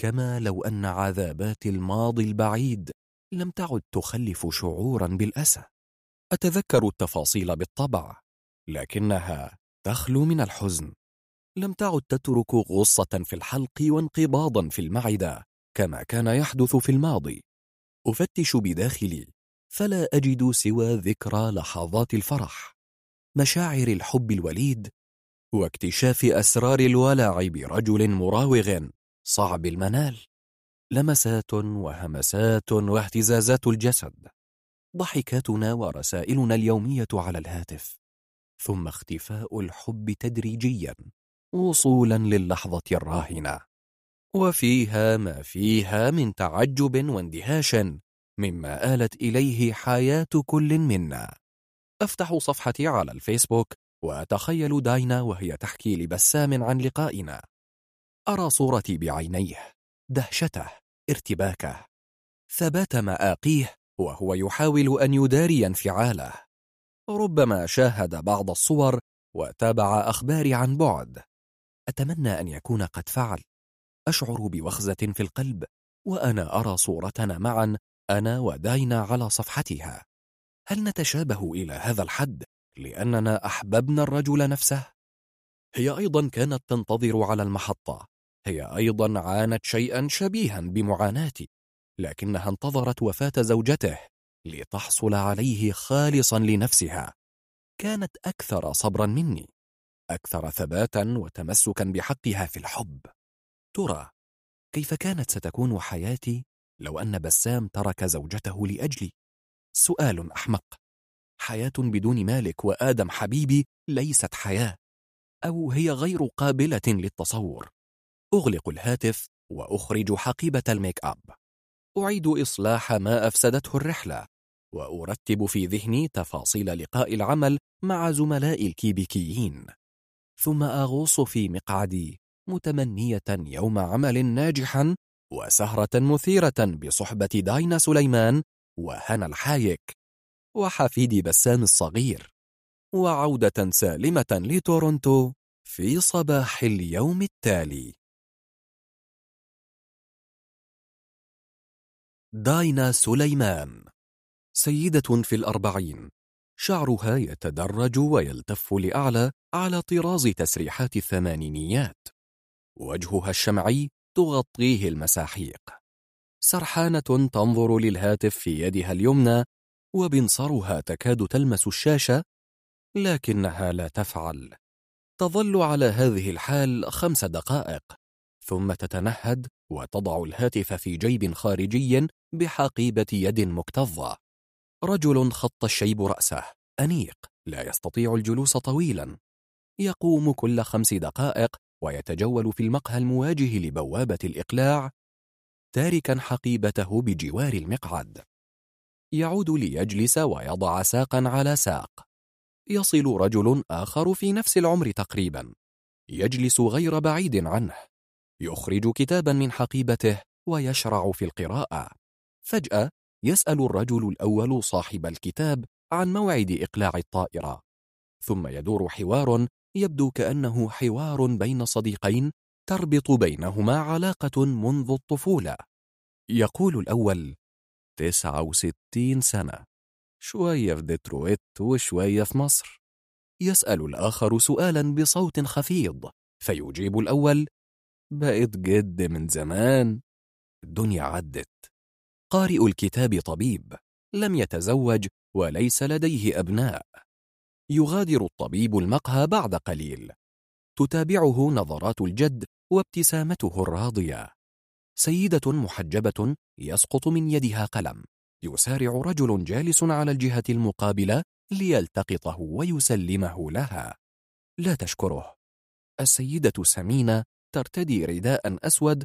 S2: كما لو أن عذابات الماضي البعيد لم تعد تخلف شعورا بالأسى. أتذكر التفاصيل بالطبع لكنها تخلو من الحزن. لم تعد تترك غصة في الحلق وانقباضا في المعدة كما كان يحدث في الماضي. أفتش بداخلي فلا أجد سوى ذكرى لحظات الفرح. مشاعر الحب الوليد واكتشاف أسرار الولع برجل مراوغ صعب المنال. لمسات وهمسات واهتزازات الجسد. ضحكاتنا ورسائلنا اليومية على الهاتف. ثم اختفاء الحب تدريجيا وصولا للحظة الراهنة. وفيها ما فيها من تعجب واندهاش مما آلت إليه حياة كل منا. أفتح صفحتي على الفيسبوك وأتخيل داينا وهي تحكي لبسام عن لقائنا. أرى صورتي بعينيه دهشته ارتباكه. ثبات مآقيه وهو يحاول أن يداري انفعاله. ربما شاهد بعض الصور وتابع أخباري عن بعد. أتمنى أن يكون قد فعل. أشعر بوخزة في القلب وأنا أرى صورتنا معا أنا وداينا على صفحتها. هل نتشابه إلى هذا الحد لأننا أحببنا الرجل نفسه؟ هي أيضا كانت تنتظر على المحطة. هي أيضا عانت شيئا شبيها بمعاناتي لكنها انتظرت وفاة زوجته. لتحصل عليه خالصا لنفسها. كانت أكثر صبرا مني أكثر ثباتا وتمسكا بحقها في الحب. ترى كيف كانت ستكون حياتي لو أن بسام ترك زوجته لأجلي؟ سؤال أحمق. حياة بدون مالك وآدم حبيبي ليست حياة أو هي غير قابلة للتصور. أغلق الهاتف وأخرج حقيبة الميك أب. أعيد إصلاح ما أفسدته الرحلة. وأرتب في ذهني تفاصيل لقاء العمل مع زملاء الكيبيكيين. ثم أغوص في مقعدي متمنية يوم عمل ناجحا وسهرة مثيرة بصحبة داينا سليمان وهنا الحايك وحفيدي بسام الصغير وعودة سالمة لتورونتو في صباح اليوم التالي. داينا سليمان. سيدة في الأربعين. شعرها يتدرج ويلتف لأعلى على طراز تسريحات الثمانينيات. وجهها الشمعي تغطيه المساحيق. سرحانة تنظر للهاتف في يدها اليمنى وبنصرها تكاد تلمس الشاشة لكنها لا تفعل. تظل على هذه الحال خمس دقائق ثم تتنهد وتضع الهاتف في جيب خارجي بحقيبة يد مكتظة. رجل خط الشيب رأسه. أنيق لا يستطيع الجلوس طويلا. يقوم كل خمس دقائق ويتجول في المقهى المواجه لبوابة الإقلاع تاركا حقيبته بجوار المقعد. يعود ليجلس ويضع ساقا على ساق. يصل رجل آخر في نفس العمر تقريبا. يجلس غير بعيد عنه. يخرج كتابا من حقيبته ويشرع في القراءة. فجأة يسأل الرجل الأول صاحب الكتاب عن موعد إقلاع الطائرة. ثم يدور حوار يبدو كأنه حوار بين صديقين تربط بينهما علاقة منذ الطفولة. يقول الأول تسعة وستين سنة شوية في ديترويت وشوية في مصر. يسأل الآخر سؤالا بصوت خفيض فيجيب الأول بقيت جد من زمان الدنيا عدت. قارئ الكتاب طبيب لم يتزوج وليس لديه أبناء. يغادر الطبيب المقهى بعد قليل. تتابعه نظرات الجد وابتسامته الراضية. سيدة محجبة يسقط من يدها قلم. يسارع رجل جالس على الجهة المقابلة ليلتقطه ويسلمه لها. لا تشكره. السيدة سمينة ترتدي رداء أسود.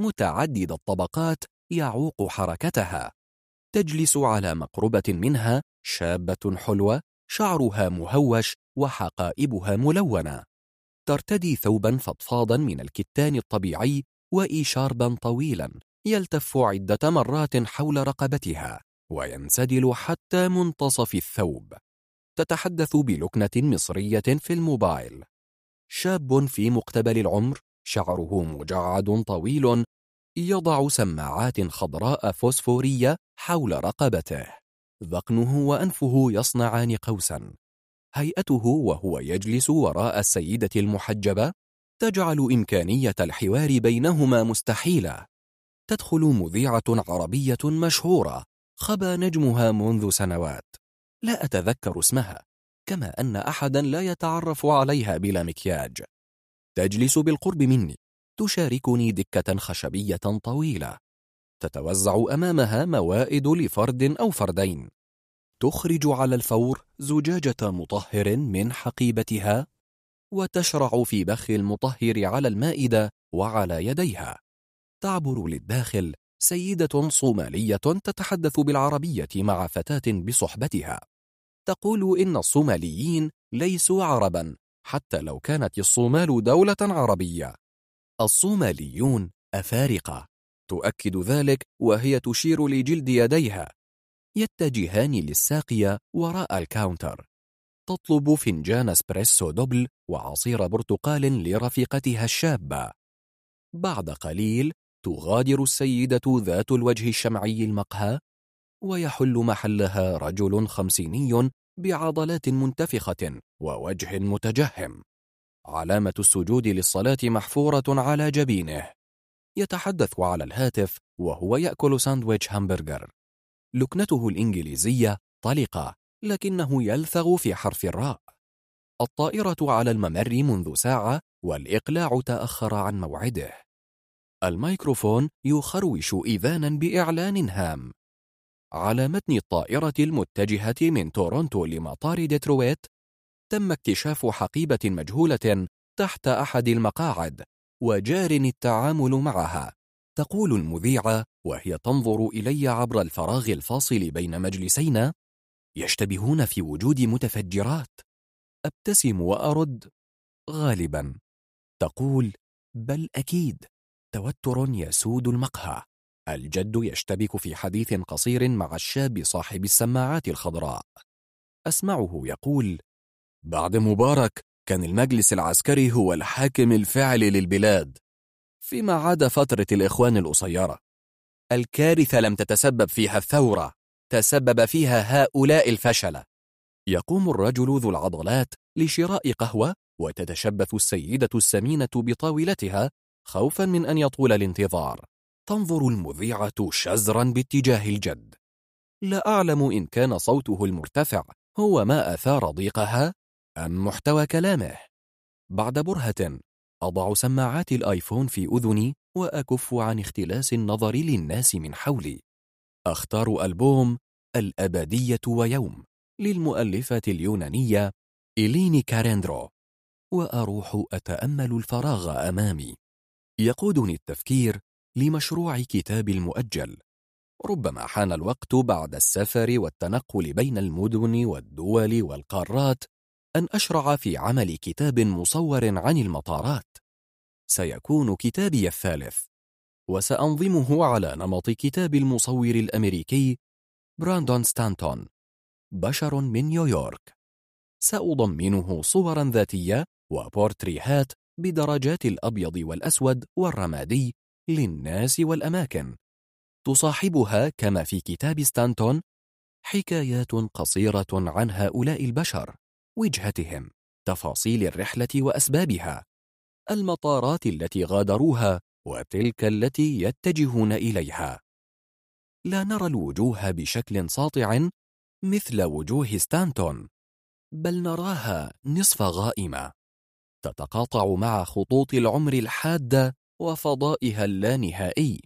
S2: متعدد الطبقات يعوق حركتها. تجلس على مقربة منها شابة حلوة شعرها مهوش وحقائبها ملونة. ترتدي ثوبا فضفاضا من الكتان الطبيعي وإيشاربا طويلا يلتف عدة مرات حول رقبتها وينسدل حتى منتصف الثوب. تتحدث بلكنة مصرية في الموبايل. شاب في مقتبل العمر شعره مجعد طويل يضع سماعات خضراء فوسفورية حول رقبته. ذقنه وأنفه يصنعان قوسا. هيئته وهو يجلس وراء السيدة المحجبة تجعل إمكانية الحوار بينهما مستحيلة. تدخل مذيعة عربية مشهورة خبى نجمها منذ سنوات. لا أتذكر اسمها كما أن أحدا لا يتعرف عليها بلا مكياج. تجلس بالقرب مني. تشاركني دكة خشبية طويلة. تتوزع أمامها موائد لفرد أو فردين. تخرج على الفور زجاجة مطهر من حقيبتها وتشرع في بخ المطهر على المائدة وعلى يديها. تعبر للداخل سيدة صومالية تتحدث بالعربية مع فتاة بصحبتها. تقول إن الصوماليين ليسوا عربا حتى لو كانت الصومال دولة عربية. الصوماليون أفارقة. تؤكد ذلك وهي تشير لجلد يديها. يتجهان للساقية وراء الكاونتر. تطلب فنجان أسبريسو دوبل وعصير برتقال لرفيقتها الشابة. بعد قليل تغادر السيدة ذات الوجه الشمعي المقهى ويحل محلها رجل خمسيني بعضلات منتفخة ووجه متجهم. علامة السجود للصلاة محفورة على جبينه. يتحدث على الهاتف وهو يأكل ساندويتش همبرجر. لكنته الإنجليزية طلقة لكنه يلثغ في حرف الراء. الطائرة على الممر منذ ساعة والإقلاع تأخر عن موعده. الميكروفون يخروش إذانا بإعلان هام. على متن الطائرة المتجهة من تورونتو لمطار ديترويت تم اكتشاف حقيبة مجهولة تحت أحد المقاعد وجار التعامل معها. تقول المذيعة وهي تنظر إلي عبر الفراغ الفاصل بين مجلسينا يشتبهون في وجود متفجرات. أبتسم وأرد غالبا تقول بل أكيد. توتر يسود المقهى. الجد يشتبك في حديث قصير مع الشاب صاحب السماعات الخضراء أسمعه يقول بعد مبارك كان المجلس العسكري هو الحاكم الفعلي للبلاد. فيما عدا فترة الإخوان القصيرة الكارثة لم تتسبب فيها الثورة تسبب فيها هؤلاء الفشلة. يقوم الرجل ذو العضلات لشراء قهوة وتتشبث السيدة السمينة بطاولتها خوفا من أن يطول الانتظار. تنظر المذيعة شزرا باتجاه الجد. لا أعلم إن كان صوته المرتفع هو ما أثار ضيقها. أم محتوى كلامه. بعد برهة أضع سماعات الآيفون في أذني وأكف عن اختلاس النظر للناس من حولي. أختار ألبوم الأبدية ويوم للمؤلفة اليونانية إليني كاريندرو وأروح أتأمل الفراغ أمامي. يقودني التفكير لمشروع كتاب المؤجل. ربما حان الوقت بعد السفر والتنقل بين المدن والدول والقارات أن أشرع في عمل كتاب مصور عن المطارات. سيكون كتابي الثالث. وسأنظمه على نمط كتاب المصور الأمريكي براندون ستانتون. بشر من نيويورك. سأضمنه صورا ذاتية وبورتريهات بدرجات الأبيض والأسود والرمادي للناس والأماكن. تصاحبها كما في كتاب ستانتون حكايات قصيرة عن هؤلاء البشر. وجهتهم تفاصيل الرحلة وأسبابها المطارات التي غادروها وتلك التي يتجهون إليها. لا نرى الوجوه بشكل ساطع مثل وجوه ستانتون بل نراها نصف غائمة تتقاطع مع خطوط العمر الحادة وفضائها اللانهائي.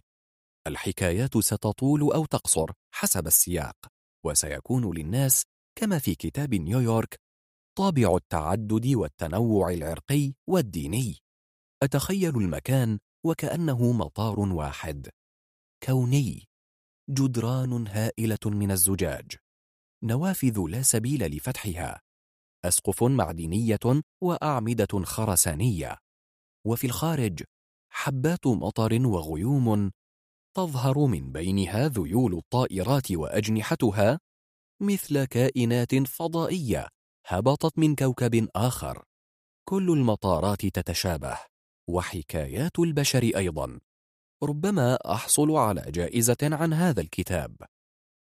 S2: الحكايات ستطول أو تقصر حسب السياق وسيكون للناس كما في كتاب نيويورك طابع التعدد والتنوع العرقي والديني. أتخيل المكان وكأنه مطار واحد. كوني. جدران هائلة من الزجاج. نوافذ لا سبيل لفتحها. أسقف معدنية وأعمدة خرسانية. وفي الخارج حبات مطر وغيوم تظهر من بينها ذيول الطائرات وأجنحتها مثل كائنات فضائية. هبطت من كوكب آخر. كل المطارات تتشابه وحكايات البشر أيضا. ربما أحصل على جائزة عن هذا الكتاب.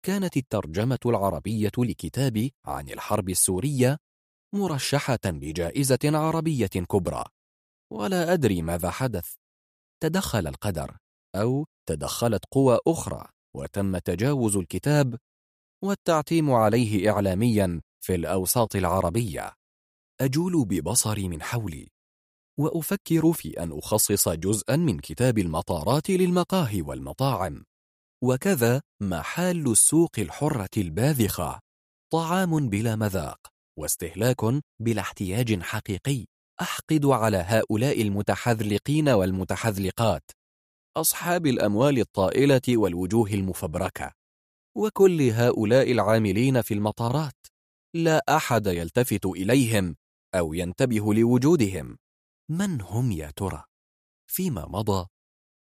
S2: كانت الترجمة العربية لكتابي عن الحرب السورية مرشحة لجائزة عربية كبرى. ولا أدري ماذا حدث. تدخل القدر أو تدخلت قوى أخرى وتم تجاوز الكتاب والتعتيم عليه إعلاميا. في الأوساط العربية. أجول ببصري من حولي وأفكر في أن أخصص جزءا من كتاب المطارات للمقاهي والمطاعم. وكذا محال السوق الحرة الباذخة. طعام بلا مذاق واستهلاك بلا احتياج حقيقي. أحقد على هؤلاء المتحذلقين والمتحذلقات. أصحاب الأموال الطائلة والوجوه المفبركة. وكل هؤلاء العاملين في المطارات. لا أحد يلتفت إليهم أو ينتبه لوجودهم من هم يا ترى؟ فيما مضى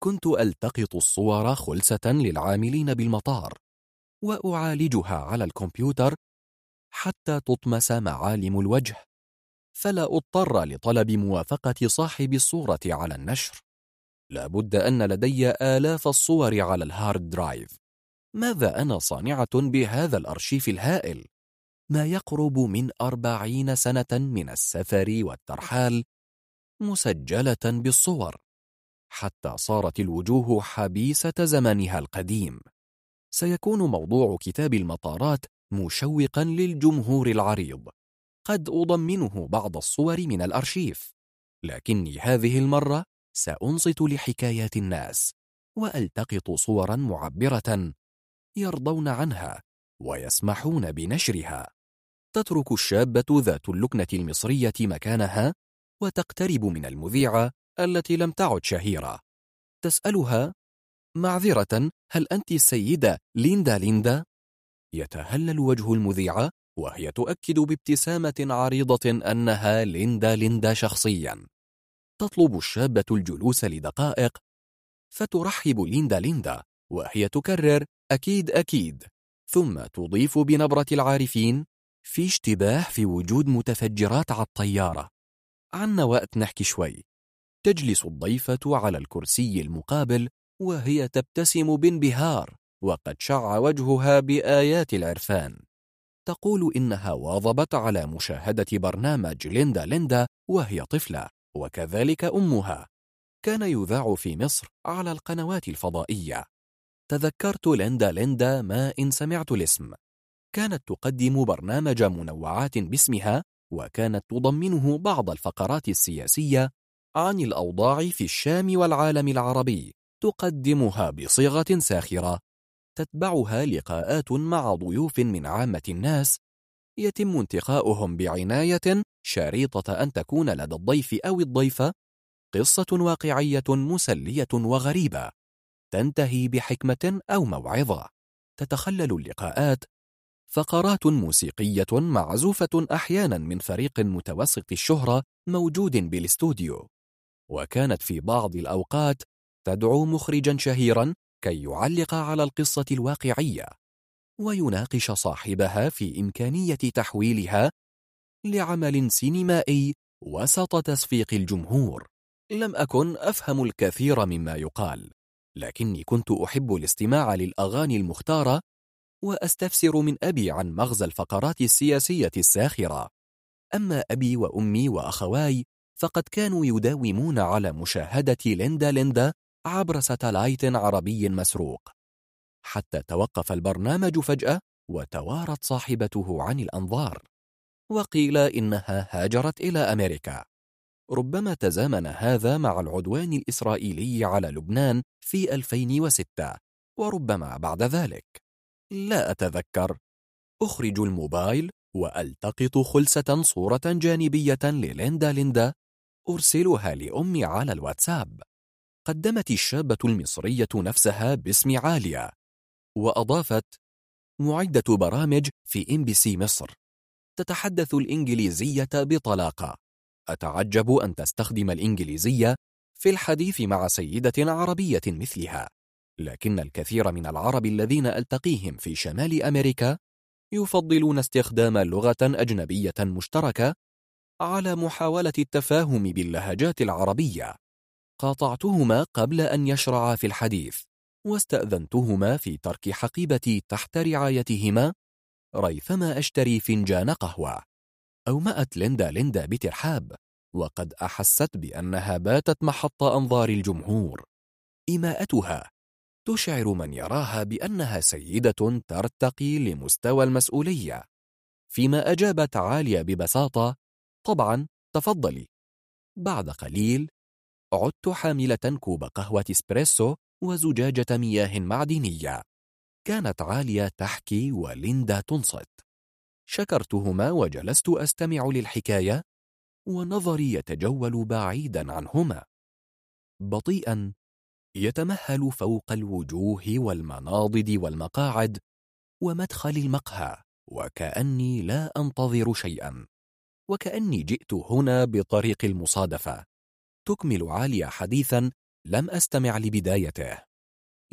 S2: كنت ألتقط الصور خلسة للعاملين بالمطار وأعالجها على الكمبيوتر حتى تطمس معالم الوجه فلا أضطر لطلب موافقة صاحب الصورة على النشر لابد أن لدي آلاف الصور على ال hard drive ماذا أنا صانعة بهذا الأرشيف الهائل؟ ما يقرب من أربعين سنة من السفر والترحال مسجلة بالصور حتى صارت الوجوه حبيسة زمانها القديم. سيكون موضوع كتاب المطارات مشوقا للجمهور العريض. قد أضمنه بعض الصور من الأرشيف. لكني هذه المرة سأنصت لحكايات الناس وألتقط صورا معبرة يرضون عنها ويسمحون بنشرها. تترك الشابة ذات اللكنة المصرية مكانها وتقترب من المذيعة التي لم تعد شهيرة تسألها معذرة هل أنت السيدة ليندا ليندا؟ يتهلل وجه المذيعة وهي تؤكد بابتسامة عريضة أنها ليندا ليندا شخصيا تطلب الشابة الجلوس لدقائق فترحب ليندا ليندا وهي تكرر أكيد أكيد ثم تضيف بنبرة العارفين في اشتباه في وجود متفجرات على الطيارة. عنا وقت نحكي شوي. تجلس الضيفة على الكرسي المقابل وهي تبتسم بانبهار وقد شع وجهها بآيات العرفان. تقول إنها واظبت على مشاهدة برنامج ليندا ليندا وهي طفلة وكذلك أمها. كان يذاع في مصر على القنوات الفضائية. تذكرت ليندا ليندا ما إن سمعت الاسم. كانت تقدم برنامج منوعات باسمها وكانت تضمنه بعض الفقرات السياسية عن الأوضاع في الشام والعالم العربي تقدمها بصيغة ساخرة. تتبعها لقاءات مع ضيوف من عامة الناس. يتم انتقاؤهم بعناية شريطة أن تكون لدى الضيف أو الضيفة قصة واقعية مسلية وغريبة. تنتهي بحكمة أو موعظة. تتخلل اللقاءات فقرات موسيقية معزوفة أحيانا من فريق متوسط الشهرة موجود بالاستوديو. وكانت في بعض الأوقات تدعو مخرجا شهيرا كي يعلق على القصة الواقعية ويناقش صاحبها في إمكانية تحويلها لعمل سينمائي وسط تصفيق الجمهور. لم أكن أفهم الكثير مما يقال لكني كنت أحب الاستماع للأغاني المختارة وأستفسر من أبي عن مغزى الفقرات السياسية الساخرة. أما أبي وأمي وأخواي فقد كانوا يداومون على مشاهدة ليندا ليندا عبر satellite عربي مسروق. حتى توقف البرنامج فجأة وتوارت صاحبته عن الأنظار وقيل إنها هاجرت إلى أمريكا. ربما تزامن هذا مع العدوان الإسرائيلي على لبنان في 2006 وربما بعد ذلك. لا أتذكر. أخرج الموبايل وألتقط خلسة صورة جانبية لليندا ليندا أرسلها لأمي على الواتساب. قدمت الشابة المصرية نفسها باسم عالية وأضافت معدة برامج في إم بي سي مصر. تتحدث الإنجليزية بطلاقة. أتعجب أن تستخدم الإنجليزية في الحديث مع سيدة عربية مثلها. لكن الكثير من العرب الذين ألتقيهم في شمال أمريكا يفضلون استخدام لغة أجنبية مشتركة على محاولة التفاهم باللهجات العربية. قاطعتهما قبل أن يشرعا في الحديث واستأذنتهما في ترك حقيبتي تحت رعايتهما ريثما أشتري فنجان قهوة أومأت ليندا ليندا بترحاب وقد أحست بأنها باتت محط أنظار الجمهور. إماءتها تشعر من يراها بأنها سيدة ترتقي لمستوى المسؤولية. فيما أجابت عالية ببساطة طبعا تفضلي. بعد قليل عدت حاملة كوب قهوة إسبريسو وزجاجة مياه معدنية. كانت عالية تحكي وليندا تنصت. شكرتهما وجلست أستمع للحكاية ونظري يتجول بعيدا عنهما. بطيئا يتمهل فوق الوجوه والمناضد والمقاعد ومدخل المقهى وكأني لا أنتظر شيئا وكأني جئت هنا بطريق المصادفة. تكمل عالية حديثا لم أستمع لبدايته.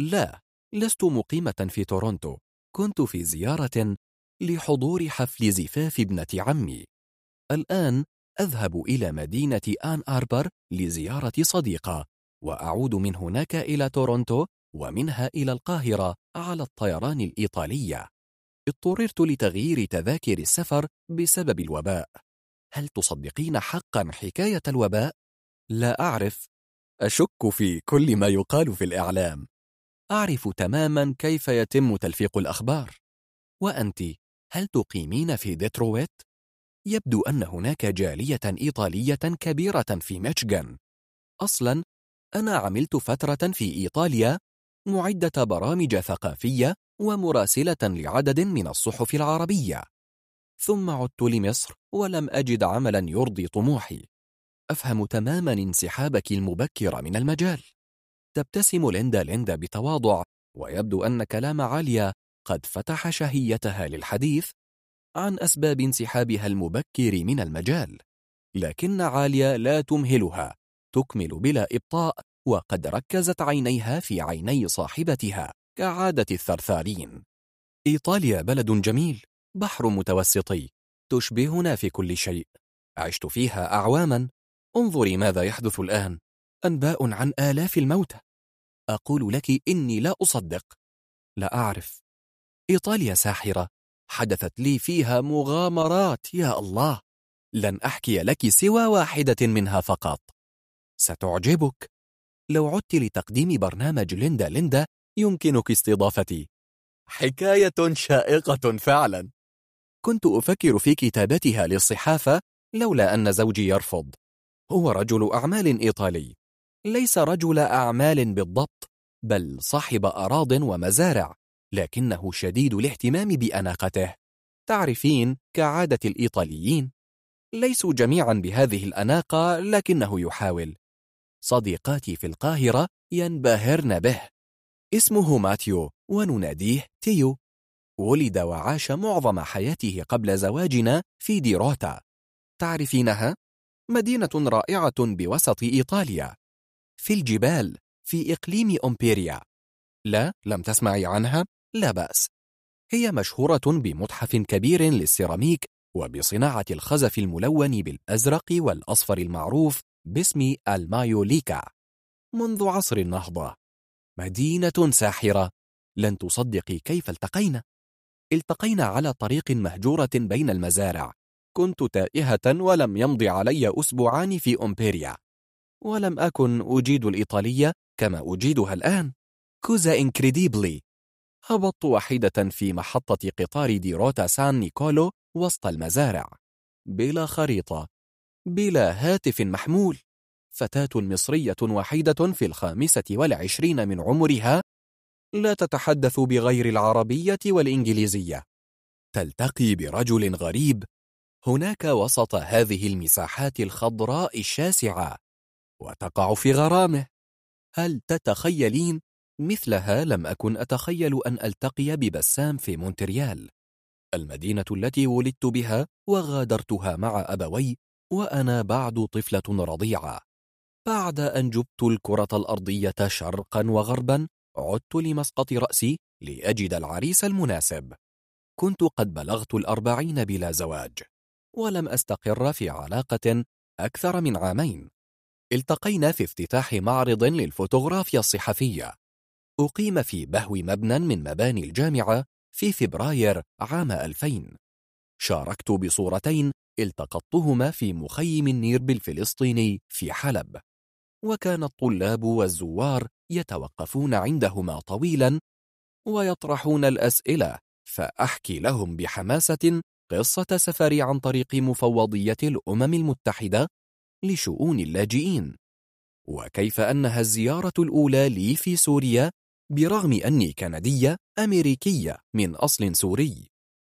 S2: لا لست مقيمة في تورونتو. كنت في زيارة لحضور حفل زفاف ابنة عمي. الآن أذهب إلى مدينة آن آربر لزيارة صديقة. وأعود من هناك إلى تورونتو ومنها إلى القاهرة على الطيران الإيطالية. اضطررت لتغيير تذاكر السفر بسبب الوباء. هل تصدقين حقا حكاية الوباء؟ لا أعرف. أشك في كل ما يقال في الإعلام. أعرف تماما كيف يتم تلفيق الأخبار. وأنت هل تقيمين في ديترويت؟ يبدو أن هناك جالية إيطالية كبيرة في ميشيغان. أصلا أنا عملت فترة في إيطاليا معدة برامج ثقافية ومراسلة لعدد من الصحف العربية. ثم عدت لمصر ولم أجد عملا يرضي طموحي. أفهم تماما انسحابك المبكر من المجال. تبتسم ليندا ليندا بتواضع ويبدو أن كلام عالية قد فتح شهيتها للحديث عن أسباب انسحابها المبكر من المجال. لكن عالية لا تمهلها. تكمل بلا إبطاء وقد ركزت عينيها في عيني صاحبتها كعادة الثرثارين. إيطاليا بلد جميل بحر متوسطي تشبهنا في كل شيء. عشت فيها أعواما. انظري ماذا يحدث الآن. أنباء عن آلاف الموتى. أقول لك إني لا أصدق. لا أعرف. إيطاليا ساحرة. حدثت لي فيها مغامرات يا الله! لن أحكي لك سوى واحدة منها فقط. ستعجبك. لو عدت لتقديم برنامج ليندا ليندا يمكنك استضافتي. حكاية شائقة فعلا. كنت أفكر في كتابتها للصحافة لولا أن زوجي يرفض. هو رجل أعمال إيطالي. ليس رجل أعمال بالضبط بل صاحب أراض ومزارع لكنه شديد الاهتمام بأناقته. تعرفين كعادة الإيطاليين. ليسوا جميعا بهذه الأناقة لكنه يحاول. صديقاتي في القاهرة ينبهرن به. اسمه ماتيو ونناديه تيو. ولد وعاش معظم حياته قبل زواجنا في ديروتا. تعرفينها؟ مدينة رائعة بوسط إيطاليا. في الجبال في إقليم أمبيريا. لا لم تسمعي عنها؟ لا بأس. هي مشهورة بمتحف كبير للسيراميك وبصناعة الخزف الملون بالأزرق والأصفر المعروف باسم المايوليكا. منذ عصر النهضة مدينة ساحرة. لن تصدقي كيف التقينا. التقينا على طريق مهجورة بين المزارع. كنت تائهة ولم يمض علي أسبوعان في أومبريا. ولم أكن أجيد الإيطالية كما أجيدها الآن. Cosa incredibile. هبطت وحيدة في محطة قطار ديروتا سان نيكولو وسط المزارع. بلا خريطة. بلا هاتف محمول. فتاة مصرية وحيدة في الخامسة والعشرين من عمرها لا تتحدث بغير العربية والإنجليزية. تلتقي برجل غريب. هناك وسط هذه المساحات الخضراء الشاسعة وتقع في غرامه. هل تتخيلين؟ مثلها لم أكن أتخيل أن ألتقي ببسام في مونتريال. المدينة التي ولدت بها وغادرتها مع أبوي وأنا بعد طفلة رضيعة. بعد أن جبت الكرة الأرضية شرقا وغربا عدت لمسقط رأسي لأجد العريس المناسب. كنت قد بلغت الأربعين بلا زواج ولم أستقر في علاقة أكثر من عامين. التقينا في افتتاح معرض للفوتوغرافيا الصحفية. أقيم في بهو مبنى من مباني الجامعة في فبراير عام 2000 شاركت بصورتين التقطتهما في مخيم النيرب الفلسطيني في حلب. وكان الطلاب والزوار يتوقفون عندهما طويلا ويطرحون الأسئلة فأحكي لهم بحماسة قصة سفري عن طريق مفوضية الأمم المتحدة لشؤون اللاجئين. وكيف أنها الزيارة الأولى لي في سوريا برغم أني كندية أمريكية من أصل سوري.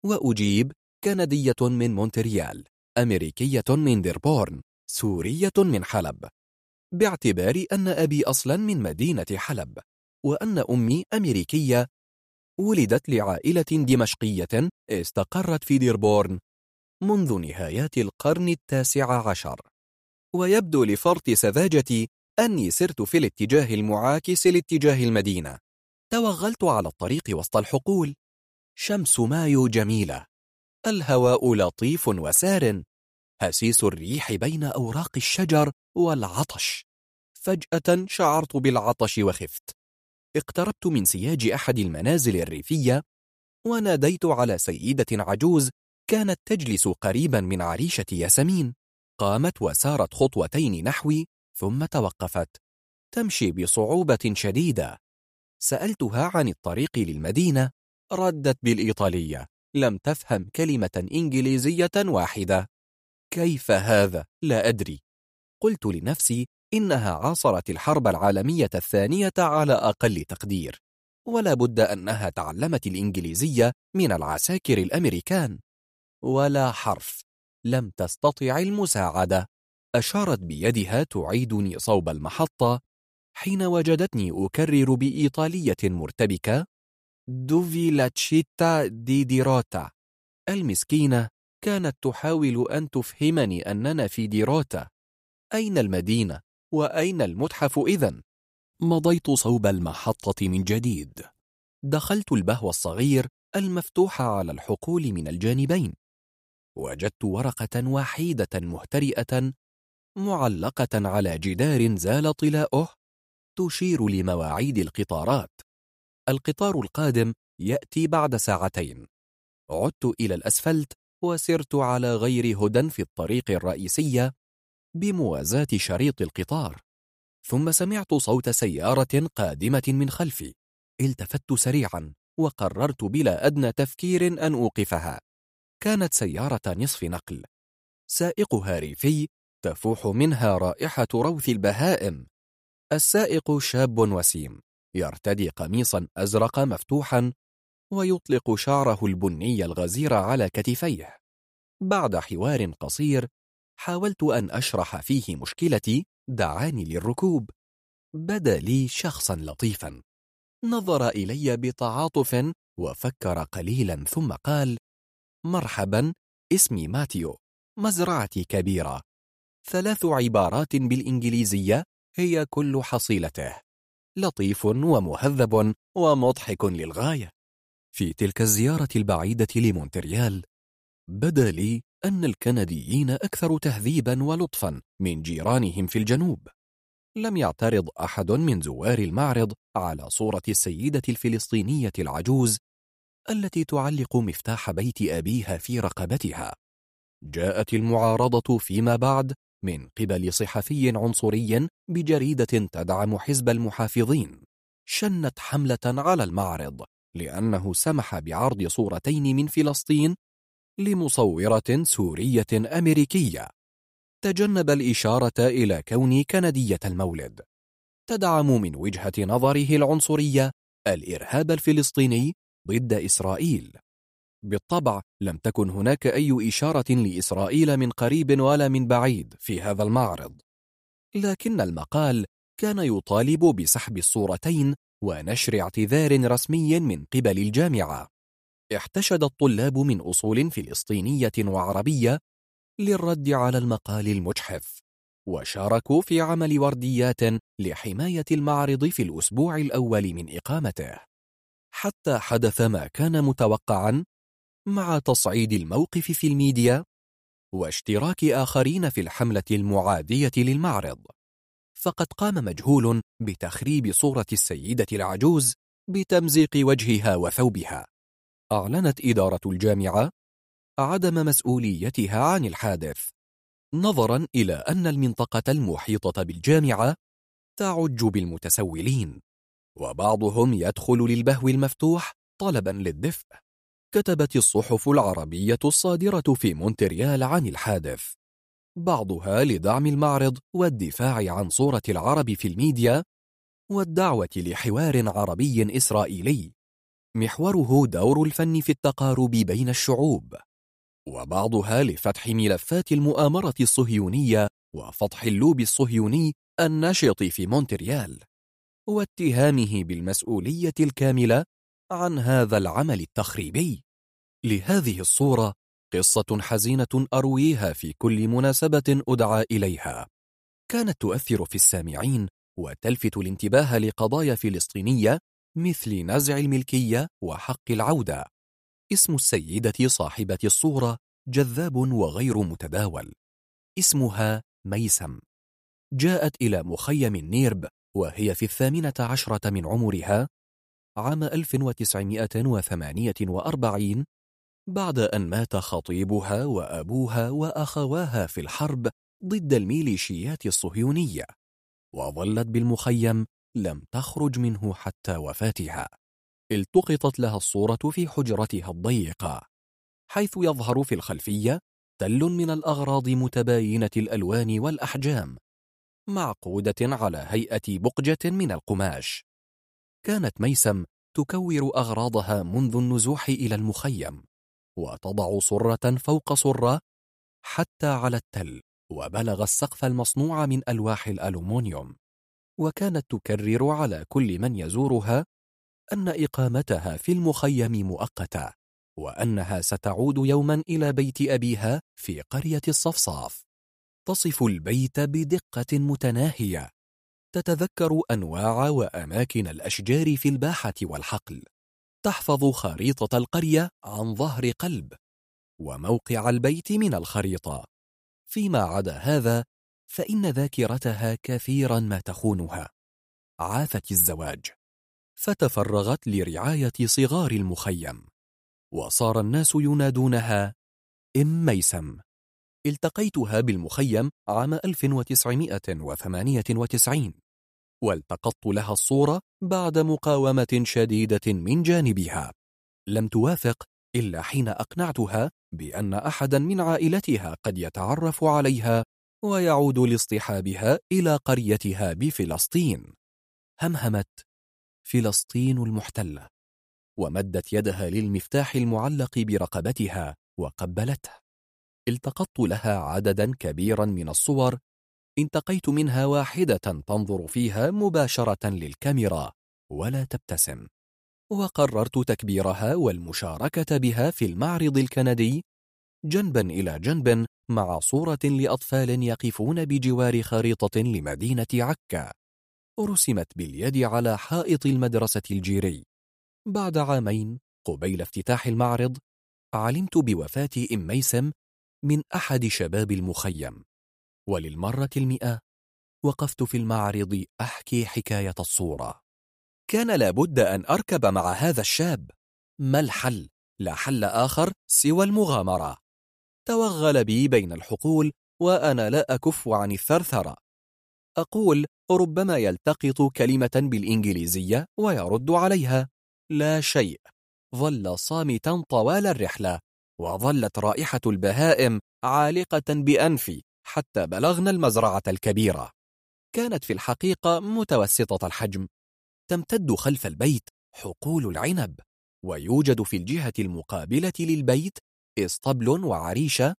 S2: وأجيب كندية من مونتريال أمريكية من ديربورن سورية من حلب. باعتبار أن أبي أصلا من مدينة حلب وأن أمي أمريكية. ولدت لعائلة دمشقية استقرت في ديربورن منذ نهايات القرن التاسع عشر. ويبدو لفرط سذاجتي أني سرت في الاتجاه المعاكس لاتجاه المدينة. توغلت على الطريق وسط الحقول. شمس مايو جميلة. الهواء لطيف وسار هسيس الريح بين أوراق الشجر والعطش. فجأة شعرت بالعطش وخفت. اقتربت من سياج أحد المنازل الريفية وناديت على سيدة عجوز كانت تجلس قريبا من عريشة ياسمين. قامت وسارت خطوتين نحوي ثم توقفت. تمشي بصعوبة شديدة. سألتها عن الطريق للمدينة ردت بالإيطالية. لم تفهم كلمة إنجليزية واحدة. كيف هذا؟ لا أدري. قلت لنفسي إنها عاصرت الحرب العالمية الثانية على أقل تقدير. ولا بد أنها تعلمت الإنجليزية من العساكر الأمريكان. ولا حرف. لم تستطع المساعدة. أشارت بيدها تعيدني صوب المحطة حين وجدتني أكرر بإيطالية مرتبكة dov'è la città di Deruta. المسكينة كانت تحاول أن تفهمني أننا في ديروتا. أين المدينة؟ وأين المتحف إذن؟ مضيت صوب المحطة من جديد. دخلت البهو الصغير المفتوح على الحقول من الجانبين. وجدت ورقة وحيدة مهترئة معلقة على جدار زال طلاؤه تشير لمواعيد القطارات. القطار القادم يأتي بعد ساعتين. عدت إلى الأسفلت وسرت على غير هدى في الطريق الرئيسية بموازاة شريط القطار ثم سمعت صوت سيارة قادمة من خلفي. التفت سريعا وقررت بلا أدنى تفكير أن أوقفها. كانت سيارة نصف نقل. سائقها ريفي تفوح منها رائحة روث البهائم. السائق شاب وسيم. يرتدي قميصا أزرق مفتوحا ويطلق شعره البني الغزير على كتفيه. بعد حوار قصير حاولت أن أشرح فيه مشكلتي دعاني للركوب. بدا لي شخصا لطيفا. نظر إلي بتعاطف وفكر قليلا ثم قال مرحبا اسمي ماتيو مزرعتي كبيرة. ثلاث عبارات بالإنجليزية هي كل حصيلته. لطيف ومهذب ومضحك للغاية. في تلك الزيارة البعيدة لمونتريال بدا لي أن الكنديين أكثر تهذيبا ولطفا من جيرانهم في الجنوب. لم يعترض أحد من زوار المعرض على صورة السيدة الفلسطينية العجوز التي تعلق مفتاح بيت أبيها في رقبتها. جاءت المعارضة فيما بعد من قبل صحفي عنصري بجريدة تدعم حزب المحافظين شنت حملة على المعرض لأنه سمح بعرض صورتين من فلسطين لمصورة سورية أمريكية. تجنب الإشارة إلى كوني كندية المولد. تدعم من وجهة نظره العنصرية الإرهاب الفلسطيني ضد إسرائيل. بالطبع لم تكن هناك أي إشارة لإسرائيل من قريب ولا من بعيد في هذا المعرض. لكن المقال كان يطالب بسحب الصورتين ونشر اعتذار رسمي من قبل الجامعة. احتشد الطلاب من أصول فلسطينية وعربية للرد على المقال المجحف وشاركوا في عمل ورديات لحماية المعرض في الأسبوع الأول من إقامته. حتى حدث ما كان متوقعا مع تصعيد الموقف في الميديا واشتراك آخرين في الحملة المعادية للمعرض. فقد قام مجهول بتخريب صورة السيدة العجوز بتمزيق وجهها وثوبها. أعلنت إدارة الجامعة عدم مسؤوليتها عن الحادث نظرا إلى أن المنطقة المحيطة بالجامعة تعج بالمتسولين وبعضهم يدخل للبهو المفتوح طلبا للدفء. كتبت الصحف العربية الصادرة في مونتريال عن الحادث. بعضها لدعم المعرض والدفاع عن صورة العرب في الميديا والدعوة لحوار عربي إسرائيلي. محوره دور الفن في التقارب بين الشعوب. وبعضها لفتح ملفات المؤامرة الصهيونية وفضح اللوب الصهيوني النشط في مونتريال. واتهامه بالمسؤولية الكاملة عن هذا العمل التخريبي. لهذه الصورة قصة حزينة أرويها في كل مناسبة أدعى إليها. كانت تؤثر في السامعين وتلفت الانتباه لقضايا فلسطينية مثل نزع الملكية وحق العودة. اسم السيدة صاحبة الصورة جذاب وغير متداول. اسمها ميسم. جاءت إلى مخيم النيرب وهي في الثامنة عشرة من عمرها عام 1948 بعد أن مات خطيبها وأبوها وأخواها في الحرب ضد الميليشيات الصهيونية وظلت بالمخيم لم تخرج منه حتى وفاتها. التقطت لها الصورة في حجرتها الضيقة حيث يظهر في الخلفية تل من الأغراض متباينة الألوان والأحجام معقودة على هيئة بقجة من القماش. كانت ميسم تكور أغراضها منذ النزوح إلى المخيم وتضع صرة فوق صرة حتى على التل وبلغ السقف المصنوع من ألواح الألومنيوم. وكانت تكرر على كل من يزورها أن إقامتها في المخيم مؤقتة وأنها ستعود يوما إلى بيت أبيها في قرية الصفصاف. تصف البيت بدقة متناهية. تتذكر أنواع وأماكن الأشجار في الباحة والحقل. تحفظ خريطة القرية عن ظهر قلب وموقع البيت من الخريطة. فيما عدا هذا فإن ذاكرتها كثيرا ما تخونها. عافت الزواج. فتفرغت لرعاية صغار المخيم. وصار الناس ينادونها إم ميسم. التقيتها بالمخيم عام 1998 والتقطت لها الصورة بعد مقاومة شديدة من جانبها. لم توافق إلا حين أقنعتها بأن أحدا من عائلتها قد يتعرف عليها ويعود لاصطحابها إلى قريتها بفلسطين. همهمت فلسطين المحتلة ومدت يدها للمفتاح المعلق برقبتها وقبلته. التقطت لها عددا كبيرا من الصور انتقيت منها واحدة تنظر فيها مباشرة للكاميرا ولا تبتسم. وقررت تكبيرها والمشاركة بها في المعرض الكندي جنبا إلى جنب مع صورة لأطفال يقفون بجوار خريطة لمدينة عكا. رسمت باليد على حائط المدرسة الجيري. بعد عامين قبيل افتتاح المعرض علمت بوفاة إم ميسم من أحد شباب المخيم. وللمرة المئة وقفت في المعرض أحكي حكاية الصورة. كان لابد أن أركب مع هذا الشاب. ما الحل؟ لا حل آخر سوى المغامرة. توغل بي بين الحقول وأنا لا أكف عن الثرثرة. أقول ربما يلتقط كلمة بالإنجليزية ويرد عليها. لا شيء. ظل صامتا طوال الرحلة. وظلت رائحة البهائم عالقة بأنفي حتى بلغنا المزرعة الكبيرة. كانت في الحقيقة متوسطة الحجم. تمتد خلف البيت حقول العنب ويوجد في الجهة المقابلة للبيت اسطبل وعريشة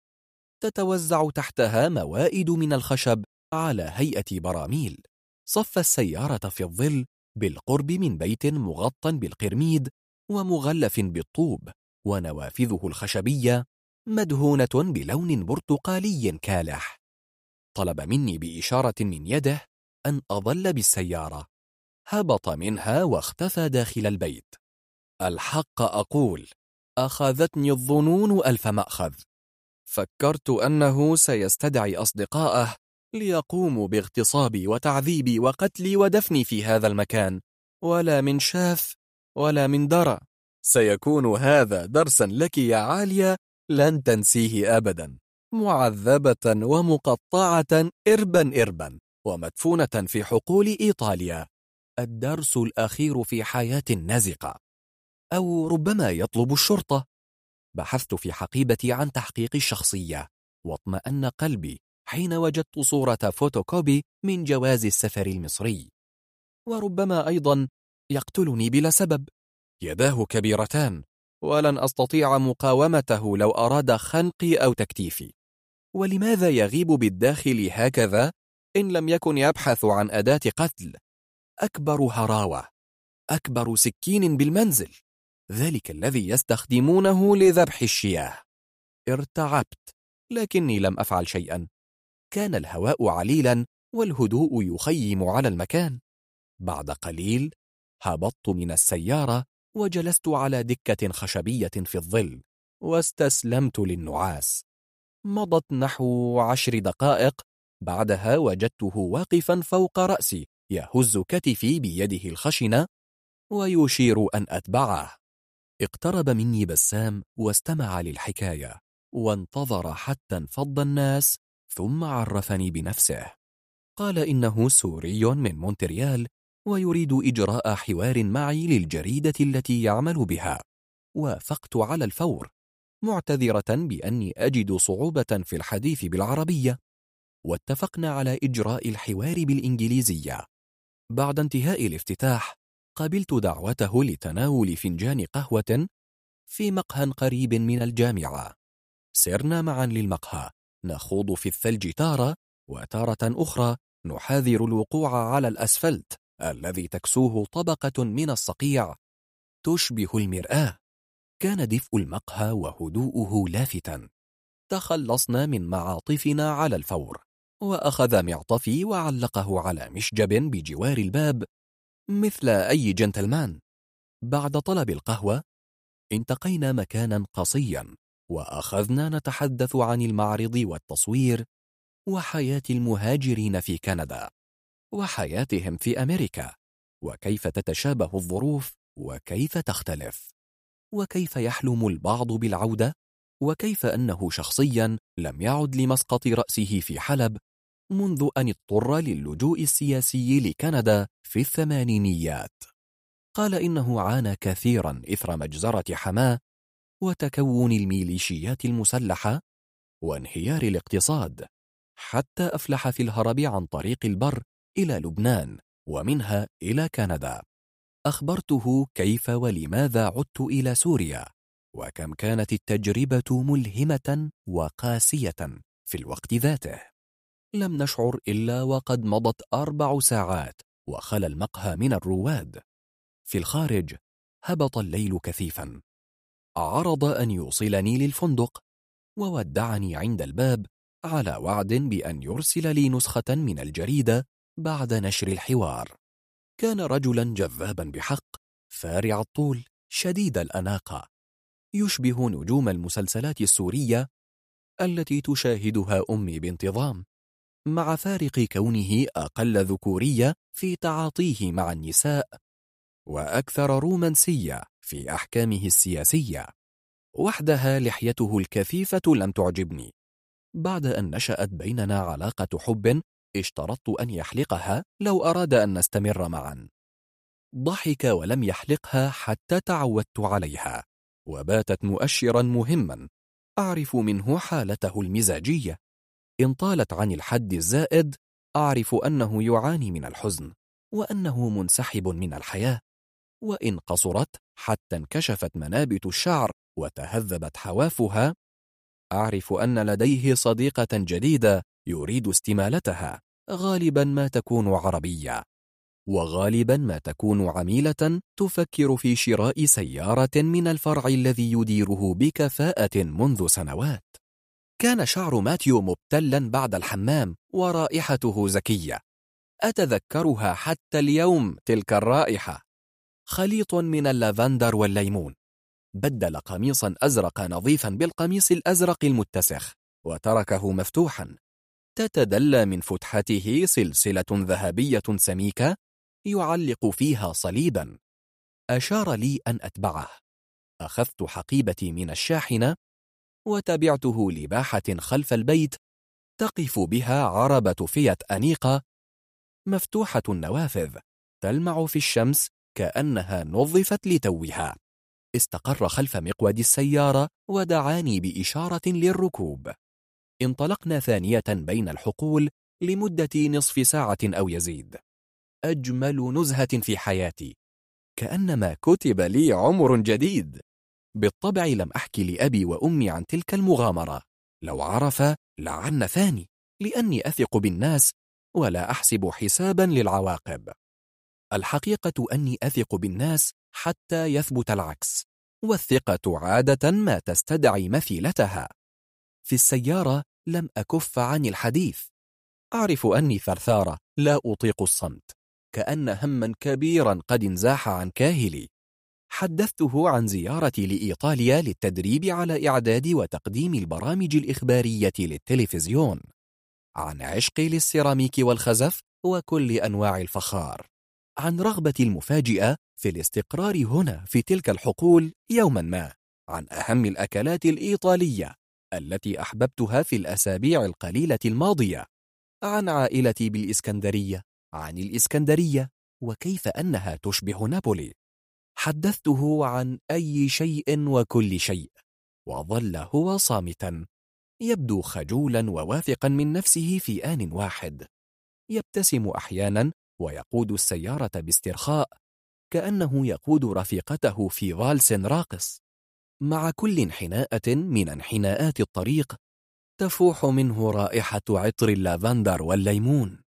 S2: تتوزع تحتها موائد من الخشب على هيئة براميل. صف السيارة في الظل بالقرب من بيت مغطى بالقرميد ومغلف بالطوب. ونوافذه الخشبية مدهونة بلون برتقالي كالح. طلب مني بإشارة من يده أن أظل بالسيارة. هبط منها واختفى داخل البيت. الحق أقول أخذتني الظنون ألف مأخذ. فكرت أنه سيستدعي أصدقاءه ليقوموا باغتصابي وتعذيبي وقتلي ودفني في هذا المكان. ولا من شاف ولا من درى. سيكون هذا درسا لك يا عالية لن تنسيه أبدا. معذبة ومقطعة إربا إربا ومدفونة في حقول إيطاليا. الدرس الأخير في حياة نزقة أو ربما يطلب الشرطة. بحثت في حقيبتي عن تحقيق الشخصية واطمأن قلبي حين وجدت صورة فوتوكوبي من جواز السفر المصري. وربما أيضا يقتلني بلا سبب. يداه كبيرتان ولن أستطيع مقاومته لو أراد خنقي أو تكتيفي. ولماذا يغيب بالداخل هكذا؟ إن لم يكن يبحث عن أداة قتل. أكبر هراوة أكبر سكين بالمنزل. ذلك الذي يستخدمونه لذبح الشياه. ارتعبت لكني لم أفعل شيئا. كان الهواء عليلا والهدوء يخيم على المكان. بعد قليل هبطت من السيارة وجلست على دكة خشبية في الظل واستسلمت للنعاس. مضت نحو عشر دقائق بعدها وجدته واقفا فوق رأسي يهز كتفي بيده الخشنة ويشير أن أتبعه. اقترب مني بسام واستمع للحكاية وانتظر حتى انفض الناس ثم عرفني بنفسه. قال إنه سوري من مونتريال ويريد إجراء حوار معي للجريدة التي يعمل بها. وافقت على الفور معتذرة بأني أجد صعوبة في الحديث بالعربية. واتفقنا على إجراء الحوار بالإنجليزية. بعد انتهاء الافتتاح قبلت دعوته لتناول فنجان قهوة في مقهى قريب من الجامعة. سرنا معا للمقهى. نخوض في الثلج تارة وتارة أخرى نحاذر الوقوع على الأسفلت. الذي تكسوه طبقة من الصقيع. تشبه المرآة. كان دفء المقهى وهدوءه لافتاً. تخلصنا من معاطفنا على الفور. وأخذ معطفي وعلقه على مشجب بجوار الباب. مثل أي جنتلمان. بعد طلب القهوة انتقينا مكانا قصيا. وأخذنا نتحدث عن المعرض والتصوير. وحياة المهاجرين في كندا. وحياتهم في أمريكا. وكيف تتشابه الظروف وكيف تختلف. وكيف يحلم البعض بالعودة. وكيف أنه شخصيا لم يعد لمسقط رأسه في حلب منذ أن اضطر للجوء السياسي لكندا في الثمانينيات. قال إنه عانى كثيرا إثر مجزرة حماة وتكون الميليشيات المسلحة وانهيار الاقتصاد حتى أفلح في الهرب عن طريق البر إلى لبنان ومنها إلى كندا. أخبرته كيف ولماذا عدت إلى سوريا وكم كانت التجربة ملهمة وقاسية في الوقت ذاته. لم نشعر إلا وقد مضت أربع ساعات وخلى المقهى من الرواد. في الخارج هبط الليل كثيفا. عرض أن يوصلني للفندق وودعني عند الباب على وعد بأن يرسل لي نسخة من الجريدة بعد نشر الحوار. كان رجلا جذابا بحق فارع الطول شديد الأناقة. يشبه نجوم المسلسلات السورية التي تشاهدها أمي بانتظام. مع فارق كونه أقل ذكورية في تعاطيه مع النساء وأكثر رومانسية في أحكامه السياسية. وحدها لحيته الكثيفة لم تعجبني. بعد أن نشأت بيننا علاقة حب اشترطت أن يحلقها لو أراد أن نستمر معا. ضحك ولم يحلقها حتى تعودت عليها وباتت مؤشرا مهما. أعرف منه حالته المزاجية. إن طالت عن الحد الزائد أعرف أنه يعاني من الحزن وأنه منسحب من الحياة. وإن قصرت حتى انكشفت منابت الشعر وتهذبت حوافها. أعرف أن لديه صديقة جديدة يريد استمالتها. غالبا ما تكون عربية. وغالبا ما تكون عميلة تفكر في شراء سيارة من الفرع الذي يديره بكفاءة منذ سنوات. كان شعر ماتيو مبتلا بعد الحمام ورائحته زكية. أتذكرها حتى اليوم تلك الرائحة. خليط من اللافندر والليمون. بدل قميصا أزرق نظيفا بالقميص الأزرق المتسخ وتركه مفتوحا. تتدلى من فتحته سلسلة ذهبية سميكة يعلق فيها صليبا. أشار لي أن أتبعه. أخذت حقيبتي من الشاحنة وتبعته لباحة خلف البيت تقف بها عربة فيات أنيقة مفتوحة النوافذ تلمع في الشمس كأنها نظفت لتوها. استقر خلف مقود السيارة ودعاني بإشارة للركوب. انطلقنا ثانية بين الحقول لمدة نصف ساعة أو يزيد. أجمل نزهة في حياتي. كأنما كتب لي عمر جديد. بالطبع لم أحكي لأبي وأمي عن تلك المغامرة. لو عرف لعنفاني لأني أثق بالناس ولا أحسب حسابا للعواقب. الحقيقة أني أثق بالناس حتى يثبت العكس والثقة عادة ما تستدعي مثيلتها. في السيارة لم أكف عن الحديث. أعرف أني ثرثارة لا أطيق الصمت كأن هما كبيرا قد انزاح عن كاهلي. حدثته عن زيارتي لإيطاليا للتدريب على إعداد وتقديم البرامج الإخبارية للتلفزيون. عن عشقي للسيراميك والخزف وكل أنواع الفخار. عن رغبتي المفاجئة في الاستقرار هنا في تلك الحقول يوما ما. عن أهم الأكلات الإيطالية. التي أحببتها في الأسابيع القليلة الماضية. عن عائلتي بالإسكندرية عن الإسكندرية وكيف أنها تشبه نابولي. حدثته عن أي شيء وكل شيء وظل هو صامتا. يبدو خجولا وواثقا من نفسه في آن واحد. يبتسم أحيانا ويقود السيارة باسترخاء كأنه يقود رفيقته في فالس راقص. مع كل انحناءة من انحناءات الطريق تفوح منه رائحة عطر اللافندر والليمون.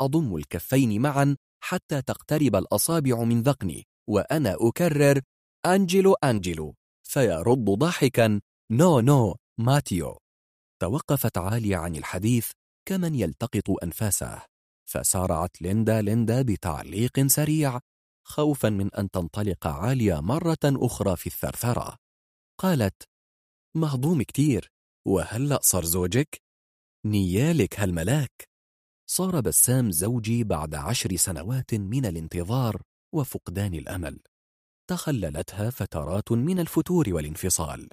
S2: أضم الكفين معا حتى تقترب الأصابع من ذقني وأنا أكرر أنجلو أنجلو. فيرد ضاحكا no no ماتيو. توقفت عالية عن الحديث كمن يلتقط أنفاسه. فسارعت ليندا ليندا بتعليق سريع خوفا من أن تنطلق عالية مرة أخرى في الثرثرة. قالت مهضوم كتير وهلأ صار زوجك؟ نيالك هالملاك صار بسام زوجي بعد عشر سنوات من الانتظار وفقدان الأمل. تخللتها فترات من الفتور والانفصال.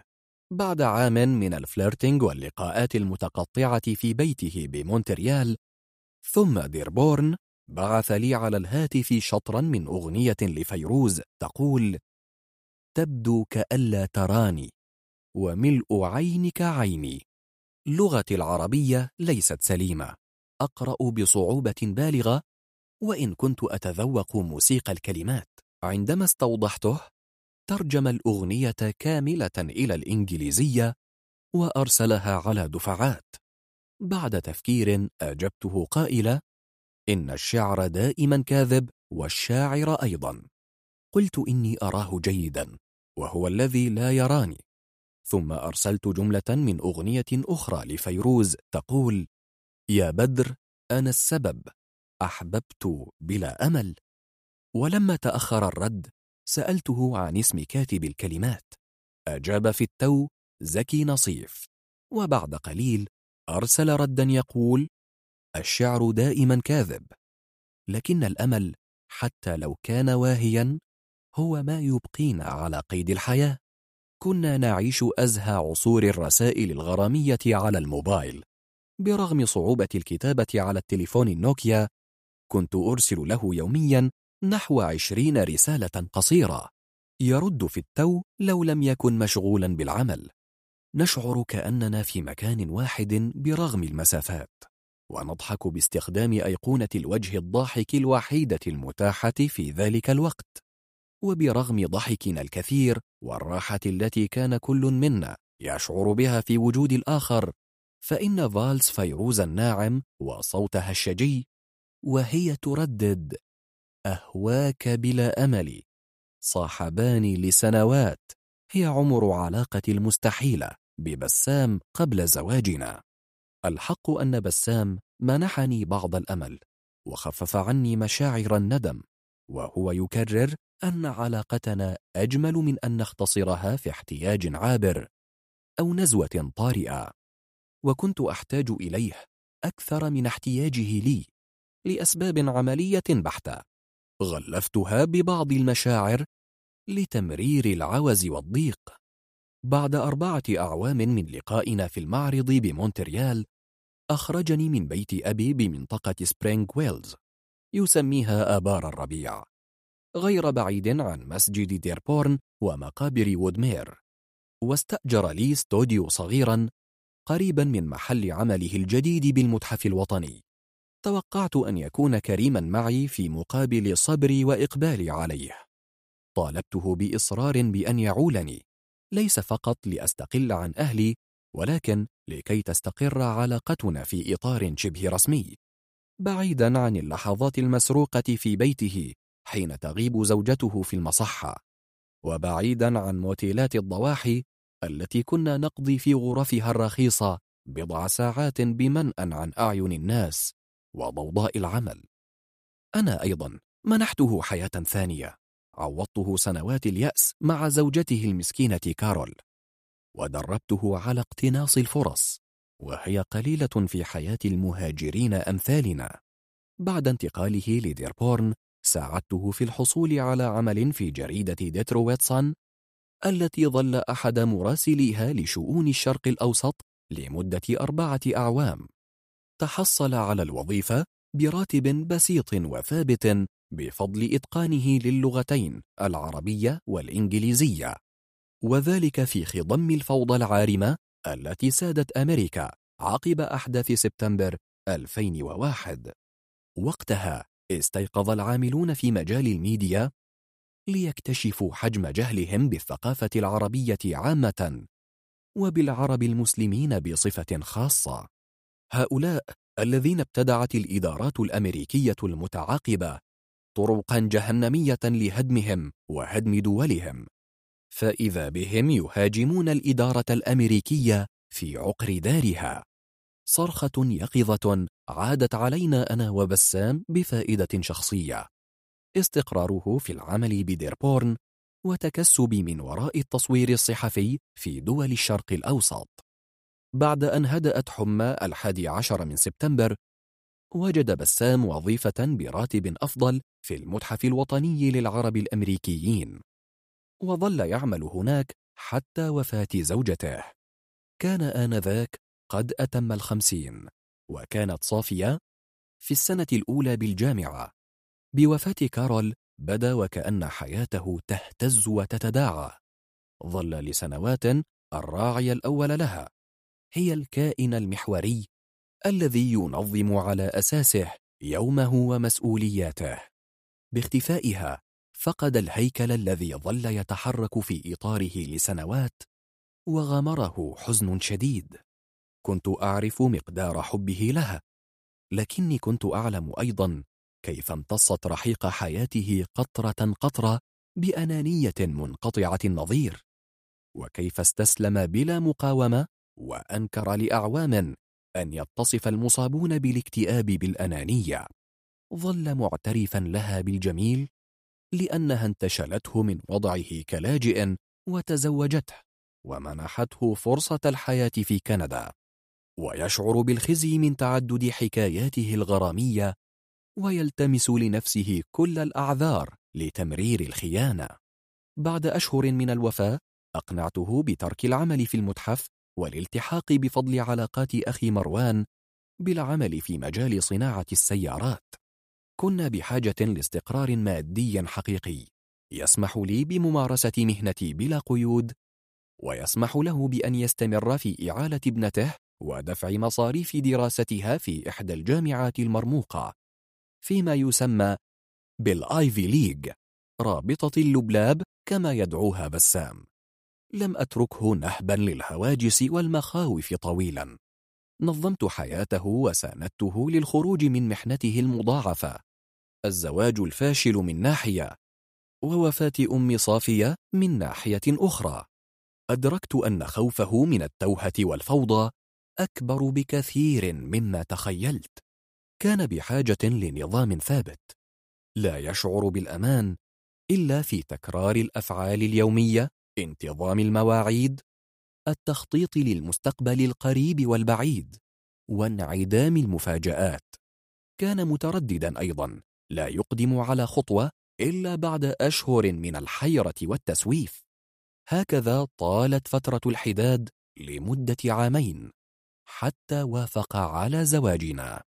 S2: بعد عام من ال flirting واللقاءات المتقطعة في بيته بمونتريال ثم ديربورن بعث لي على الهاتف شطرا من أغنية لفيروز تقول تبدو كألا تراني وملء عينك عيني. لغتي العربية ليست سليمة. أقرأ بصعوبة بالغة وإن كنت أتذوق موسيقى الكلمات. عندما استوضحته ترجم الأغنية كاملة إلى الإنجليزية وأرسلها على دفعات. بعد تفكير أجبته قائلة إن الشعر دائما كاذب والشاعر أيضا. قلت إني أراه جيدا وهو الذي لا يراني. ثم أرسلت جملة من أغنية أخرى لفيروز تقول يا بدر أنا السبب أحببت بلا أمل. ولما تأخر الرد سألته عن اسم كاتب الكلمات. أجاب في التو زكي نصيف. وبعد قليل أرسل ردا يقول الشعر دائما كاذب. لكن الأمل حتى لو كان واهيا هو ما يبقينا على قيد الحياة. كنا نعيش أزهى عصور الرسائل الغرامية على الموبايل. برغم صعوبة الكتابة على التليفون النوكيا كنت أرسل له يوميا نحو عشرين رسالة قصيرة. يرد في التو لو لم يكن مشغولا بالعمل. نشعر كأننا في مكان واحد برغم المسافات. ونضحك باستخدام أيقونة الوجه الضاحك الوحيدة المتاحة في ذلك الوقت. وبرغم ضحكنا الكثير والراحة التي كان كل منا يشعر بها في وجود الآخر فإن فالس فيروز الناعم وصوتها الشجي وهي تردد أهواك بلا أمل صاحباني لسنوات هي عمر علاقة المستحيلة ببسام قبل زواجنا. الحق أن بسام منحني بعض الأمل وخفف عني مشاعر الندم وهو يكرر أن علاقتنا أجمل من أن نختصرها في احتياج عابر أو نزوة طارئة. وكنت أحتاج إليه أكثر من احتياجه لي لأسباب عملية بحتة. غلفتها ببعض المشاعر لتمرير العوز والضيق. بعد أربعة أعوام من لقائنا في المعرض بمونتريال أخرجني من بيت أبي بمنطقة سبرينغ ويلز يسميها آبار الربيع. غير بعيد عن مسجد ديربورن ومقابر وودمير. واستأجر لي استوديو صغيرا قريبا من محل عمله الجديد بالمتحف الوطني. توقعت أن يكون كريما معي في مقابل صبري وإقبالي عليه. طالبته بإصرار بأن يعولني. ليس فقط لأستقل عن أهلي ولكن لكي تستقر علاقتنا في إطار شبه رسمي. بعيدا عن اللحظات المسروقة في بيته حين تغيب زوجته في المصحة وبعيدا عن موتيلات الضواحي التي كنا نقضي في غرفها الرخيصة بضع ساعات بمنأ عن أعين الناس وضوضاء العمل. أنا أيضا منحته حياة ثانية عوضته سنوات اليأس مع زوجته المسكينة كارول ودربته على اقتناص الفرص وهي قليلة في حياة المهاجرين أمثالنا. بعد انتقاله لديربورن ساعدته في الحصول على عمل في جريدة ديترويت صن التي ظل أحد مراسليها لشؤون الشرق الأوسط لمدة أربعة أعوام. تحصل على الوظيفة براتب بسيط وثابت بفضل إتقانه للغتين العربية والإنجليزية. وذلك في خضم الفوضى العارمة التي سادت أمريكا عقب أحداث سبتمبر 2001 وقتها استيقظ العاملون في مجال الميديا ليكتشفوا حجم جهلهم بالثقافة العربية عامة وبالعرب المسلمين بصفة خاصة. هؤلاء الذين ابتدعت الإدارات الأمريكية المتعاقبة طرقا جهنمية لهدمهم وهدم دولهم. فإذا بهم يهاجمون الإدارة الأمريكية في عقر دارها صرخة يقظة عادت علينا أنا وبسام بفائدة شخصية. استقراره في العمل بديربورن وتكسب من وراء التصوير الصحفي في دول الشرق الأوسط. بعد أن هدأت حمى الحادي عشر من سبتمبر وجد بسام وظيفة براتب أفضل في المتحف الوطني للعرب الأمريكيين. وظل يعمل هناك حتى وفاة زوجته. كان آنذاك قد أتم الخمسين. وكانت صافية في السنة الأولى بالجامعة. بوفاة كارول بدا وكأن حياته تهتز وتتداعى. ظل لسنوات الراعي الأول لها. هي الكائن المحوري الذي ينظم على أساسه يومه ومسؤولياته. باختفائها فقد الهيكل الذي ظل يتحرك في إطاره لسنوات وغمره حزن شديد. كنت أعرف مقدار حبه لها لكني كنت أعلم أيضا كيف امتصت رحيق حياته قطرة قطرة بأنانية منقطعة النظير وكيف استسلم بلا مقاومة وأنكر لأعوام أن يتصف المصابون بالاكتئاب بالأنانية. ظل معترفا لها بالجميل لأنها انتشلته من وضعه كلاجئ وتزوجته ومنحته فرصة الحياة في كندا. ويشعر بالخزي من تعدد حكاياته الغرامية ويلتمس لنفسه كل الأعذار لتمرير الخيانة. بعد أشهر من الوفاة أقنعته بترك العمل في المتحف والالتحاق بفضل علاقات أخي مروان بالعمل في مجال صناعة السيارات. كنا بحاجة لاستقرار مادي حقيقي يسمح لي بممارسة مهنتي بلا قيود ويسمح له بأن يستمر في إعالة ابنته ودفع مصاريف دراستها في إحدى الجامعات المرموقة فيما يسمى بال Ivy League رابطة اللبلاب كما يدعوها بسام لم أتركه نهبا للهواجس والمخاوف طويلا. نظمت حياته وساندته للخروج من محنته المضاعفة. الزواج الفاشل من ناحية ووفاة أم صافية من ناحية أخرى. أدركت أن خوفه من التوهة والفوضى أكبر بكثير مما تخيلت. كان بحاجة لنظام ثابت. لا يشعر بالأمان إلا في تكرار الأفعال اليومية انتظام المواعيد التخطيط للمستقبل القريب والبعيد وانعدام المفاجآت. كان مترددا أيضا لا يقدم على خطوة إلا بعد أشهر من الحيرة والتسويف. هكذا طالت فترة الحداد لمدة عامين. حتى وافق على زواجنا.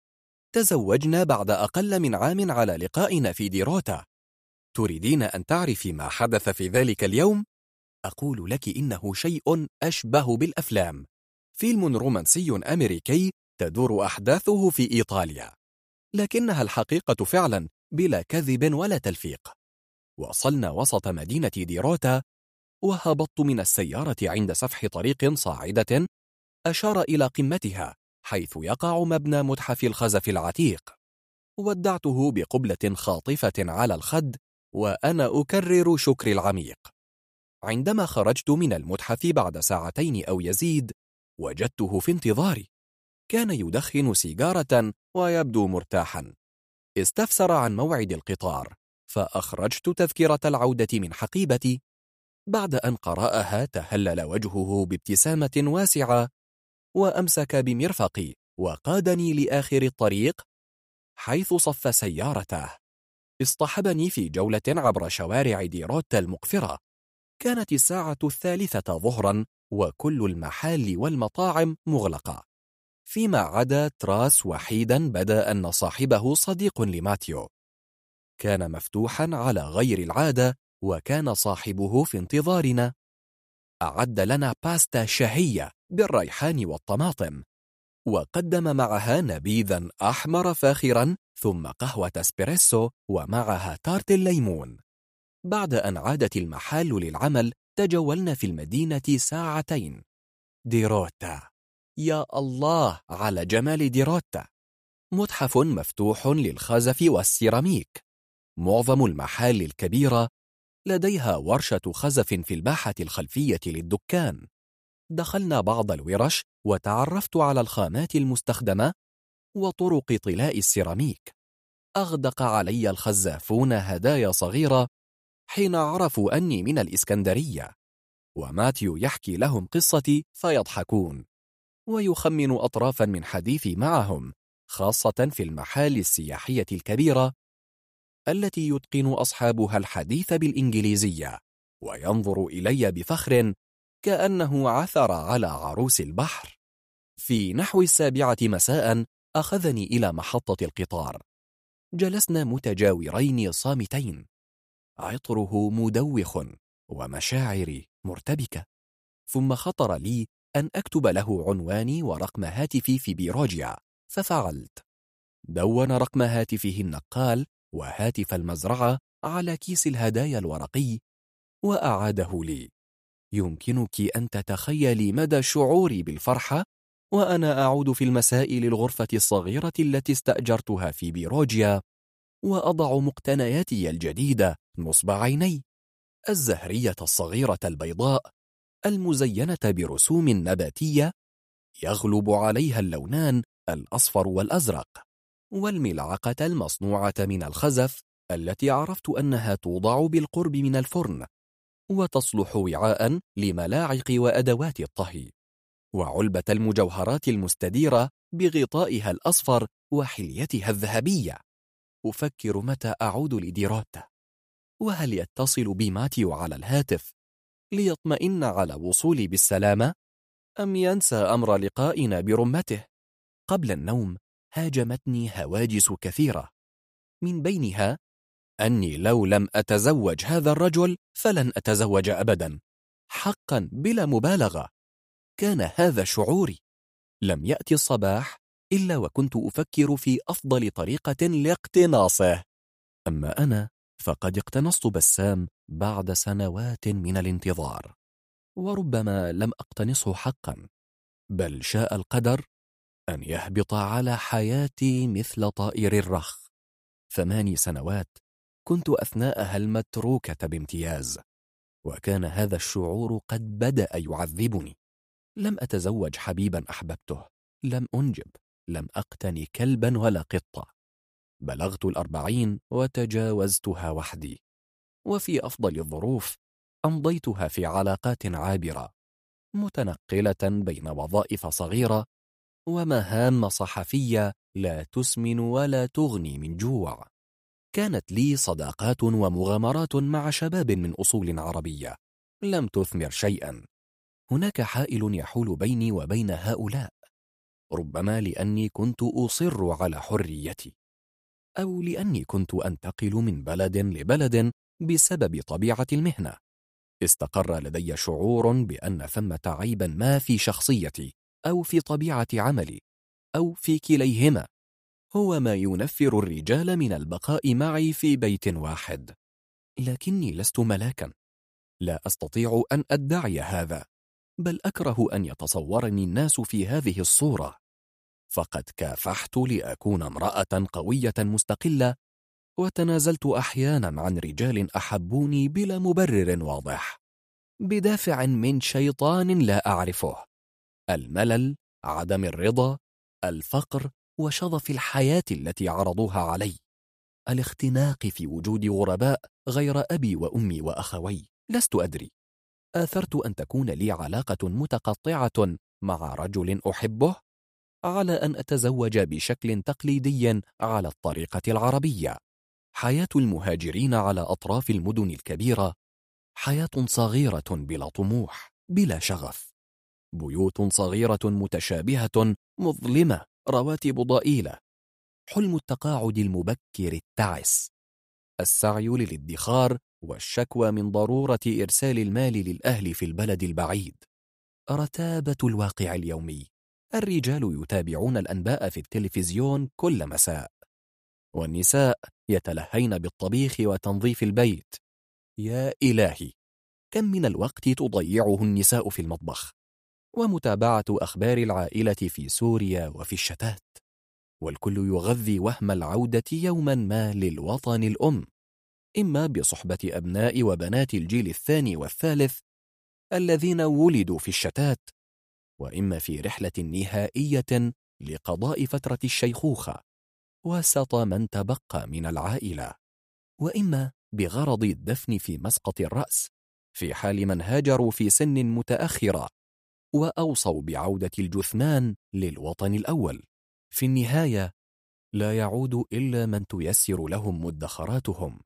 S2: تزوجنا بعد أقل من عام على لقائنا في ديروتا. تريدين أن تعرفي ما حدث في ذلك اليوم؟ أقول لك إنه شيء أشبه بالأفلام. فيلم رومانسي أمريكي تدور أحداثه في إيطاليا. لكنها الحقيقة فعلا بلا كذب ولا تلفيق. وصلنا وسط مدينة ديروتا. وهبطت من السيارة عند سفح طريق صاعدة أشار إلى قمتها حيث يقع مبنى متحف الخزف العتيق. ودعته بقبلة خاطفة على الخد وأنا أكرر شكري العميق. عندما خرجت من المتحف بعد ساعتين أو يزيد وجدته في انتظاري كان يدخن سيجارة ويبدو مرتاحا. استفسر عن موعد القطار فأخرجت تذكرة العودة من حقيبتي. بعد أن قرأها تهلل وجهه بابتسامة واسعة وأمسك بمرفقي وقادني لآخر الطريق حيث صف سيارته. اصطحبني في جولة عبر شوارع ديروتا المقفرة. كانت الساعة الثالثة ظهرا وكل المحال والمطاعم مغلقة. فيما عدا تراس وحيدا بدأ أن صاحبه صديق لماتيو. كان مفتوحا على غير العادة وكان صاحبه في انتظارنا. أعد لنا باستا شهية. بالريحان والطماطم وقدم معها نبيذا أحمر فاخرا ثم قهوة أسبريسو ومعها تارت الليمون. بعد أن عادت المحال للعمل تجولنا في المدينة ساعتين. ديروتا. يا الله على جمال ديروتا. متحف مفتوح للخزف والسيراميك. معظم المحال الكبيرة لديها ورشة خزف في الباحة الخلفية للدكان. دخلنا بعض الورش وتعرفت على الخامات المستخدمة وطرق طلاء السيراميك. أغدق علي الخزافون هدايا صغيرة حين عرفوا أني من الإسكندرية. وماتيو يحكي لهم قصتي فيضحكون. ويخمن أطرافا من حديثي معهم خاصة في المحال السياحية الكبيرة التي يتقن أصحابها الحديث بالإنجليزية. وينظر إلي بفخر كأنه عثر على عروس البحر. في نحو السابعة مساء أخذني إلى محطة القطار. جلسنا متجاورين صامتين. عطره مدوخ ومشاعري مرتبكة. ثم خطر لي أن أكتب له عنواني ورقم هاتفي في بيروجيا ففعلت. دون رقم هاتفه النقال وهاتف المزرعة على كيس الهدايا الورقي وأعاده لي. يمكنك أن تتخيلي مدى شعوري بالفرحة وأنا أعود في المساء للغرفة الصغيرة التي استأجرتها في بيروجيا وأضع مقتنياتي الجديدة نصب عيني. الزهرية الصغيرة البيضاء المزينة برسوم نباتية يغلب عليها اللونان الأصفر والأزرق والملعقة المصنوعة من الخزف التي عرفت أنها توضع بالقرب من الفرن. وتصلح وعاء لملاعق وأدوات الطهي. وعلبة المجوهرات المستديرة بغطائها الأصفر وحليتها الذهبية. أفكر متى أعود لديروتا. وهل يتصل بي ماتيو على الهاتف ليطمئن على وصولي بالسلامة؟ أم ينسى أمر لقائنا برمته؟ قبل النوم هاجمتني هواجس كثيرة. من بينها أني لو لم أتزوج هذا الرجل فلن أتزوج أبدا. حقا بلا مبالغة. كان هذا شعوري. لم يأتي الصباح إلا وكنت أفكر في أفضل طريقة لاقتناصه. أما أنا فقد اقتنصت بسام بعد سنوات من الانتظار. وربما لم أقتنصه حقا. بل شاء القدر أن يهبط على حياتي مثل طائر الرخ. ثماني سنوات كنت أثناءها المتروكة بامتياز وكان هذا الشعور قد بدأ يعذبني. لم أتزوج حبيبا أحببته لم أنجب لم أقتني كلبا ولا قطة. بلغت الأربعين وتجاوزتها وحدي. وفي أفضل الظروف أمضيتها في علاقات عابرة متنقلة بين وظائف صغيرة ومهام صحفية لا تسمن ولا تغني من جوع. كانت لي صداقات ومغامرات مع شباب من أصول عربية. لم تثمر شيئا. هناك حائل يحول بيني وبين هؤلاء. ربما لأني كنت أصر على حريتي. أو لأني كنت أنتقل من بلد لبلد بسبب طبيعة المهنة. استقر لدي شعور بأن ثمة عيبا ما في شخصيتي أو في طبيعة عملي أو في كليهما. هو ما ينفر الرجال من البقاء معي في بيت واحد. لكني لست ملاكا. لا أستطيع أن أدعي هذا بل أكره أن يتصورني الناس في هذه الصورة. فقد كافحت لأكون امرأة قوية مستقلة وتنازلت أحيانا عن رجال أحبوني بلا مبرر واضح. بدافع من شيطان لا أعرفه. الملل عدم الرضا الفقر وشظف الحياة التي عرضوها علي. الاختناق في وجود غرباء غير أبي وأمي وأخوي. لست أدري. آثرت أن تكون لي علاقة متقطعة مع رجل أحبه؟ على أن أتزوج بشكل تقليدي على الطريقة العربية. حياة المهاجرين على أطراف المدن الكبيرة. حياة صغيرة بلا طموح بلا شغف. بيوت صغيرة متشابهة مظلمة. رواتب ضئيلة. حلم التقاعد المبكر التعس. السعي للادخار والشكوى من ضرورة إرسال المال للأهل في البلد البعيد. رتابة الواقع اليومي. الرجال يتابعون الأنباء في التلفزيون كل مساء. والنساء يتلهين بالطبيخ وتنظيف البيت. يا إلهي! كم من الوقت تضيعه النساء في المطبخ؟ ومتابعة أخبار العائلة في سوريا وفي الشتات. والكل يغذي وهم العودة يوما ما للوطن الأم. إما بصحبة أبناء وبنات الجيل الثاني والثالث الذين ولدوا في الشتات وإما في رحلة نهائية لقضاء فترة الشيخوخة وسط من تبقى من العائلة وإما بغرض الدفن في مسقط الرأس في حال من هاجروا في سن متأخرة. وأوصوا بعودة الجثمان للوطن الأول. في النهاية لا يعود إلا من تيسر لهم مدخراتهم.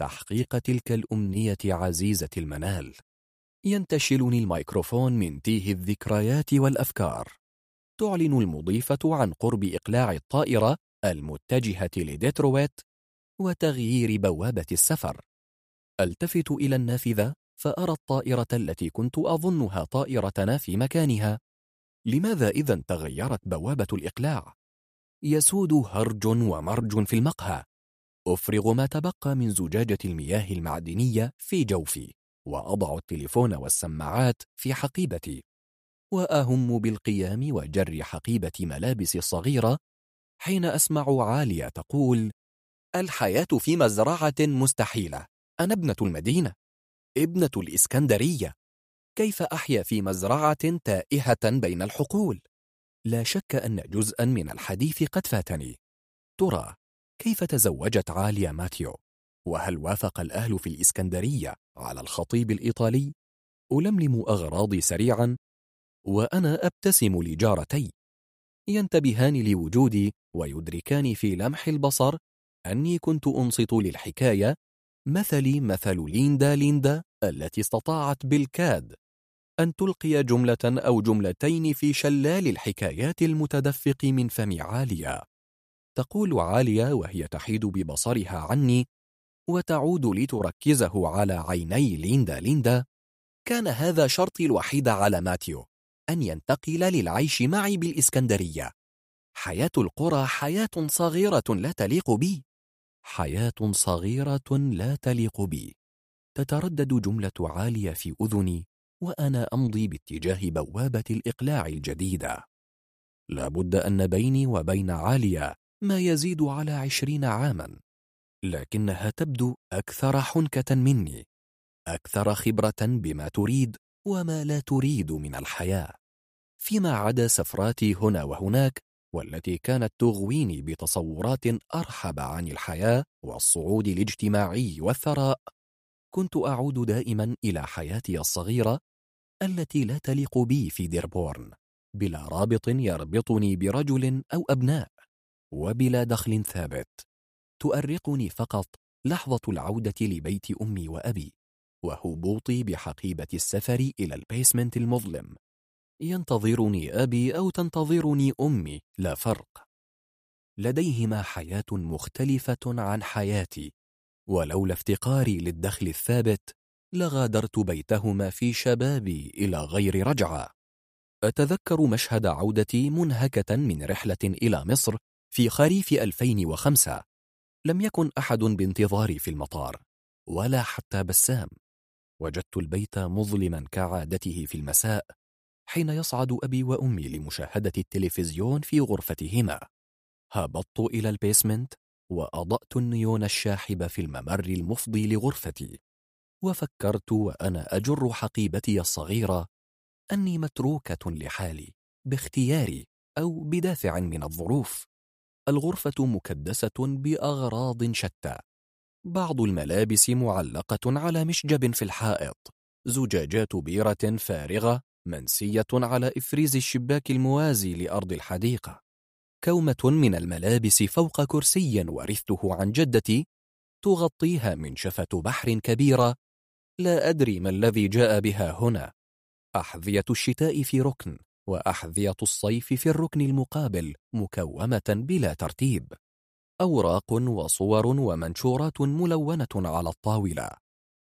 S2: تحقيق تلك الأمنية عزيزة المنال. ينتشلني الميكروفون من تيه الذكريات والأفكار. تعلن المضيفة عن قرب إقلاع الطائرة المتجهة لديترويت وتغيير بوابة السفر. ألتفت إلى النافذة؟ فأرى الطائرة التي كنت أظنها طائرتنا في مكانها. لماذا إذا تغيرت بوابة الإقلاع؟ يسود هرج ومرج في المقهى. أفرغ ما تبقى من زجاجة المياه المعدنية في جوفي وأضع التليفون والسماعات في حقيبتي. وأهم بالقيام وجر حقيبة ملابسي الصغيرة حين أسمع عالية تقول الحياة في مزرعة مستحيلة. أنا ابنة المدينة. ابنة الإسكندرية كيف أحيا في مزرعة تائهة بين الحقول؟ لا شك أن جزءا من الحديث قد فاتني ترى كيف تزوجت عالية ماتيو؟ وهل وافق الأهل في الإسكندرية على الخطيب الإيطالي؟ ألملم أغراضي سريعا وأنا أبتسم لجارتي ينتبهان لوجودي ويدركان في لمح البصر أني كنت أنصت للحكاية مثلي مثل ليندا ليندا التي استطاعت بالكاد أن تلقي جملة أو جملتين في شلال الحكايات المتدفق من فم عالية تقول عالية وهي تحيد ببصرها عني وتعود لتركزه على عيني ليندا ليندا كان هذا شرطي الوحيد على ماتيو أن ينتقل للعيش معي بالإسكندرية. حياة القرى حياة صغيرة لا تليق بي. حياة صغيرة لا تليق بي. تتردد جملة عالية في أذني وأنا أمضي باتجاه بوابة الإقلاع الجديدة. لابد أن بيني وبين عالية ما يزيد على عشرين عاما. لكنها تبدو أكثر حنكة مني أكثر خبرة بما تريد وما لا تريد من الحياة. فيما عدا سفراتي هنا وهناك والتي كانت تغويني بتصورات أرحب عن الحياة والصعود الاجتماعي والثراء. كنت أعود دائما إلى حياتي الصغيرة التي لا تليق بي في ديربورن بلا رابط يربطني برجل أو أبناء وبلا دخل ثابت. تؤرقني فقط لحظة العودة لبيت أمي وأبي وهبوطي بحقيبة السفر إلى ال basement المظلم. ينتظرني أبي أو تنتظرني أمي لا فرق. لديهما حياة مختلفة عن حياتي ولولا افتقاري للدخل الثابت لغادرت بيتهما في شبابي إلى غير رجعة. أتذكر مشهد عودتي منهكة من رحلة إلى مصر في خريف 2005 لم يكن أحد بانتظاري في المطار ولا حتى بسام. وجدت البيت مظلما كعادته في المساء حين يصعد أبي وأمي لمشاهدة التلفزيون في غرفتهما. هبطت إلى البيسمنت وأضأت النيون الشاحب في الممر المفضي لغرفتي. وفكرت وأنا أجر حقيبتي الصغيرة أني متروكة لحالي باختياري أو بدافع من الظروف. الغرفة مكدسة بأغراض شتى. بعض الملابس معلقة على مشجب في الحائط. زجاجات بيرة فارغة منسية على إفريز الشباك الموازي لأرض الحديقة. كومة من الملابس فوق كرسي ورثته عن جدتي تغطيها منشفة بحر كبيرة. لا أدري ما الذي جاء بها هنا. أحذية الشتاء في ركن وأحذية الصيف في الركن المقابل مكومة بلا ترتيب. أوراق وصور ومنشورات ملونة على الطاولة.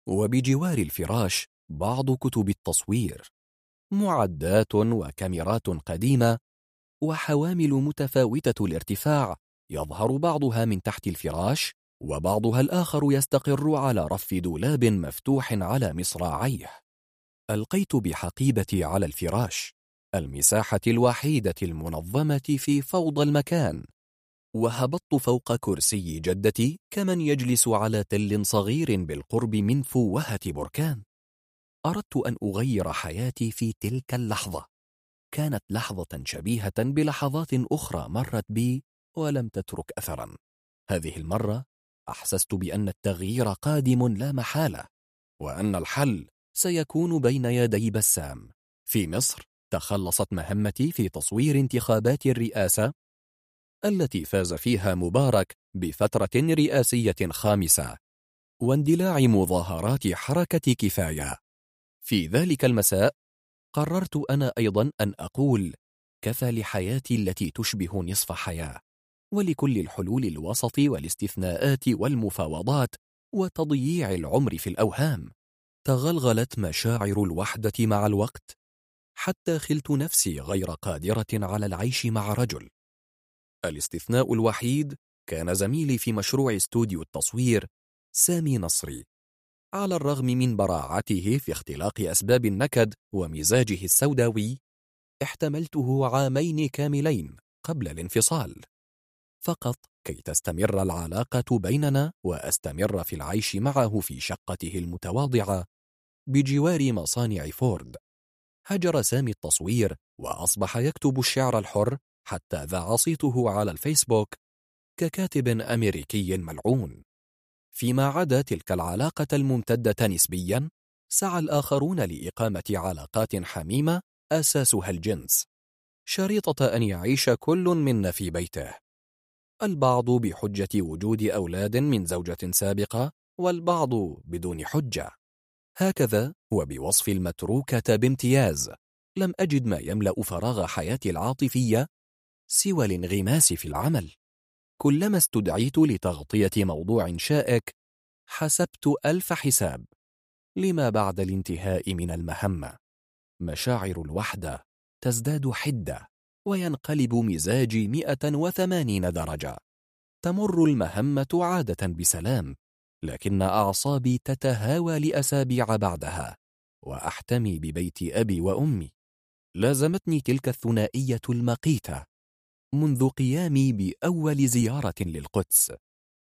S2: وبجوار الفراش بعض كتب التصوير. معدات وكاميرات قديمة وحوامل متفاوتة الارتفاع يظهر بعضها من تحت الفراش وبعضها الآخر يستقر على رف دولاب مفتوح على مصراعيه. ألقيت بحقيبتي على الفراش المساحة الوحيدة المنظمة في فوضى المكان. وهبطت فوق كرسي جدتي كمن يجلس على تل صغير بالقرب من فوهة بركان. أردت أن أغير حياتي في تلك اللحظة. كانت لحظة شبيهة بلحظات أخرى مرت بي ولم تترك أثرا. هذه المرة أحسست بأن التغيير قادم لا محالة وأن الحل سيكون بين يدي بسام. في مصر تخلصت مهمتي في تصوير انتخابات الرئاسة التي فاز فيها مبارك بفترة رئاسية خامسة. واندلاع مظاهرات حركة كفاية. في ذلك المساء قررت أنا أيضا أن أقول كفى لحياتي التي تشبه نصف حياة ولكل الحلول الوسط والاستثناءات والمفاوضات وتضييع العمر في الأوهام. تغلغلت مشاعر الوحدة مع الوقت حتى خلت نفسي غير قادرة على العيش مع رجل. الاستثناء الوحيد كان زميلي في مشروع استوديو التصوير سامي نصري. على الرغم من براعته في اختلاق أسباب النكد ومزاجه السوداوي احتملته عامين كاملين قبل الانفصال. فقط كي تستمر العلاقة بيننا وأستمر في العيش معه في شقته المتواضعة بجوار مصانع فورد. هجر سامي التصوير وأصبح يكتب الشعر الحر حتى ذاع صيته على الفيسبوك ككاتب أمريكي ملعون. فيما عدا تلك العلاقة الممتدة نسبيا سعى الآخرون لإقامة علاقات حميمة أساسها الجنس. شريطة أن يعيش كل منا في بيته. البعض بحجة وجود أولاد من زوجة سابقة والبعض بدون حجة. هكذا وبوصف المتروكة بامتياز لم أجد ما يملأ فراغ حياتي العاطفية سوى الانغماس في العمل. كلما استدعيت لتغطية موضوع شائك حسبت ألف حساب. لما بعد الانتهاء من المهمة؟ مشاعر الوحدة تزداد حدة وينقلب مزاجي 180 درجة. تمر المهمة عادة بسلام لكن أعصابي تتهاوى لأسابيع بعدها. وأحتمي ببيت أبي وأمي. لازمتني تلك الثنائية المقيتة. منذ قيامي بأول زيارة للقدس.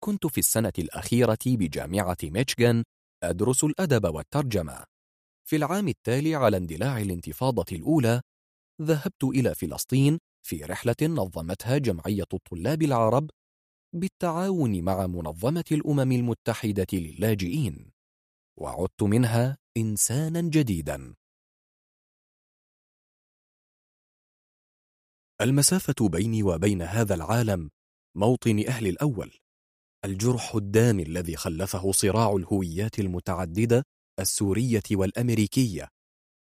S2: كنت في السنة الأخيرة بجامعة ميشيغان أدرس الأدب والترجمة. في العام التالي على اندلاع الانتفاضة الأولى ذهبت إلى فلسطين في رحلة نظمتها جمعية الطلاب العرب بالتعاون مع منظمة الأمم المتحدة للاجئين. وعدت منها إنسانا جديدا. المسافة بيني وبين هذا العالم موطن أهل الأول. الجرح الدامي الذي خلفه صراع الهويات المتعددة السورية والأمريكية.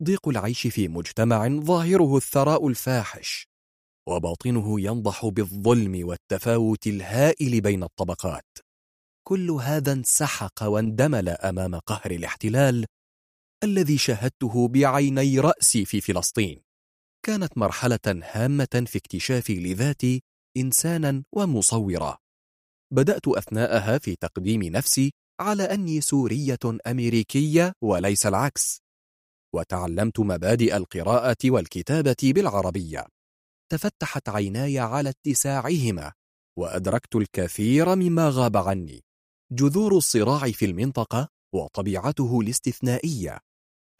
S2: ضيق العيش في مجتمع ظاهره الثراء الفاحش. وباطنه ينضح بالظلم والتفاوت الهائل بين الطبقات. كل هذا انسحق واندمل أمام قهر الاحتلال الذي شاهدته بعيني رأسي في فلسطين. كانت مرحلة هامة في اكتشافي لذاتي إنسانا ومصورا. بدأت أثناءها في تقديم نفسي على أني سورية أمريكية وليس العكس. وتعلمت مبادئ القراءة والكتابة بالعربية. تفتحت عيناي على اتساعهما وأدركت الكثير مما غاب عني. جذور الصراع في المنطقة وطبيعته الاستثنائية.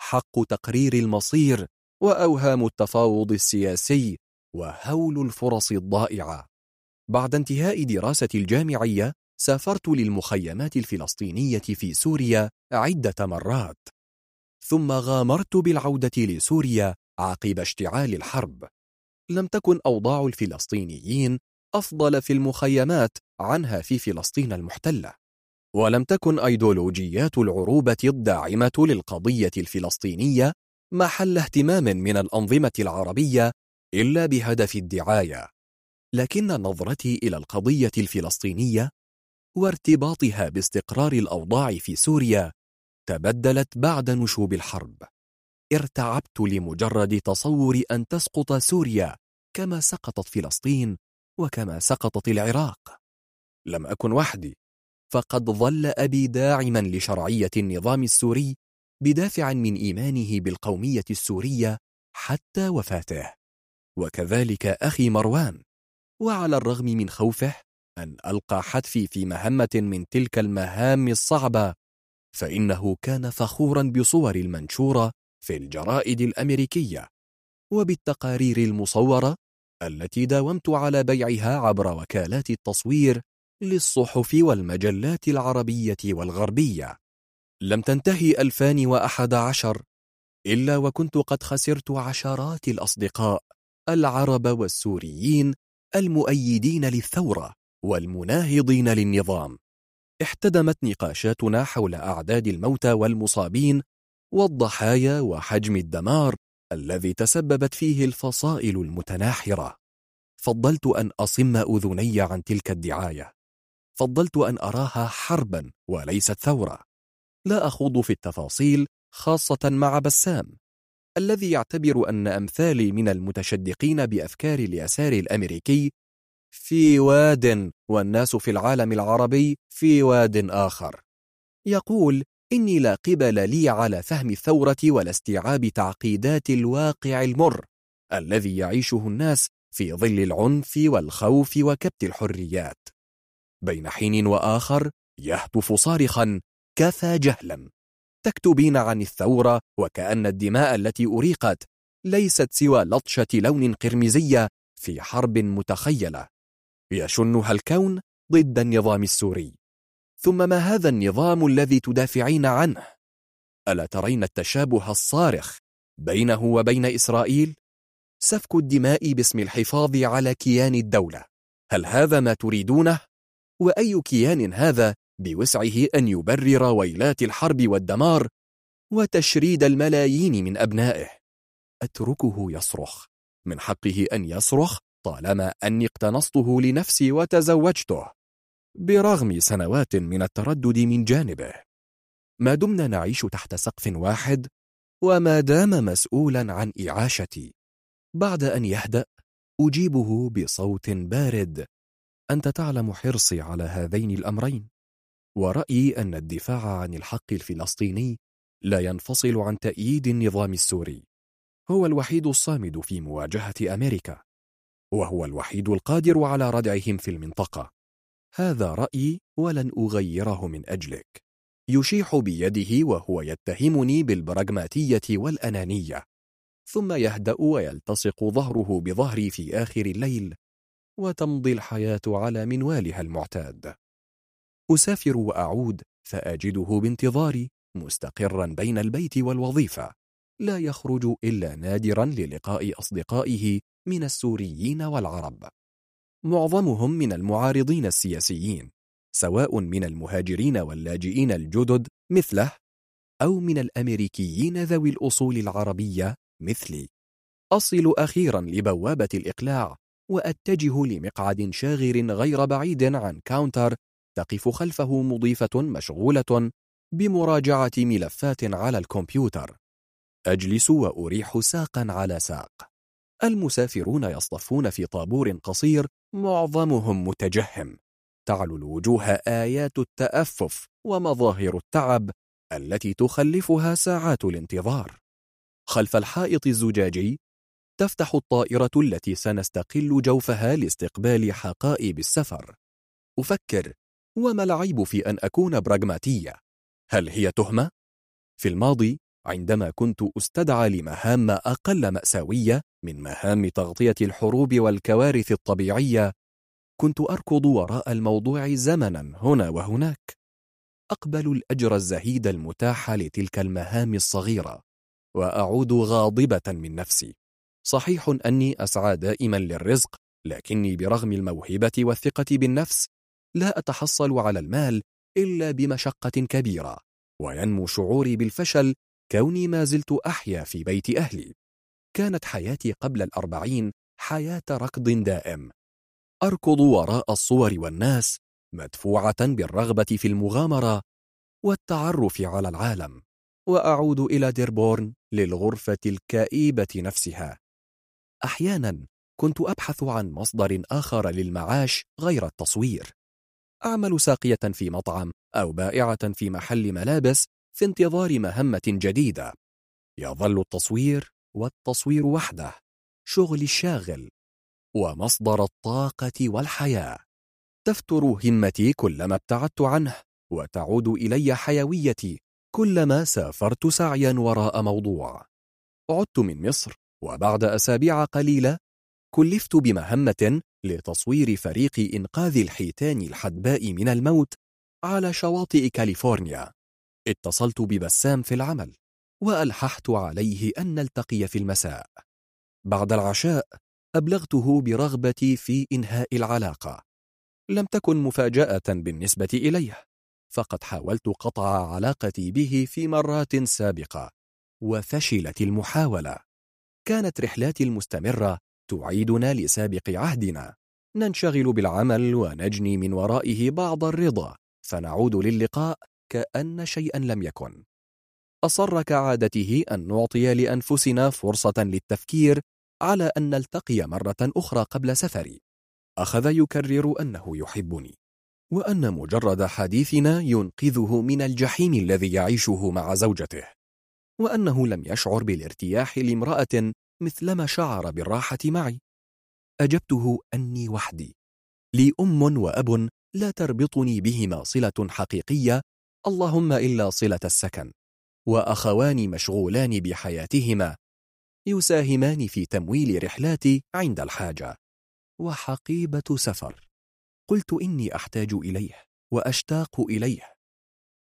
S2: حق تقرير المصير وأوهام التفاوض السياسي وهول الفرص الضائعة. بعد انتهاء دراستي الجامعية سافرت للمخيمات الفلسطينية في سوريا عدة مرات. ثم غامرت بالعودة لسوريا عقب اشتعال الحرب. لم تكن أوضاع الفلسطينيين أفضل في المخيمات عنها في فلسطين المحتلة. ولم تكن أيديولوجيات العروبة الداعمة للقضية الفلسطينية محل اهتمام من الأنظمة العربية إلا بهدف الدعاية لكن نظرتي إلى القضية الفلسطينية وارتباطها باستقرار الأوضاع في سوريا تبدلت بعد نشوب الحرب. ارتعبت لمجرد تصور أن تسقط سوريا كما سقطت فلسطين وكما سقطت العراق. لم أكن وحدي فقد ظل أبي داعما لشرعية النظام السوري بدافع من إيمانه بالقومية السورية حتى وفاته. وكذلك أخي مروان. وعلى الرغم من خوفه أن ألقى حتفي في مهمة من تلك المهام الصعبة فإنه كان فخورا بصور المنشورة في الجرائد الأمريكية وبالتقارير المصورة التي داومت على بيعها عبر وكالات التصوير للصحف والمجلات العربية والغربية. لم تنتهي 2011 إلا وكنت قد خسرت عشرات الأصدقاء العرب والسوريين المؤيدين للثورة والمناهضين للنظام. احتدمت نقاشاتنا حول أعداد الموتى والمصابين والضحايا وحجم الدمار الذي تسببت فيه الفصائل المتناحرة. فضلت أن أصم أذني عن تلك الدعاية. فضلت أن أراها حربا وليست ثورة. لا أخوض في التفاصيل خاصة مع بسام الذي يعتبر أن أمثالي من المتشدقين بأفكار اليسار الأمريكي في واد والناس في العالم العربي في واد آخر. يقول إني لا قبل لي على فهم الثورة ولا استيعاب تعقيدات الواقع المر الذي يعيشه الناس في ظل العنف والخوف وكبت الحريات. بين حين وآخر يهتف صارخا كفى جهلا تكتبين عن الثورة وكأن الدماء التي أريقت ليست سوى لطشة لون قرمزية في حرب متخيلة يشنها الكون ضد النظام السوري ثم ما هذا النظام الذي تدافعين عنه؟ ألا ترين التشابه الصارخ بينه وبين إسرائيل؟ سفك الدماء باسم الحفاظ على كيان الدولة هل هذا ما تريدونه؟ وأي كيان هذا بوسعه أن يبرر ويلات الحرب والدمار وتشريد الملايين من أبنائه. أتركه يصرخ. من حقه أن يصرخ طالما أني اقتنصته لنفسي وتزوجته برغم سنوات من التردد من جانبه. ما دمنا نعيش تحت سقف واحد وما دام مسؤولا عن إعاشتي. بعد أن يهدأ أجيبه بصوت بارد. أنت تعلم حرصي على هذين الأمرين. ورأيي أن الدفاع عن الحق الفلسطيني لا ينفصل عن تأييد النظام السوري. هو الوحيد الصامد في مواجهة أمريكا وهو الوحيد القادر على ردعهم في المنطقة. هذا رأيي ولن أغيره من أجلك. يشيح بيده وهو يتهمني بالبراغماتية والأنانية. ثم يهدأ ويلتصق ظهره بظهري في آخر الليل وتمضي الحياة على منوالها المعتاد. أسافر وأعود فأجده بانتظاري مستقرا بين البيت والوظيفة. لا يخرج إلا نادرا للقاء أصدقائه من السوريين والعرب. معظمهم من المعارضين السياسيين سواء من المهاجرين واللاجئين الجدد مثله أو من الأمريكيين ذوي الأصول العربية مثلي. أصل أخيرا لبوابة الإقلاع وأتجه لمقعد شاغر غير بعيد عن كاونتر تقف خلفه مضيفة مشغولة بمراجعة ملفات على الكمبيوتر. أجلس وأريح ساقا على ساق. المسافرون يصطفون في طابور قصير معظمهم متجهم. تعلو الوجوه آيات التأفف ومظاهر التعب التي تخلفها ساعات الانتظار. خلف الحائط الزجاجي تفتح الطائرة التي سنستقل جوفها لاستقبال حقائب السفر. أفكر وما العيب في أن أكون براغماتية؟ هل هي تهمة؟ في الماضي عندما كنت أستدعى لمهام أقل مأساوية من مهام تغطية الحروب والكوارث الطبيعية كنت أركض وراء الموضوع زمنا هنا وهناك أقبل الأجر الزهيد المتاح لتلك المهام الصغيرة وأعود غاضبة من نفسي صحيح أني أسعى دائما للرزق لكني برغم الموهبة والثقة بالنفس لا أتحصل على المال إلا بمشقة كبيرة وينمو شعوري بالفشل كوني ما زلت أحيا في بيت أهلي. كانت حياتي قبل الأربعين حياة ركض دائم. أركض وراء الصور والناس مدفوعة بالرغبة في المغامرة والتعرف على العالم وأعود إلى ديربورن للغرفة الكئيبة نفسها. أحيانا كنت أبحث عن مصدر آخر للمعاش غير التصوير. أعمل ساقية في مطعم أو بائعة في محل ملابس في انتظار مهمة جديدة. يظل التصوير والتصوير وحده شغلي الشاغل ومصدر الطاقة والحياة. تفتر همتي كلما ابتعدت عنه وتعود إلي حيويتي كلما سافرت سعيا وراء موضوع. عدت من مصر وبعد أسابيع قليلة كلفت بمهمة لتصوير فريق إنقاذ الحيتان الحدباء من الموت على شواطئ كاليفورنيا. اتصلت ببسام في العمل وألححت عليه أن نلتقي في المساء. بعد العشاء أبلغته برغبتي في إنهاء العلاقة. لم تكن مفاجأة بالنسبة إليه فقد حاولت قطع علاقتي به في مرات سابقة وفشلت المحاولة. كانت رحلاتي المستمرة تعيدنا لسابق عهدنا. ننشغل بالعمل ونجني من ورائه بعض الرضا. فنعود للقاء كأن شيئا لم يكن. أصر كعادته أن نعطي لأنفسنا فرصة للتفكير على أن نلتقي مرة أخرى قبل سفري. أخذ يكرر أنه يحبني. وأن مجرد حديثنا ينقذه من الجحيم الذي يعيشه مع زوجته. وأنه لم يشعر بالارتياح لامرأة مثلما شعر بالراحة معي. أجبته أني وحدي. لي أم وأب لا تربطني بهما صلة حقيقية اللهم إلا صلة السكن. وأخوان مشغولان بحياتهما يساهمان في تمويل رحلاتي عند الحاجة. وحقيبة سفر. قلت إني أحتاج إليه وأشتاق إليه.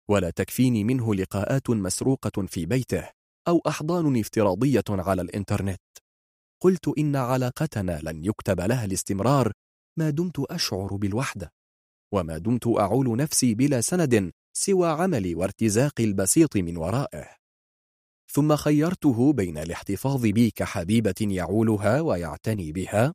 S2: ولا تكفيني منه لقاءات مسروقة في بيته. أو أحضان افتراضية على الإنترنت. قلت إن علاقتنا لن يكتب لها الاستمرار ما دمت أشعر بالوحدة وما دمت أعول نفسي بلا سند سوى عملي وارتزاقي البسيط من ورائه. ثم خيرته بين الاحتفاظ بي كحبيبة يعولها ويعتني بها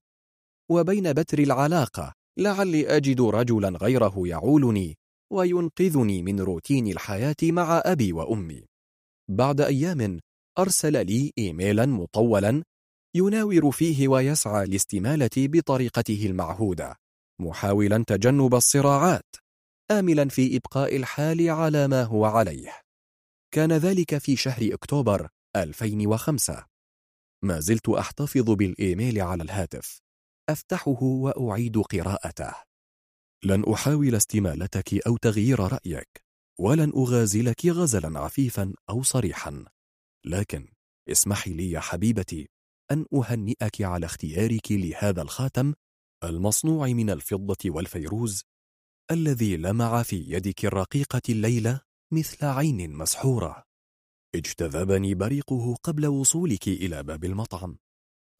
S2: وبين بتر العلاقة لعلي أجد رجلا غيره يعولني وينقذني من روتين الحياة مع أبي وأمي. بعد أيام أرسل لي إيميلا مطولا يناور فيه ويسعى لاستمالتي بطريقته المعهودة محاولا تجنب الصراعات آملا في إبقاء الحال على ما هو عليه. كان ذلك في شهر أكتوبر 2005 ما زلت أحتفظ بالإيميل على الهاتف. أفتحه وأعيد قراءته. لن أحاول استمالتك أو تغيير رأيك. ولن أغازلك غزلا عفيفا أو صريحا. لكن اسمحي لي يا حبيبتي أن أهنئك على اختيارك لهذا الخاتم المصنوع من الفضة والفيروز الذي لمع في يدك الرقيقة الليلة مثل عين مسحورة. اجتذبني بريقه قبل وصولك إلى باب المطعم.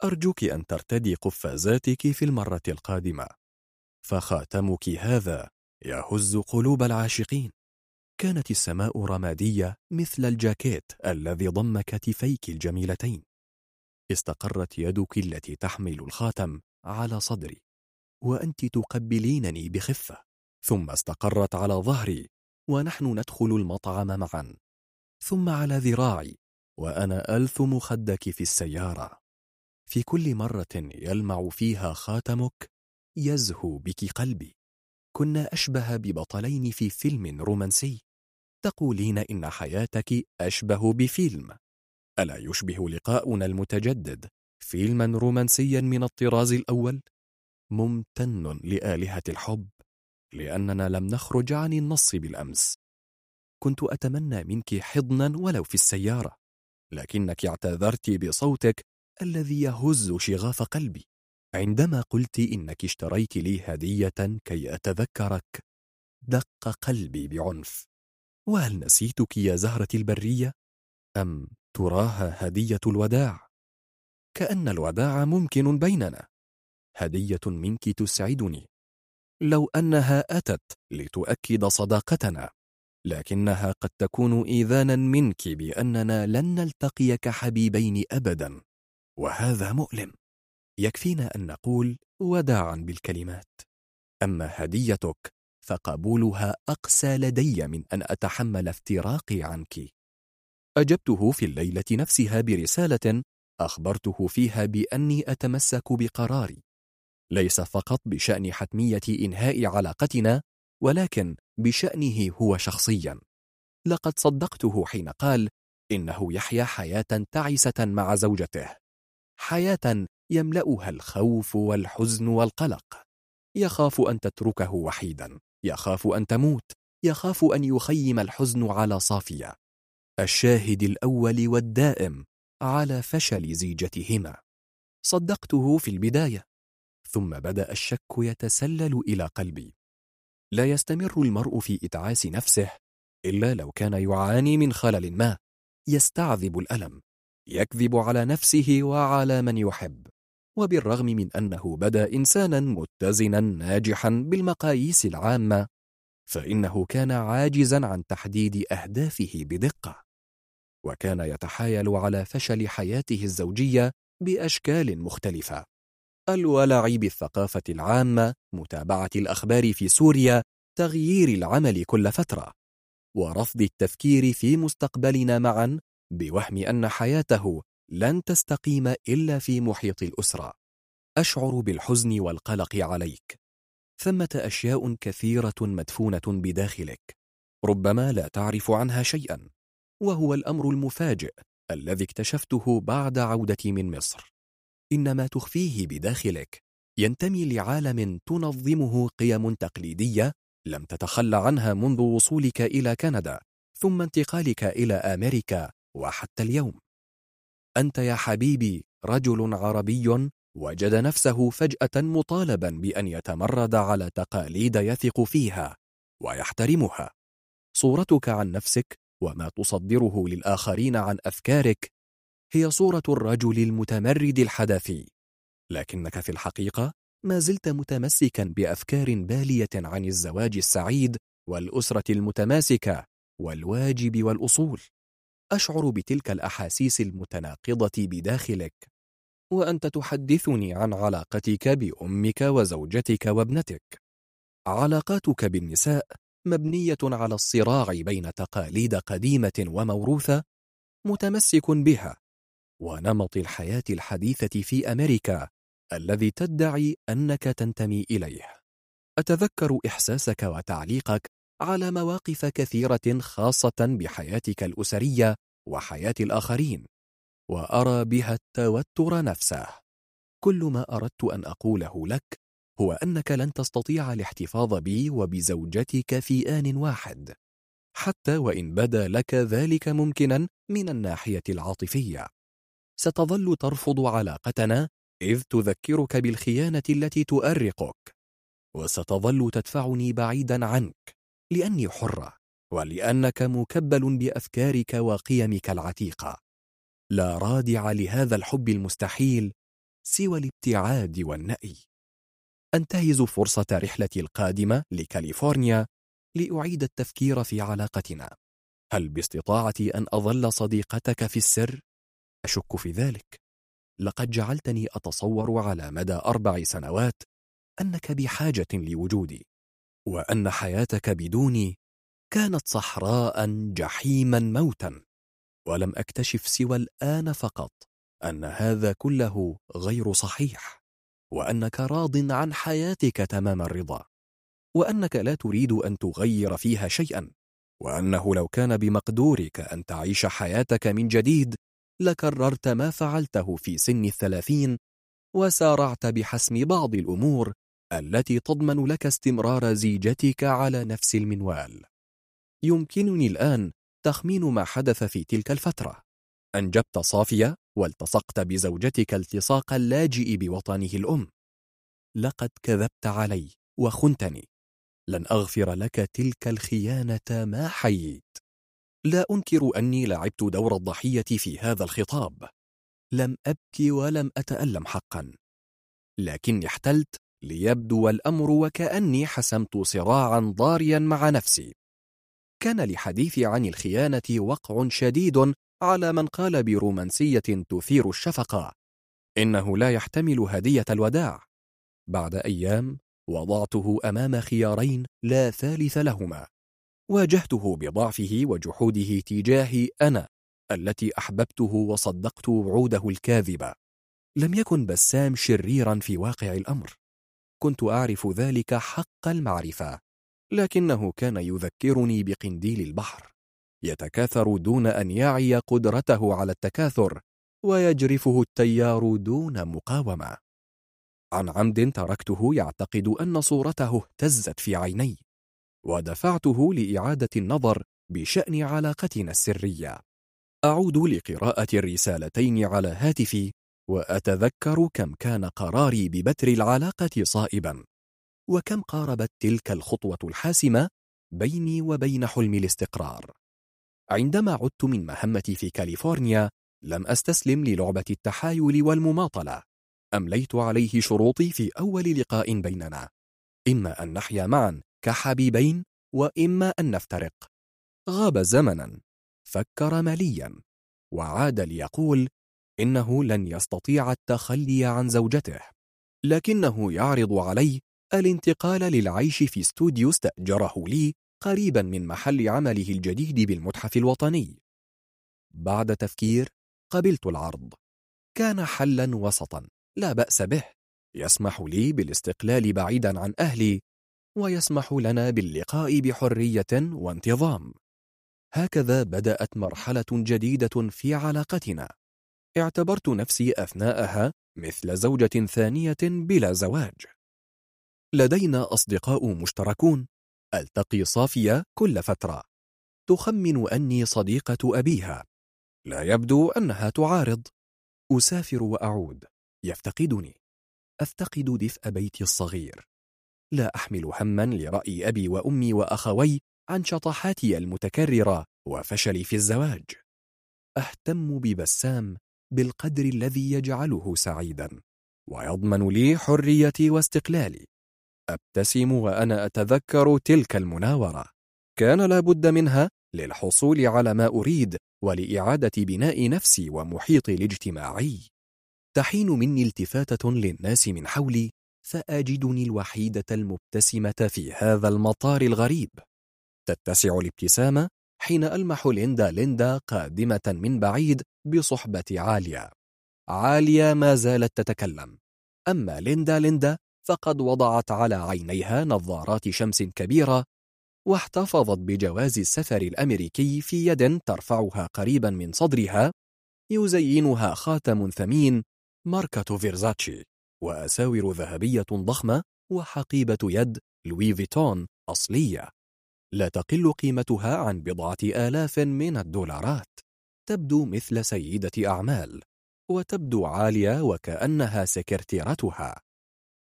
S2: أرجوك أن ترتدي قفازاتك في المرة القادمة. فخاتمك هذا يهز قلوب العاشقين. كانت السماء رمادية مثل الجاكيت الذي ضم كتفيك الجميلتين. استقرت يدك التي تحمل الخاتم على صدري وأنت تقبلينني بخفة. ثم استقرت على ظهري ونحن ندخل المطعم معا. ثم على ذراعي وأنا ألثم خدك في السيارة. في كل مرة يلمع فيها خاتمك يزهو بك قلبي. كنا أشبه ببطلين في فيلم رومانسي. تقولين إن حياتك أشبه بفيلم. ألا يشبه لقاؤنا المتجدد فيلما رومانسيا من الطراز الأول؟ ممتن لآلهة الحب لأننا لم نخرج عن النص بالأمس. كنت أتمنى منك حضنا ولو في السيارة لكنك اعتذرت بصوتك الذي يهز شغاف قلبي. عندما قلت إنك اشتريت لي هدية كي أتذكرك دق قلبي بعنف. وهل نسيتك يا زهرة البرية؟ أم تراها هدية الوداع؟ كأن الوداع ممكن بيننا. هدية منك تسعدني. لو أنها أتت لتؤكد صداقتنا لكنها قد تكون إيذانا منك بأننا لن نلتقي كحبيبين أبدا. وهذا مؤلم. يكفينا أن نقول وداعا بالكلمات. أما هديتك فقبولها أقسى لدي من أن أتحمل افتراقي عنك. أجبته في الليلة نفسها برسالة أخبرته فيها بأني أتمسك بقراري. ليس فقط بشأن حتمية إنهاء علاقتنا ولكن بشأنه هو شخصيا. لقد صدقته حين قال إنه يحيا حياة تعيسة مع زوجته. حياة يملأها الخوف والحزن والقلق. يخاف أن تتركه وحيدا. يخاف أن تموت يخاف أن يخيم الحزن على صافية. الشاهد الأول والدائم على فشل زيجتهما. صدقته في البداية ثم بدأ الشك يتسلل إلى قلبي. لا يستمر المرء في إتعاس نفسه إلا لو كان يعاني من خلل ما يستعذب الألم يكذب على نفسه وعلى من يحب. وبالرغم من أنه بدا إنسانا متزنا ناجحا بالمقاييس العامة فإنه كان عاجزا عن تحديد أهدافه بدقة وكان يتحايل على فشل حياته الزوجية بأشكال مختلفة. الولع بالثقافة العامة متابعة الأخبار في سوريا تغيير العمل كل فترة ورفض التفكير في مستقبلنا معا بوهم أن حياته لن تستقيم إلا في محيط الأسرة. أشعر بالحزن والقلق عليك. ثمة أشياء كثيرة مدفونة بداخلك. ربما لا تعرف عنها شيئا. وهو الأمر المفاجئ الذي اكتشفته بعد عودتي من مصر. إن ما تخفيه بداخلك ينتمي لعالم تنظمه قيم تقليدية لم تتخلى عنها منذ وصولك إلى كندا ثم انتقالك إلى أمريكا وحتى اليوم. أنت يا حبيبي رجل عربي وجد نفسه فجأة مطالبا بأن يتمرد على تقاليد يثق فيها ويحترمها. صورتك عن نفسك وما تصدره للآخرين عن أفكارك هي صورة الرجل المتمرد الحدثي لكنك في الحقيقة ما زلت متمسكا بأفكار بالية عن الزواج السعيد والأسرة المتماسكة والواجب والأصول. أشعر بتلك الأحاسيس المتناقضة بداخلك. وأنت تحدثني عن علاقتك بأمك وزوجتك وابنتك. علاقاتك بالنساء مبنية على الصراع بين تقاليد قديمة وموروثة متمسك بها. ونمط الحياة الحديثة في أمريكا الذي تدعي أنك تنتمي إليه. أتذكر إحساسك وتعليقك على مواقف كثيرة خاصة بحياتك الأسرية وحياة الآخرين وأرى بها التوتر نفسه. كل ما أردت أن أقوله لك هو أنك لن تستطيع الاحتفاظ بي وبزوجتك في آن واحد حتى وإن بدا لك ذلك ممكنا من الناحية العاطفية. ستظل ترفض علاقتنا إذ تذكرك بالخيانة التي تؤرقك وستظل تدفعني بعيدا عنك. لأني حرة ولأنك مكبل بأفكارك وقيمك العتيقة. لا رادع لهذا الحب المستحيل سوى الابتعاد والنأي. أنتهز فرصة رحلتي القادمة لكاليفورنيا لأعيد التفكير في علاقتنا. هل باستطاعتي أن أظل صديقتك في السر؟ أشك في ذلك. لقد جعلتني أتصور على مدى أربع سنوات أنك بحاجة لوجودي. وأن حياتك بدوني كانت صحراء جحيما موتا. ولم أكتشف سوى الآن فقط أن هذا كله غير صحيح وأنك راض عن حياتك تمام الرضا وأنك لا تريد أن تغير فيها شيئا وأنه لو كان بمقدورك أن تعيش حياتك من جديد لكررت ما فعلته في سن الثلاثين وسارعت بحسم بعض الأمور التي تضمن لك استمرار زيجتك على نفس المنوال. يمكنني الآن تخمين ما حدث في تلك الفترة. أنجبت صافية والتصقت بزوجتك التصاق اللاجئ بوطنه الأم. لقد كذبت علي وخنتني. لن أغفر لك تلك الخيانة ما حييت. لا أنكر أني لعبت دور الضحية في هذا الخطاب. لم أبكي ولم أتألم حقا. لكني احتلت ليبدو الأمر وكأني حسمت صراعا ضاريا مع نفسي. كان لحديثي عن الخيانة وقع شديد على من قال برومانسية تثير الشفقة. إنه لا يحتمل هدية الوداع. بعد أيام وضعته أمام خيارين لا ثالث لهما. واجهته بضعفه وجحوده تجاهي أنا التي أحببته وصدقت وعوده الكاذبة. لم يكن بسام شريرا في واقع الأمر. كنت أعرف ذلك حق المعرفة لكنه كان يذكرني بقنديل البحر. يتكاثر دون أن يعي قدرته على التكاثر ويجرفه التيار دون مقاومة. عن عمد تركته يعتقد أن صورته اهتزت في عيني ودفعته لإعادة النظر بشأن علاقتنا السرية. أعود لقراءة الرسالتين على هاتفي وأتذكر كم كان قراري ببتر العلاقة صائبا وكم قاربت تلك الخطوة الحاسمة بيني وبين حلم الاستقرار. عندما عدت من مهمتي في كاليفورنيا لم أستسلم للعبة التحايل والمماطلة. أمليت عليه شروطي في أول لقاء بيننا. إما أن نحيا معا كحبيبين وإما أن نفترق. غاب زمنا فكر مليا وعاد ليقول إنه لن يستطيع التخلي عن زوجته. لكنه يعرض علي الانتقال للعيش في استوديو استأجره لي قريبا من محل عمله الجديد بالمتحف الوطني. بعد تفكير قبلت العرض. كان حلا وسطا لا بأس به. يسمح لي بالاستقلال بعيدا عن أهلي ويسمح لنا باللقاء بحرية وانتظام. هكذا بدأت مرحلة جديدة في علاقتنا. اعتبرت نفسي أثناءها مثل زوجة ثانية بلا زواج. لدينا أصدقاء مشتركون. ألتقي صافية كل فترة. تخمن أني صديقة أبيها. لا يبدو أنها تعارض. أسافر وأعود. يفتقدني. أفتقد دفء بيتي الصغير. لا أحمل هما لرأي أبي وأمي وأخوي عن شطحاتي المتكررة وفشلي في الزواج. أهتم ببسام بالقدر الذي يجعله سعيدا. ويضمن لي حريتي واستقلالي. أبتسم وأنا أتذكر تلك المناورة. كان لابد منها للحصول على ما أريد ولإعادة بناء نفسي ومحيطي الاجتماعي. تحين مني التفاتة للناس من حولي فأجدني الوحيدة المبتسمة في هذا المطار الغريب. تتسع الابتسامة حين ألمح ليندا ليندا قادمة من بعيد بصحبة عالية عالية ما زالت تتكلم. أما ليندا ليندا فقد وضعت على عينيها نظارات شمس كبيرة واحتفظت بجواز السفر الأمريكي في يد ترفعها قريبا من صدرها يزينها خاتم ثمين ماركة فيرزاتشي وأساور ذهبية ضخمة وحقيبة يد لوي فيتون أصلية. لا تقل قيمتها عن بضعة آلاف من الدولارات. تبدو مثل سيدة أعمال وتبدو عالية وكأنها سكرتيرتها.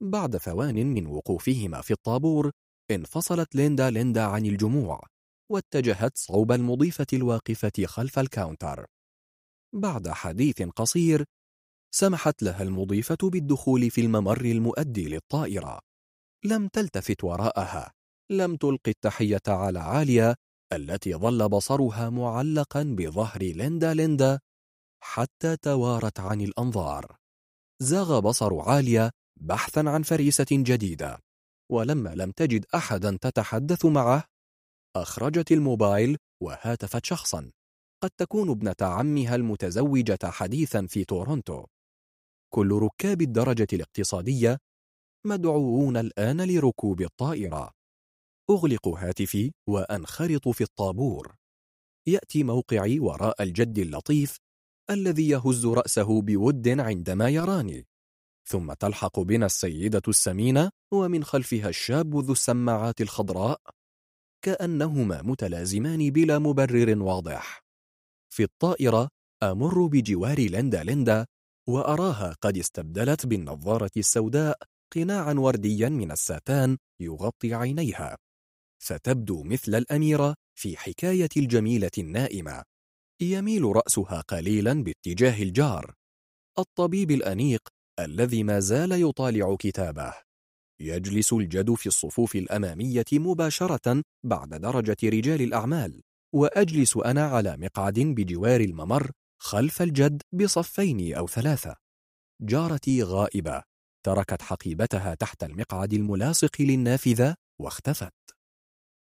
S2: بعد ثوان من وقوفهما في الطابور انفصلت ليندا ليندا عن الجموع واتجهت صوب المضيفة الواقفة خلف ال counter. بعد حديث قصير سمحت لها المضيفة بالدخول في الممر المؤدي للطائرة. لم تلتفت وراءها لم تلقي التحية على عالية التي ظل بصرها معلقا بظهر ليندا ليندا حتى توارت عن الأنظار. زاغ بصر عالية بحثا عن فريسة جديدة ولما لم تجد أحدا تتحدث معه أخرجت الموبايل وهاتفت شخصا. قد تكون ابنة عمها المتزوجة حديثا في تورونتو. كل ركاب الدرجة الاقتصادية مدعوون الآن لركوب الطائرة. أغلق هاتفي وأنخرط في الطابور. يأتي موقعي وراء الجد اللطيف الذي يهز رأسه بود عندما يراني. ثم تلحق بنا السيدة السمينة ومن خلفها الشاب ذو السماعات الخضراء كأنهما متلازمان بلا مبرر واضح. في الطائرة أمر بجوار لندا لندا وأراها قد استبدلت بالنظارة السوداء قناعا ورديا من الساتان يغطي عينيها. فتبدو مثل الأميرة في حكاية الجميلة النائمة. يميل رأسها قليلا باتجاه الجار. الطبيب الأنيق الذي ما زال يطالع كتابه. يجلس الجد في الصفوف الأمامية مباشرة بعد درجة رجال الأعمال وأجلس أنا على مقعد بجوار الممر خلف الجد بصفين أو ثلاثة. جارتي غائبة تركت حقيبتها تحت المقعد الملاصق للنافذة واختفت.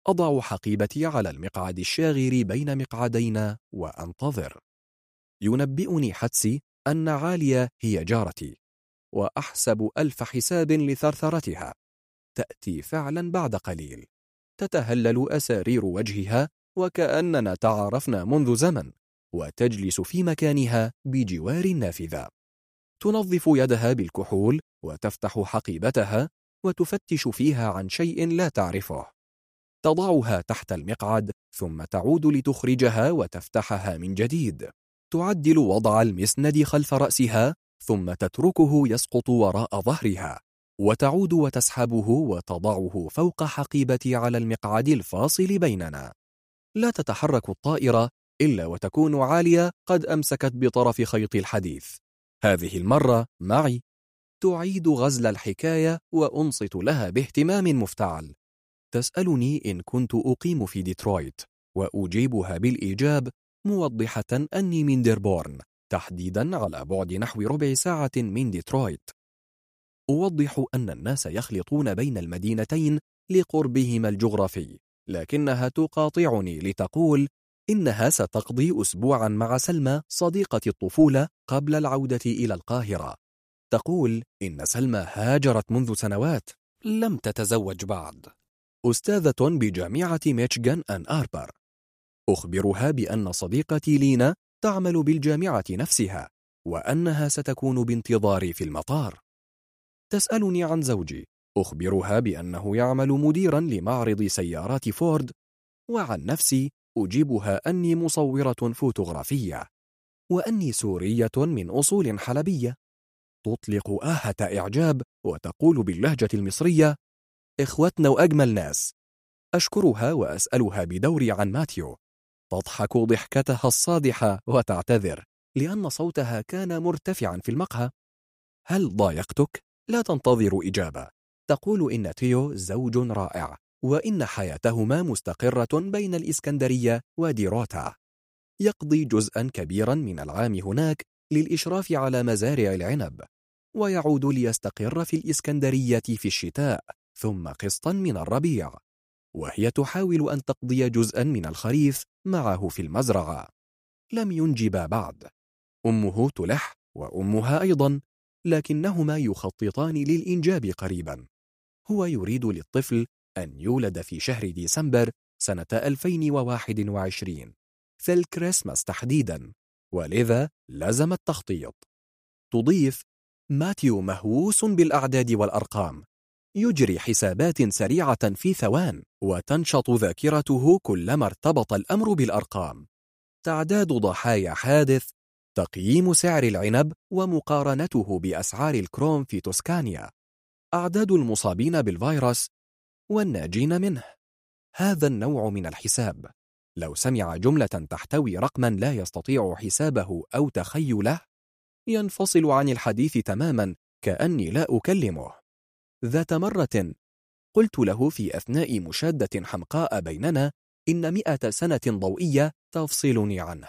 S2: أضع حقيبتي على المقعد الشاغر بين مقعدين وأنتظر. ينبئني حدسي أن عالية هي جارتي وأحسب ألف حساب لثرثرتها. تأتي فعلا بعد قليل. تتهلل أسارير وجهها وكأننا تعارفنا منذ زمن وتجلس في مكانها بجوار النافذة تنظف يدها بالكحول وتفتح حقيبتها وتفتش فيها عن شيء لا تعرفه. تضعها تحت المقعد ثم تعود لتخرجها وتفتحها من جديد. تعدل وضع المسند خلف رأسها ثم تتركه يسقط وراء ظهرها. وتعود وتسحبه وتضعه فوق حقيبتي على المقعد الفاصل بيننا. لا تتحرك الطائرة إلا وتكون عالية قد أمسكت بطرف خيط الحديث. هذه المرة معي. تعيد غزل الحكاية وأنصت لها باهتمام مفتعل. تسألني إن كنت أقيم في ديترويت وأجيبها بالإيجاب موضحة أني من ديربورن تحديدا على بعد نحو ربع ساعة من ديترويت. أوضح أن الناس يخلطون بين المدينتين لقربهما الجغرافي لكنها تقاطعني لتقول إنها ستقضي أسبوعا مع سلمى صديقة الطفولة قبل العودة إلى القاهرة. تقول إن سلمى هاجرت منذ سنوات لم تتزوج بعد. أستاذة بجامعة ميشيغان أن آربر. أخبرها بأن صديقتي لينا تعمل بالجامعة نفسها وأنها ستكون بانتظاري في المطار. تسألني عن زوجي. أخبرها بأنه يعمل مديرا لمعرض سيارات فورد وعن نفسي أجيبها أني مصورة فوتوغرافية وأني سورية من أصول حلبية. تطلق آهة إعجاب وتقول باللهجة المصرية إخوتنا وأجمل ناس. أشكرها وأسألها بدوري عن ماتيو تضحك ضحكتها الصادحة وتعتذر لأن صوتها كان مرتفعا في المقهى. هل ضايقتك؟ لا تنتظر إجابة. تقول إن تيو زوج رائع وإن حياتهما مستقرة بين الإسكندرية وديروتا. يقضي جزءا كبيرا من العام هناك للإشراف على مزارع العنب ويعود ليستقر في الإسكندرية في الشتاء. ثم قسطا من الربيع وهي تحاول أن تقضي جزءا من الخريف معه في المزرعة. لم ينجبا بعد. أمه تلح وأمها أيضا لكنهما يخططان للإنجاب قريبا. هو يريد للطفل أن يولد في شهر ديسمبر سنة 2021 في الكريسماس تحديدا ولذا لزم التخطيط. تضيف ماتيو مهووس بالأعداد والأرقام. يجري حسابات سريعة في ثوان وتنشط ذاكرته كلما ارتبط الأمر بالأرقام. تعداد ضحايا حادث تقييم سعر العنب ومقارنته بأسعار الكروم في توسكانيا. أعداد المصابين بالفيروس والناجين منه. هذا النوع من الحساب. لو سمع جملة تحتوي رقما لا يستطيع حسابه أو تخيله ينفصل عن الحديث تماما كأني لا أكلمه. ذات مرة قلت له في أثناء مشادة حمقاء بيننا إن مئة سنة ضوئية تفصلني عنه.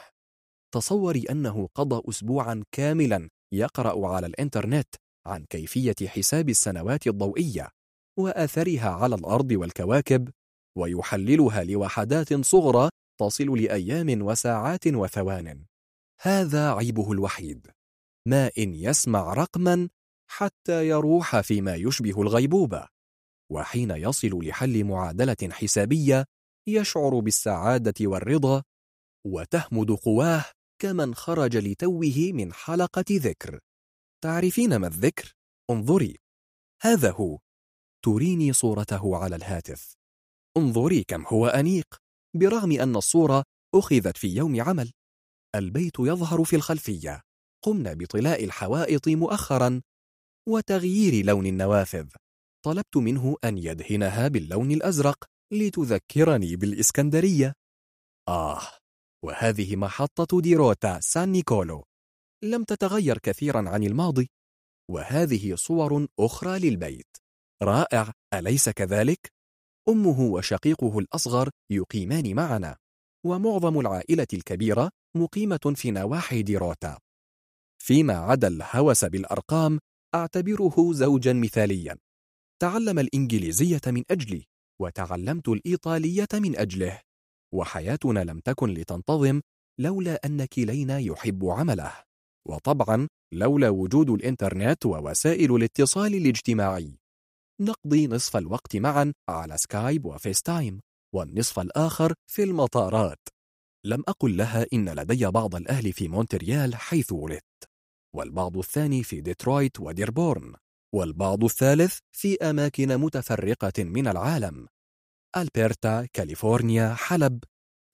S2: تصوري أنه قضى أسبوعا كاملا يقرأ على الإنترنت عن كيفية حساب السنوات الضوئية وأثرها على الأرض والكواكب ويحللها لوحدات صغرى تصل لأيام وساعات وثوان. هذا عيبه الوحيد. ما إن يسمع رقما حتى يروح فيما يشبه الغيبوبة وحين يصل لحل معادلة حسابية يشعر بالسعادة والرضا وتهمد قواه كمن خرج لتوه من حلقة ذكر. تعرفين ما الذكر؟ انظري. هذا هو. تريني صورته على الهاتف. انظري كم هو أنيق. برغم أن الصورة أخذت في يوم عمل البيت يظهر في الخلفية. قمنا بطلاء الحوائط مؤخرا وتغيير لون النوافذ. طلبت منه أن يدهنها باللون الأزرق لتذكرني بالإسكندرية. آه وهذه محطة ديروتا سان نيكولو. لم تتغير كثيرا عن الماضي. وهذه صور أخرى للبيت. رائع أليس كذلك؟ أمه وشقيقه الأصغر يقيمان معنا. ومعظم العائلة الكبيرة مقيمة في نواحي ديروتا. فيما عدا الهوس بالأرقام أعتبره زوجا مثاليا. تعلم الإنجليزية من أجلي وتعلمت الإيطالية من أجله. وحياتنا لم تكن لتنتظم لولا أن كلينا يحب عمله. وطبعا لولا وجود الإنترنت ووسائل الاتصال الاجتماعي. نقضي نصف الوقت معا على سكايب وفيس تايم والنصف الآخر في المطارات. لم أقل لها إن لدي بعض الأهل في مونتريال حيث ولدت. والبعض الثاني في ديترويت وديربورن والبعض الثالث في أماكن متفرقة من العالم. ألبرتا، كاليفورنيا، حلب.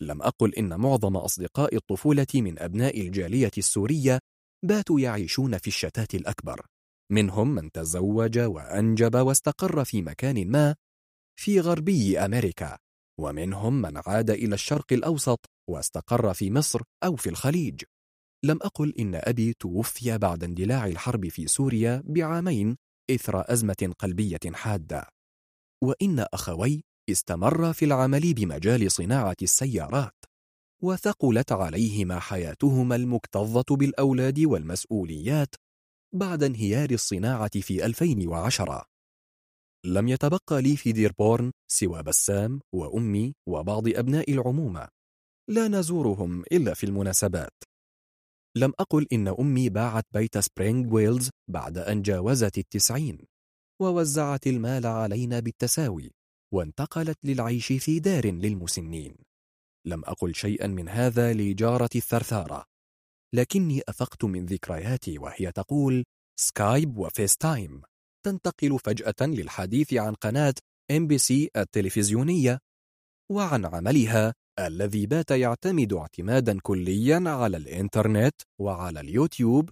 S2: لم أقل إن معظم أصدقاء الطفولة من أبناء الجالية السورية باتوا يعيشون في الشتات الأكبر. منهم من تزوج وأنجب واستقر في مكان ما في غربي أمريكا ومنهم من عاد إلى الشرق الأوسط واستقر في مصر أو في الخليج. لم أقل إن أبي توفي بعد اندلاع الحرب في سوريا بعامين إثر أزمة قلبية حادة. وإن أخوي استمر في العمل بمجال صناعة السيارات وثقلت عليهما حياتهما المكتظة بالأولاد والمسؤوليات بعد انهيار الصناعة في 2010 لم يتبقى لي في ديربورن سوى بسام وأمي وبعض أبناء العمومة لا نزورهم إلا في المناسبات. لم أقل إن أمي باعت بيت سبرينغ ويلز بعد أن جاوزت التسعين ووزعت المال علينا بالتساوي وانتقلت للعيش في دار للمسنين. لم أقل شيئا من هذا لجارتي الثرثارة. لكني أفقت من ذكرياتي وهي تقول سكايب وفيس تايم تنتقل فجأة للحديث عن قناة ام بي سي التلفزيونية وعن عملها الذي بات يعتمد اعتمادا كليا على الإنترنت وعلى اليوتيوب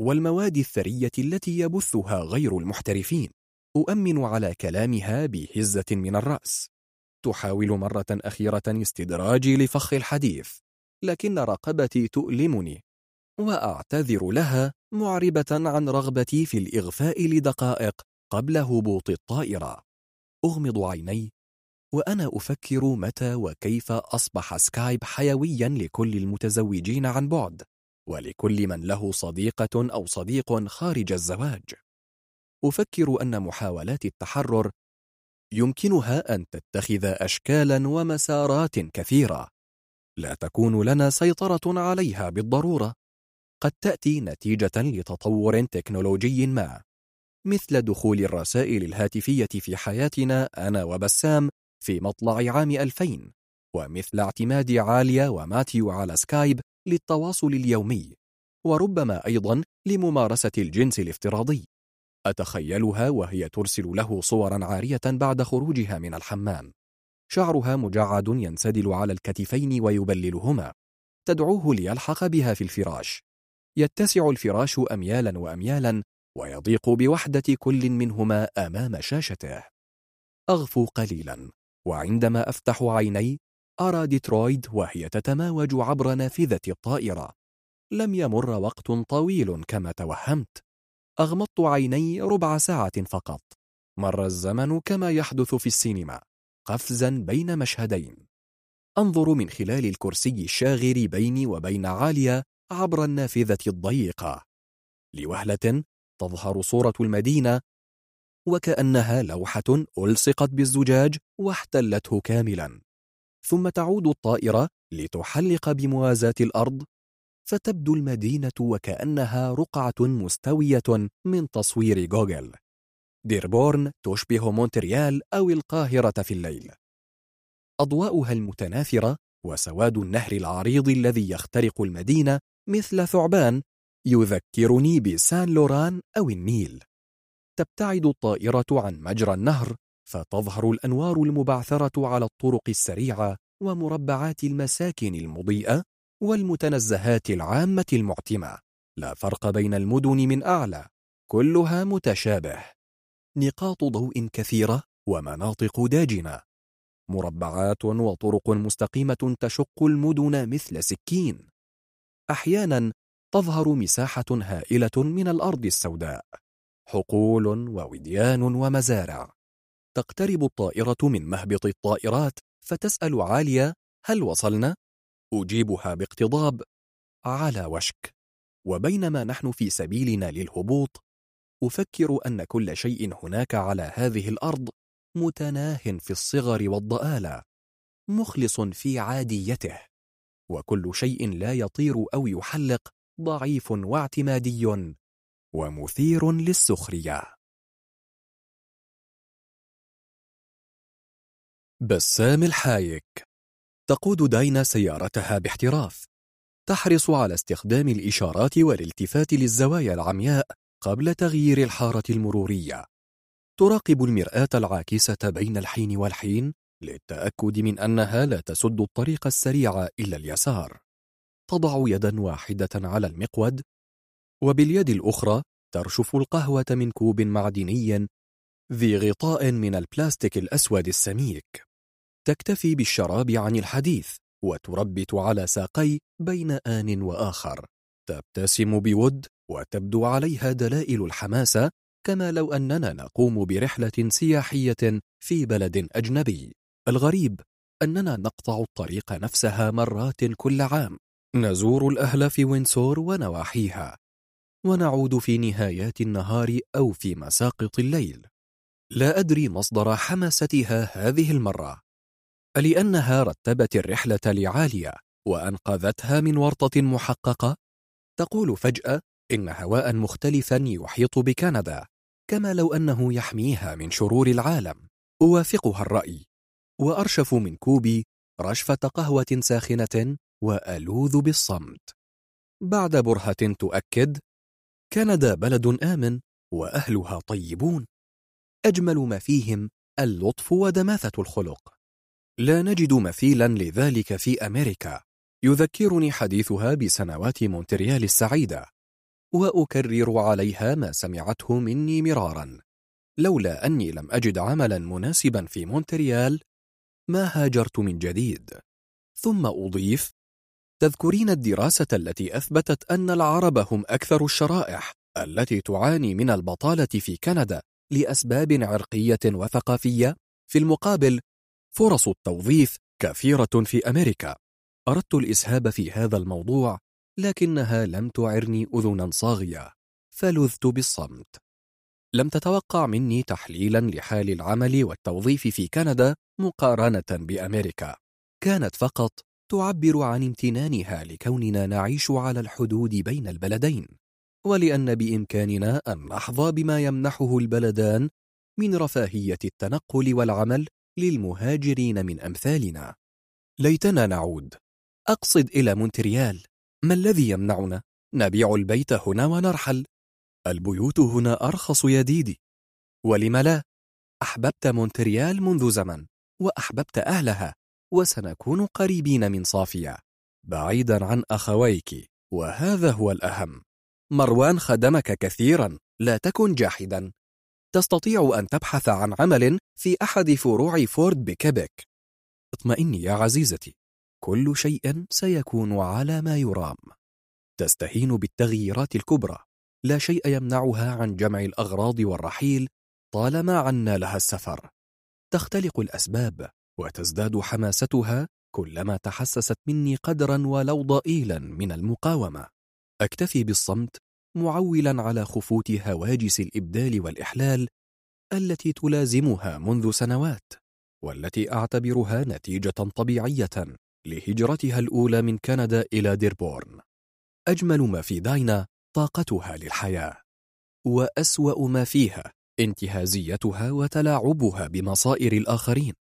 S2: والمواد الثرية التي يبثها غير المحترفين. أؤمن على كلامها بهزة من الرأس. تحاول مرة أخيرة استدراجي لفخ الحديث لكن رقبتي تؤلمني وأعتذر لها معربة عن رغبتي في الإغفاء لدقائق قبل هبوط الطائرة. أغمض عيني وأنا أفكر متى وكيف أصبح سكايب حيويا لكل المتزوجين عن بعد ولكل من له صديقة أو صديق خارج الزواج. أفكر أن محاولات التحرر يمكنها أن تتخذ أشكالا ومسارات كثيرة. لا تكون لنا سيطرة عليها بالضرورة. قد تأتي نتيجة لتطور تكنولوجي ما مثل دخول الرسائل الهاتفية في حياتنا أنا وبسام في مطلع عام 2000 ومثل اعتماد عالية وماتيو على سكايب للتواصل اليومي وربما أيضا لممارسة الجنس الافتراضي. أتخيلها وهي ترسل له صورا عارية بعد خروجها من الحمام. شعرها مجعد ينسدل على الكتفين ويبللهما. تدعوه ليلحق بها في الفراش. يتسع الفراش أميالا وأميالا ويضيق بوحدة كل منهما أمام شاشته. أغفو قليلا. وعندما أفتح عيني أرى ديترويد وهي تتماوج عبر نافذة الطائرة. لم يمر وقت طويل كما توهمت. أغمضت عيني ربع ساعة فقط. مر الزمن كما يحدث في السينما قفزا بين مشهدين. أنظر من خلال الكرسي الشاغر بيني وبين عالية عبر النافذة الضيقة. لوهلة تظهر صورة المدينة وكأنها لوحة ألصقت بالزجاج واحتلته كاملا. ثم تعود الطائرة لتحلق بموازاة الأرض فتبدو المدينة وكأنها رقعة مستوية من تصوير جوجل. ديربورن تشبه مونتريال أو القاهرة في الليل. أضواؤها المتناثرة وسواد النهر العريض الذي يخترق المدينة مثل ثعبان يذكرني بسان لوران أو النيل. تبتعد الطائرة عن مجرى النهر فتظهر الأنوار المبعثرة على الطرق السريعة ومربعات المساكن المضيئة والمتنزهات العامة المعتمة. لا فرق بين المدن من أعلى كلها متشابه. نقاط ضوء كثيرة ومناطق داجنة. مربعات وطرق مستقيمة تشق المدن مثل سكين. أحيانا تظهر مساحة هائلة من الأرض السوداء. حقول ووديان ومزارع. تقترب الطائرة من مهبط الطائرات فتسأل عالية هل وصلنا؟ أجيبها باقتضاب. على وشك. وبينما نحن في سبيلنا للهبوط أفكر أن كل شيء هناك على هذه الأرض متناه في الصغر والضآلة مخلص في عاديته وكل شيء لا يطير أو يحلق ضعيف واعتمادي. ومثير للسخرية. بسام الحايك. تقود داينا سيارتها باحتراف. تحرص على استخدام الإشارات والالتفات للزوايا العمياء قبل تغيير الحارة المرورية. تراقب المرآة العاكسة بين الحين والحين للتأكد من أنها لا تسد الطريق السريع إلا اليسار. تضع يدا واحدة على المقود وباليد الأخرى ترشف القهوة من كوب معدني ذي غطاء من البلاستيك الأسود السميك. تكتفي بالشراب عن الحديث وتربت على ساقي بين آن وآخر. تبتسم بود وتبدو عليها دلائل الحماسة كما لو أننا نقوم برحلة سياحية في بلد أجنبي. الغريب أننا نقطع الطريق نفسها مرات كل عام. نزور الأهل في وينسور ونواحيها. ونعود في نهايات النهار أو في مساقط الليل. لا أدري مصدر حماستها هذه المرة. لأنها رتبت الرحلة لعالية وأنقذتها من ورطة محققة؟ تقول فجأة إن هواء مختلفا يحيط بكندا كما لو أنه يحميها من شرور العالم. أوافقها الرأي. وأرشف من كوبي رشفة قهوة ساخنة وألوذ بالصمت. بعد برهة تؤكد كندا بلد آمن وأهلها طيبون. أجمل ما فيهم اللطف ودماثة الخلق. لا نجد مثيلا لذلك في أمريكا. يذكرني حديثها بسنوات مونتريال السعيدة. وأكرر عليها ما سمعته مني مرارا. لولا أني لم أجد عملا مناسبا في مونتريال ما هاجرت من جديد. ثم أضيف تذكرين الدراسة التي أثبتت أن العرب هم أكثر الشرائح التي تعاني من البطالة في كندا لأسباب عرقية وثقافية؟ في المقابل فرص التوظيف كثيرة في أمريكا. أردت الإسهاب في هذا الموضوع لكنها لم تعرني أذنا صاغية. فلذت بالصمت. لم تتوقع مني تحليلا لحال العمل والتوظيف في كندا مقارنة بأمريكا. كانت فقط تعبر عن امتنانها لكوننا نعيش على الحدود بين البلدين ولأن بإمكاننا أن نحظى بما يمنحه البلدان من رفاهية التنقل والعمل للمهاجرين من أمثالنا. ليتنا نعود. أقصد إلى مونتريال. ما الذي يمنعنا؟ نبيع البيت هنا ونرحل. البيوت هنا أرخص يا ديدي. ولم لا؟ أحببت مونتريال منذ زمن وأحببت أهلها. وسنكون قريبين من صافية بعيدا عن أخويك وهذا هو الأهم. مروان خدمك كثيرا لا تكن جاحدا. تستطيع أن تبحث عن عمل في أحد فروع فورد بكيبك. اطمئني يا عزيزتي كل شيء سيكون على ما يرام. تستهين بالتغييرات الكبرى لا شيء يمنعها عن جمع الأغراض والرحيل طالما عنا لها السفر. تختلق الأسباب. وتزداد حماستها كلما تحسست مني قدرا ولو ضئيلا من المقاومة. أكتفي بالصمت معولا على خفوت هواجس الإبدال والإحلال التي تلازمها منذ سنوات والتي أعتبرها نتيجة طبيعية لهجرتها الأولى من كندا إلى ديربورن. أجمل ما في داينا طاقتها للحياة وأسوأ ما فيها انتهازيتها وتلاعبها بمصائر الآخرين.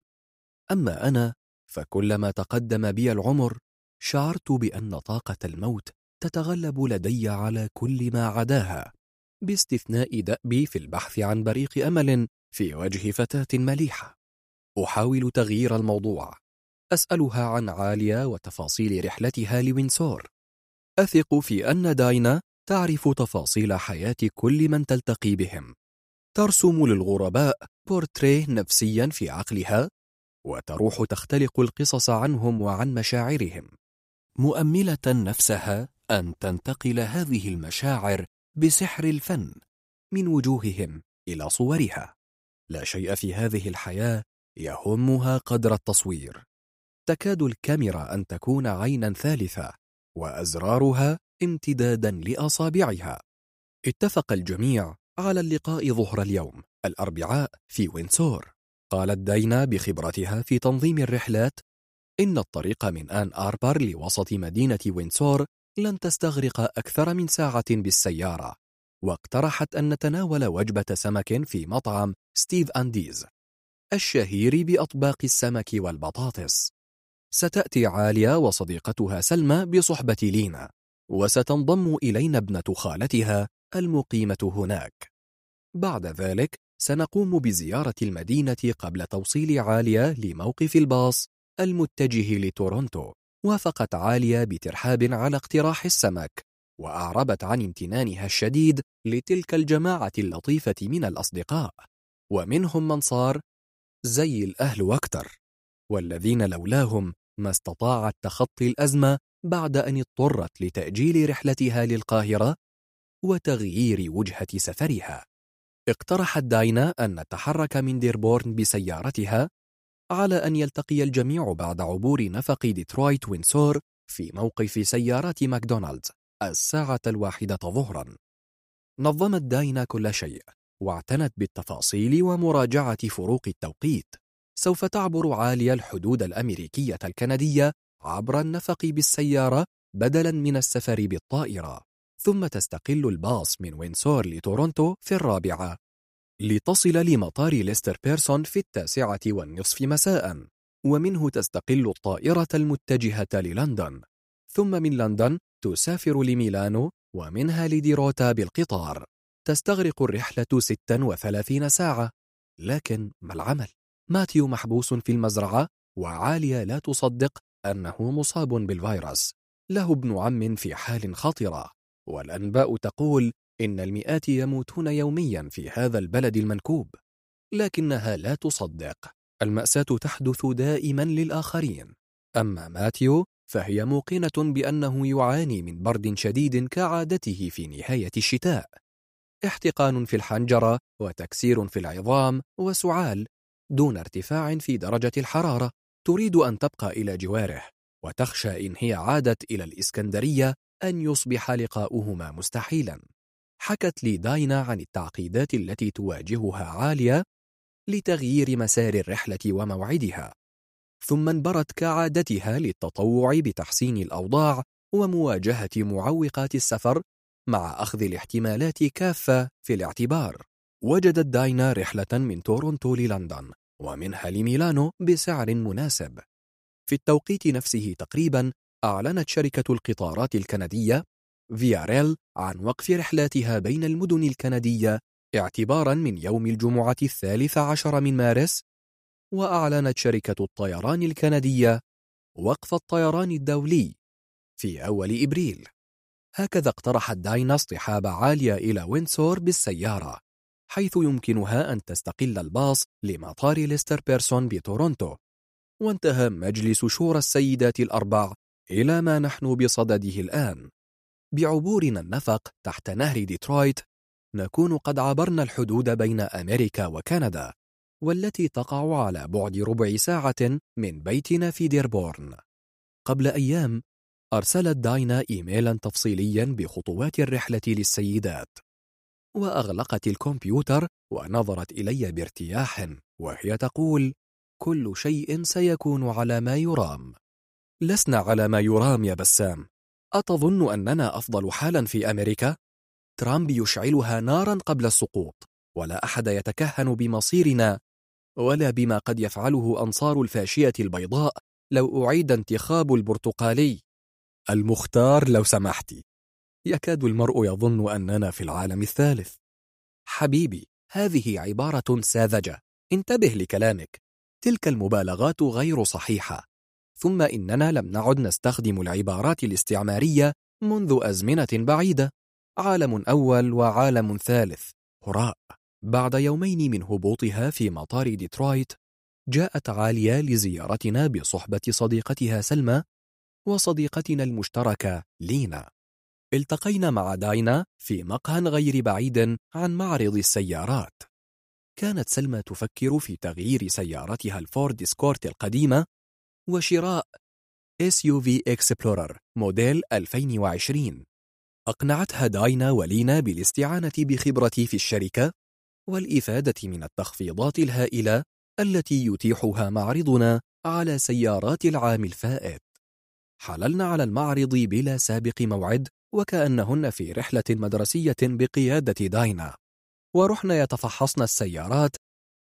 S2: أما أنا فكلما تقدم بي العمر شعرت بأن طاقة الموت تتغلب لدي على كل ما عداها باستثناء دأبي في البحث عن بريق أمل في وجه فتاة مليحة. أحاول تغيير الموضوع. أسألها عن عالية وتفاصيل رحلتها لوينسور. أثق في أن داينا تعرف تفاصيل حياة كل من تلتقي بهم. ترسم للغرباء بورتريه نفسيا في عقلها وتروح تختلق القصص عنهم وعن مشاعرهم. مؤملة نفسها أن تنتقل هذه المشاعر بسحر الفن من وجوههم إلى صورها. لا شيء في هذه الحياة يهمها قدر التصوير. تكاد الكاميرا أن تكون عينا ثالثة وأزرارها امتدادا لأصابعها. اتفق الجميع على اللقاء ظهر اليوم الأربعاء في وينسور. قالت داينا بخبرتها في تنظيم الرحلات إن الطريق من آن آربر لوسط مدينة وينسور لن تستغرق أكثر من ساعة بالسيارة واقترحت أن نتناول وجبة سمك في مطعم ستيف أنديز الشهير بأطباق السمك والبطاطس. ستأتي عالية وصديقتها سلمى بصحبة لينا وستنضم إلينا ابنة خالتها المقيمة هناك. بعد ذلك سنقوم بزيارة المدينة قبل توصيل عالية لموقف الباص المتجه لتورونتو. وافقت عالية بترحاب على اقتراح السمك وأعربت عن امتنانها الشديد لتلك الجماعة اللطيفة من الأصدقاء. ومنهم من صار زي الأهل وأكتر والذين لولاهم ما استطاعت تخطي الأزمة بعد أن اضطرت لتأجيل رحلتها للقاهرة وتغيير وجهة سفرها. اقترحت داينا أن نتحرك من ديربورن بسيارتها على أن يلتقي الجميع بعد عبور نفق ديترويت وينسور في موقف سيارات ماكدونالدز الساعة الواحدة ظهرا. نظمت داينا كل شيء واعتنت بالتفاصيل ومراجعة فروق التوقيت. سوف تعبر عالية الحدود الأمريكية الكندية عبر النفق بالسيارة بدلا من السفر بالطائرة. ثم تستقل الباص من وينسور لتورونتو في الرابعة. لتصل لمطار ليستر بيرسون في التاسعة والنصف مساء ومنه تستقل الطائرة المتجهة للندن. ثم من لندن تسافر لميلانو ومنها لديروتا بالقطار. تستغرق الرحلة 36 ساعة. لكن ما العمل؟ ماتيو محبوس في المزرعة وعالية لا تصدق أنه مصاب بالفيروس. له ابن عم في حال خطرة. والأنباء تقول إن المئات يموتون يوميا في هذا البلد المنكوب لكنها لا تصدق. المأساة تحدث دائما للآخرين. أما ماتيو فهي موقنة بأنه يعاني من برد شديد كعادته في نهاية الشتاء. احتقان في الحنجرة وتكسير في العظام وسعال دون ارتفاع في درجة الحرارة تريد أن تبقى إلى جواره وتخشى إن هي عادت إلى الإسكندرية أن يصبح لقاؤهما مستحيلا. حكت لي داينا عن التعقيدات التي تواجهها عالية لتغيير مسار الرحلة وموعدها ثم انبرت كعادتها للتطوع بتحسين الأوضاع ومواجهة معوقات السفر مع أخذ الاحتمالات كافة في الاعتبار. وجدت داينا رحلة من تورونتو للندن ومنها لميلانو بسعر مناسب. في التوقيت نفسه تقريبا أعلنت شركة القطارات الكندية فياريل عن وقف رحلاتها بين المدن الكندية اعتبارا من يوم الجمعة الثالث عشر من مارس وأعلنت شركة الطيران الكندية وقف الطيران الدولي في أول إبريل. هكذا اقترحت داينا اصطحاب عالية إلى وينسور بالسيارة حيث يمكنها أن تستقل الباص لمطار ليستر بيرسون بتورونتو وانتهى مجلس شورى السيدات الأربع إلى ما نحن بصدده الآن. بعبورنا النفق تحت نهر ديترويت نكون قد عبرنا الحدود بين أمريكا وكندا والتي تقع على بعد ربع ساعة من بيتنا في ديربورن. قبل أيام أرسلت داينا إيميلا تفصيليا بخطوات الرحلة للسيدات. وأغلقت الكمبيوتر ونظرت إلي بارتياح وهي تقول كل شيء سيكون على ما يرام. لسنا على ما يرام يا بسام. أتظن أننا أفضل حالا في أمريكا؟ ترامب يشعلها نارا قبل السقوط ولا أحد يتكهن بمصيرنا ولا بما قد يفعله أنصار الفاشية البيضاء لو أعيد انتخاب البرتقالي. المختار لو سمحتي يكاد المرء يظن أننا في العالم الثالث. حبيبي هذه عبارة ساذجة. انتبه لكلامك. تلك المبالغات غير صحيحة. ثم إننا لم نعد نستخدم العبارات الاستعمارية منذ أزمنة بعيدة. عالم أول وعالم ثالث. هراء. بعد يومين من هبوطها في مطار ديترويت جاءت عالية لزيارتنا بصحبة صديقتها سلمى وصديقتنا المشتركة لينا. التقينا مع داينا في مقهى غير بعيد عن معرض السيارات. كانت سلمى تفكر في تغيير سيارتها الفورد إسكورت القديمة وشراء SUV Explorer موديل 2020 أقنعتها داينا ولينا بالاستعانة بخبرتي في الشركة والإفادة من التخفيضات الهائلة التي يتيحها معرضنا على سيارات العام الفائت. حللنا على المعرض بلا سابق موعد وكأنهن في رحلة مدرسية بقيادة داينا. ورحن يتفحصن السيارات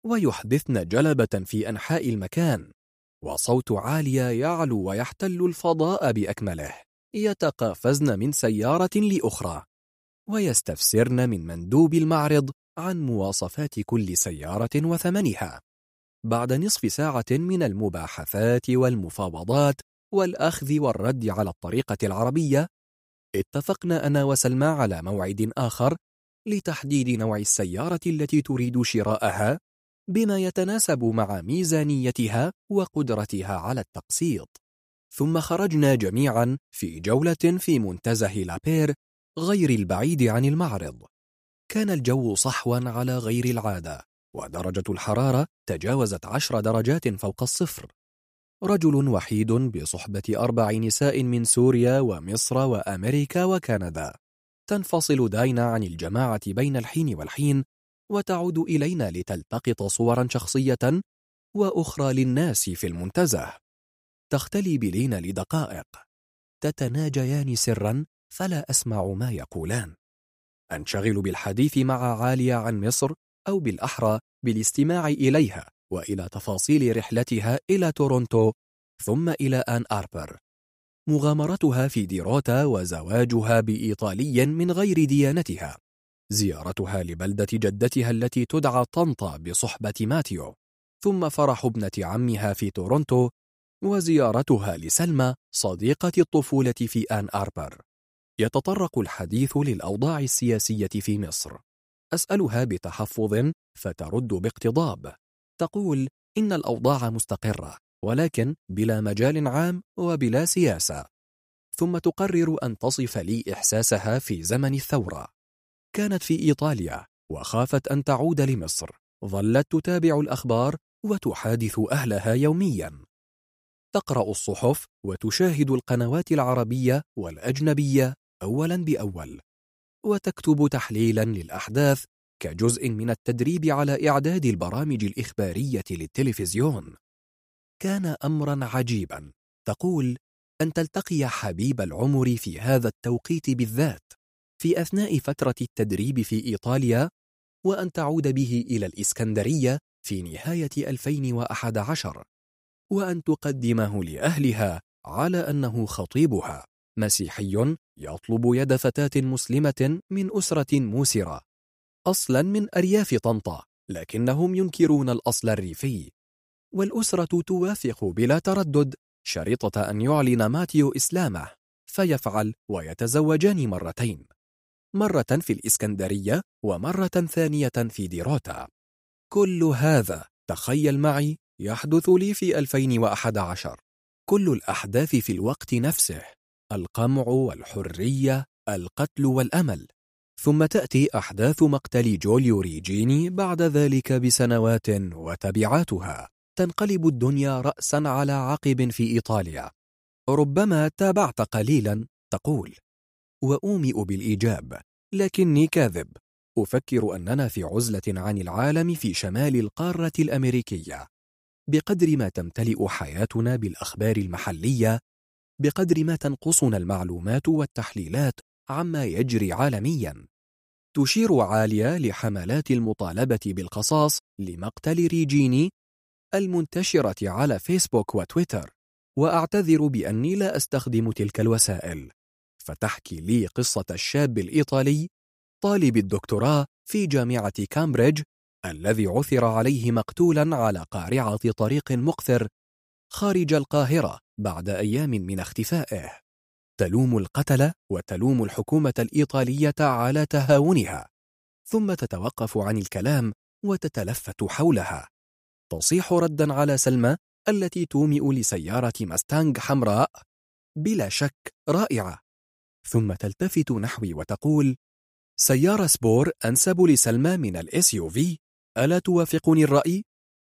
S2: ويحدثن جلبة في أنحاء المكان. وصوت عالية يعلو ويحتل الفضاء بأكمله. يتقافزن من سيارة لأخرى. ويستفسرن من مندوب المعرض عن مواصفات كل سيارة وثمنها. بعد نصف ساعة من المباحثات والمفاوضات والأخذ والرد على الطريقة العربية اتفقنا أنا وسلمى على موعد آخر لتحديد نوع السيارة التي تريد شراءها. بما يتناسب مع ميزانيتها وقدرتها على التقسيط. ثم خرجنا جميعا في جولة في منتزه لابير غير البعيد عن المعرض. كان الجو صحوا على غير العادة ودرجة الحرارة تجاوزت عشر درجات فوق الصفر. رجل وحيد بصحبة أربع نساء من سوريا ومصر وأمريكا وكندا. تنفصل داينا عن الجماعة بين الحين والحين وتعود إلينا لتلتقط صورا شخصية وأخرى للناس في المنتزه. تختلي بلينا لدقائق. تتناجيان سرا فلا أسمع ما يقولان. أنشغل بالحديث مع عالية عن مصر أو بالأحرى بالاستماع إليها وإلى تفاصيل رحلتها إلى تورونتو ثم إلى آن أربر. مغامرتها في ديروتا وزواجها بإيطالي من غير ديانتها. زيارتها لبلدة جدتها التي تدعى طنطا بصحبة ماتيو ثم فرح ابنة عمها في تورونتو وزيارتها لسلمى صديقة الطفولة في آن آربر. يتطرق الحديث للأوضاع السياسية في مصر. أسألها بتحفظ فترد باقتضاب. تقول إن الأوضاع مستقرة ولكن بلا مجال عام وبلا سياسة. ثم تقرر أن تصف لي إحساسها في زمن الثورة. كانت في إيطاليا وخافت أن تعود لمصر. ظلت تتابع الأخبار وتحادث أهلها يوميا. تقرأ الصحف وتشاهد القنوات العربية والأجنبية أولا بأول وتكتب تحليلا للأحداث كجزء من التدريب على إعداد البرامج الإخبارية للتلفزيون. كان أمرا عجيبا. تقول أن تلتقي حبيب العمر في هذا التوقيت بالذات. في أثناء فترة التدريب في إيطاليا وأن تعود به إلى الإسكندرية في نهاية 2011 وأن تقدمه لأهلها على أنه خطيبها مسيحي يطلب يد فتاة مسلمة من أسرة موسرة أصلا من أرياف طنطا لكنهم ينكرون الأصل الريفي والأسرة توافق بلا تردد شريطة أن يعلن ماتيو إسلامه فيفعل ويتزوجان مرتين. مرة في الإسكندرية ومرة ثانية في ديروتا. كل هذا تخيل معي يحدث لي في 2011 كل الأحداث في الوقت نفسه القمع والحرية القتل والأمل. ثم تأتي أحداث مقتل جوليو ريجيني بعد ذلك بسنوات وتبعاتها. تنقلب الدنيا رأسا على عقب في إيطاليا. ربما تابعت قليلا تقول وأومئ بالإيجاب لكني كاذب. أفكر أننا في عزلة عن العالم في شمال القارة الأمريكية. بقدر ما تمتلئ حياتنا بالأخبار المحلية بقدر ما تنقصنا المعلومات والتحليلات عما يجري عالميا. تشير عالية لحملات المطالبة بالقصاص لمقتل ريجيني المنتشرة على فيسبوك وتويتر وأعتذر بأني لا أستخدم تلك الوسائل. فتحكي لي قصة الشاب الإيطالي طالب الدكتوراه في جامعة كامبريدج الذي عثر عليه مقتولا على قارعة طريق مقثر خارج القاهرة بعد أيام من اختفائه. تلوم القتل وتلوم الحكومة الإيطالية على تهاونها ثم تتوقف عن الكلام وتتلفت حولها. تصيح ردا على سلمى التي تومئ لسيارة مستانج حمراء بلا شك رائعة. ثم تلتفت نحوي وتقول سيارة سبور أنسب لسلمى من ال SUV. ألا توافقني الرأي؟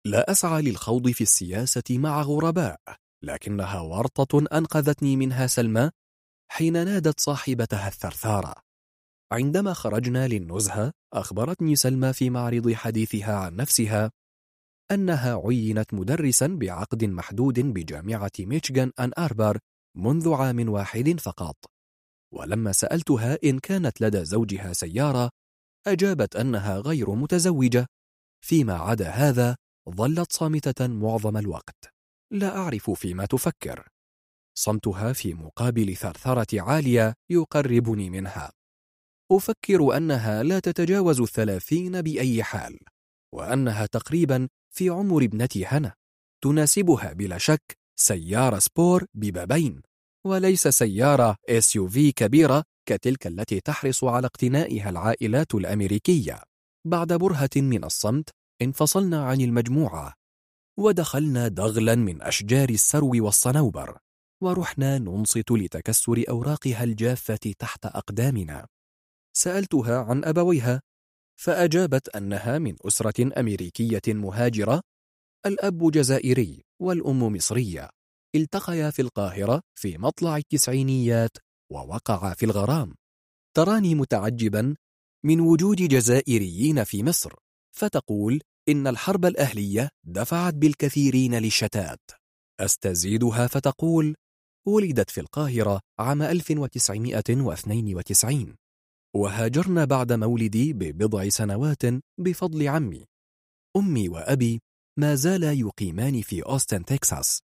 S2: لا أسعى للخوض في السياسة مع غرباء لكنها ورطة أنقذتني منها سلمى حين نادت صاحبتها الثرثارة. عندما خرجنا للنزهة أخبرتني سلمى في معرض حديثها عن نفسها أنها عينت مدرسا بعقد محدود بجامعة ميشيغان أن أربر منذ عام واحد فقط. ولما سألتها إن كانت لدى زوجها سيارة أجابت أنها غير متزوجة. فيما عدا هذا ظلت صامتة معظم الوقت. لا أعرف فيما تفكر. صمتها في مقابل ثرثرة عالية يقربني منها. أفكر أنها لا تتجاوز الثلاثين بأي حال وأنها تقريبا في عمر ابنتي هنا. تناسبها بلا شك سيارة سبور ببابين. وليس سيارة في كبيرة كتلك التي تحرص على اقتنائها العائلات الأمريكية. بعد برهة من الصمت انفصلنا عن المجموعة. ودخلنا دغلا من أشجار السرو والصنوبر. ورحنا ننصت لتكسر أوراقها الجافة تحت أقدامنا. سألتها عن أبويها فأجابت أنها من أسرة أمريكية مهاجرة الأب جزائري والأم مصرية. التقيا في القاهرة في مطلع التسعينيات ووقعا في الغرام. تراني متعجبا من وجود جزائريين في مصر فتقول إن الحرب الأهلية دفعت بالكثيرين للشتات. أستزيدها فتقول ولدت في القاهرة عام 1992 وهاجرنا بعد مولدي ببضع سنوات بفضل عمي. أمي وأبي ما زالا يقيمان في أوستن تكساس.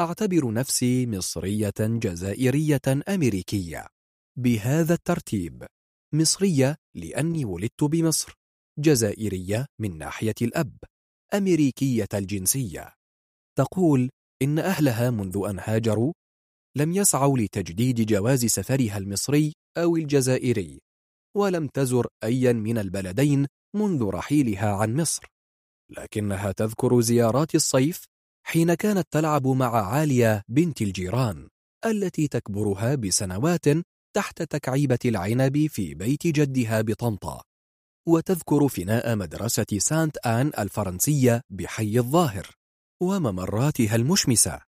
S2: أعتبر نفسي مصرية جزائرية أمريكية. بهذا الترتيب مصرية لأني ولدت بمصر جزائرية من ناحية الأب أمريكية الجنسية. تقول إن أهلها منذ أن هاجروا لم يسعوا لتجديد جواز سفرها المصري أو الجزائري ولم تزر أيا من البلدين منذ رحيلها عن مصر. لكنها تذكر زيارات الصيف حين كانت تلعب مع عالية بنت الجيران التي تكبرها بسنوات تحت تكعيبة العنب في بيت جدها بطنطا. وتذكر فناء مدرسة سانت آن الفرنسية بحي الظاهر وممراتها المشمسة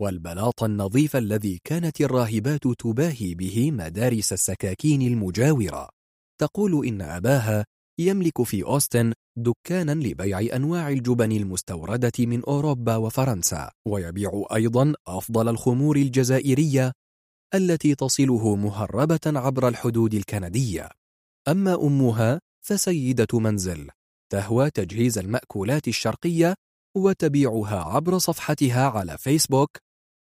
S2: والبلاط النظيف الذي كانت الراهبات تباهي به مدارس السكاكين المجاورة. تقول إن أباها يملك في أوستن دكانا لبيع أنواع الجبن المستوردة من أوروبا وفرنسا ويبيع أيضا أفضل الخمور الجزائرية التي تصله مهربة عبر الحدود الكندية. أما أمها فسيدة منزل تهوى تجهيز المأكولات الشرقية وتبيعها عبر صفحتها على فيسبوك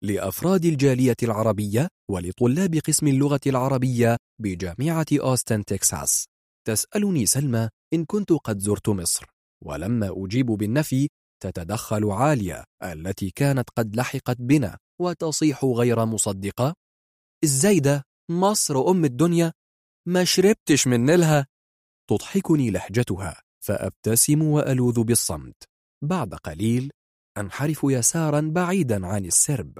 S2: لأفراد الجالية العربية ولطلاب قسم اللغة العربية بجامعة أوستن تكساس. تسألني سلمى إن كنت قد زرت مصر ولما أجيب بالنفي تتدخل عالية التي كانت قد لحقت بنا. وتصيح غير مصدقة؟ الزايدة مصر أم الدنيا ما شربتش من نيلها. تضحكني لهجتها فأبتسم وألوذ بالصمت. بعد قليل أنحرف يسارا بعيدا عن السرب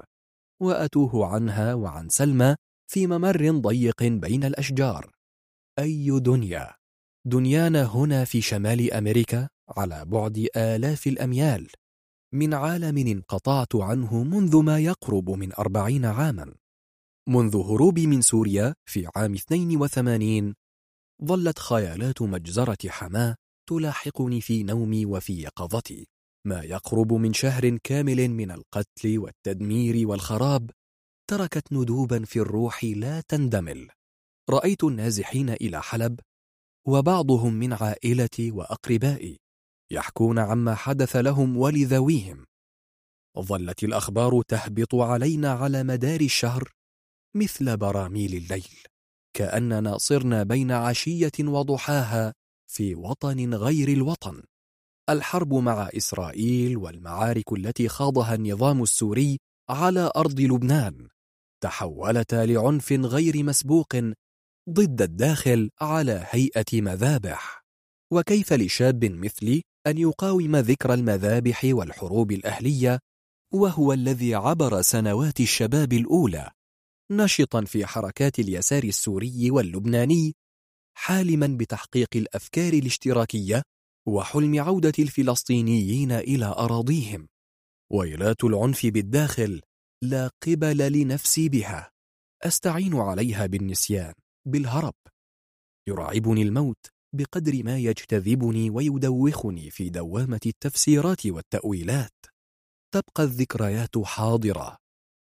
S2: وأتوه عنها وعن سلمى في ممر ضيق بين الأشجار. أي دنيا؟ دنيانا هنا في شمال أمريكا على بعد آلاف الأميال. من عالم انقطعت عنه منذ ما يقرب من أربعين عاما. منذ هروبي من سوريا في عام 82 ظلت خيالات مجزرة حماة تلاحقني في نومي وفي يقظتي. ما يقرب من شهر كامل من القتل والتدمير والخراب تركت ندوبا في الروح لا تندمل. رأيت النازحين إلى حلب وبعضهم من عائلتي وأقربائي يحكون عما حدث لهم ولذويهم. ظلت الأخبار تهبط علينا على مدار الشهر مثل براميل الليل كأننا صرنا بين عشية وضحاها في وطن غير الوطن. الحرب مع إسرائيل والمعارك التي خاضها النظام السوري على أرض لبنان تحولتا لعنف غير مسبوق ضد الداخل على هيئة مذابح. وكيف لشاب مثلي أن يقاوم ذكر المذابح والحروب الأهلية؟ وهو الذي عبر سنوات الشباب الأولى. نشطا في حركات اليسار السوري واللبناني. حالما بتحقيق الأفكار الاشتراكية وحلم عودة الفلسطينيين إلى أراضيهم. ويلات العنف بالداخل لا قبل لنفسي بها. أستعين عليها بالنسيان. بالهرب. يرعبني الموت بقدر ما يجتذبني ويدوخني في دوامة التفسيرات والتأويلات. تبقى الذكريات حاضرة.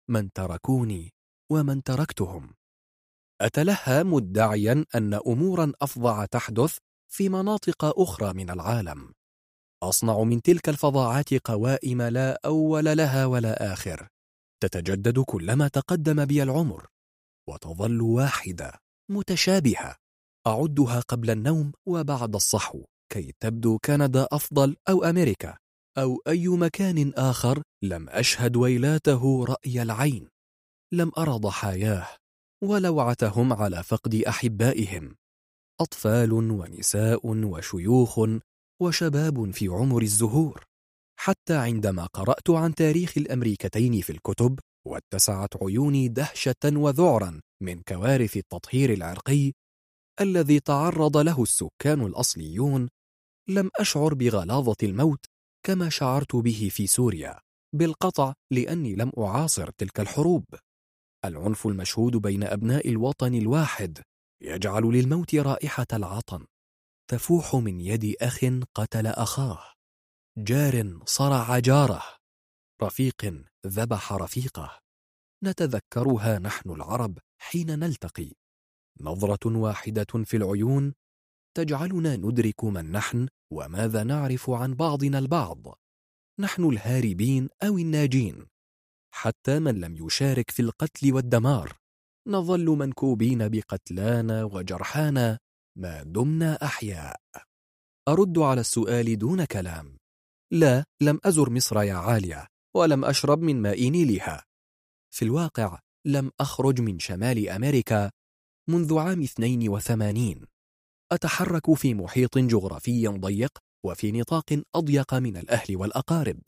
S2: من تركوني ومن تركتهم. أتلهى مدعيا أن أمورا أفظع تحدث في مناطق أخرى من العالم. أصنع من تلك الفظاعات قوائم لا أول لها ولا آخر. تتجدد كلما تقدم بي العمر. وتظل واحدة. متشابهة. أعدها قبل النوم وبعد الصحو. كي تبدو كندا أفضل أو أمريكا أو أي مكان آخر لم أشهد ويلاته رأي العين. لم أرى ضحاياه ولوعتهم على فقد أحبائهم. أطفال ونساء وشيوخ وشباب في عمر الزهور. حتى عندما قرأت عن تاريخ الأمريكتين في الكتب واتسعت عيوني دهشة وذعرا من كوارث التطهير العرقي الذي تعرض له السكان الأصليون لم أشعر بغلاظة الموت كما شعرت به في سوريا بالقطع لأني لم أعاصر تلك الحروب. العنف المشهود بين أبناء الوطن الواحد يجعل للموت رائحة العطن تفوح من يد أخ قتل أخاه. جار صرع جاره. رفيق ذبح رفيقه. نتذكرها نحن العرب حين نلتقي. نظرة واحدة في العيون. تجعلنا ندرك من نحن وماذا نعرف عن بعضنا البعض. نحن الهاربين أو الناجين. حتى من لم يشارك في القتل والدمار. نظل منكوبين بقتلانا وجرحانا. ما دمنا أحياء. أرد على السؤال دون كلام. لا لم أزر مصر يا عالية. ولم أشرب من ماء نيلها في الواقع لم أخرج من شمال أمريكا منذ عام 82 أتحرك في محيط جغرافي ضيق وفي نطاق أضيق من الأهل والأقارب.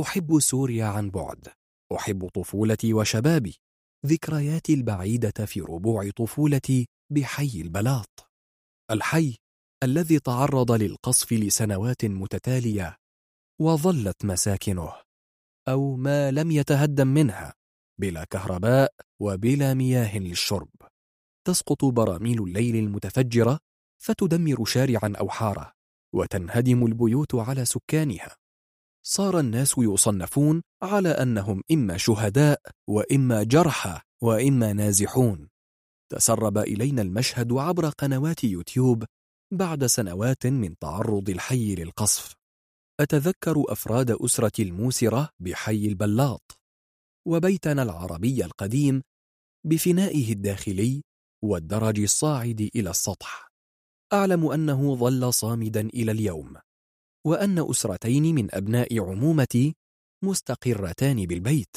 S2: أحب سوريا عن بعد. أحب طفولتي وشبابي. ذكرياتي البعيدة في ربوع طفولتي بحي البلاط. الحي الذي تعرض للقصف لسنوات متتالية وظلت مساكنه. أو ما لم يتهدم منها بلا كهرباء وبلا مياه للشرب. تسقط براميل الليل المتفجرة فتدمر شارعا أو حارة وتنهدم البيوت على سكانها. صار الناس يصنفون على أنهم إما شهداء وإما جرحى وإما نازحون. تسرب إلينا المشهد عبر قنوات يوتيوب بعد سنوات من تعرض الحي للقصف. أتذكر أفراد أسرة الموسرة بحي البلاط وبيتنا العربي القديم بفنائه الداخلي والدرج الصاعد إلى السطح. أعلم أنه ظل صامدا إلى اليوم وأن أسرتين من أبناء عمومتي مستقرتان بالبيت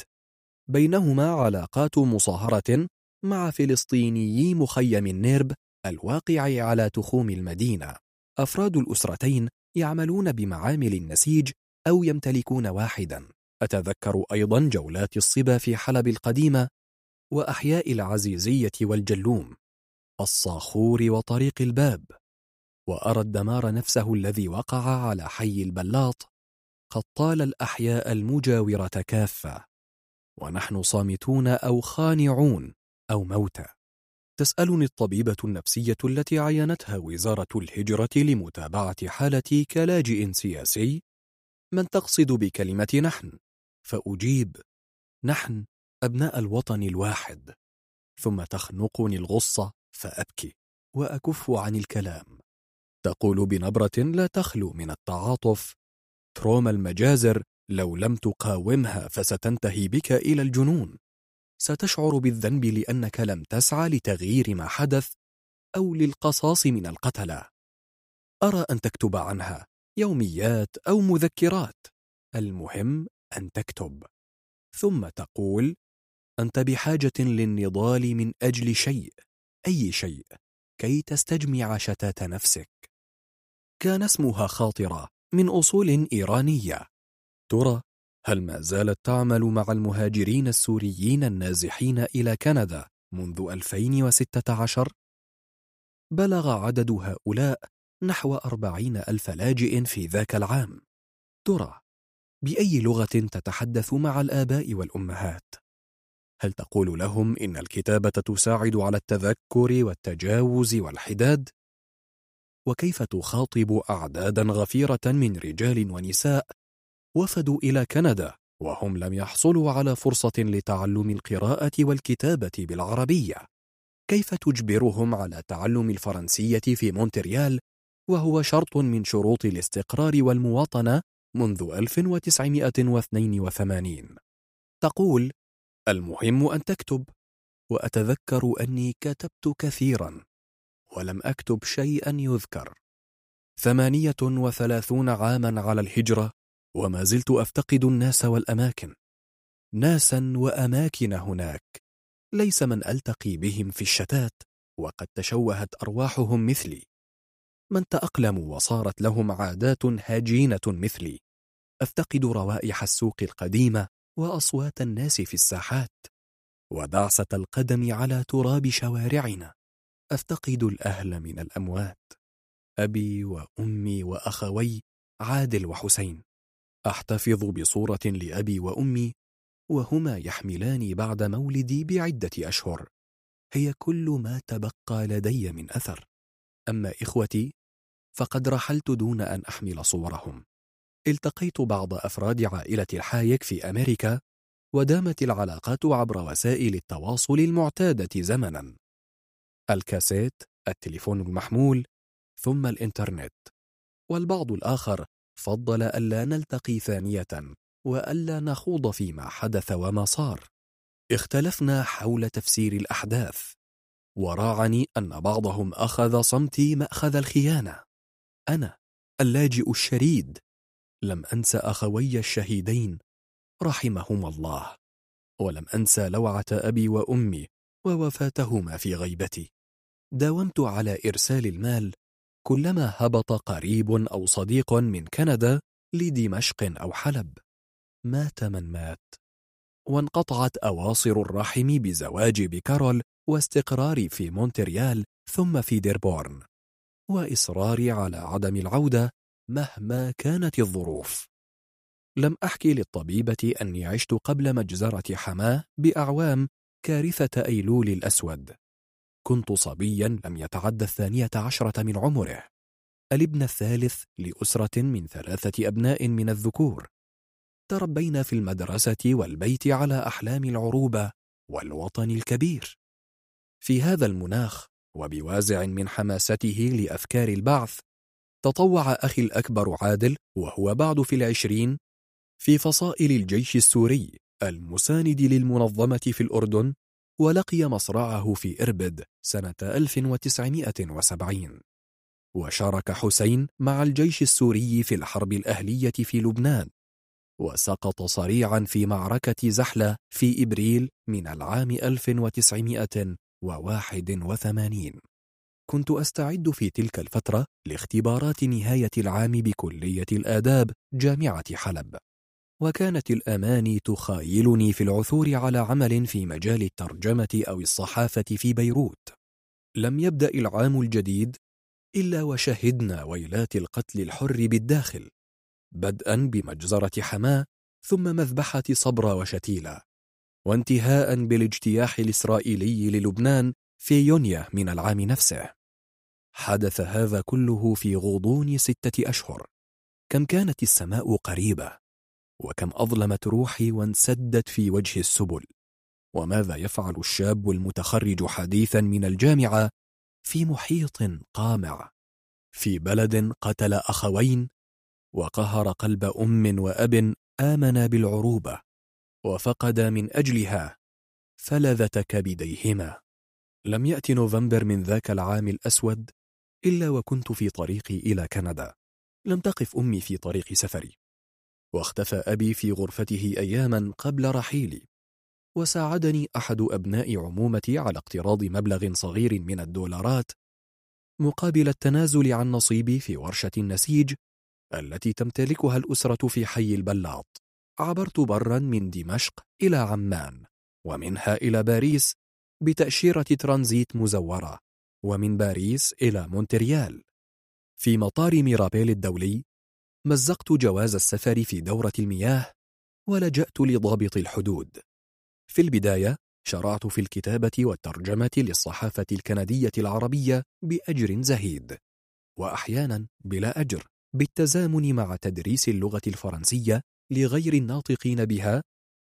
S2: بينهما علاقات مصاهرة مع فلسطينيي مخيم النيرب الواقع على تخوم المدينة. أفراد الأسرتين يعملون بمعامل النسيج أو يمتلكون واحدا. أتذكر أيضا جولات الصبا في حلب القديمة وأحياء العزيزية والجلوم الصاخور وطريق الباب وأرى الدمار نفسه الذي وقع على حي البلاط قد طال الأحياء المجاورة كافة ونحن صامتون أو خانعون أو موتى. تسألني الطبيبة النفسية التي عينتها وزارة الهجرة لمتابعة حالتي كلاجئ سياسي؟ من تقصد بكلمة نحن؟ فأجيب نحن أبناء الوطن الواحد. ثم تخنقني الغصة فأبكي وأكف عن الكلام. تقول بنبرة لا تخلو من التعاطف تروما المجازر لو لم تقاومها فستنتهي بك إلى الجنون. ستشعر بالذنب لأنك لم تسعى لتغيير ما حدث أو للقصاص من القتلة أرى أن تكتب عنها يوميات أو مذكرات. المهم أن تكتب. ثم تقول أنت بحاجة للنضال من أجل شيء. أي شيء؟ كي تستجمع شتات نفسك. كان اسمها خاطرة من أصول إيرانية. ترى هل ما زالت تعمل مع المهاجرين السوريين النازحين إلى كندا منذ 2016 بلغ عدد هؤلاء نحو أربعين ألف لاجئ في ذاك العام ترى بأي لغة تتحدث مع الآباء والأمهات؟ هل تقول لهم إن الكتابة تساعد على التذكر والتجاوز والحداد؟ وكيف تخاطب أعدادا غفيرة من رجال ونساء وفدوا إلى كندا وهم لم يحصلوا على فرصة لتعلم القراءة والكتابة بالعربية. كيف تجبرهم على تعلم الفرنسية في مونتريال؟ وهو شرط من شروط الاستقرار والمواطنة منذ 1982 تقول المهم أن تكتب وأتذكر أني كتبت كثيرا ولم أكتب شيئا يذكر. ثمانية وثلاثون عاما على الهجرة وما زلت أفتقد الناس والأماكن. ناسا وأماكن هناك. ليس من ألتقي بهم في الشتات وقد تشوهت أرواحهم مثلي. من تأقلموا وصارت لهم عادات هجينة مثلي. أفتقد روائح السوق القديمة وأصوات الناس في الساحات. ودعسة القدم على تراب شوارعنا. أفتقد الأهل من الأموات. أبي وأمي وأخوي عادل وحسين. أحتفظ بصورة لأبي وأمي وهما يحملاني بعد مولدي بعدة أشهر. هي كل ما تبقى لدي من أثر. أما إخوتي فقد رحلت دون أن أحمل صورهم. التقيت بعض أفراد عائلة الحايك في أمريكا ودامت العلاقات عبر وسائل التواصل المعتادة زمنا. الكاسيت التليفون المحمول ثم الإنترنت. والبعض الآخر فضل ألا نلتقي ثانية وألا نخوض فيما حدث وما صار. اختلفنا حول تفسير الأحداث. وراعني أن بعضهم أخذ صمتي مأخذ الخيانة. أنا اللاجئ الشريد. لم أنس أخوي الشهيدين. رحمهما الله. ولم أنسى لوعة أبي وأمي ووفاتهما في غيبتي. داومت على إرسال المال كلما هبط قريب أو صديق من كندا لدمشق أو حلب. مات من مات. وانقطعت أواصر الرحم بزواجي بكارول واستقراري في مونتريال ثم في ديربورن. وإصراري على عدم العودة مهما كانت الظروف. لم أحكي للطبيبة أني عشت قبل مجزرة حماة بأعوام كارثة أيلول الأسود. كنت صبيا لم يتعد الثانية عشرة من عمره. الابن الثالث لأسرة من ثلاثة أبناء من الذكور. تربينا في المدرسة والبيت على أحلام العروبة والوطن الكبير. في هذا المناخ وبوازع من حماسته لأفكار البعث تطوع أخي الأكبر عادل وهو بعد في العشرين في فصائل الجيش السوري المساند للمنظمة في الأردن ولقي مصرعه في إربد سنة 1970 وشارك حسين مع الجيش السوري في الحرب الأهلية في لبنان. وسقط صريعا في معركة زحلة في إبريل من العام 1981 كنت أستعد في تلك الفترة لاختبارات نهاية العام بكلية الآداب جامعة حلب. وكانت الأماني تخايلني في العثور على عمل في مجال الترجمة أو الصحافة في بيروت. لم يبدأ العام الجديد إلا وشهدنا ويلات القتل الحر بالداخل بدءا بمجزرة حماة ثم مذبحة صبرا وشتيلة وانتهاء بالاجتياح الإسرائيلي للبنان في يونيو من العام نفسه. حدث هذا كله في غضون ستة أشهر كم كانت السماء قريبة. وكم أظلمت روحي وانسدت في وجه السبل. وماذا يفعل الشاب المتخرج حديثا من الجامعة في محيط قامع؟ في بلد قتل أخوين؟ وقهر قلب أم وأب آمن بالعروبة. وفقد من أجلها فلذة كبديهما لم يأتي نوفمبر من ذاك العام الأسود إلا وكنت في طريقي إلى كندا. لم تقف أمي في طريق سفري. واختفى أبي في غرفته أياما قبل رحيلي. وساعدني أحد أبناء عمومتي على اقتراض مبلغ صغير من الدولارات مقابل التنازل عن نصيبي في ورشة النسيج التي تمتلكها الأسرة في حي البلاط. عبرت برا من دمشق إلى عمان ومنها إلى باريس بتأشيرة ترانزيت مزورة ومن باريس إلى مونتريال. في مطار ميرابيل الدولي مزقت جواز السفر في دورة المياه ولجأت لضابط الحدود. في البداية شرعت في الكتابة والترجمة للصحافة الكندية العربية بأجر زهيد وأحيانا بلا أجر بالتزامن مع تدريس اللغة الفرنسية لغير الناطقين بها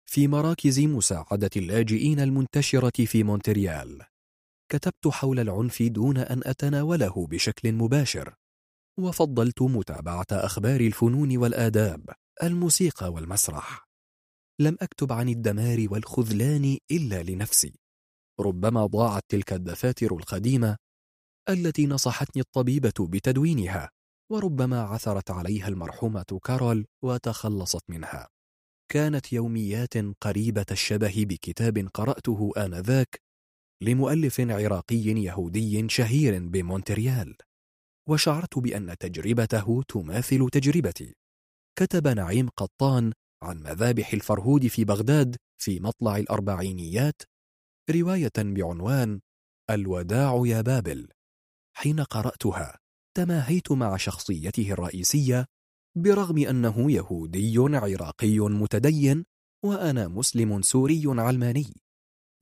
S2: في مراكز مساعدة اللاجئين المنتشرة في مونتريال. كتبت حول العنف دون أن أتناوله بشكل مباشر. وفضلت متابعة أخبار الفنون والآداب الموسيقى والمسرح. لم أكتب عن الدمار والخذلان إلا لنفسي. ربما ضاعت تلك الدفاتر القديمة التي نصحتني الطبيبة بتدوينها وربما عثرت عليها المرحومة كارول وتخلصت منها. كانت يوميات قريبة الشبه بكتاب قرأته آنذاك لمؤلف عراقي يهودي شهير بمونتريال. وشعرت بأن تجربته تماثل تجربتي. كتب نعيم قطان عن مذابح الفرهود في بغداد في مطلع الأربعينيات رواية بعنوان الوداع يا بابل. حين قرأتها تماهيت مع شخصيته الرئيسية برغم أنه يهودي عراقي متدين وأنا مسلم سوري علماني.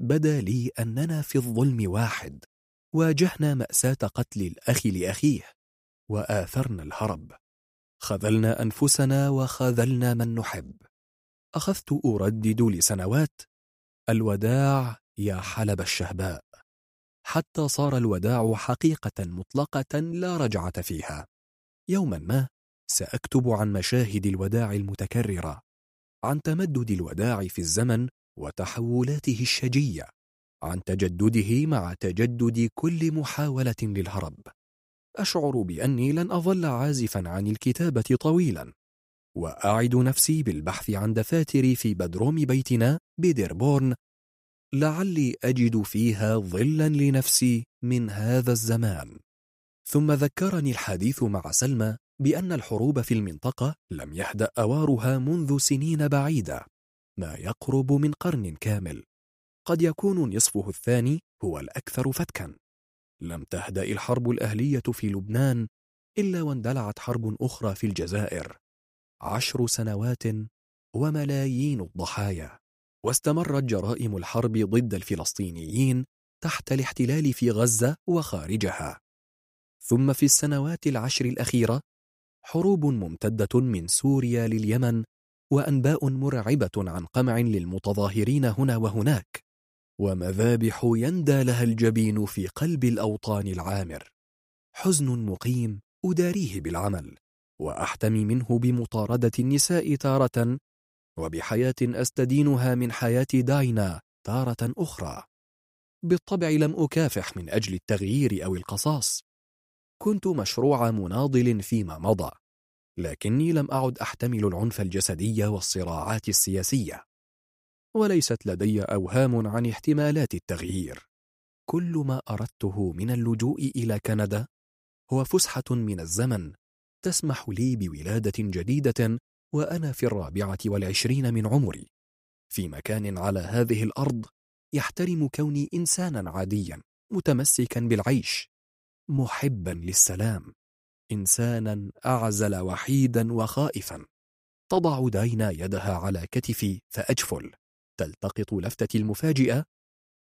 S2: بدا لي أننا في الظلم واحد. واجهنا مأساة قتل الأخ لأخيه وآثرنا الهرب. خذلنا أنفسنا وخذلنا من نحب. أخذت أردد لسنوات. الوداع يا حلب الشهباء. حتى صار الوداع حقيقة مطلقة لا رجعة فيها. يوما ما سأكتب عن مشاهد الوداع المتكررة عن تمدد الوداع في الزمن وتحولاته الشجية. عن تجدده مع تجدد كل محاولة للهرب. أشعر بأني لن أظل عازفا عن الكتابة طويلا وأعد نفسي بالبحث عن دفاتري في بدروم بيتنا بديربورن. لعلي أجد فيها ظلا لنفسي من هذا الزمان. ثم ذكرني الحديث مع سلمى بأن الحروب في المنطقة لم يهدأ أوارها منذ سنين بعيدة ما يقرب من قرن كامل. قد يكون نصفه الثاني هو الأكثر فتكا. لم تهدأ الحرب الأهلية في لبنان إلا واندلعت حرب أخرى في الجزائر. عشر سنوات وملايين الضحايا. واستمرت جرائم الحرب ضد الفلسطينيين تحت الاحتلال في غزة وخارجها. ثم في السنوات العشر الأخيرة حروب ممتدة من سوريا لليمن وأنباء مرعبة عن قمع للمتظاهرين هنا وهناك. ومذابح يندى لها الجبين في قلب الأوطان العامر. حزن مقيم أداريه بالعمل وأحتمي منه بمطاردة النساء تارة وبحياة أستدينها من حياة داينا تارة أخرى. بالطبع لم أكافح من أجل التغيير أو القصاص. كنت مشروع مناضل فيما مضى لكني لم أعد أحتمل العنف الجسدي والصراعات السياسية. وليست لدي أوهام عن احتمالات التغيير. كل ما أردته من اللجوء إلى كندا هو فسحة من الزمن تسمح لي بولادة جديدة وأنا في الرابعة والعشرين من عمري. في مكان على هذه الأرض يحترم كوني إنسانا عاديا متمسكا بالعيش محبا للسلام إنسانا أعزل وحيدا وخائفا. تضع داينا يدها على كتفي فأجفل. تلتقط لفتة المفاجئة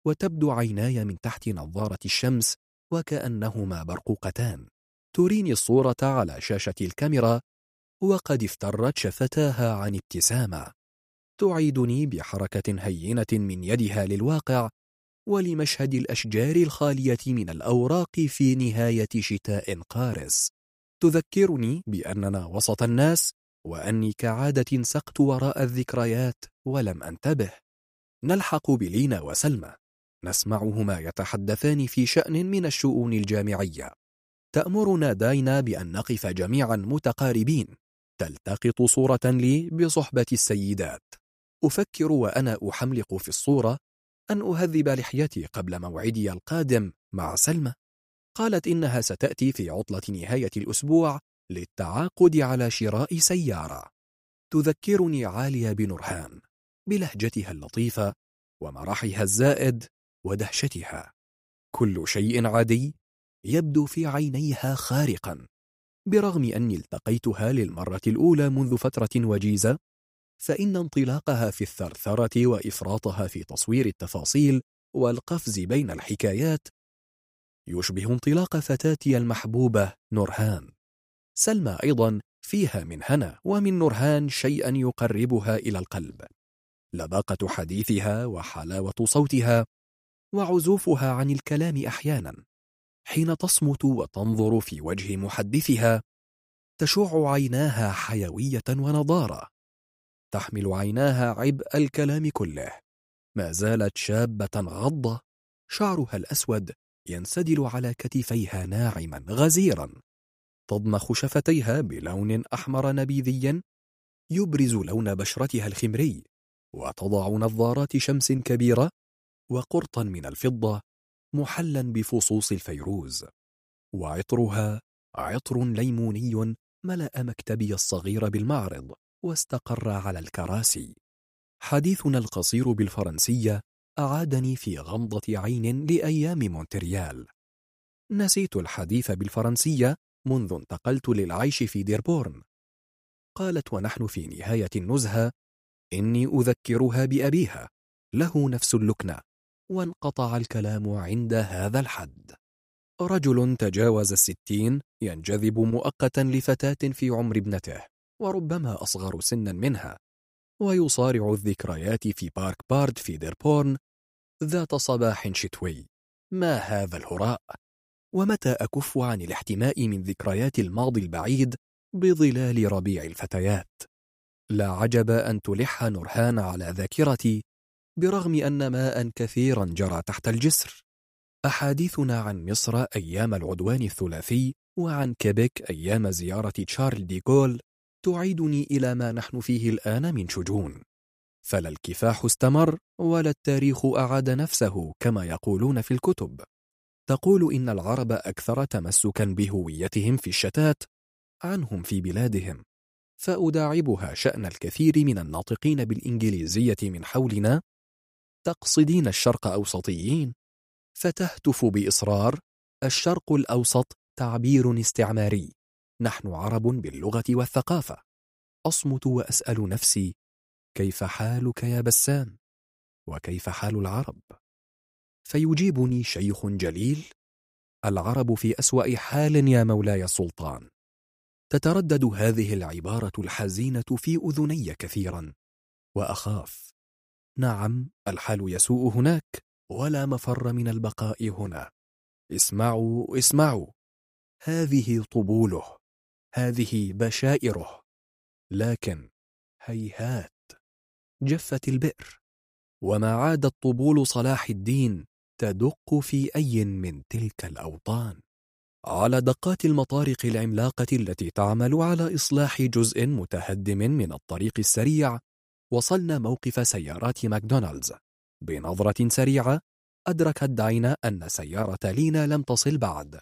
S2: وتبدو عيناي من تحت نظارة الشمس وكأنهما برقوقتان. تريني الصورة على شاشة الكاميرا وقد افترت شفتاها عن ابتسامة. تعيدني بحركة هينة من يدها للواقع ولمشهد الأشجار الخالية من الأوراق في نهاية شتاء قارس. تذكرني بأننا وسط الناس وأني كعادة سقت وراء الذكريات ولم أنتبه. نلحق بلينا وسلمى. نسمعهما يتحدثان في شأن من الشؤون الجامعية. تأمرنا داينا بأن نقف جميعا متقاربين. تلتقط صورة لي بصحبة السيدات. أفكر وأنا أحملق في الصورة أن أهذب لحيتي قبل موعدي القادم مع سلمى. قالت إنها ستأتي في عطلة نهاية الأسبوع للتعاقد على شراء سيارة. تذكرني عالية بنورهان. بلهجتها اللطيفة ومرحها الزائد ودهشتها. كل شيء عادي يبدو في عينيها خارقا برغم أني التقيتها للمرة الأولى منذ فترة وجيزة فإن انطلاقها في الثرثرة وإفراطها في تصوير التفاصيل والقفز بين الحكايات يشبه انطلاق فتاتي المحبوبة نورهان. سلمى أيضا فيها من هنا ومن نورهان شيئا يقربها إلى القلب. لباقة حديثها وحلاوة صوتها وعزوفها عن الكلام أحيانا حين تصمت وتنظر في وجه محدثها تشع عيناها حيوية ونضارة تحمل عيناها عبء الكلام كله. ما زالت شابة غضة شعرها الأسود ينسدل على كتفيها ناعما غزيرا. تضمخ شفتيها بلون أحمر نبيذي يبرز لون بشرتها الخمري. وتضع نظارات شمس كبيرة وقرطا من الفضة محلى بفصوص الفيروز. وعطرها عطر ليموني ملأ مكتبي الصغير بالمعرض واستقر على الكراسي. حديثنا القصير بالفرنسية أعادني في غمضة عين لأيام مونتريال. نسيت الحديث بالفرنسية منذ انتقلت للعيش في ديربورن. قالت ونحن في نهاية النزهة إني أذكرها بأبيها له نفس اللكنة وانقطع الكلام عند هذا الحد. رجل تجاوز الستين ينجذب مؤقتا لفتاة في عمر ابنته وربما أصغر سنا منها ويصارع الذكريات في park بارد في ديربورن ذات صباح شتوي. ما هذا الهراء؟ ومتى أكف عن الاحتماء من ذكريات الماضي البعيد بظلال ربيع الفتيات؟ لا عجب أن تلح نورهان على ذاكرتي برغم أن ماء كثيرا جرى تحت الجسر. أحاديثنا عن مصر أيام العدوان الثلاثي وعن كيبيك أيام زيارة تشارل دي غول تعيدني إلى ما نحن فيه الآن من شجون. فلا الكفاح استمر ولا التاريخ أعاد نفسه كما يقولون في الكتب. تقول إن العرب أكثر تمسكا بهويتهم في الشتات عنهم في بلادهم. فأداعبها شأن الكثير من الناطقين بالإنجليزية من حولنا تقصدين الشرق أوسطيين فتهتف بإصرار الشرق الأوسط تعبير استعماري. نحن عرب باللغة والثقافة. أصمت وأسأل نفسي كيف حالك يا بسام؟ وكيف حال العرب؟ فيجيبني شيخ جليل العرب في أسوأ حال يا مولاي السلطان تتردد هذه العبارة الحزينة في أذني كثيرا. وأخاف. نعم الحال يسوء هناك ولا مفر من البقاء هنا. اسمعوا اسمعوا. هذه طبوله. هذه بشائره. لكن هيهات. جفت البئر. وما عادت طبول صلاح الدين تدق في أي من تلك الأوطان. على دقات المطارق العملاقة التي تعمل على إصلاح جزء متهدم من الطريق السريع وصلنا موقف سيارات ماكدونالدز. بنظرة سريعة أدركت داينا أن سيارة لينا لم تصل بعد.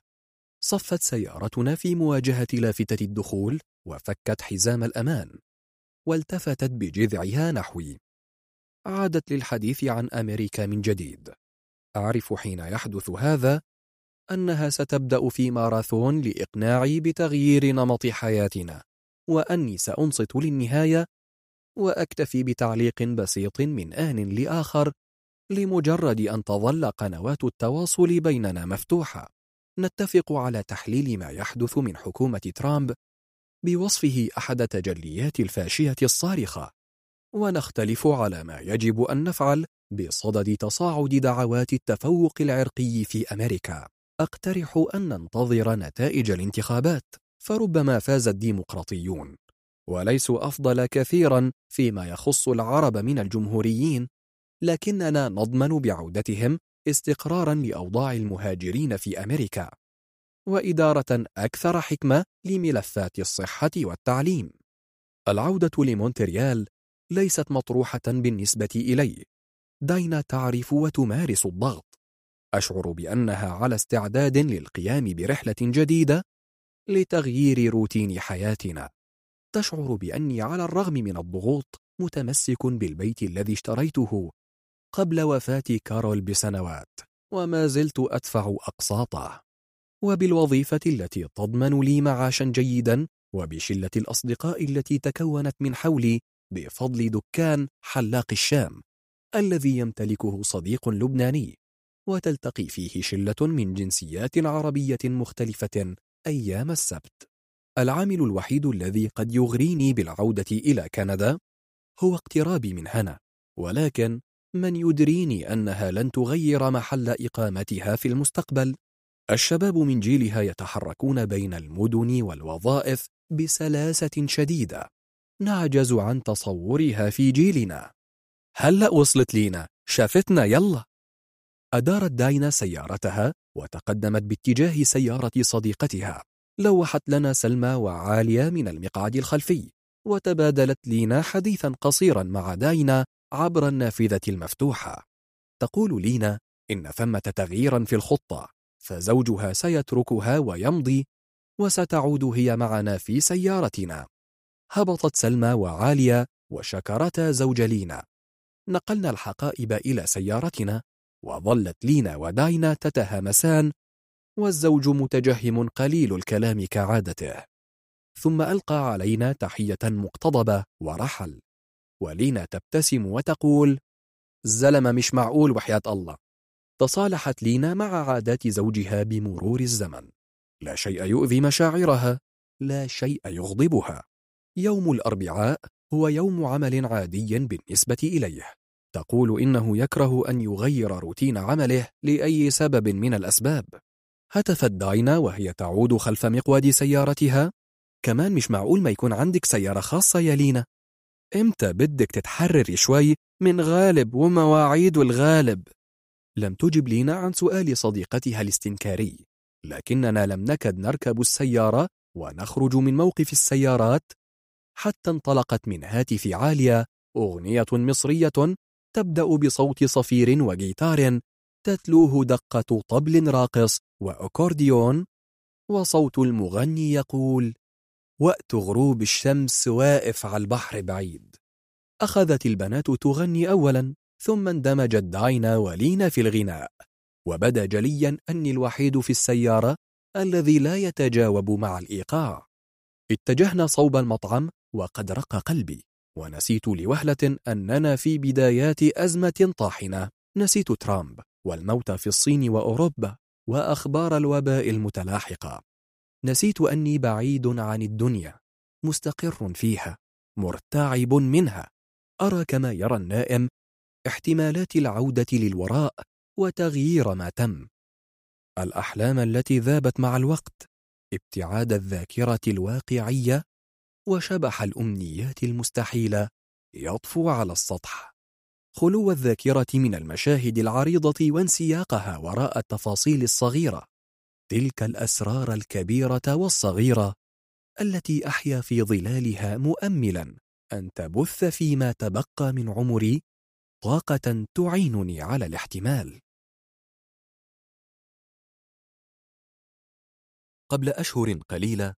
S2: صفت سيارتنا في مواجهة لافتة الدخول وفكت حزام الأمان. والتفتت بجذعها نحوي. عادت للحديث عن أمريكا من جديد. أعرف حين يحدث هذا أنها ستبدأ في ماراثون لإقناعي بتغيير نمط حياتنا وأني سأنصت للنهاية وأكتفي بتعليق بسيط من آن لآخر لمجرد أن تظل قنوات التواصل بيننا مفتوحة. نتفق على تحليل ما يحدث من حكومة ترامب بوصفه أحد تجليات الفاشية الصارخة ونختلف على ما يجب أن نفعل بصدد تصاعد دعوات التفوق العرقي في أمريكا. أقترح أن ننتظر نتائج الانتخابات فربما فاز الديمقراطيون وليسوا أفضل كثيرا فيما يخص العرب من الجمهوريين لكننا نضمن بعودتهم استقرارا لأوضاع المهاجرين في أمريكا وإدارة أكثر حكمة لملفات الصحة والتعليم. العودة لمونتريال ليست مطروحة بالنسبة إلي. داينا تعرف وتمارس الضغط. أشعر بأنها على استعداد للقيام برحلة جديدة لتغيير روتين حياتنا. تشعر بأني على الرغم من الضغوط متمسك بالبيت الذي اشتريته قبل وفاة كارول بسنوات وما زلت أدفع أقساطه. وبالوظيفة التي تضمن لي معاشا جيدا وبشلة الأصدقاء التي تكونت من حولي بفضل دكان حلاق الشام الذي يمتلكه صديق لبناني. وتلتقي فيه شلة من جنسيات عربية مختلفة أيام السبت. العامل الوحيد الذي قد يغريني بالعودة إلى كندا هو اقترابي من هنا ولكن من يدريني أنها لن تغير محل إقامتها في المستقبل. الشباب من جيلها يتحركون بين المدن والوظائف بسلاسة شديدة. نعجز عن تصورها في جيلنا. هلأ وصلت لينا. شافتنا يلا. أدارت داينا سيارتها وتقدمت باتجاه سيارة صديقتها. لوحت لنا سلمى وعالية من المقعد الخلفي وتبادلت لينا حديثا قصيرا مع داينا عبر النافذة المفتوحة. تقول لينا إن ثمة تغييرا في الخطة فزوجها سيتركها ويمضي وستعود هي معنا في سيارتنا. هبطت سلمى وعالية وشكرتا زوج لينا. نقلنا الحقائب إلى سيارتنا وظلت لينا وداينا تتهامسان والزوج متجهم قليل الكلام كعادته. ثم ألقى علينا تحية مقتضبة ورحل. ولينا تبتسم وتقول الزلمة مش معقول وحياة الله. تصالحت لينا مع عادات زوجها بمرور الزمن. لا شيء يؤذي مشاعرها لا شيء يغضبها. يوم الأربعاء هو يوم عمل عادي بالنسبة إليه. تقول إنه يكره أن يغير روتين عمله لأي سبب من الأسباب. هتفت داينا وهي تعود خلف مقود سيارتها؟ كمان مش معقول ما يكون عندك سيارة خاصة يا لينا. إمتى بدك تتحرري شوي من غالب ومواعيد الغالب؟ لم تجب لينا عن سؤال صديقتها الاستنكاري. لكننا لم نكد نركب السيارة ونخرج من موقف السيارات. حتى انطلقت من هاتف عالية أغنية مصرية تبدأ بصوت صفير وجيتار تتلوه دقة طبل راقص وأكورديون وصوت المغني يقول وقت غروب الشمس واقف على البحر بعيد أخذت البنات تغني أولا ثم اندمجت داينا ولينا في الغناء وبدأ جليا أني الوحيد في السيارة الذي لا يتجاوب مع الإيقاع. اتجهنا صوب المطعم وقد رق قلبي. ونسيت لوهلة أننا في بدايات أزمة طاحنة. نسيت ترامب والموت في الصين وأوروبا وأخبار الوباء المتلاحقة. نسيت أني بعيد عن الدنيا مستقر فيها مرتعب منها. أرى كما يرى النائم احتمالات العودة للوراء وتغيير ما تم. الأحلام التي ذابت مع الوقت ابتعاد الذاكرة الواقعية وشبح الأمنيات المستحيلة يطفو على السطح. خلو الذاكرة من المشاهد العريضة وانسياقها وراء التفاصيل الصغيرة. تلك الأسرار الكبيرة والصغيرة التي أحيا في ظلالها مؤملا أن تبث فيما تبقى من عمري طاقة تعينني على الاحتمال. قبل أشهر قليلة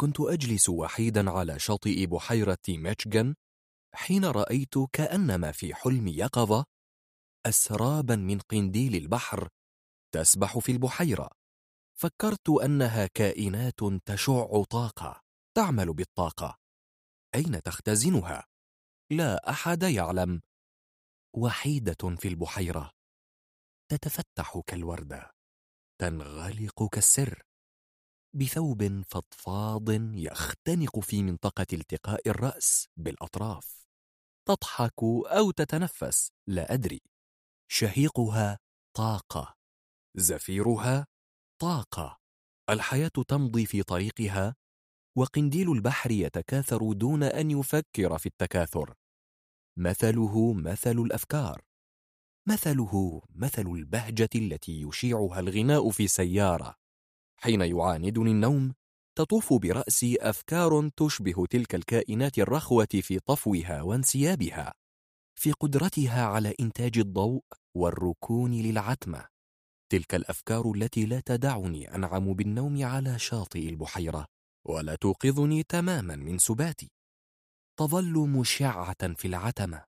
S2: كنت أجلس وحيدا على شاطئ بحيرة ميتشغن حين رأيت كأنما في حلم يقظة أسرابا من قنديل البحر تسبح في البحيرة. فكرت أنها كائنات تشع طاقة تعمل بالطاقة. أين تختزنها؟ لا أحد يعلم. وحيدة في البحيرة. تتفتح كالوردة. تنغلق كالسر. بثوب فضفاض يختنق في منطقة التقاء الرأس بالأطراف. تضحك أو تتنفس لا أدري. شهيقها طاقة. زفيرها طاقة. الحياة تمضي في طريقها وقنديل البحر يتكاثر دون أن يفكر في التكاثر. مثله مثل الأفكار. مثله مثل البهجة التي يشيعها الغناء في سيارة. حين يعاندني النوم تطوف برأسي أفكار تشبه تلك الكائنات الرخوة في طفوها وانسيابها في قدرتها على إنتاج الضوء والركون للعتمة. تلك الأفكار التي لا تدعني أنعم بالنوم على شاطئ البحيرة ولا توقظني تماما من سباتي. تظل مشعة في العتمة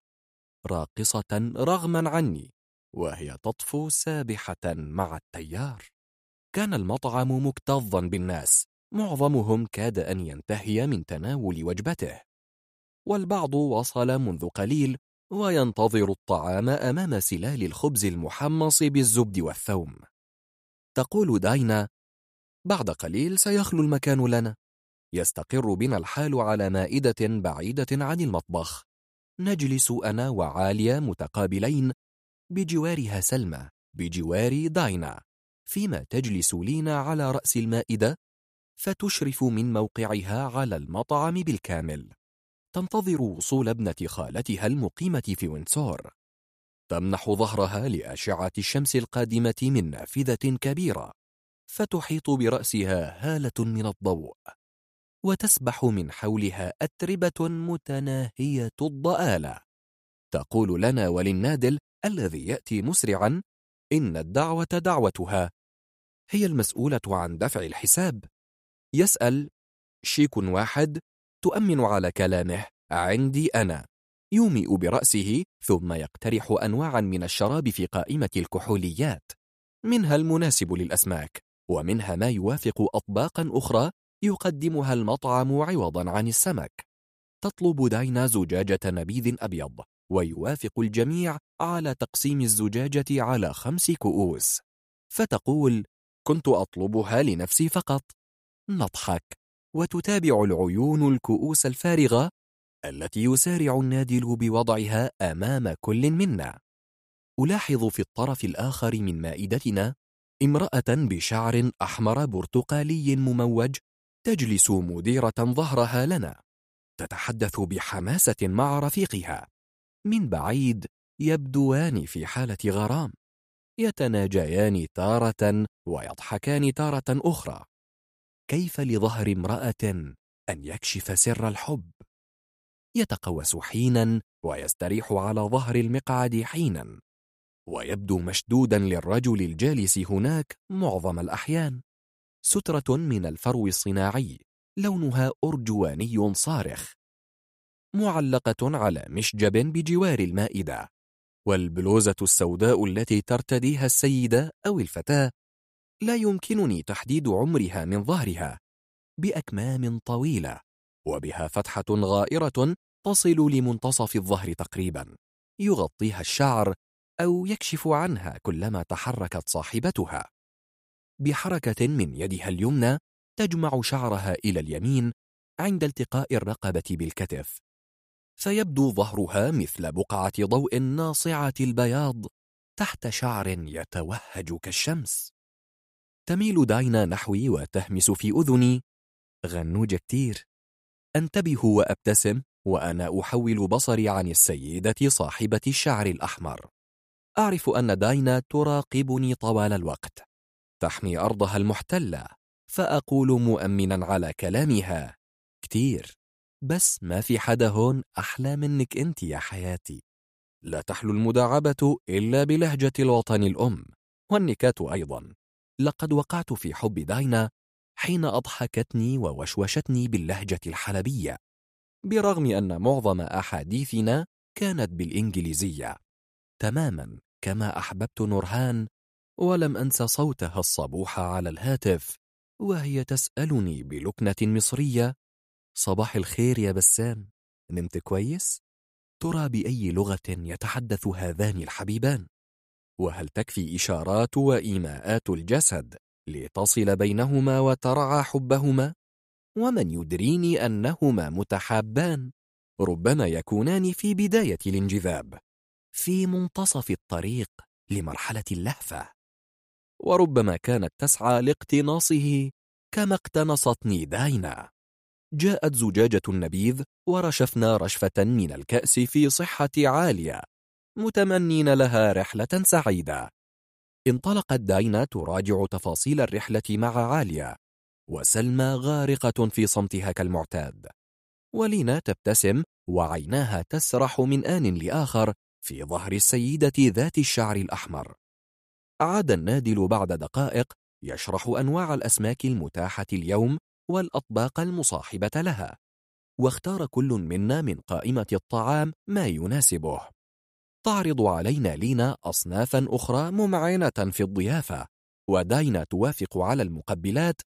S2: راقصة رغما عني وهي تطفو سابحة مع التيار. كان المطعم مكتظا بالناس معظمهم كاد أن ينتهي من تناول وجبته. والبعض وصل منذ قليل وينتظر الطعام أمام سلال الخبز المحمص بالزبد والثوم. تقول داينا بعد قليل سيخلو المكان لنا. يستقر بنا الحال على مائدة بعيدة عن المطبخ. نجلس أنا وعالية متقابلين بجوارها سلمى بجوار داينا. فيما تجلس لينا على رأس المائدة؟ فتشرف من موقعها على المطعم بالكامل. تنتظر وصول ابنة خالتها المقيمة في وينسور. تمنح ظهرها لأشعة الشمس القادمة من نافذة كبيرة. فتحيط برأسها هالة من الضوء. وتسبح من حولها أتربة متناهية الضآلة. تقول لنا وللنادل الذي يأتي مسرعا إن الدعوة دعوتها. هي المسؤولة عن دفع الحساب. يسأل شيك واحد تؤمن على كلامه عندي أنا. يومئ برأسه ثم يقترح أنواعا من الشراب في قائمة الكحوليات. منها المناسب للأسماك ومنها ما يوافق أطباقا أخرى يقدمها المطعم عوضا عن السمك. تطلب داينا زجاجة نبيذ أبيض ويوافق الجميع على تقسيم الزجاجة على خمس كؤوس. فتقول كنت أطلبها لنفسي فقط. نضحك. وتتابع العيون الكؤوس الفارغة التي يسارع النادل بوضعها أمام كل منا. ألاحظ في الطرف الآخر من مائدتنا امرأة بشعر أحمر برتقالي مموج تجلس مديرة ظهرها لنا. تتحدث بحماسة مع رفيقها. من بعيد يبدوان في حالة غرام. يتناجيان تارة ويضحكان تارة أخرى. كيف لظهر امرأة أن يكشف سر الحب؟ يتقوس حينا ويستريح على ظهر المقعد حينا ويبدو مشدودا للرجل الجالس هناك معظم الأحيان. سترة من الفرو الصناعي لونها أرجواني صارخ. معلقة على مشجب بجوار المائدة. والبلوزة السوداء التي ترتديها السيدة أو الفتاة لا يمكنني تحديد عمرها من ظهرها بأكمام طويلة وبها فتحة غائرة تصل لمنتصف الظهر تقريبا يغطيها الشعر أو يكشف عنها كلما تحركت صاحبتها. بحركة من يدها اليمنى تجمع شعرها إلى اليمين عند التقاء الرقبة بالكتف. فيبدو ظهرها مثل بقعة ضوء ناصعة البياض تحت شعر يتوهج كالشمس. تميل داينا نحوي وتهمس في أذني غنوجة كتير أنتبه وأبتسم وأنا أحول بصري عن السيدة صاحبة الشعر الأحمر. أعرف أن داينا تراقبني طوال الوقت تحمي أرضها المحتلة فأقول مؤمنا على كلامها كتير. بس ما في حدا هون أحلى منك أنت يا حياتي. لا تحلو المداعبة إلا بلهجة الوطن الأم والنكات أيضا. لقد وقعت في حب داينا حين أضحكتني ووشوشتني باللهجة الحلبية برغم أن معظم أحاديثنا كانت بالإنجليزية. تماما كما أحببت نورهان ولم أنس صوتها الصبوح على الهاتف وهي تسألني بلكنة مصرية صباح الخير يا بسام نمت كويس؟ ترى بأي لغة يتحدث هذان الحبيبان؟ وهل تكفي إشارات وإيماءات الجسد لتصل بينهما وترعى حبهما؟ ومن يدريني أنهما متحابان ربما يكونان في بداية الانجذاب في منتصف الطريق لمرحلة اللهفة وربما كانت تسعى لاقتناصه كما اقتنصتني داينا جاءت زجاجة النبيذ ورشفنا رشفة من الكأس في صحة عالية متمنين لها رحلة سعيدة. انطلقت داينا تراجع تفاصيل الرحلة مع عالية وسلمى غارقة في صمتها كالمعتاد. ولينا تبتسم وعيناها تسرح من آن لآخر في ظهر السيدة ذات الشعر الأحمر. عاد النادل بعد دقائق يشرح أنواع الأسماك المتاحة اليوم والأطباق المصاحبة لها واختار كل منا من قائمة الطعام ما يناسبه. تعرض علينا لينا أصنافا أخرى ممعنة في الضيافة وداينا توافق على المقبلات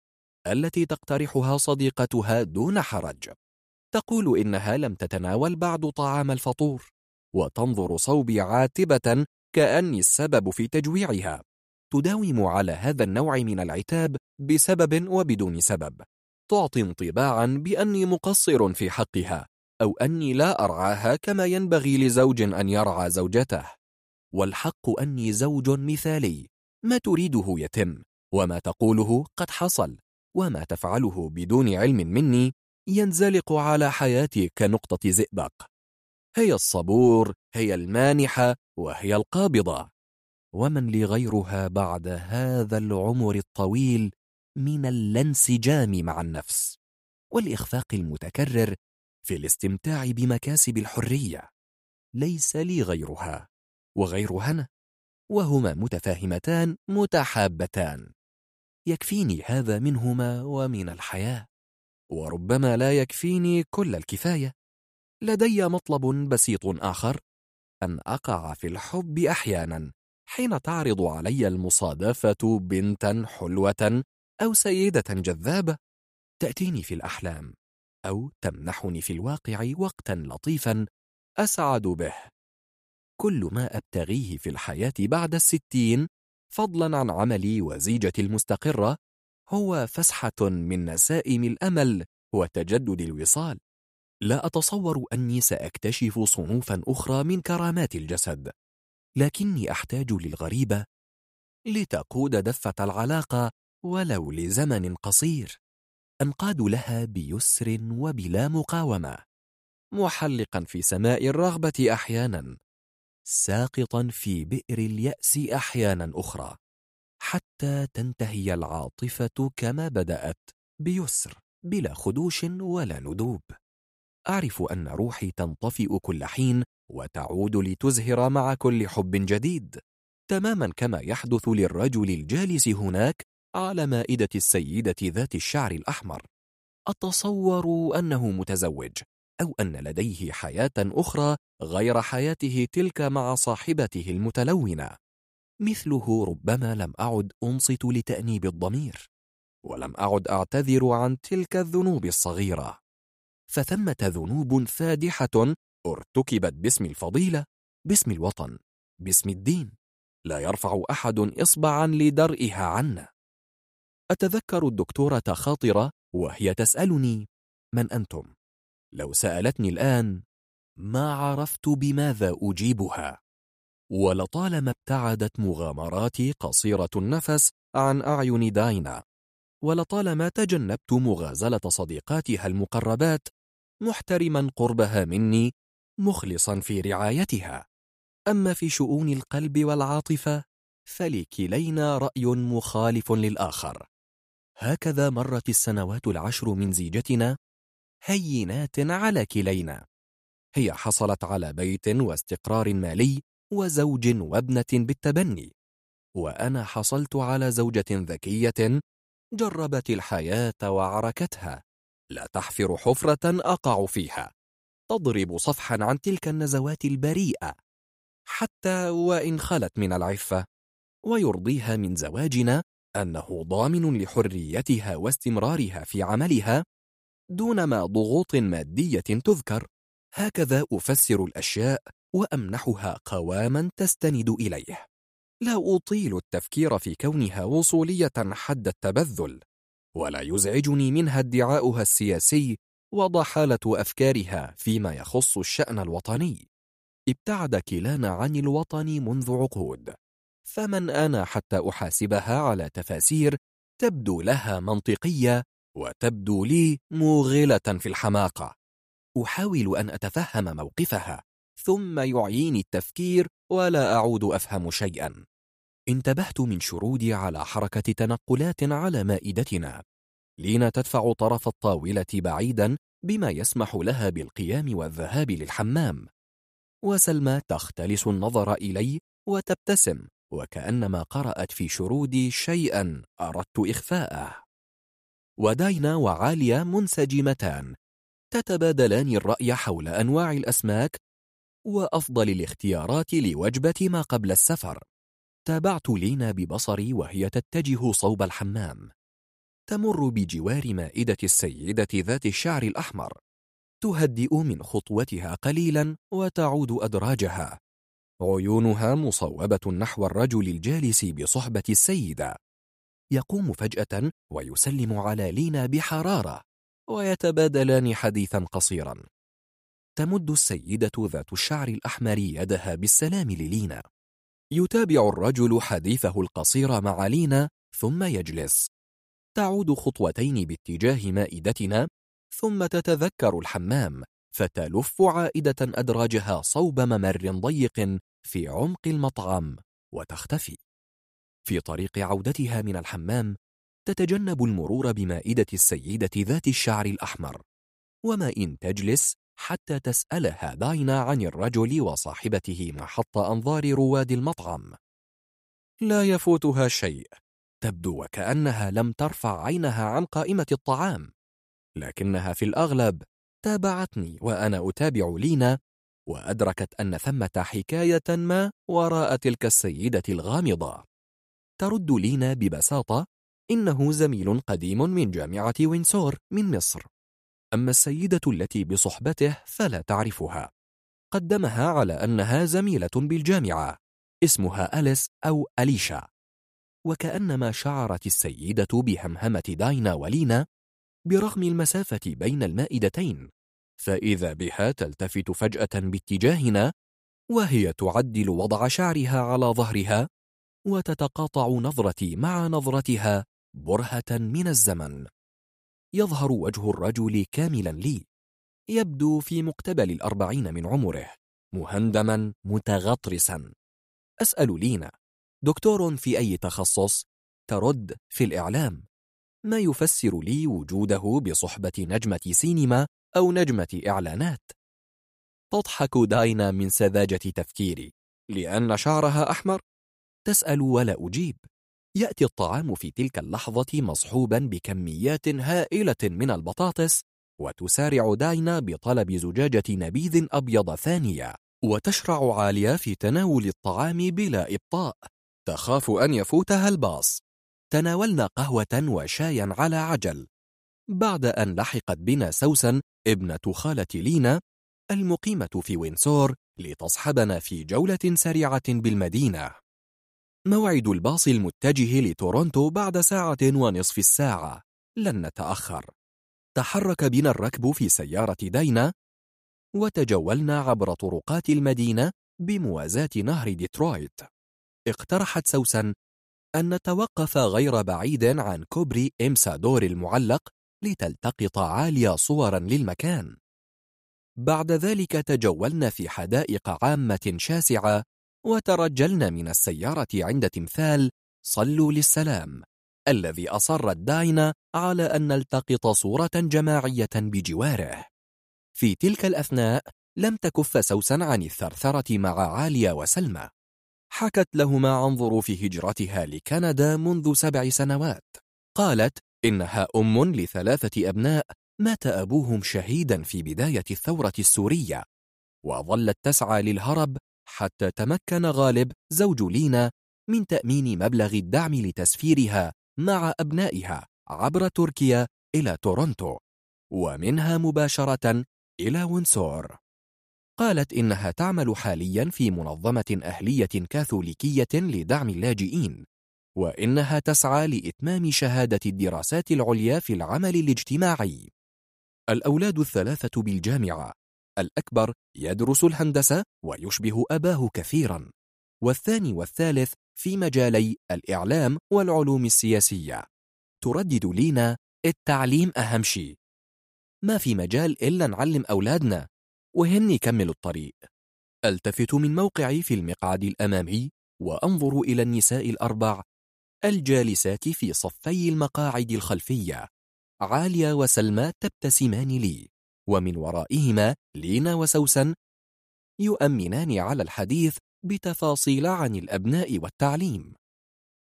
S2: التي تقترحها صديقتها دون حرج. تقول إنها لم تتناول بعد طعام الفطور وتنظر صوبي عاتبة كأني السبب في تجويعها. تداوم على هذا النوع من العتاب بسبب وبدون سبب. تعطي انطباعا بأني مقصر في حقها أو أني لا أرعاها كما ينبغي لزوج أن يرعى زوجته. والحق أني زوج مثالي ما تريده يتم وما تقوله قد حصل وما تفعله بدون علم مني ينزلق على حياتي كنقطة زئبق. هي الصبور هي المانحة وهي القابضة. ومن لي غيرها بعد هذا العمر الطويل من الانسجام مع النفس والإخفاق المتكرر في الاستمتاع بمكاسب الحرية. ليس لي غيرها وغيرها أنا وهما متفاهمتان متحابتان. يكفيني هذا منهما ومن الحياة وربما لا يكفيني كل الكفاية. لدي مطلب بسيط آخر أن أقع في الحب أحيانا حين تعرض علي المصادفة بنتا حلوة أو سيدة جذابة تأتيني في الأحلام أو تمنحني في الواقع وقتا لطيفا أسعد به. كل ما أبتغيه في الحياة بعد الستين فضلا عن عملي وزيجتي المستقرة هو فسحة من نسائم الأمل وتجدد الوصال. لا أتصور أني سأكتشف صنوفا أخرى من كرامات الجسد لكني أحتاج للغريبة لتقود دفة العلاقة ولو لزمن قصير. أنقاد لها بيسر وبلا مقاومة. محلقا في سماء الرغبة أحيانا. ساقطا في بئر اليأس أحيانا أخرى. حتى تنتهي العاطفة كما بدأت بيسر بلا خدوش ولا ندوب. أعرف أن روحي تنطفئ كل حين وتعود لتزهر مع كل حب جديد. تماما كما يحدث للرجل الجالس هناك على مائدة السيدة ذات الشعر الأحمر أتصور أنه متزوج أو أن لديه حياة أخرى غير حياته تلك مع صاحبته المتلونة. مثله ربما لم أعد أنصت لتأنيب الضمير ولم أعد أعتذر عن تلك الذنوب الصغيرة. فثمة ذنوب فادحة ارتكبت باسم الفضيلة باسم الوطن باسم الدين. لا يرفع أحد إصبعا لدرئها عنا. أتذكر الدكتورة خاطرة وهي تسألني من أنتم؟ لو سألتني الآن ما عرفت بماذا أجيبها؟ ولطالما ابتعدت مغامراتي قصيرة النفس عن أعين داينا ولطالما تجنبت مغازلة صديقاتها المقربات محترما قربها مني مخلصا في رعايتها. أما في شؤون القلب والعاطفة فلكلينا رأي مخالف للآخر. هكذا مرت السنوات العشر من زيجتنا هينات على كلينا. هي حصلت على بيت واستقرار مالي وزوج وابنة بالتبني. وأنا حصلت على زوجة ذكية جربت الحياة وعركتها. لا تحفر حفرة أقع فيها. تضرب صفحا عن تلك النزوات البريئة. حتى وإن خلت من العفة. ويرضيها من زواجنا أنه ضامن لحريتها واستمرارها في عملها دون ما ضغوط مادية تذكر. هكذا أفسر الأشياء وأمنحها قواما تستند إليه. لا أطيل التفكير في كونها وصولية حد التبذل ولا يزعجني منها ادعاؤها السياسي وضحالة أفكارها فيما يخص الشأن الوطني. ابتعد كلانا عن الوطن منذ عقود. فمن أنا حتى أحاسبها على تفاسير تبدو لها منطقية وتبدو لي موغلة في الحماقة. أحاول أن أتفهم موقفها ثم يعيني التفكير ولا أعود أفهم شيئا. انتبهت من شرودي على حركة تنقلات على مائدتنا. لينا تدفع طرف الطاولة بعيدا بما يسمح لها بالقيام والذهاب للحمام. وسلمى تختلس النظر إلي وتبتسم. وكأنما قرأت في شرودي شيئا أردت إخفاءه. وداينا وعالية منسجمتان تتبادلان الرأي حول أنواع الأسماك وأفضل الاختيارات لوجبة ما قبل السفر. تابعت لينا ببصري وهي تتجه صوب الحمام. تمر بجوار مائدة السيدة ذات الشعر الأحمر. تهدئ من خطوتها قليلا وتعود أدراجها. عيونها مصوبة نحو الرجل الجالس بصحبة السيدة. يقوم فجأة ويسلم على لينا بحرارة ويتبادلان حديثا قصيرا. تمد السيدة ذات الشعر الأحمر يدها بالسلام للينا. يتابع الرجل حديثه القصير مع لينا ثم يجلس. تعود خطوتين باتجاه مائدتنا ثم تتذكر الحمام فتلف عائدة أدراجها صوب ممر ضيق في عمق المطعم وتختفي. في طريق عودتها من الحمام تتجنب المرور بمائدة السيدة ذات الشعر الأحمر. وما إن تجلس حتى تسألها داينا عن الرجل وصاحبته محط أنظار رواد المطعم. لا يفوتها شيء. تبدو وكأنها لم ترفع عينها عن قائمة الطعام. لكنها في الأغلب تابعتني وأنا أتابع لينا وأدركت أن ثمة حكاية ما وراء تلك السيدة الغامضة. ترد لينا ببساطة إنه زميل قديم من جامعة وينسور من مصر. أما السيدة التي بصحبته فلا تعرفها. قدمها على أنها زميلة بالجامعة اسمها أليس أو أليشا. وكأنما شعرت السيدة بهمهمة داينا ولينا برغم المسافة بين المائدتين. فإذا بها تلتفت فجأة باتجاهنا وهي تعدل وضع شعرها على ظهرها وتتقاطع نظرتي مع نظرتها برهة من الزمن. يظهر وجه الرجل كاملا لي يبدو في مقتبل الأربعين من عمره مهندما متغطرسا. أسأل لينا دكتور في أي تخصص؟ ترد في الإعلام. ما يفسر لي وجوده بصحبة نجمة سينما؟ أو نجمة إعلانات. تضحك داينا من سذاجة تفكيري. لأن شعرها أحمر؟ تسأل ولا أجيب. يأتي الطعام في تلك اللحظة مصحوبا بكميات هائلة من البطاطس وتسارع داينا بطلب زجاجة نبيذ أبيض ثانية وتشرع عالية في تناول الطعام بلا إبطاء. تخاف أن يفوتها الباص. تناولنا قهوة وشايا على عجل. بعد أن لحقت بنا سوسن ابنة خالة لينا المقيمة في وينسور لتصحبنا في جولة سريعة بالمدينة. موعد الباص المتجه لتورونتو بعد ساعة ونصف الساعة. لن نتأخر. تحرك بنا الركب في سيارة دينا وتجولنا عبر طرقات المدينة بموازاة نهر ديترويت. اقترحت سوسن أن نتوقف غير بعيد عن كوبري إمسادور المعلق لتلتقط عالية صورا للمكان. بعد ذلك تجولنا في حدائق عامة شاسعة وترجلنا من السيارة عند تمثال صلوا للسلام الذي أصرت داينا على أن نلتقط صورة جماعية بجواره. في تلك الأثناء لم تكف سوسن عن الثرثرة مع عالية وسلمى. حكت لهما عن ظروف هجرتها لكندا منذ سبع سنوات قالت إنها أم لثلاثة أبناء مات أبوهم شهيدا في بداية الثورة السورية وظلت تسعى للهرب حتى تمكن غالب زوج لينا من تأمين مبلغ الدعم لتسفيرها مع أبنائها عبر تركيا إلى تورونتو ومنها مباشرة إلى وينسور. قالت إنها تعمل حاليا في منظمة أهلية كاثوليكية لدعم اللاجئين. وإنها تسعى لإتمام شهادة الدراسات العليا في العمل الاجتماعي. الأولاد الثلاثة بالجامعة. الأكبر يدرس الهندسة ويشبه أباه كثيرا. والثاني والثالث في مجالي الإعلام والعلوم السياسية. تردد لينا التعليم أهم شيء. ما في مجال إلا نعلم أولادنا. وهن يكملوا الطريق. ألتفت من موقعي في المقعد الأمامي وأنظر إلى النساء الأربع الجالسات في صفي المقاعد الخلفية عالية وسلمى تبتسمان لي ومن ورائهما لينا وسوسن يؤمنان على الحديث بتفاصيل عن الأبناء والتعليم.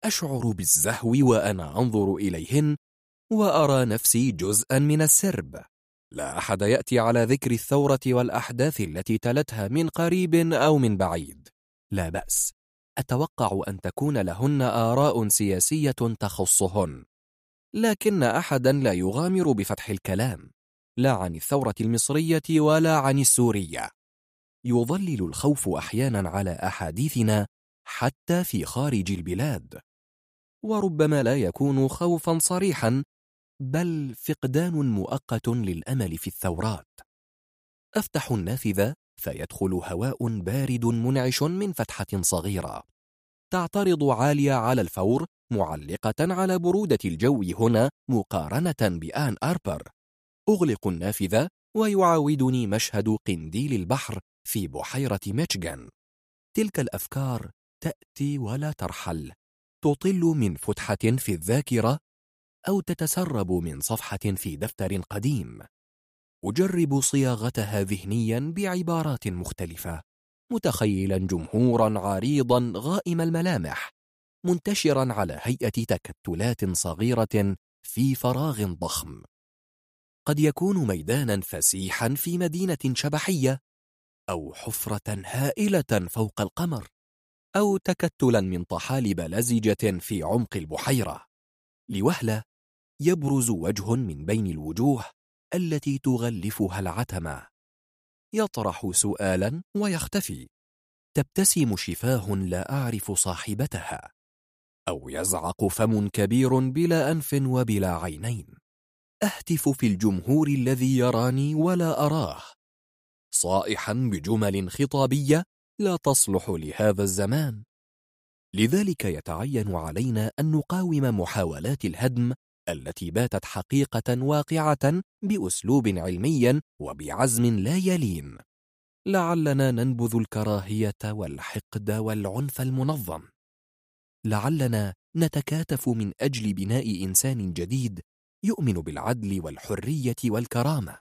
S2: أشعر بالزهو وأنا أنظر إليهن وأرى نفسي جزءا من السرب. لا أحد يأتي على ذكر الثورة والأحداث التي تلتها من قريب أو من بعيد. لا بأس. أتوقع أن تكون لهن آراء سياسية تخصهن. لكن أحدا لا يغامر بفتح الكلام لا عن الثورة المصرية ولا عن السورية. يظلل الخوف أحيانا على أحاديثنا حتى في خارج البلاد. وربما لا يكون خوفا صريحا بل فقدان مؤقت للأمل في الثورات. أفتح النافذة فيدخل هواء بارد منعش من فتحة صغيرة. تعترض عالية على الفور معلقة على برودة الجو هنا مقارنة بآن أربر. أغلق النافذة ويعاودني مشهد قنديل البحر في بحيرة ميشيغان. تلك الأفكار تأتي ولا ترحل. تطل من فتحة في الذاكرة أو تتسرب من صفحة في دفتر قديم. أجرب صياغتها ذهنيا بعبارات مختلفة متخيلا جمهورا عريضا غائم الملامح منتشرا على هيئة تكتلات صغيرة في فراغ ضخم. قد يكون ميدانا فسيحا في مدينة شبحية أو حفرة هائلة فوق القمر أو تكتلا من طحالب لزجة في عمق البحيرة. لوهلة يبرز وجه من بين الوجوه التي تغلفها العتمة يطرح سؤالا ويختفي. تبتسم شفاه لا أعرف صاحبتها. أو يزعق فم كبير بلا أنف وبلا عينين. أهتف في الجمهور الذي يراني ولا أراه. صائحا بجمل خطابية لا تصلح لهذا الزمان. لذلك يتعين علينا أن نقاوم محاولات الهدم التي باتت حقيقة واقعة بأسلوب علمي وبعزم لا يلين. لعلنا ننبذ الكراهية والحقد والعنف المنظم. لعلنا نتكاتف من أجل بناء إنسان جديد يؤمن بالعدل والحرية والكرامة.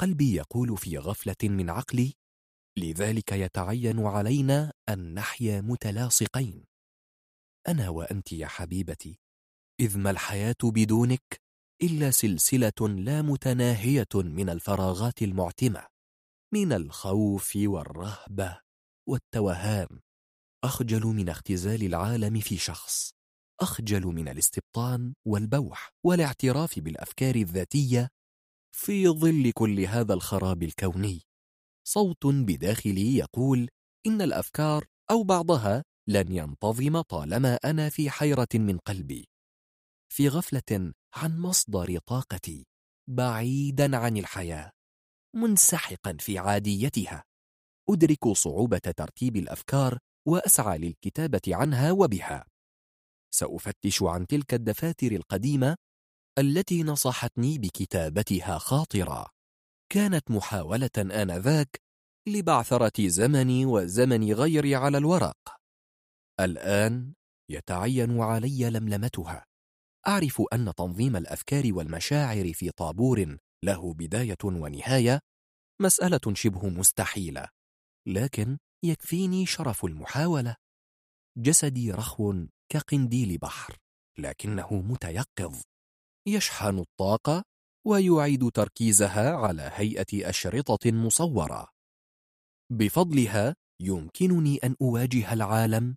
S2: قلبي يقول في غفلة من عقلي لذلك يتعين علينا أن نحيا متلاصقين. أنا وأنت يا حبيبتي إذ ما الحياة بدونك إلا سلسلة لا متناهية من الفراغات المعتمة من الخوف والرهبة والتوهان. أخجل من اختزال العالم في شخص أخجل من الاستبطان والبوح والاعتراف بالأفكار الذاتية في ظل كل هذا الخراب الكوني. صوت بداخلي يقول إن الأفكار أو بعضها لن ينتظم طالما أنا في حيرة من قلبي. في غفلة عن مصدر طاقتي بعيدا عن الحياة منسحقا في عاديتها. أدرك صعوبة ترتيب الأفكار وأسعى للكتابة عنها وبها. سأفتش عن تلك الدفاتر القديمة التي نصحتني بكتابتها خاطرة. كانت محاولة آنذاك لبعثرة زمني وزمن غيري على الورق. الآن يتعين علي لملمتها. أعرف أن تنظيم الأفكار والمشاعر في طابور له بداية ونهاية مسألة شبه مستحيلة لكن يكفيني شرف المحاولة. جسدي رخو كقنديل بحر لكنه متيقظ يشحن الطاقة ويعيد تركيزها على هيئة أشرطة مصورة. بفضلها يمكنني أن أواجه العالم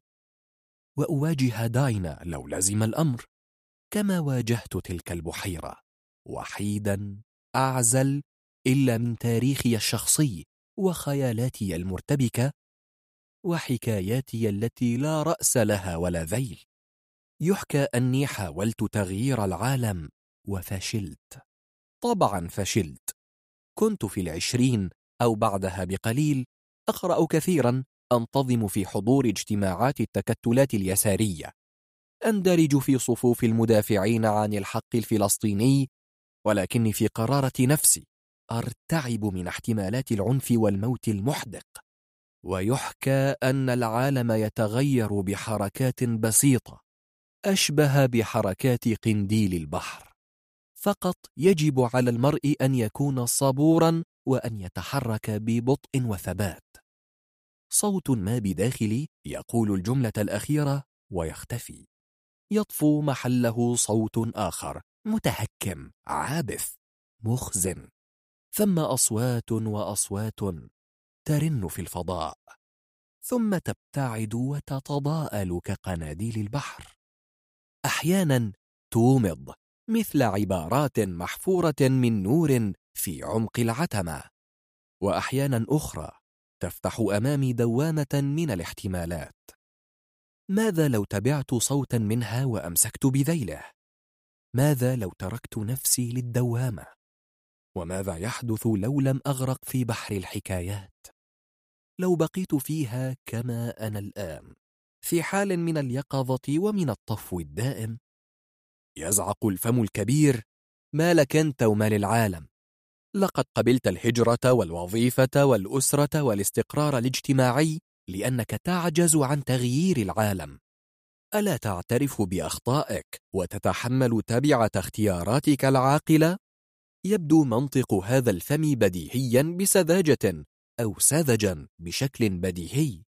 S2: وأواجه داينا لو لزم الأمر. كما واجهت تلك البحيرة وحيدا أعزل إلا من تاريخي الشخصي وخيالاتي المرتبكة وحكاياتي التي لا رأس لها ولا ذيل. يحكى أني حاولت تغيير العالم وفشلت. طبعا فشلت. كنت في العشرين أو بعدها بقليل. أقرأ كثيرا أنتظم في حضور اجتماعات التكتلات اليسارية. أندرج في صفوف المدافعين عن الحق الفلسطيني ولكني في قرارة نفسي أرتعب من احتمالات العنف والموت المحدق. ويحكى أن العالم يتغير بحركات بسيطة أشبه بحركات قنديل البحر. فقط يجب على المرء أن يكون صبورا وأن يتحرك ببطء وثبات. صوت ما بداخلي يقول الجملة الأخيرة ويختفي. يطفو محله صوت آخر متهكم عابث مخزن. ثم أصوات وأصوات ترن في الفضاء. ثم تبتعد وتتضاءل كقناديل البحر. أحيانا تومض مثل عبارات محفورة من نور في عمق العتمة. وأحيانا أخرى تفتح أمامي دوامة من الاحتمالات. ماذا لو تبعت صوتا منها وأمسكت بذيله؟ ماذا لو تركت نفسي للدوامة؟ وماذا يحدث لو لم أغرق في بحر الحكايات؟ لو بقيت فيها كما أنا الآن في حال من اليقظة ومن الطفو الدائم يزعق الفم الكبير ما لك أنت وما للعالم لقد قبلت الهجرة والوظيفة والأسرة والاستقرار الاجتماعي لأنك تعجز عن تغيير العالم. ألا تعترف بأخطائك وتتحمل تبعة اختياراتك العاقلة؟ يبدو منطق هذا الفم بديهيا بسذاجة أو ساذجا بشكل بديهي.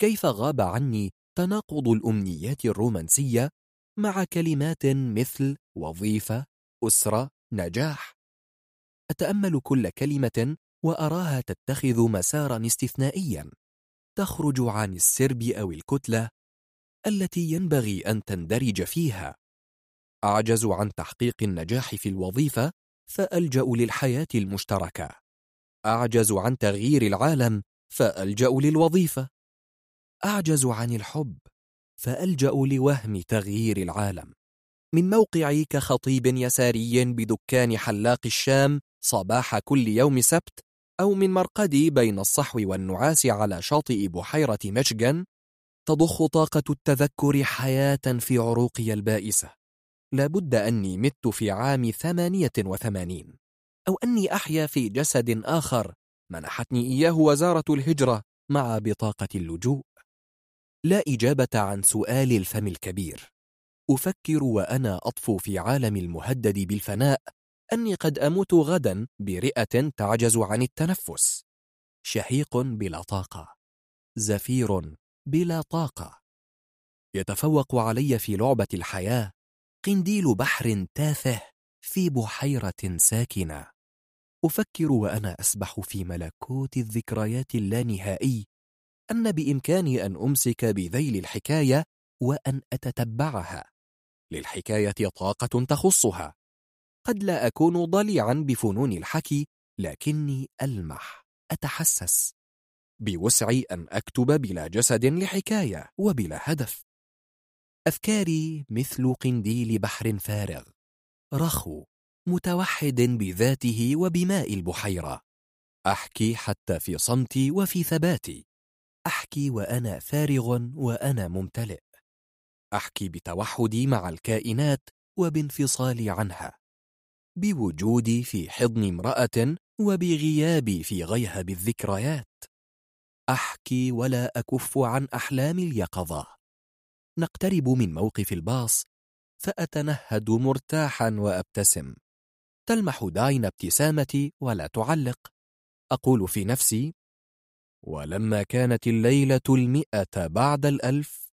S2: كيف غاب عني تناقض الأمنيات الرومانسية مع كلمات مثل وظيفة، أسرة، نجاح؟ أتأمل كل كلمة وأراها تتخذ مسارا استثنائيا. تخرج عن السرب أو الكتلة التي ينبغي أن تندرج فيها. أعجز عن تحقيق النجاح في الوظيفة فألجأ للحياة المشتركة. أعجز عن تغيير العالم فألجأ للوظيفة. أعجز عن الحب فألجأ لوهم تغيير العالم. من موقعي كخطيب يساري بدكان حلاق الشام صباح كل يوم سبت أو من مرقدي بين الصحو والنعاس على شاطئ بحيرة مشجن تضخ طاقة التذكر حياة في عروقي البائسة. لابد أني مت في عام ثمانية وثمانين أو أني أحيا في جسد آخر منحتني إياه وزارة الهجرة مع بطاقة اللجوء. لا إجابة عن سؤال الفم الكبير. أفكر وأنا أطفو في عالم المهدد بالفناء أني قد أموت غدا برئة تعجز عن التنفس. شهيق بلا طاقة. زفير بلا طاقة. يتفوق علي في لعبة الحياة قنديل بحر تافه في بحيرة ساكنة. أفكر وأنا أسبح في ملكوت الذكريات اللانهائي أن بإمكاني أن أمسك بذيل الحكاية وأن أتتبعها. للحكاية طاقة تخصها. قد لا أكون ضليعا بفنون الحكي لكني ألمح أتحسس. بوسعي أن أكتب بلا جسد لحكاية وبلا هدف. أفكاري مثل قنديل بحر فارغ رخو متوحد بذاته وبماء البحيرة. أحكي حتى في صمتي وفي ثباتي. أحكي وأنا فارغ وأنا ممتلئ. أحكي بتوحدي مع الكائنات وبانفصالي عنها. بوجودي في حضن امرأة وبغيابي في غيهب الذكريات. أحكي ولا أكف عن أحلام اليقظة. نقترب من موقف الباص فأتنهد مرتاحا وأبتسم. تلمح داين ابتسامتي ولا تعلق. أقول في نفسي ولما كانت الليلة المئة بعد الألف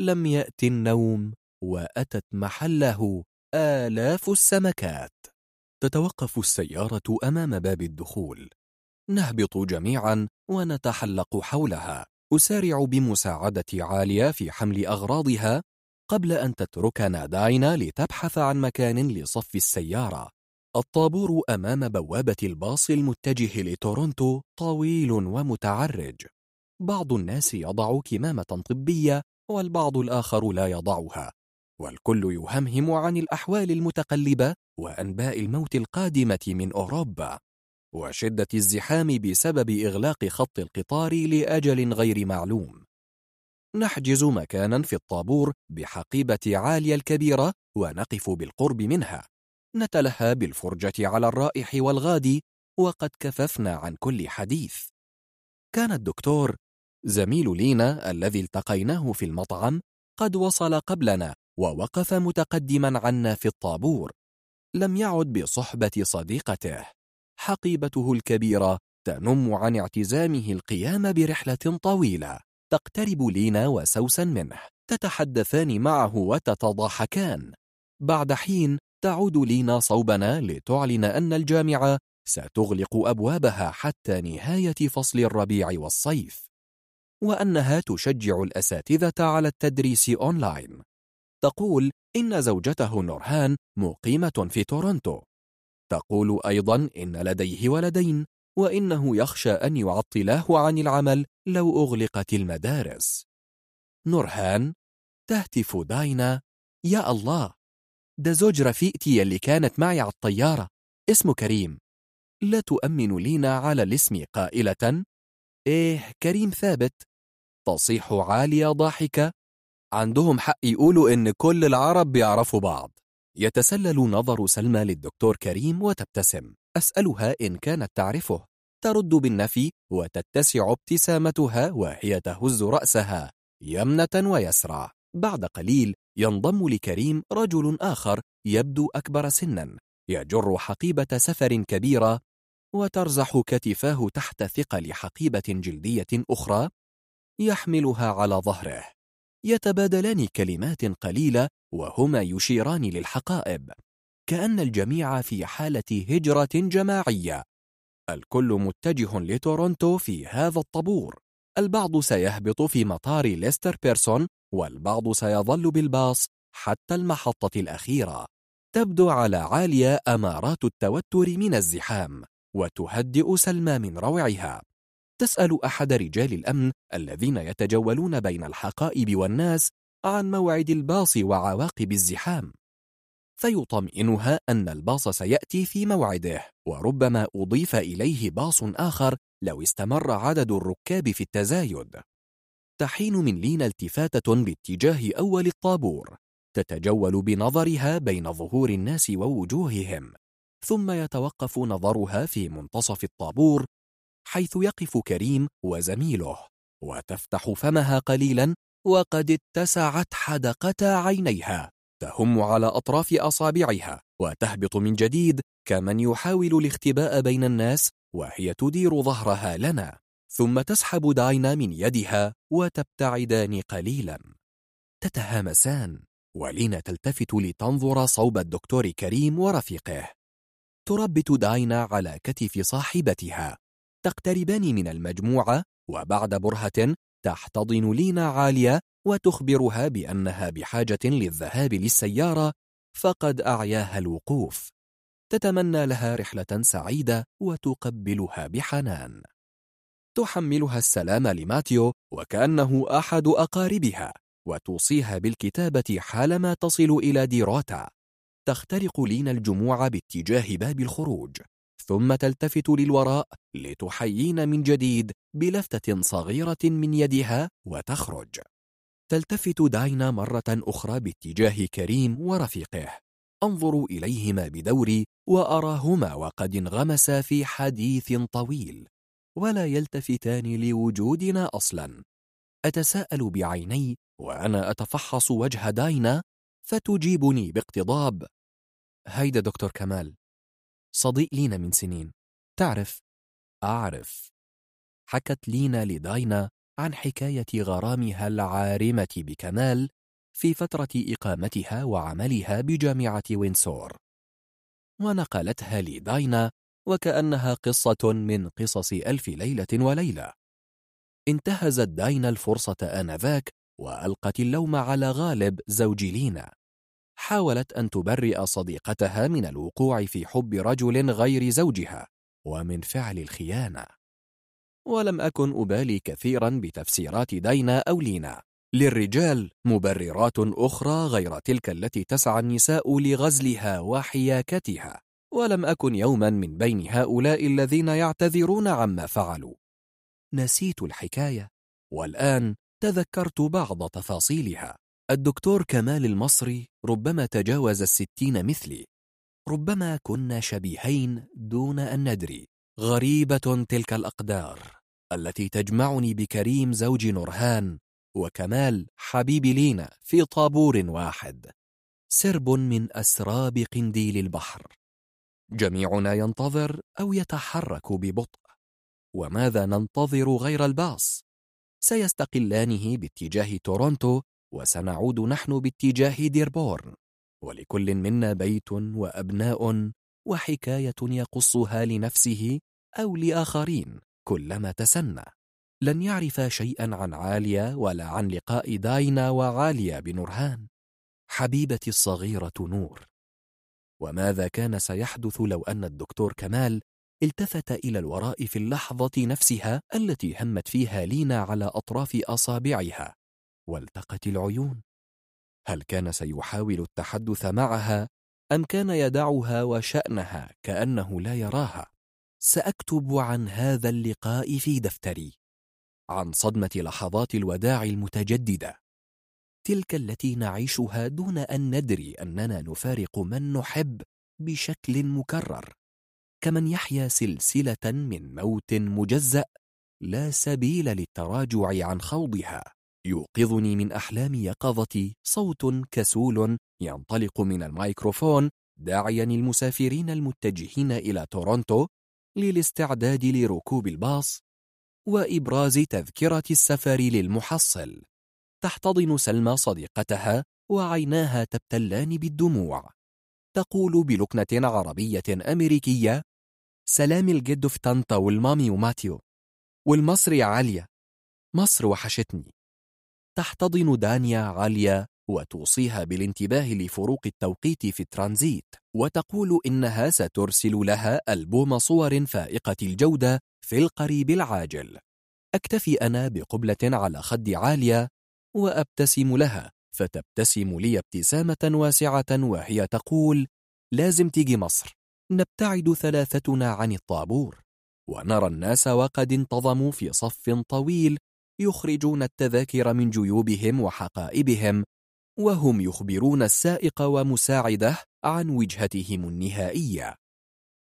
S2: لم يأت النوم وأتت محله آلاف السمكات. تتوقف السيارة أمام باب الدخول. نهبط جميعا ونتحلق حولها. أسارع بمساعدة عالية في حمل أغراضها قبل أن تتركنا داينا لتبحث عن مكان لصف السيارة. الطابور أمام بوابة الباص المتجه لتورونتو طويل ومتعرج. بعض الناس يضع كمامة طبية والبعض الآخر لا يضعها. والكل يهمهم عن الأحوال المتقلبة وأنباء الموت القادمة من أوروبا وشدة الزحام بسبب إغلاق خط القطار لأجل غير معلوم. نحجز مكانا في الطابور بحقيبة عالية الكبيرة ونقف بالقرب منها. نتلهى بالفرجة على الرائح والغادي وقد كففنا عن كل حديث. كان الدكتور زميل لينا الذي التقيناه في المطعم قد وصل قبلنا. ووقف متقدما عنا في الطابور. لم يعد بصحبة صديقته. حقيبته الكبيرة تنم عن اعتزامه القيام برحلة طويلة تقترب لينا وسوسا منه. تتحدثان معه وتتضاحكان. بعد حين تعود لينا صوبنا لتعلن أن الجامعة ستغلق أبوابها حتى نهاية فصل الربيع والصيف. وأنها تشجع الأساتذة على التدريس أونلاين. تقول إن زوجته نورهان مقيمة في تورونتو تقول أيضا إن لديه ولدين وإنه يخشى أن يعطلاه عن العمل لو أغلقت المدارس. نورهان تهتف داينا يا الله ده زوج رفيقتي اللي كانت معي على الطيارة. اسمه كريم. لا تؤمن لينا على الاسم قائلة. إيه كريم ثابت. تصيح عالية ضاحكة عندهم حق يقولوا إن كل العرب بيعرفوا بعض. يتسلل نظر سلمى للدكتور كريم وتبتسم. أسألها إن كانت تعرفه. ترد بالنفي وتتسع ابتسامتها وهي تهز رأسها يمنة ويسرى. بعد قليل ينضم لكريم رجل آخر يبدو أكبر سنا. يجر حقيبة سفر كبيرة وترزح كتفاه تحت ثقل حقيبة جلدية أخرى يحملها على ظهره. يتبادلان كلمات قليلة وهما يشيران للحقائب. كأن الجميع في حالة هجرة جماعية. الكل متجه لتورونتو في هذا الطابور. البعض سيهبط في مطار ليستر بيرسون والبعض سيظل بالباص حتى المحطة الأخيرة. تبدو على عالية أمارات التوتر من الزحام وتهدئ سلمى من روعها. تسأل أحد رجال الأمن الذين يتجولون بين الحقائب والناس عن موعد الباص وعواقب الزحام. فيطمئنها أن الباص سيأتي في موعده وربما أضيف إليه باص آخر لو استمر عدد الركاب في التزايد. تحين من لينا التفاتة باتجاه أول الطابور تتجول بنظرها بين ظهور الناس ووجوههم ثم يتوقف نظرها في منتصف الطابور حيث يقف كريم وزميله وتفتح فمها قليلا وقد اتسعت حدقتا عينيها. تهم على أطراف أصابعها وتهبط من جديد كمن يحاول الاختباء بين الناس وهي تدير ظهرها لنا. ثم تسحب داينا من يدها وتبتعدان قليلا. تتهامسان ولينا تلتفت لتنظر صوب الدكتور كريم ورفيقه. تربت داينا على كتف صاحبتها. تقتربان من المجموعة وبعد برهة تحتضن لينا عالية وتخبرها بأنها بحاجة للذهاب للسيارة فقد أعياها الوقوف. تتمنى لها رحلة سعيدة وتقبلها بحنان. تحملها السلام لماتيو وكأنه أحد أقاربها وتوصيها بالكتابة حالما تصل إلى ديروتا. تخترق لينا الجموع باتجاه باب الخروج. ثم تلتفت للوراء لتحيين من جديد بلفتة صغيرة من يدها وتخرج. تلتفت داينا مرة أخرى باتجاه كريم ورفيقه. أنظر إليهما بدوري وأراهما وقد انغمسا في حديث طويل. ولا يلتفتان لوجودنا أصلا. أتساءل بعيني وأنا أتفحص وجه داينا فتجيبني باقتضاب. هيدا دكتور كمال صديق لينا من سنين. تعرف أعرف حكت لينا لداينا عن حكاية غرامها العارمة بكمال في فترة إقامتها وعملها بجامعة وينسور. ونقلتها لداينا وكأنها قصة من قصص ألف ليلة وليلة. انتهزت داينا الفرصة آنذاك وألقت اللوم على غالب زوج لينا. حاولت أن تبرئ صديقتها من الوقوع في حب رجل غير زوجها ومن فعل الخيانة. ولم أكن أبالي كثيرا بتفسيرات دينا أو لينا. للرجال مبررات أخرى غير تلك التي تسعى النساء لغزلها وحياكتها ولم أكن يوما من بين هؤلاء الذين يعتذرون عما فعلوا. نسيت الحكاية والآن تذكرت بعض تفاصيلها. الدكتور كمال المصري ربما تجاوز الستين مثلي. ربما كنا شبيهين دون أن ندري. غريبة تلك الأقدار التي تجمعني بكريم زوج نورهان وكمال حبيب لينا في طابور واحد. سرب من أسراب قنديل البحر. جميعنا ينتظر أو يتحرك ببطء. وماذا ننتظر غير الباص؟ سيستقلانه باتجاه تورونتو وسنعود نحن باتجاه ديربورن ولكل منا بيت وأبناء وحكاية يقصها لنفسه أو لآخرين كلما تسنى. لن يعرف شيئا عن عالية ولا عن لقاء داينا وعالية بنورهان. حبيبتي الصغيرة نور وماذا كان سيحدث لو أن الدكتور كمال التفت إلى الوراء في اللحظة نفسها التي همت فيها لينا على أطراف أصابعها؟ والتقت العيون. هل كان سيحاول التحدث معها أم كان يدعها وشأنها كأنه لا يراها؟ سأكتب عن هذا اللقاء في دفتري. عن صدمة لحظات الوداع المتجددة. تلك التي نعيشها دون أن ندري أننا نفارق من نحب بشكل مكرر. كمن يحيا سلسلة من موت مجزأ لا سبيل للتراجع عن خوضها. يوقظني من أحلام يقظتي صوت كسول ينطلق من الميكروفون داعيا المسافرين المتجهين إلى تورونتو للاستعداد لركوب الباص وإبراز تذكرة السفر للمحصل. تحتضن سلمى صديقتها وعيناها تبتلان بالدموع. تقول بلكنة عربية أمريكية سلام الجد في طنطا والمامي وماتيو. والمصري عالية مصر وحشتني. تحتضن دانيا عالية وتوصيها بالانتباه لفروق التوقيت في الترانزيت وتقول إنها سترسل لها ألبوم صور فائقة الجودة في القريب العاجل. أكتفي أنا بقبلة على خد عالية وأبتسم لها فتبتسم لي ابتسامة واسعة وهي تقول لازم تيجي مصر نبتعد ثلاثتنا عن الطابور ونرى الناس وقد انتظموا في صف طويل يخرجون التذاكر من جيوبهم وحقائبهم وهم يخبرون السائق ومساعده عن وجهتهم النهائية.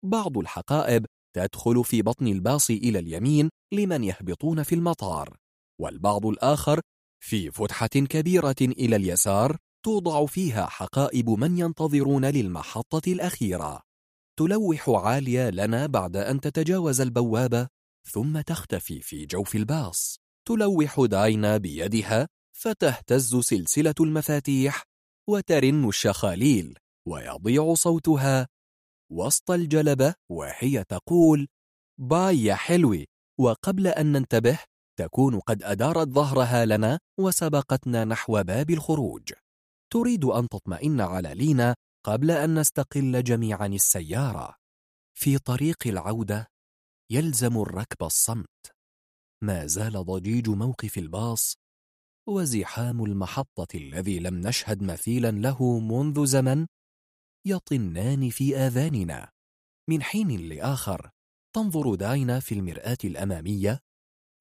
S2: بعض الحقائب تدخل في بطن الباص إلى اليمين لمن يهبطون في المطار والبعض الآخر في فتحة كبيرة إلى اليسار توضع فيها حقائب من ينتظرون للمحطة الأخيرة. تلوح عالية لنا بعد أن تتجاوز البوابة ثم تختفي في جوف الباص. تلوح داينا بيدها فتهتز سلسلة المفاتيح وترن الشخاليل ويضيع صوتها. وسط الجلبة وهي تقول باي يا حلوي وقبل أن ننتبه تكون قد أدارت ظهرها لنا وسبقتنا نحو باب الخروج. تريد أن تطمئن على لينا قبل أن نستقل جميعا السيارة. في طريق العودة يلزم الركب الصمت. ما زال ضجيج موقف الباص وزحام المحطة الذي لم نشهد مثيلا له منذ زمن يطنان في آذاننا. من حين لآخر تنظر داينا في المرآة الأمامية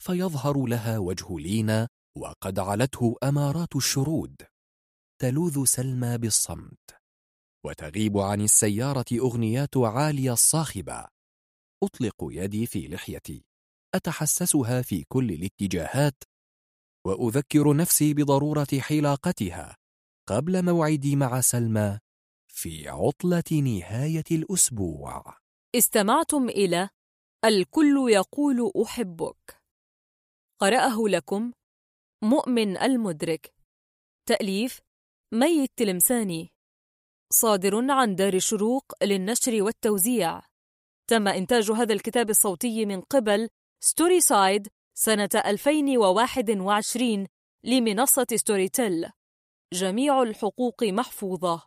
S2: فيظهر لها وجه لينا وقد علته أمارات الشرود تلوذ سلمى بالصمت وتغيب عن السيارة أغنيات عالية الصاخبة. أطلق يدي في لحيتي. أتحسسها في كل الاتجاهات وأذكر نفسي بضرورة حلاقتها قبل موعدي مع سلمى في عطلة نهاية الأسبوع.
S1: استمعتم إلى الكل يقول أحبك. قرأه لكم مؤمن المدرك. تأليف مي التلمساني صادر عن دار الشروق للنشر والتوزيع. تم إنتاج هذا الكتاب الصوتي من قبل Storyside سنة 2021 لمنصة ستوري تيل جميع الحقوق محفوظة.